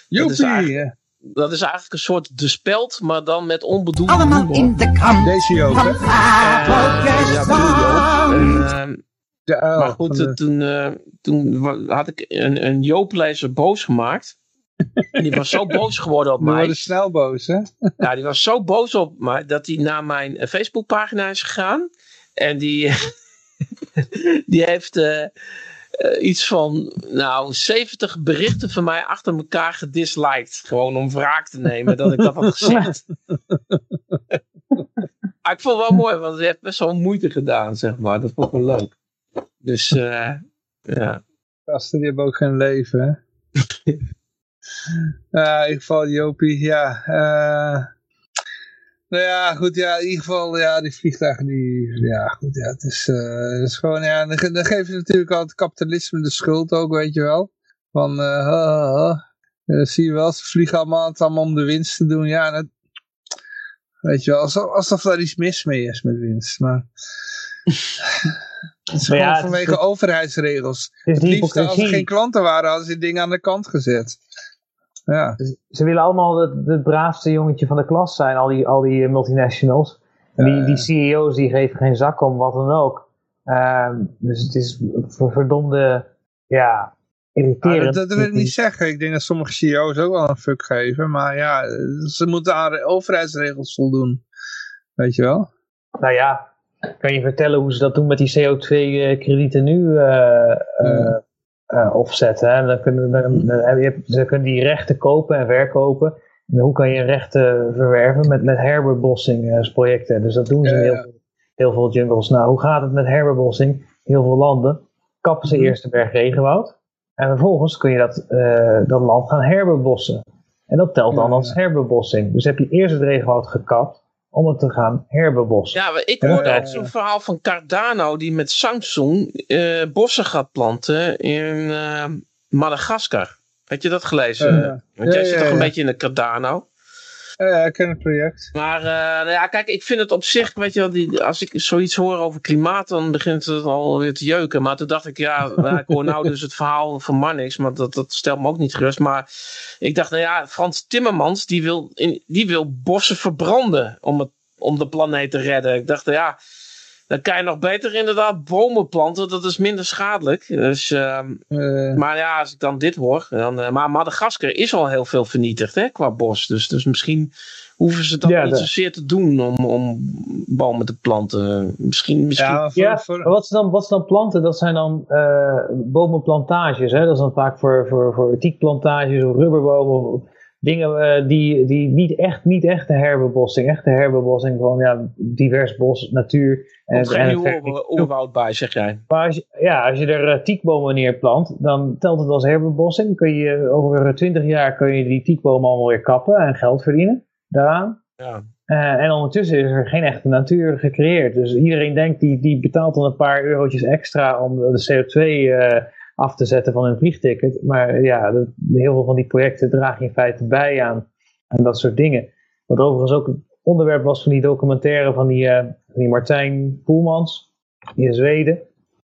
Joopie! Dat is eigenlijk een soort de speld, maar dan met onbedoelde Allemaal humor. in de krant. Deze Joop, hè? ja, Joop. En, de uil maar goed, de... toen, toen had ik een, een Joop-lezer boos gemaakt. En die was zo boos geworden op mij. Die was snel boos, hè? Ja, die was zo boos op mij dat hij naar mijn Facebookpagina is gegaan. En die, die heeft uh, uh, iets van nou, 70 berichten van mij achter elkaar gedisliked. Gewoon om wraak te nemen dat ik dat had gezegd. maar ik vond het wel mooi, want hij heeft best wel moeite gedaan, zeg maar. Dat vond ik wel leuk. Dus, uh, ja. Gasten, die hebben ook geen leven, hè? uh, in ieder geval Jopie, ja. Uh, nou ja, goed, ja, in ieder geval, ja, die vliegtuigen, die, ja, goed, ja, het is, uh, het is gewoon, ja, dan, dan geven ze natuurlijk al het kapitalisme de schuld ook, weet je wel. Van, uh, uh, zie je wel, ze vliegen allemaal, het allemaal om de winst te doen, ja, dat, weet je wel, alsof, alsof daar iets mis mee is met winst, maar... Het is gewoon ja, vanwege overheidsregels. Het, het liefst als er geen klanten waren, hadden ze dingen aan de kant gezet. Ja. Ze willen allemaal het, het, braafste jongetje van de klas zijn, al die, al die multinationals. En die, die CEO's die geven geen zak om wat dan ook. Uh, dus het is verdomde, ja, irriterend. dat, dat, wil ik niet zeggen. Ik denk dat sommige CEO's ook wel een fuck geven. Maar ja, ze moeten aan overheidsregels voldoen. Weet je wel? Nou ja, kan je vertellen hoe ze dat doen met die CO2-kredieten nu? Uh, uh, uh, opzetten. Hè? Dan kunnen, dan, dan, je, ze kunnen die rechten kopen en verkopen. En hoe kan je rechten verwerven? Met, met herbebossingsprojecten. Dus dat doen ze in heel, heel, veel jungles. Nou, hoe gaat het met herbebossing? Heel veel landen kappen ze mhm. eerst een berg regenwoud. En vervolgens kun je dat, uh, dat land gaan herbebossen. En dat telt dan als herbebossing. Dus heb je eerst het regenwoud gekapt om het te gaan herbebossen. Ja, ik hoorde ook zo'n verhaal van Cardano die met Samsung uh, bossen gaat planten in uh, Madagaskar. Had je dat gelezen? Uh, Want jij zit toch een beetje in de Cardano? Ja, ik ken het project. Maar uh, nou ja, kijk, ik vind het op zich, weet je wel, die, als ik zoiets hoor over klimaat, dan begint het alweer te jeuken. Maar toen dacht ik, ja, nou, ik hoor nou dus het verhaal van Marnix, maar dat, dat stelt me ook niet gerust. Maar ik dacht, nou ja, Frans Timmermans, die wil, die wil bossen verbranden om, het, om de planeet te redden. Ik dacht, ja, dan kan je nog beter inderdaad bomen planten. Dat is minder schadelijk. Dus, uh, uh. Maar ja, als ik dan dit hoor. Dan, uh, maar Madagaskar is al heel veel vernietigd hè, qua bos. Dus, dus misschien hoeven ze dat ja, niet zozeer te doen om, om bomen te planten. Misschien, misschien... Ja, voor, ja voor... Wat, ze dan, wat ze dan planten, dat zijn dan uh, bomenplantages. Hè? Dat is dan vaak voor, voor, voor teakplantages of rubberbomen dingen uh, die, die niet echt, niet echt de herbebossing, echte herbebossing, gewoon ja, divers bos, natuur. En, geen nieuw oerwoud bij, zeg jij? Maar als je, ja, als je er uh, tiekbomen neerplant, dan telt het als herbebossing. Kun je, over 20 jaar kun je die tiekbomen allemaal weer kappen en geld verdienen daaraan. Ja. Uh, en ondertussen is er geen echte natuur gecreëerd. Dus iedereen denkt, die, die betaalt dan een paar eurotjes extra om de CO2 af te zetten van een vliegticket. Maar ja, heel veel van die projecten dragen in feite bij aan, aan dat soort dingen. Wat overigens ook het onderwerp was van die documentaire van die, uh, die Martijn Poelmans in Zweden.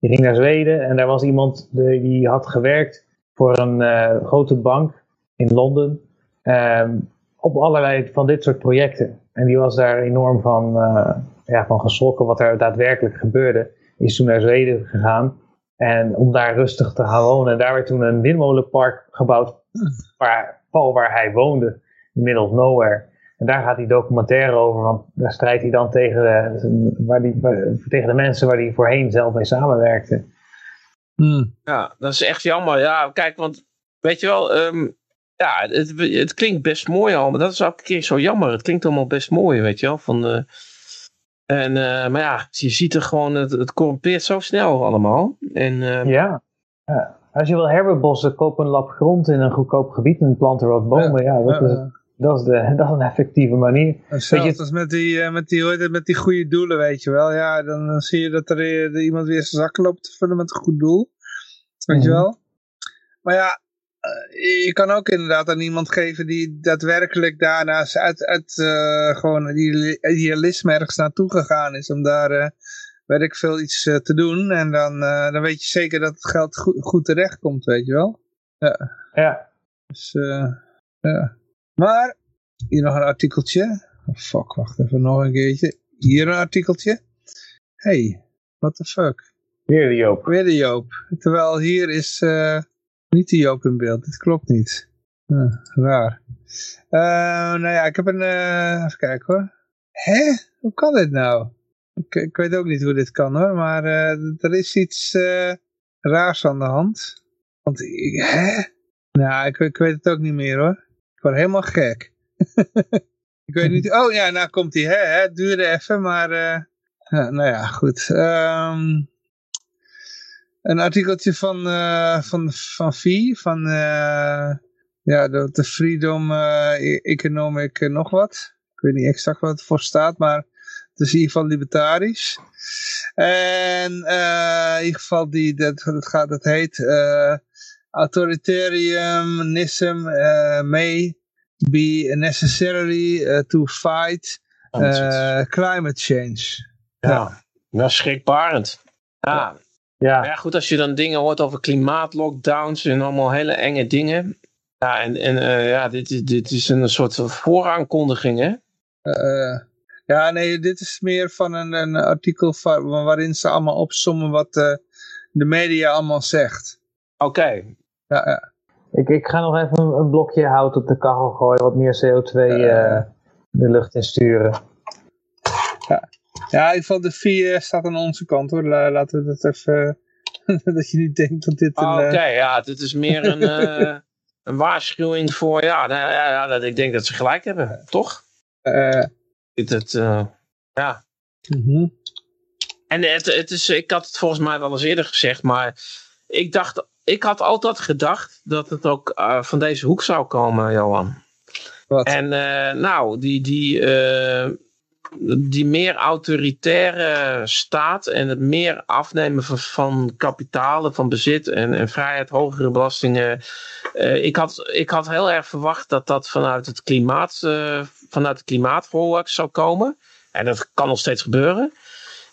Die ging naar Zweden en daar was iemand die, die had gewerkt voor een uh, grote bank in Londen. Um, op allerlei van dit soort projecten. En die was daar enorm van, uh, ja, van geschrokken wat er daadwerkelijk gebeurde. Is toen naar Zweden gegaan. En om daar rustig te gaan wonen. En daar werd toen een windmolenpark gebouwd. Waar, pal waar hij woonde. In middle of nowhere. En daar gaat die documentaire over. Want daar strijdt hij dan tegen de, waar die, tegen de mensen waar hij voorheen zelf mee samenwerkte. Hmm. Ja, dat is echt jammer. Ja, kijk, want weet je wel, um, ja, het, het, klinkt best mooi al, maar dat is ook een keer zo jammer. Het klinkt allemaal best mooi, weet je wel. Van, uh, en, uh, maar ja, je ziet er gewoon, het, het corrumpeert zo snel allemaal. En, uh, ja. ja. Als je wil herbebossen, koop een lap grond in een goedkoop gebied en plant er wat bomen. Ja, dat, Is, dat, is de, dat is een effectieve manier. Hetzelfde als met die, uh, met, die, met die goede doelen, weet je wel. Ja, dan, zie je dat er, er iemand weer zijn zak loopt te vullen met een goed doel. Weet je mhm. wel. Maar ja, eh, je kan ook inderdaad aan iemand geven die daadwerkelijk daarnaast uit, uit uh, gewoon idealisme ergens naartoe gegaan is om daar, uh, weet ik veel, iets te doen. En dan, dan weet je zeker dat het geld goed, goed terecht komt, weet je wel. Ja. Ja. Dus, ja. Maar, hier nog een artikeltje. Oh, fuck, wacht even nog een keertje. Hier een artikeltje. Hey, what the fuck. Weer de Joop. Weer de Joop. Terwijl hier is... Niet die Joop in beeld, dit klopt niet. raar. Uh, nou ja, ik heb een... Uh, even kijken hoor. Hè? Hoe kan dit nou? Ik, ik weet ook niet hoe dit kan hoor, maar er is iets raars aan de hand. Want, hè? Nou, ik, ik, weet het ook niet meer hoor. Ik word helemaal gek. ik weet niet... Oh ja, nou komt hij. Hè, hè? Duurde even, maar... nou ja, goed. Um, een artikeltje van, uh, van, van V, van uh, ja, de, de Freedom uh, Economic nog wat. Ik weet niet exact wat het voor staat, maar het is in ieder geval libertarisch. En in ieder geval, die, dat, dat, gaat, dat heet Authoritarianism may be necessary to fight climate change. Ja, ja. nou schrikbarend. Ja, ja. ja, goed, als je dan dingen hoort over klimaatlockdowns en allemaal hele enge dingen. Ja, en, en uh, ja, dit, is, dit is een soort vooraankondiging, hè? Uh, ja, nee, dit is meer van een, een artikel van, waarin ze allemaal opsommen wat uh, de media allemaal zegt. Oké. Okay. Ja, ja. Ik, ik ga nog even een, blokje hout op de kachel gooien, wat meer CO2 de lucht in sturen. Ja. In ieder geval de 4 staat aan onze kant hoor. Laten we dat even... dat je niet denkt dat dit een... Oké, ja, dit is meer een, uh, een waarschuwing voor... Ja, nou, ja, ja, dat ik denk dat ze gelijk hebben, toch? Uh, dit, het, ja. Mm -hmm. En het, het is, ik had het volgens mij wel eens eerder gezegd, maar ik dacht... Ik had altijd gedacht dat het ook van deze hoek zou komen, Johan. Wat? En nou, die, die, die meer autoritaire staat en het meer afnemen van, van kapitalen, van bezit en, en vrijheid, hogere belastingen. Uh, ik, had, ik had heel erg verwacht dat dat vanuit het klimaat, vanuit het klimaatvolk zou komen. En dat kan nog steeds gebeuren.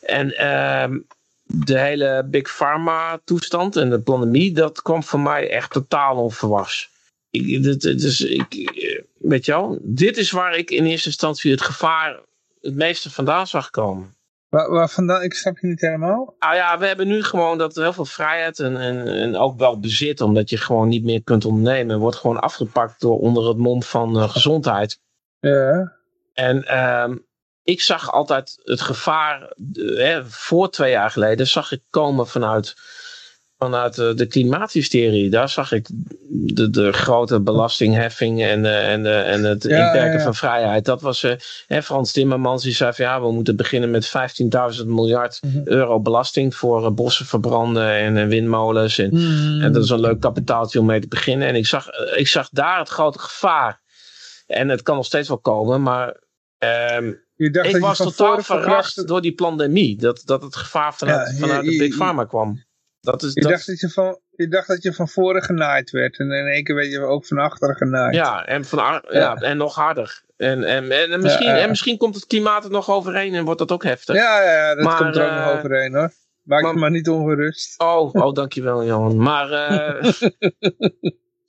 En ehm, de hele Big Pharma toestand en de pandemie, dat kwam voor mij echt totaal onverwachts. Ik, dus ik, weet je wel, dit is waar ik in eerste instantie het gevaar het meeste vandaan zag komen. Waar, waar vandaan? Ik snap je niet helemaal. Nou ja, we hebben nu gewoon dat heel veel vrijheid en, en, en ook wel bezit, omdat je gewoon niet meer kunt ondernemen, wordt gewoon afgepakt door onder het mom van uh, gezondheid. Ja. En um, ik zag altijd het gevaar, hè, voor twee jaar geleden, zag ik komen vanuit, vanuit de, de klimaathysterie. Daar zag ik de, de grote belastingheffing en, en, en het Ja, inperken ja, ja. van vrijheid. Dat was eh, hè, Frans Timmermans, die zei van ja, we moeten beginnen met 15.000 miljard Mhm. euro belasting voor eh, bossen verbranden en eh, windmolens. En, Hmm. en dat is een leuk kapitaaltje om mee te beginnen. En ik zag, eh, ik zag daar het grote gevaar. En het kan nog steeds wel komen, maar ehm, ik was totaal verrast door die pandemie. Dat, dat het gevaar vanuit, je- vanuit de Big Pharma kwam. Dat is, Je dat, dacht, dat je, van, je dacht dat je van voren genaaid werd. En in één keer werd je ook van achteren genaaid. ja, en, van, ja. Ja. en nog harder. En, en, en, en misschien, Ja, en misschien komt het klimaat er nog overheen en wordt dat ook heftig. ja, ja, dat Maar, komt er ook eh, nog overheen hoor. Maak maar- je maar niet ongerust. Oh, oh, dankjewel Johan. Maar, eh,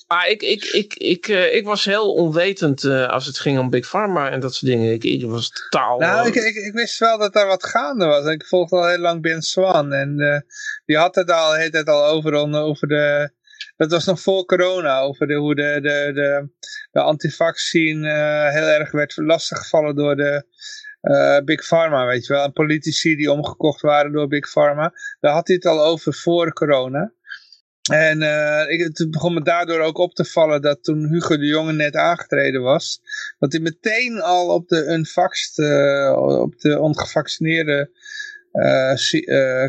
maar ik, ik, ik, ik, eh, ik was heel onwetend eh, als het ging om Big Pharma en dat soort dingen. Ik, ik was totaal... Nou, eh, ik, ik, ik wist wel dat daar wat gaande was. Ik volgde al heel lang Ben Swan. En die had het al, heet het al over, over de... Dat was nog voor corona. Over de, hoe de, de, de, de antivaccine eh heel erg werd lastiggevallen door de Big Pharma, weet je wel. En politici die omgekocht waren door Big Pharma. Daar had hij het al over voor corona. En eh, ik, het begon me daardoor ook op te vallen dat toen Hugo de Jonge net aangetreden was, dat hij meteen al op de unvaxxed, eh, op de ongevaccineerde eh,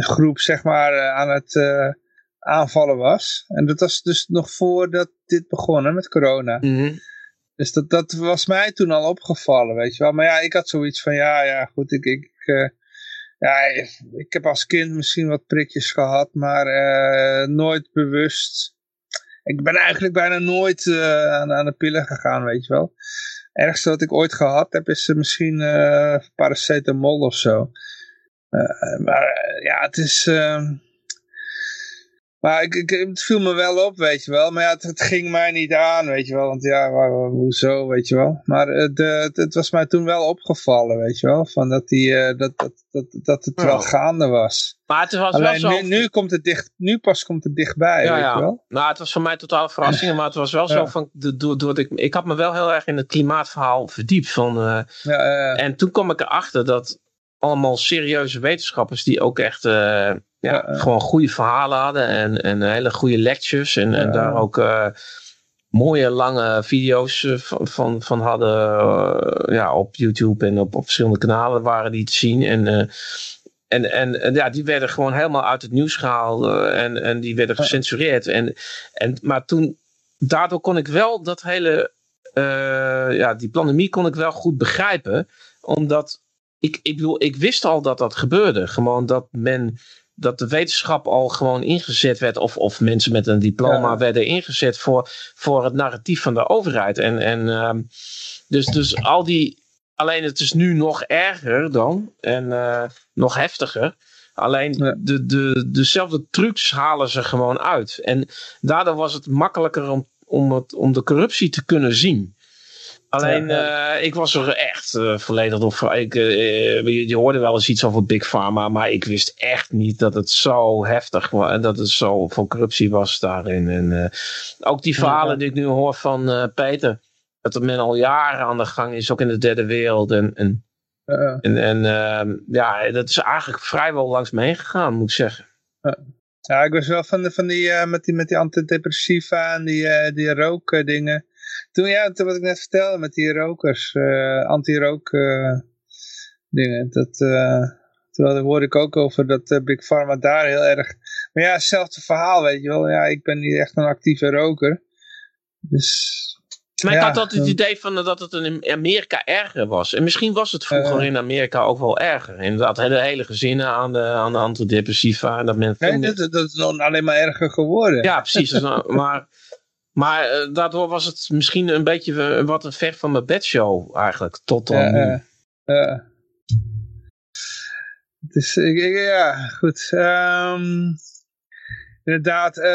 groep, zeg maar, aan het aanvallen was. En dat was dus nog voordat dit begon, hè, met corona. mhm. Dus dat, dat was mij toen al opgevallen, weet je wel. Maar ja, ik had zoiets van, ja, ja, goed, ik, ik, ja, ik heb als kind misschien wat prikjes gehad, maar eh, nooit bewust. Ik ben eigenlijk bijna nooit eh, aan, aan de pillen gegaan, weet je wel. Ergste wat ik ooit gehad heb is eh, misschien eh paracetamol of zo. Maar ja, het is... ehm, maar ik, ik, het viel me wel op, weet je wel. Maar ja, het, het ging mij niet aan, weet je wel. Want ja, waar- waar- hoezo, weet je wel. Maar het, eh, het, het was mij toen wel opgevallen, weet je wel. Van dat, die, eh, dat, dat, dat, dat het wel gaande was. Maar het was Alleen wel zo... nu, nu, komt het dicht, nu pas komt het dichtbij, ja, weet ja. je wel. Nou, het was voor mij totaal verrassing, maar het was wel zo van, door, door, ik, ik had me wel heel erg in het klimaatverhaal verdiept. Van, Ja, eh, en toen kwam ik erachter dat allemaal serieuze wetenschappers die ook echt eh, ja, Ja, eh. gewoon goede verhalen hadden en, en hele goede lectures en, en daar ook eh, mooie lange video's van, van, van hadden ja, op YouTube en op, op verschillende kanalen waren die te zien en en, en, en ja, die werden gewoon helemaal uit het nieuws gehaald eh, en, en die werden gecensureerd. En, en, maar toen, daardoor kon ik wel dat hele, ja, die pandemie kon ik wel goed begrijpen. Omdat, ik, ik bedoel, ik wist al dat dat gebeurde. Gewoon dat men, dat de wetenschap al gewoon ingezet werd. Of, of mensen met een diploma Ja. werden ingezet voor, voor het narratief van de overheid. En, en ehm, dus, dus al die, alleen het is nu nog erger dan. En eh, nog heftiger. Alleen Ja. de, de, dezelfde trucs halen ze gewoon uit. En daardoor was het makkelijker om, om, het, om de corruptie te kunnen zien. Alleen, Ja, eh, ik was er echt eh, volledig door. Ik, eh, je, hoorde wel eens iets over Big Pharma, maar ik wist echt niet dat het zo heftig was. En dat het zo veel corruptie was daarin. En ook die verhalen Ja. die ik nu hoor van Peter. Dat men al jaren aan de gang is, ook in de derde wereld. En, en, en, en ehm, ja, dat is eigenlijk vrijwel langs me heen gegaan, moet ik zeggen. ja, ik was wel van, de, van die, met die, met die antidepressiva en die, die rookdingen. Toen, ja, toen wat ik net vertelde met die rokers, eh anti-rook eh, dingen. Dat, eh, terwijl daar hoorde ik ook over dat eh, Big Pharma daar heel erg... Maar ja, hetzelfde verhaal, weet je wel. Ja, ik ben niet echt een actieve roker. Dus Maar ik had altijd het dan- idee van dat het in Amerika erger was. En misschien was het vroeger Eh. in Amerika ook wel erger. Inderdaad, hele, hele gezinnen aan de, aan de antidepressiva. En dat men Nee, dat, dat is nog alleen maar erger geworden. Ja, precies. Maar maar eh, daardoor was het misschien een beetje eh, wat een ver van mijn bedshow eigenlijk. Tot dan Ja, nu. ja, ja. Ik, ik- ja, goed. Ehm, inderdaad, eh,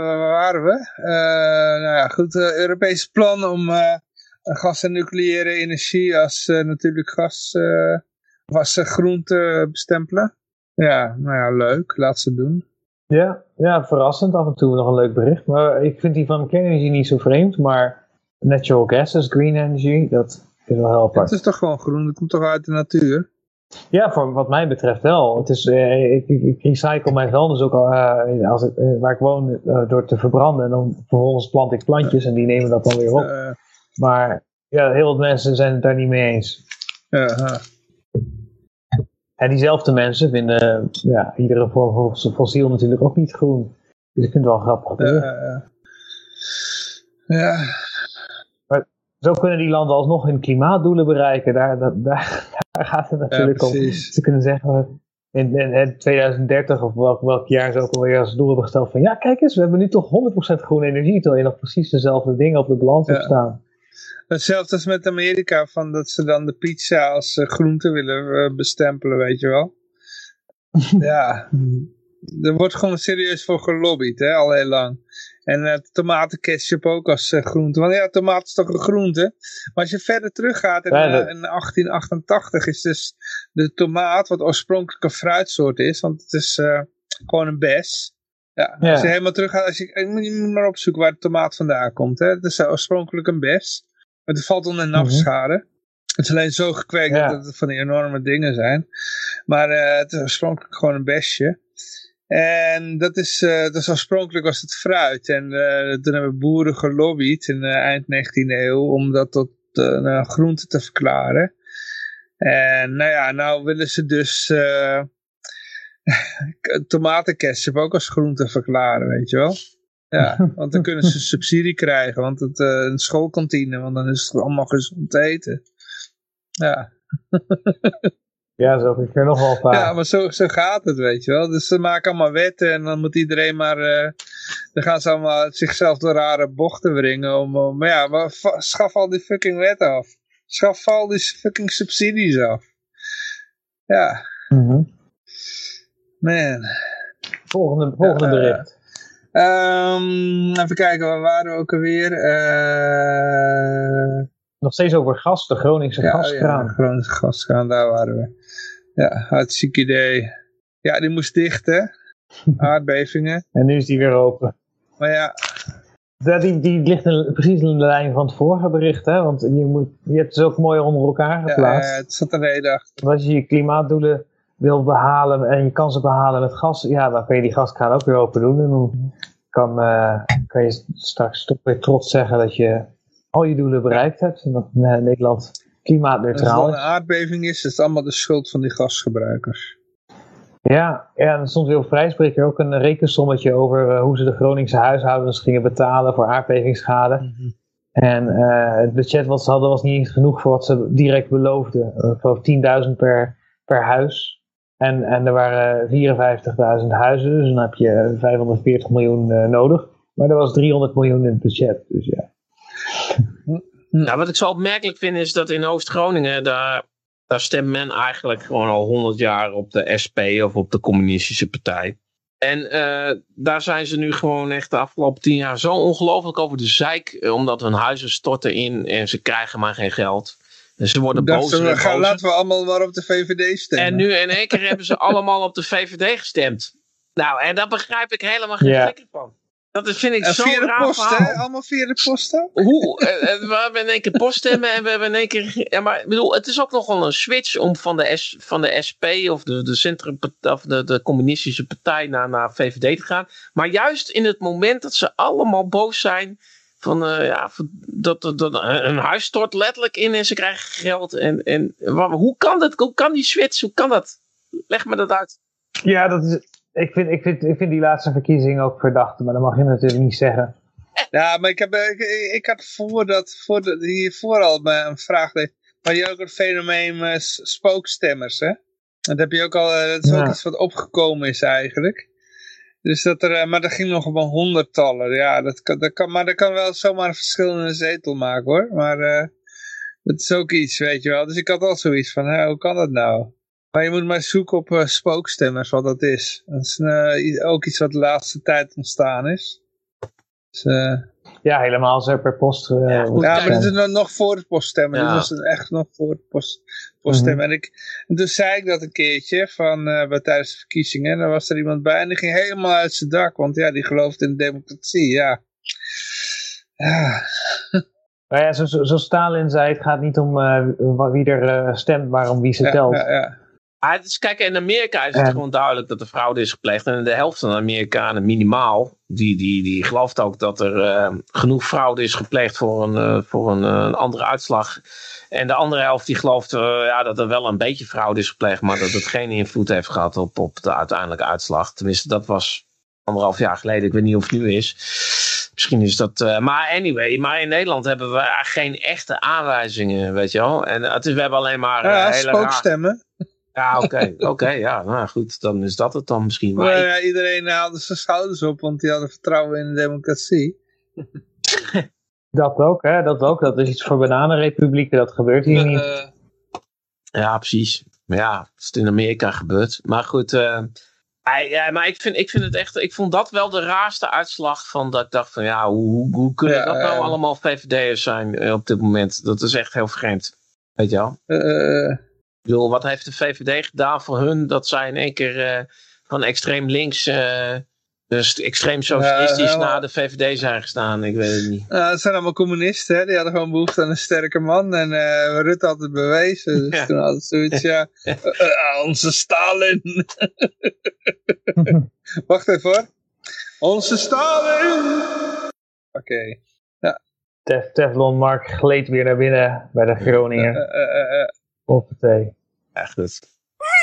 waar waren we? Eh, nou ja, goed, eh Europees plan om eh, gas en nucleaire energie als eh, natuurlijk gas, eh was eh, groen te bestempelen. Ja, nou ja, leuk. Laat ze doen. Ja, ja, verrassend af en toe nog een leuk bericht. Maar ik vind die van kernenergie niet zo vreemd. Maar natural gas as green energy, dat is wel heel apart. Het is toch gewoon groen, het komt toch uit de natuur? Ja, voor wat mij betreft wel. Het is, eh, ik, ik, recycle mijn vuilnis ook al, eh, als ik, eh, waar ik woon eh, door te verbranden. En dan vervolgens plant ik plantjes en die nemen dat dan weer op. Maar ja, heel veel mensen zijn het daar niet mee eens. ja, ja. En diezelfde mensen vinden ja, iedere vorm van fossiel natuurlijk ook niet groen. Dus ik vind het wel grappig. Eh. ja, Zo kunnen die landen alsnog hun klimaatdoelen bereiken. Daar, daar, daar gaat het natuurlijk om. Ze kunnen zeggen in, in, in 2030 of welk, welk jaar ze ook alweer als doel hebben gesteld van ja kijk eens, we hebben nu toch 100% groene energie terwijl je nog precies dezelfde dingen op de balans hebt Ja. staan. Hetzelfde als met Amerika, van dat ze dan de pizza als eh, groente willen eh, bestempelen, weet je wel. ja, er wordt gewoon serieus voor gelobbyd, hè, al heel lang. En uh, tomatenketchup ook als groente. Want ja, tomaat is toch een groente. Maar als je verder teruggaat, in, Ja, eh, dat- in 1888 is dus de tomaat, wat oorspronkelijk een fruitsoort is, want het is gewoon een bes. Ja, als je helemaal teruggaat, als je moet maar opzoeken waar de tomaat vandaan komt. Hè. Het is oorspronkelijk een bes. Maar het valt onder nafschade. Het is alleen zo gekweekt Ja. dat het van die enorme dingen zijn. Maar eh, het is oorspronkelijk gewoon een besje. En dat is, eh, dat is oorspronkelijk was het fruit. En eh, toen hebben boeren gelobbyd in eind 19e eeuw om dat tot groente te verklaren. En nou ja, nou willen ze dus tomatenketchup ook als groente verklaren, weet je wel. Ja, want dan kunnen ze subsidie krijgen, want het, eh, een schoolkantine, want dan is het allemaal gezond eten. Ja, Ja, zo ik er nog wel paar. ja maar zo, zo gaat het, weet je wel. Dus ze maken allemaal wetten en dan moet iedereen maar... eh, dan gaan ze allemaal zichzelf door rare bochten wringen. Om, om- maar ja, maar schaf al die fucking wetten af. Schaf al die fucking subsidies af. Ja, Mhm. man. Volgende, volgende Ja, bericht. Ehm, even kijken, waar waren we ook alweer? Eh Nog steeds over gas, de Groningse ja, gaskraan. ja, Groningse gaskraan, daar waren we. Ja, hartstikke idee. Ja, die moest dichten. Aardbevingen. En nu is die weer open. Maar ja, Ja, die, die ligt in, precies in de lijn van het vorige bericht, hè? Want je, moet, je hebt ze ook mooi onder elkaar ja, geplaatst. eh, het zat een reden achter. Want als je je klimaatdoelen wil behalen en je kan ze behalen met gas, ja, dan kun je die gaskraan ook weer open doen. En dan kan, eh, kan je straks toch weer trots zeggen dat je al je doelen bereikt hebt. En dat eh, Nederland Als het klimaatneutraal dan een is. aardbeving is, is het allemaal de schuld van die gasgebruikers. Ja, ja, en er stond weer op Vrijspreker ook een rekensommetje over eh, hoe ze de Groningse huishoudens gingen betalen voor aardbevingsschade. En eh, het budget wat ze hadden was niet eens genoeg voor wat ze direct beloofden. Uh, geloof 10.000 per, per huis. En, en er waren 54.000 huizen, dus dan heb je 540 miljoen eh, nodig. Maar er was 300 miljoen in het budget, dus ja. Nou, wat ik zo opmerkelijk vind is dat in Oost-Groningen, daar, daar stemt men eigenlijk gewoon al 100 jaar op de SP of op de communistische partij. En eh, daar zijn ze nu gewoon echt de afgelopen tien jaar zo ongelooflijk over de zeik, eh, omdat hun huizen storten in en ze krijgen maar geen geld. En ze worden we en gaan, laten we allemaal maar op de VVD stemmen. En nu in één keer hebben ze allemaal op de VVD gestemd. Nou, en daar begrijp ik helemaal geen Ja. flikker van. Dat is- vind ik En zo'n via de raar post, hè? Allemaal via de post dan? Hoe? eh, eh, we hebben in één keer poststemmen en we hebben in één keer. Ja, maar ik bedoel, het is ook nogal een switch om van de, S, van de SP of de, de, centrum, of de, de communistische partij naar, naar VVD te gaan. Maar juist in het moment dat ze allemaal boos zijn. Van eh, ja, dat, dat, dat een huis stort letterlijk in en ze krijgen geld. En, en hoe kan dat? Hoe kan die switch? Hoe kan dat? Leg me dat uit. Ja, dat is, ik, vind, ik, vind, ik vind die laatste verkiezing ook verdacht, maar dat mag je natuurlijk niet zeggen. Ja, maar ik, heb, ik, ik had voordat, voordat hiervoor al een vraag. Maar je ook het fenomeen uh, spookstemmers, hè? Dat heb je ook al, dat is ook iets wat opgekomen is eigenlijk. Dus dat er, maar dat ging nog op een honderdtallen. Ja, dat kan, dat kan, maar dat kan wel zomaar een verschil in een zetel maken hoor. Maar uh, dat is ook iets, weet je wel. Dus ik had al zoiets van, hè, hoe kan dat nou? Maar je moet maar zoeken op uh, spookstemmers, wat dat is. Dat is uh, ook iets wat de laatste tijd ontstaan is. Dus, uh, ja, helemaal er per post... ja, ja maar dit is nog voor het poststemmen. Ja. Dit was echt nog voor het post, poststemmen. Mm -hmm. en, ik, en toen zei ik dat een keertje van, bij, tijdens de verkiezingen. En dan was er iemand bij en die ging helemaal uit zijn dak. Want ja, die gelooft in democratie, ja. Ja... Nou ja, zoals zo Stalin zei, het gaat niet om uh, wie er uh, stemt, maar om wie ze telt. Ja, ja. Ah, is, kijk, in Amerika is het gewoon duidelijk dat er fraude is gepleegd. En de helft van de Amerikanen minimaal, die, die, die gelooft ook dat er eh, genoeg fraude is gepleegd voor een, eh, voor een, eh, een andere uitslag. En de andere helft die gelooft eh, ja, dat er wel een beetje fraude is gepleegd, maar dat het geen invloed heeft gehad op, op de uiteindelijke uitslag. Tenminste, dat was anderhalf jaar geleden. Ik weet niet of het nu is. Misschien is dat. maar anyway, maar in Nederland hebben we geen echte aanwijzingen, weet je wel. En het is, we hebben alleen maar. Ja, hele raar- spookstemmen. Ja, oké. Oké, ja. Nou goed, dan is dat het dan misschien. Maar Maar ik- ja, iedereen haalde zijn schouders op, want die hadden vertrouwen in de democratie. Dat ook, hè? Dat ook. Dat is iets voor bananenrepublieken. Dat gebeurt hier niet. Eh, ja, precies. Maar ja, het is in Amerika gebeurd. Maar goed, eh, ja, maar ik vind, ik vind het echt, ik vond dat wel de raarste uitslag van dat ik dacht van ja, hoe, hoe, hoe kunnen Ja, dat nou eh. allemaal VVD'ers zijn eh, op dit moment? Dat is echt heel vreemd. Weet je wel? Ik bedoel, wat heeft de VVD gedaan voor hun dat zij in één keer eh, van extreem links, eh, dus extreem socialistisch Ja, ja, naar de VVD zijn gestaan? Ik weet het niet. nou, het zijn allemaal communisten, hè? die hadden gewoon behoefte aan een sterke man. En eh Rutte had het bewezen. Dus Ja. toen hadden ze zoiets, ja, onze Stalin. Wacht even hoor. Onze Stalin! Oké. Tef- Teflon Mark gleed weer naar binnen bij de Groningen. Op de thee. Ja, goed.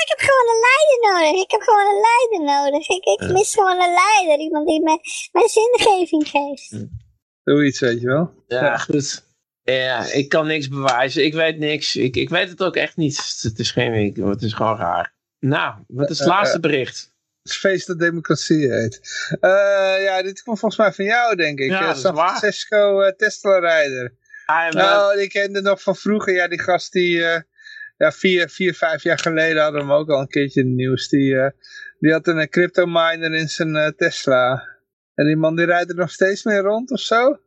Ik heb gewoon een leider nodig. Ik heb gewoon een leider nodig. Ik, ik mis gewoon een leider. Iemand die mij, mij zingeving geeft. Zoiets, weet je wel. Ja, Ja. goed. Ja, ik kan niks bewijzen. Ik weet niks. Ik, ik weet het ook echt niet. Het is geen week. Het is gewoon raar. Nou, wat is het Eh, eh, laatste bericht? Het feest dat democratie heet. Eh, ja, dit komt volgens mij van jou, denk ik. Ja, dat is San. Francisco Tesla-rijder. Ah, Nou, ik kende nog van vroeger. Ja, die gast die... ja, vier, vier, vijf jaar geleden hadden we hem ook al een keertje in het nieuws. Die, eh, die had een eh, crypto miner in zijn eh, Tesla. En die man die rijdt er nog steeds mee rond of zo.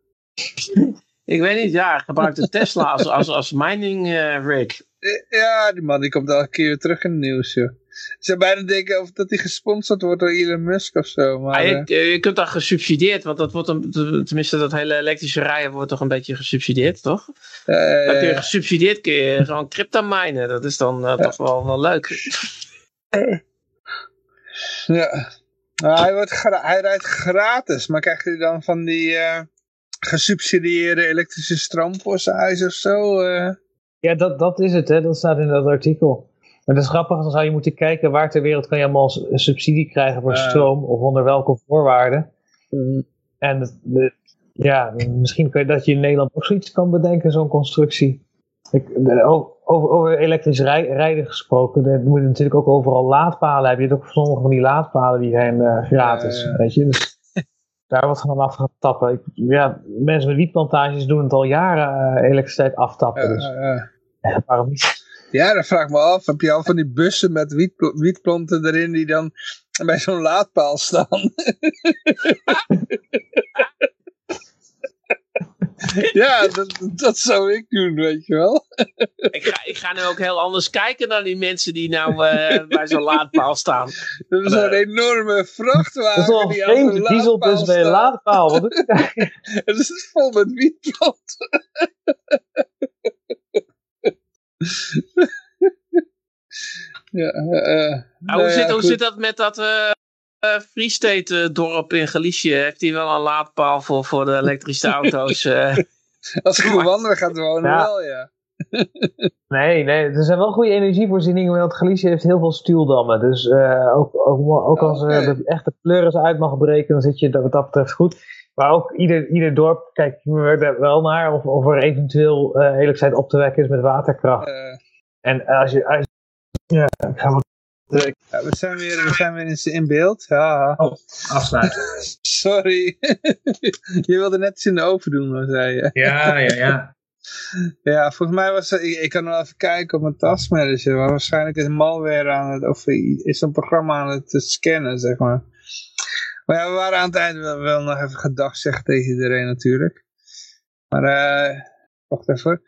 ik weet niet, ja, hij gebruikt de Tesla als, als, als mining rig. Ja, die man die komt elke keer weer terug in het nieuws, joh. Ze zou bijna denken of dat hij gesponsord wordt door Elon Musk of zo. Maar, Ah, je, je kunt dat gesubsidieerd, want dat wordt een, tenminste dat hele elektrische rijden wordt toch een beetje gesubsidieerd, toch? eh, Dan kun je gesubsidieerd kun je gewoon crypto minen. Dat is dan eh, toch wel, wel leuk. Ja. Nou, hij, wordt hij rijdt gratis, maar krijgt hij dan van die eh, gesubsidieerde elektrische stroom voor zijn huis of zo? eh? Ja, dat, dat is het, hè. Dat staat in dat artikel. Maar dat is grappig, dan zou je moeten kijken waar ter wereld kan je allemaal subsidie krijgen voor stroom of onder welke voorwaarden. En het- de- ja, misschien kun je dat je in Nederland ook zoiets kan bedenken, zo'n constructie. Ik, over, over elektrisch rij- rijden gesproken, dan moet natuurlijk ook overal laadpalen hebben. Je hebt ook sommige van die laadpalen die zijn eh, gratis, Ja, ja. weet je. Dus daar wordt van af gaan tappen. Ik, ja, mensen met wietplantages doen het al jaren, eh, elektriciteit aftappen. Ja, dus waarom niet? Ja, dat vraag ik me af. Heb je al van die bussen met wietpl- wietplanten erin die dan bij zo'n laadpaal staan? ja, dat, dat zou ik doen, weet je wel. ik, ga, ik ga nu ook heel anders kijken naar die mensen die nou eh, bij zo'n laadpaal staan. Dat is zo'n enorme vrachtwagen. Dat is wel een die aan vreemde dieselbus bij een laadpaal. Wat doe je dat is vol met wietplanten. ja, eh, eh, Ah, nou hoe ja, zit, hoe zit dat met dat eh eh, Free State dorp in Galicië? Heeft hij wel een laadpaal voor, voor de elektrische auto's? eh? Als je gewoon wandelen gaat wonen, Ja. wel ja. Nee, nee, er zijn wel goede energievoorzieningen, want Galicië heeft heel veel stuwdammen. Dus eh, ook, ook, ook als er Oké. de echte pleuris uit mag breken, dan zit je dat wat dat betreft goed. Maar ook ieder, ieder dorp kijkt er wel naar of, of er eventueel uh, elektriciteit op te wekken is met waterkracht. Uh, en als je, als, ja, gaan we ja, we zijn weer, we zijn weer in, in beeld. Ja. Oh, afsluiten. Sorry. je wilde net iets in de oven doen, wat zei je. Ja, ja, ja. Ja, volgens mij was ik, ik kan nog even kijken op mijn tasmanager, maar waarschijnlijk is malware aan het, of is een programma aan het scannen, zeg maar. Maar ja, we waren aan het eind wel, wel nog even gedag zeggen tegen iedereen natuurlijk. Maar, eh, wacht even.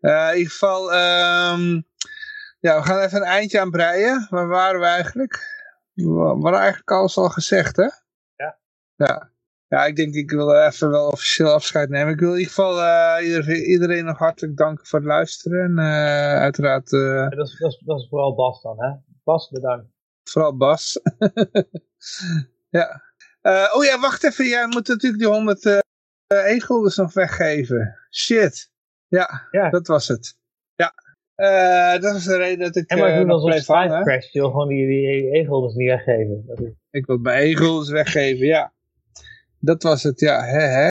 Uh, in ieder geval, um, ja, we gaan even een eindje aan breien. Waar waren we eigenlijk? We hadden eigenlijk alles al gezegd, hè? Ja. Ja. Ja, ik denk ik wil even wel officieel afscheid nemen. Ik wil in ieder geval uh, iedereen, iedereen, nog hartelijk danken voor het luisteren. En uh, uiteraard... Uh, ja, dat, is, dat, is, dat, is, vooral Bas dan, hè? Bas, bedankt. Vooral Bas. ja. Oh ja, wacht even. Jij moet natuurlijk die 100 uh, e-guldens nog weggeven. Shit. Ja, ja, dat was het. Ja. Uh, dat was de reden dat ik. En maar uh, doen als een crash, je wil gewoon die, die e-guldens niet weggeven. Is... Ik wil mijn e-guldens weggeven, ja. Dat was het, ja. Hè, hè.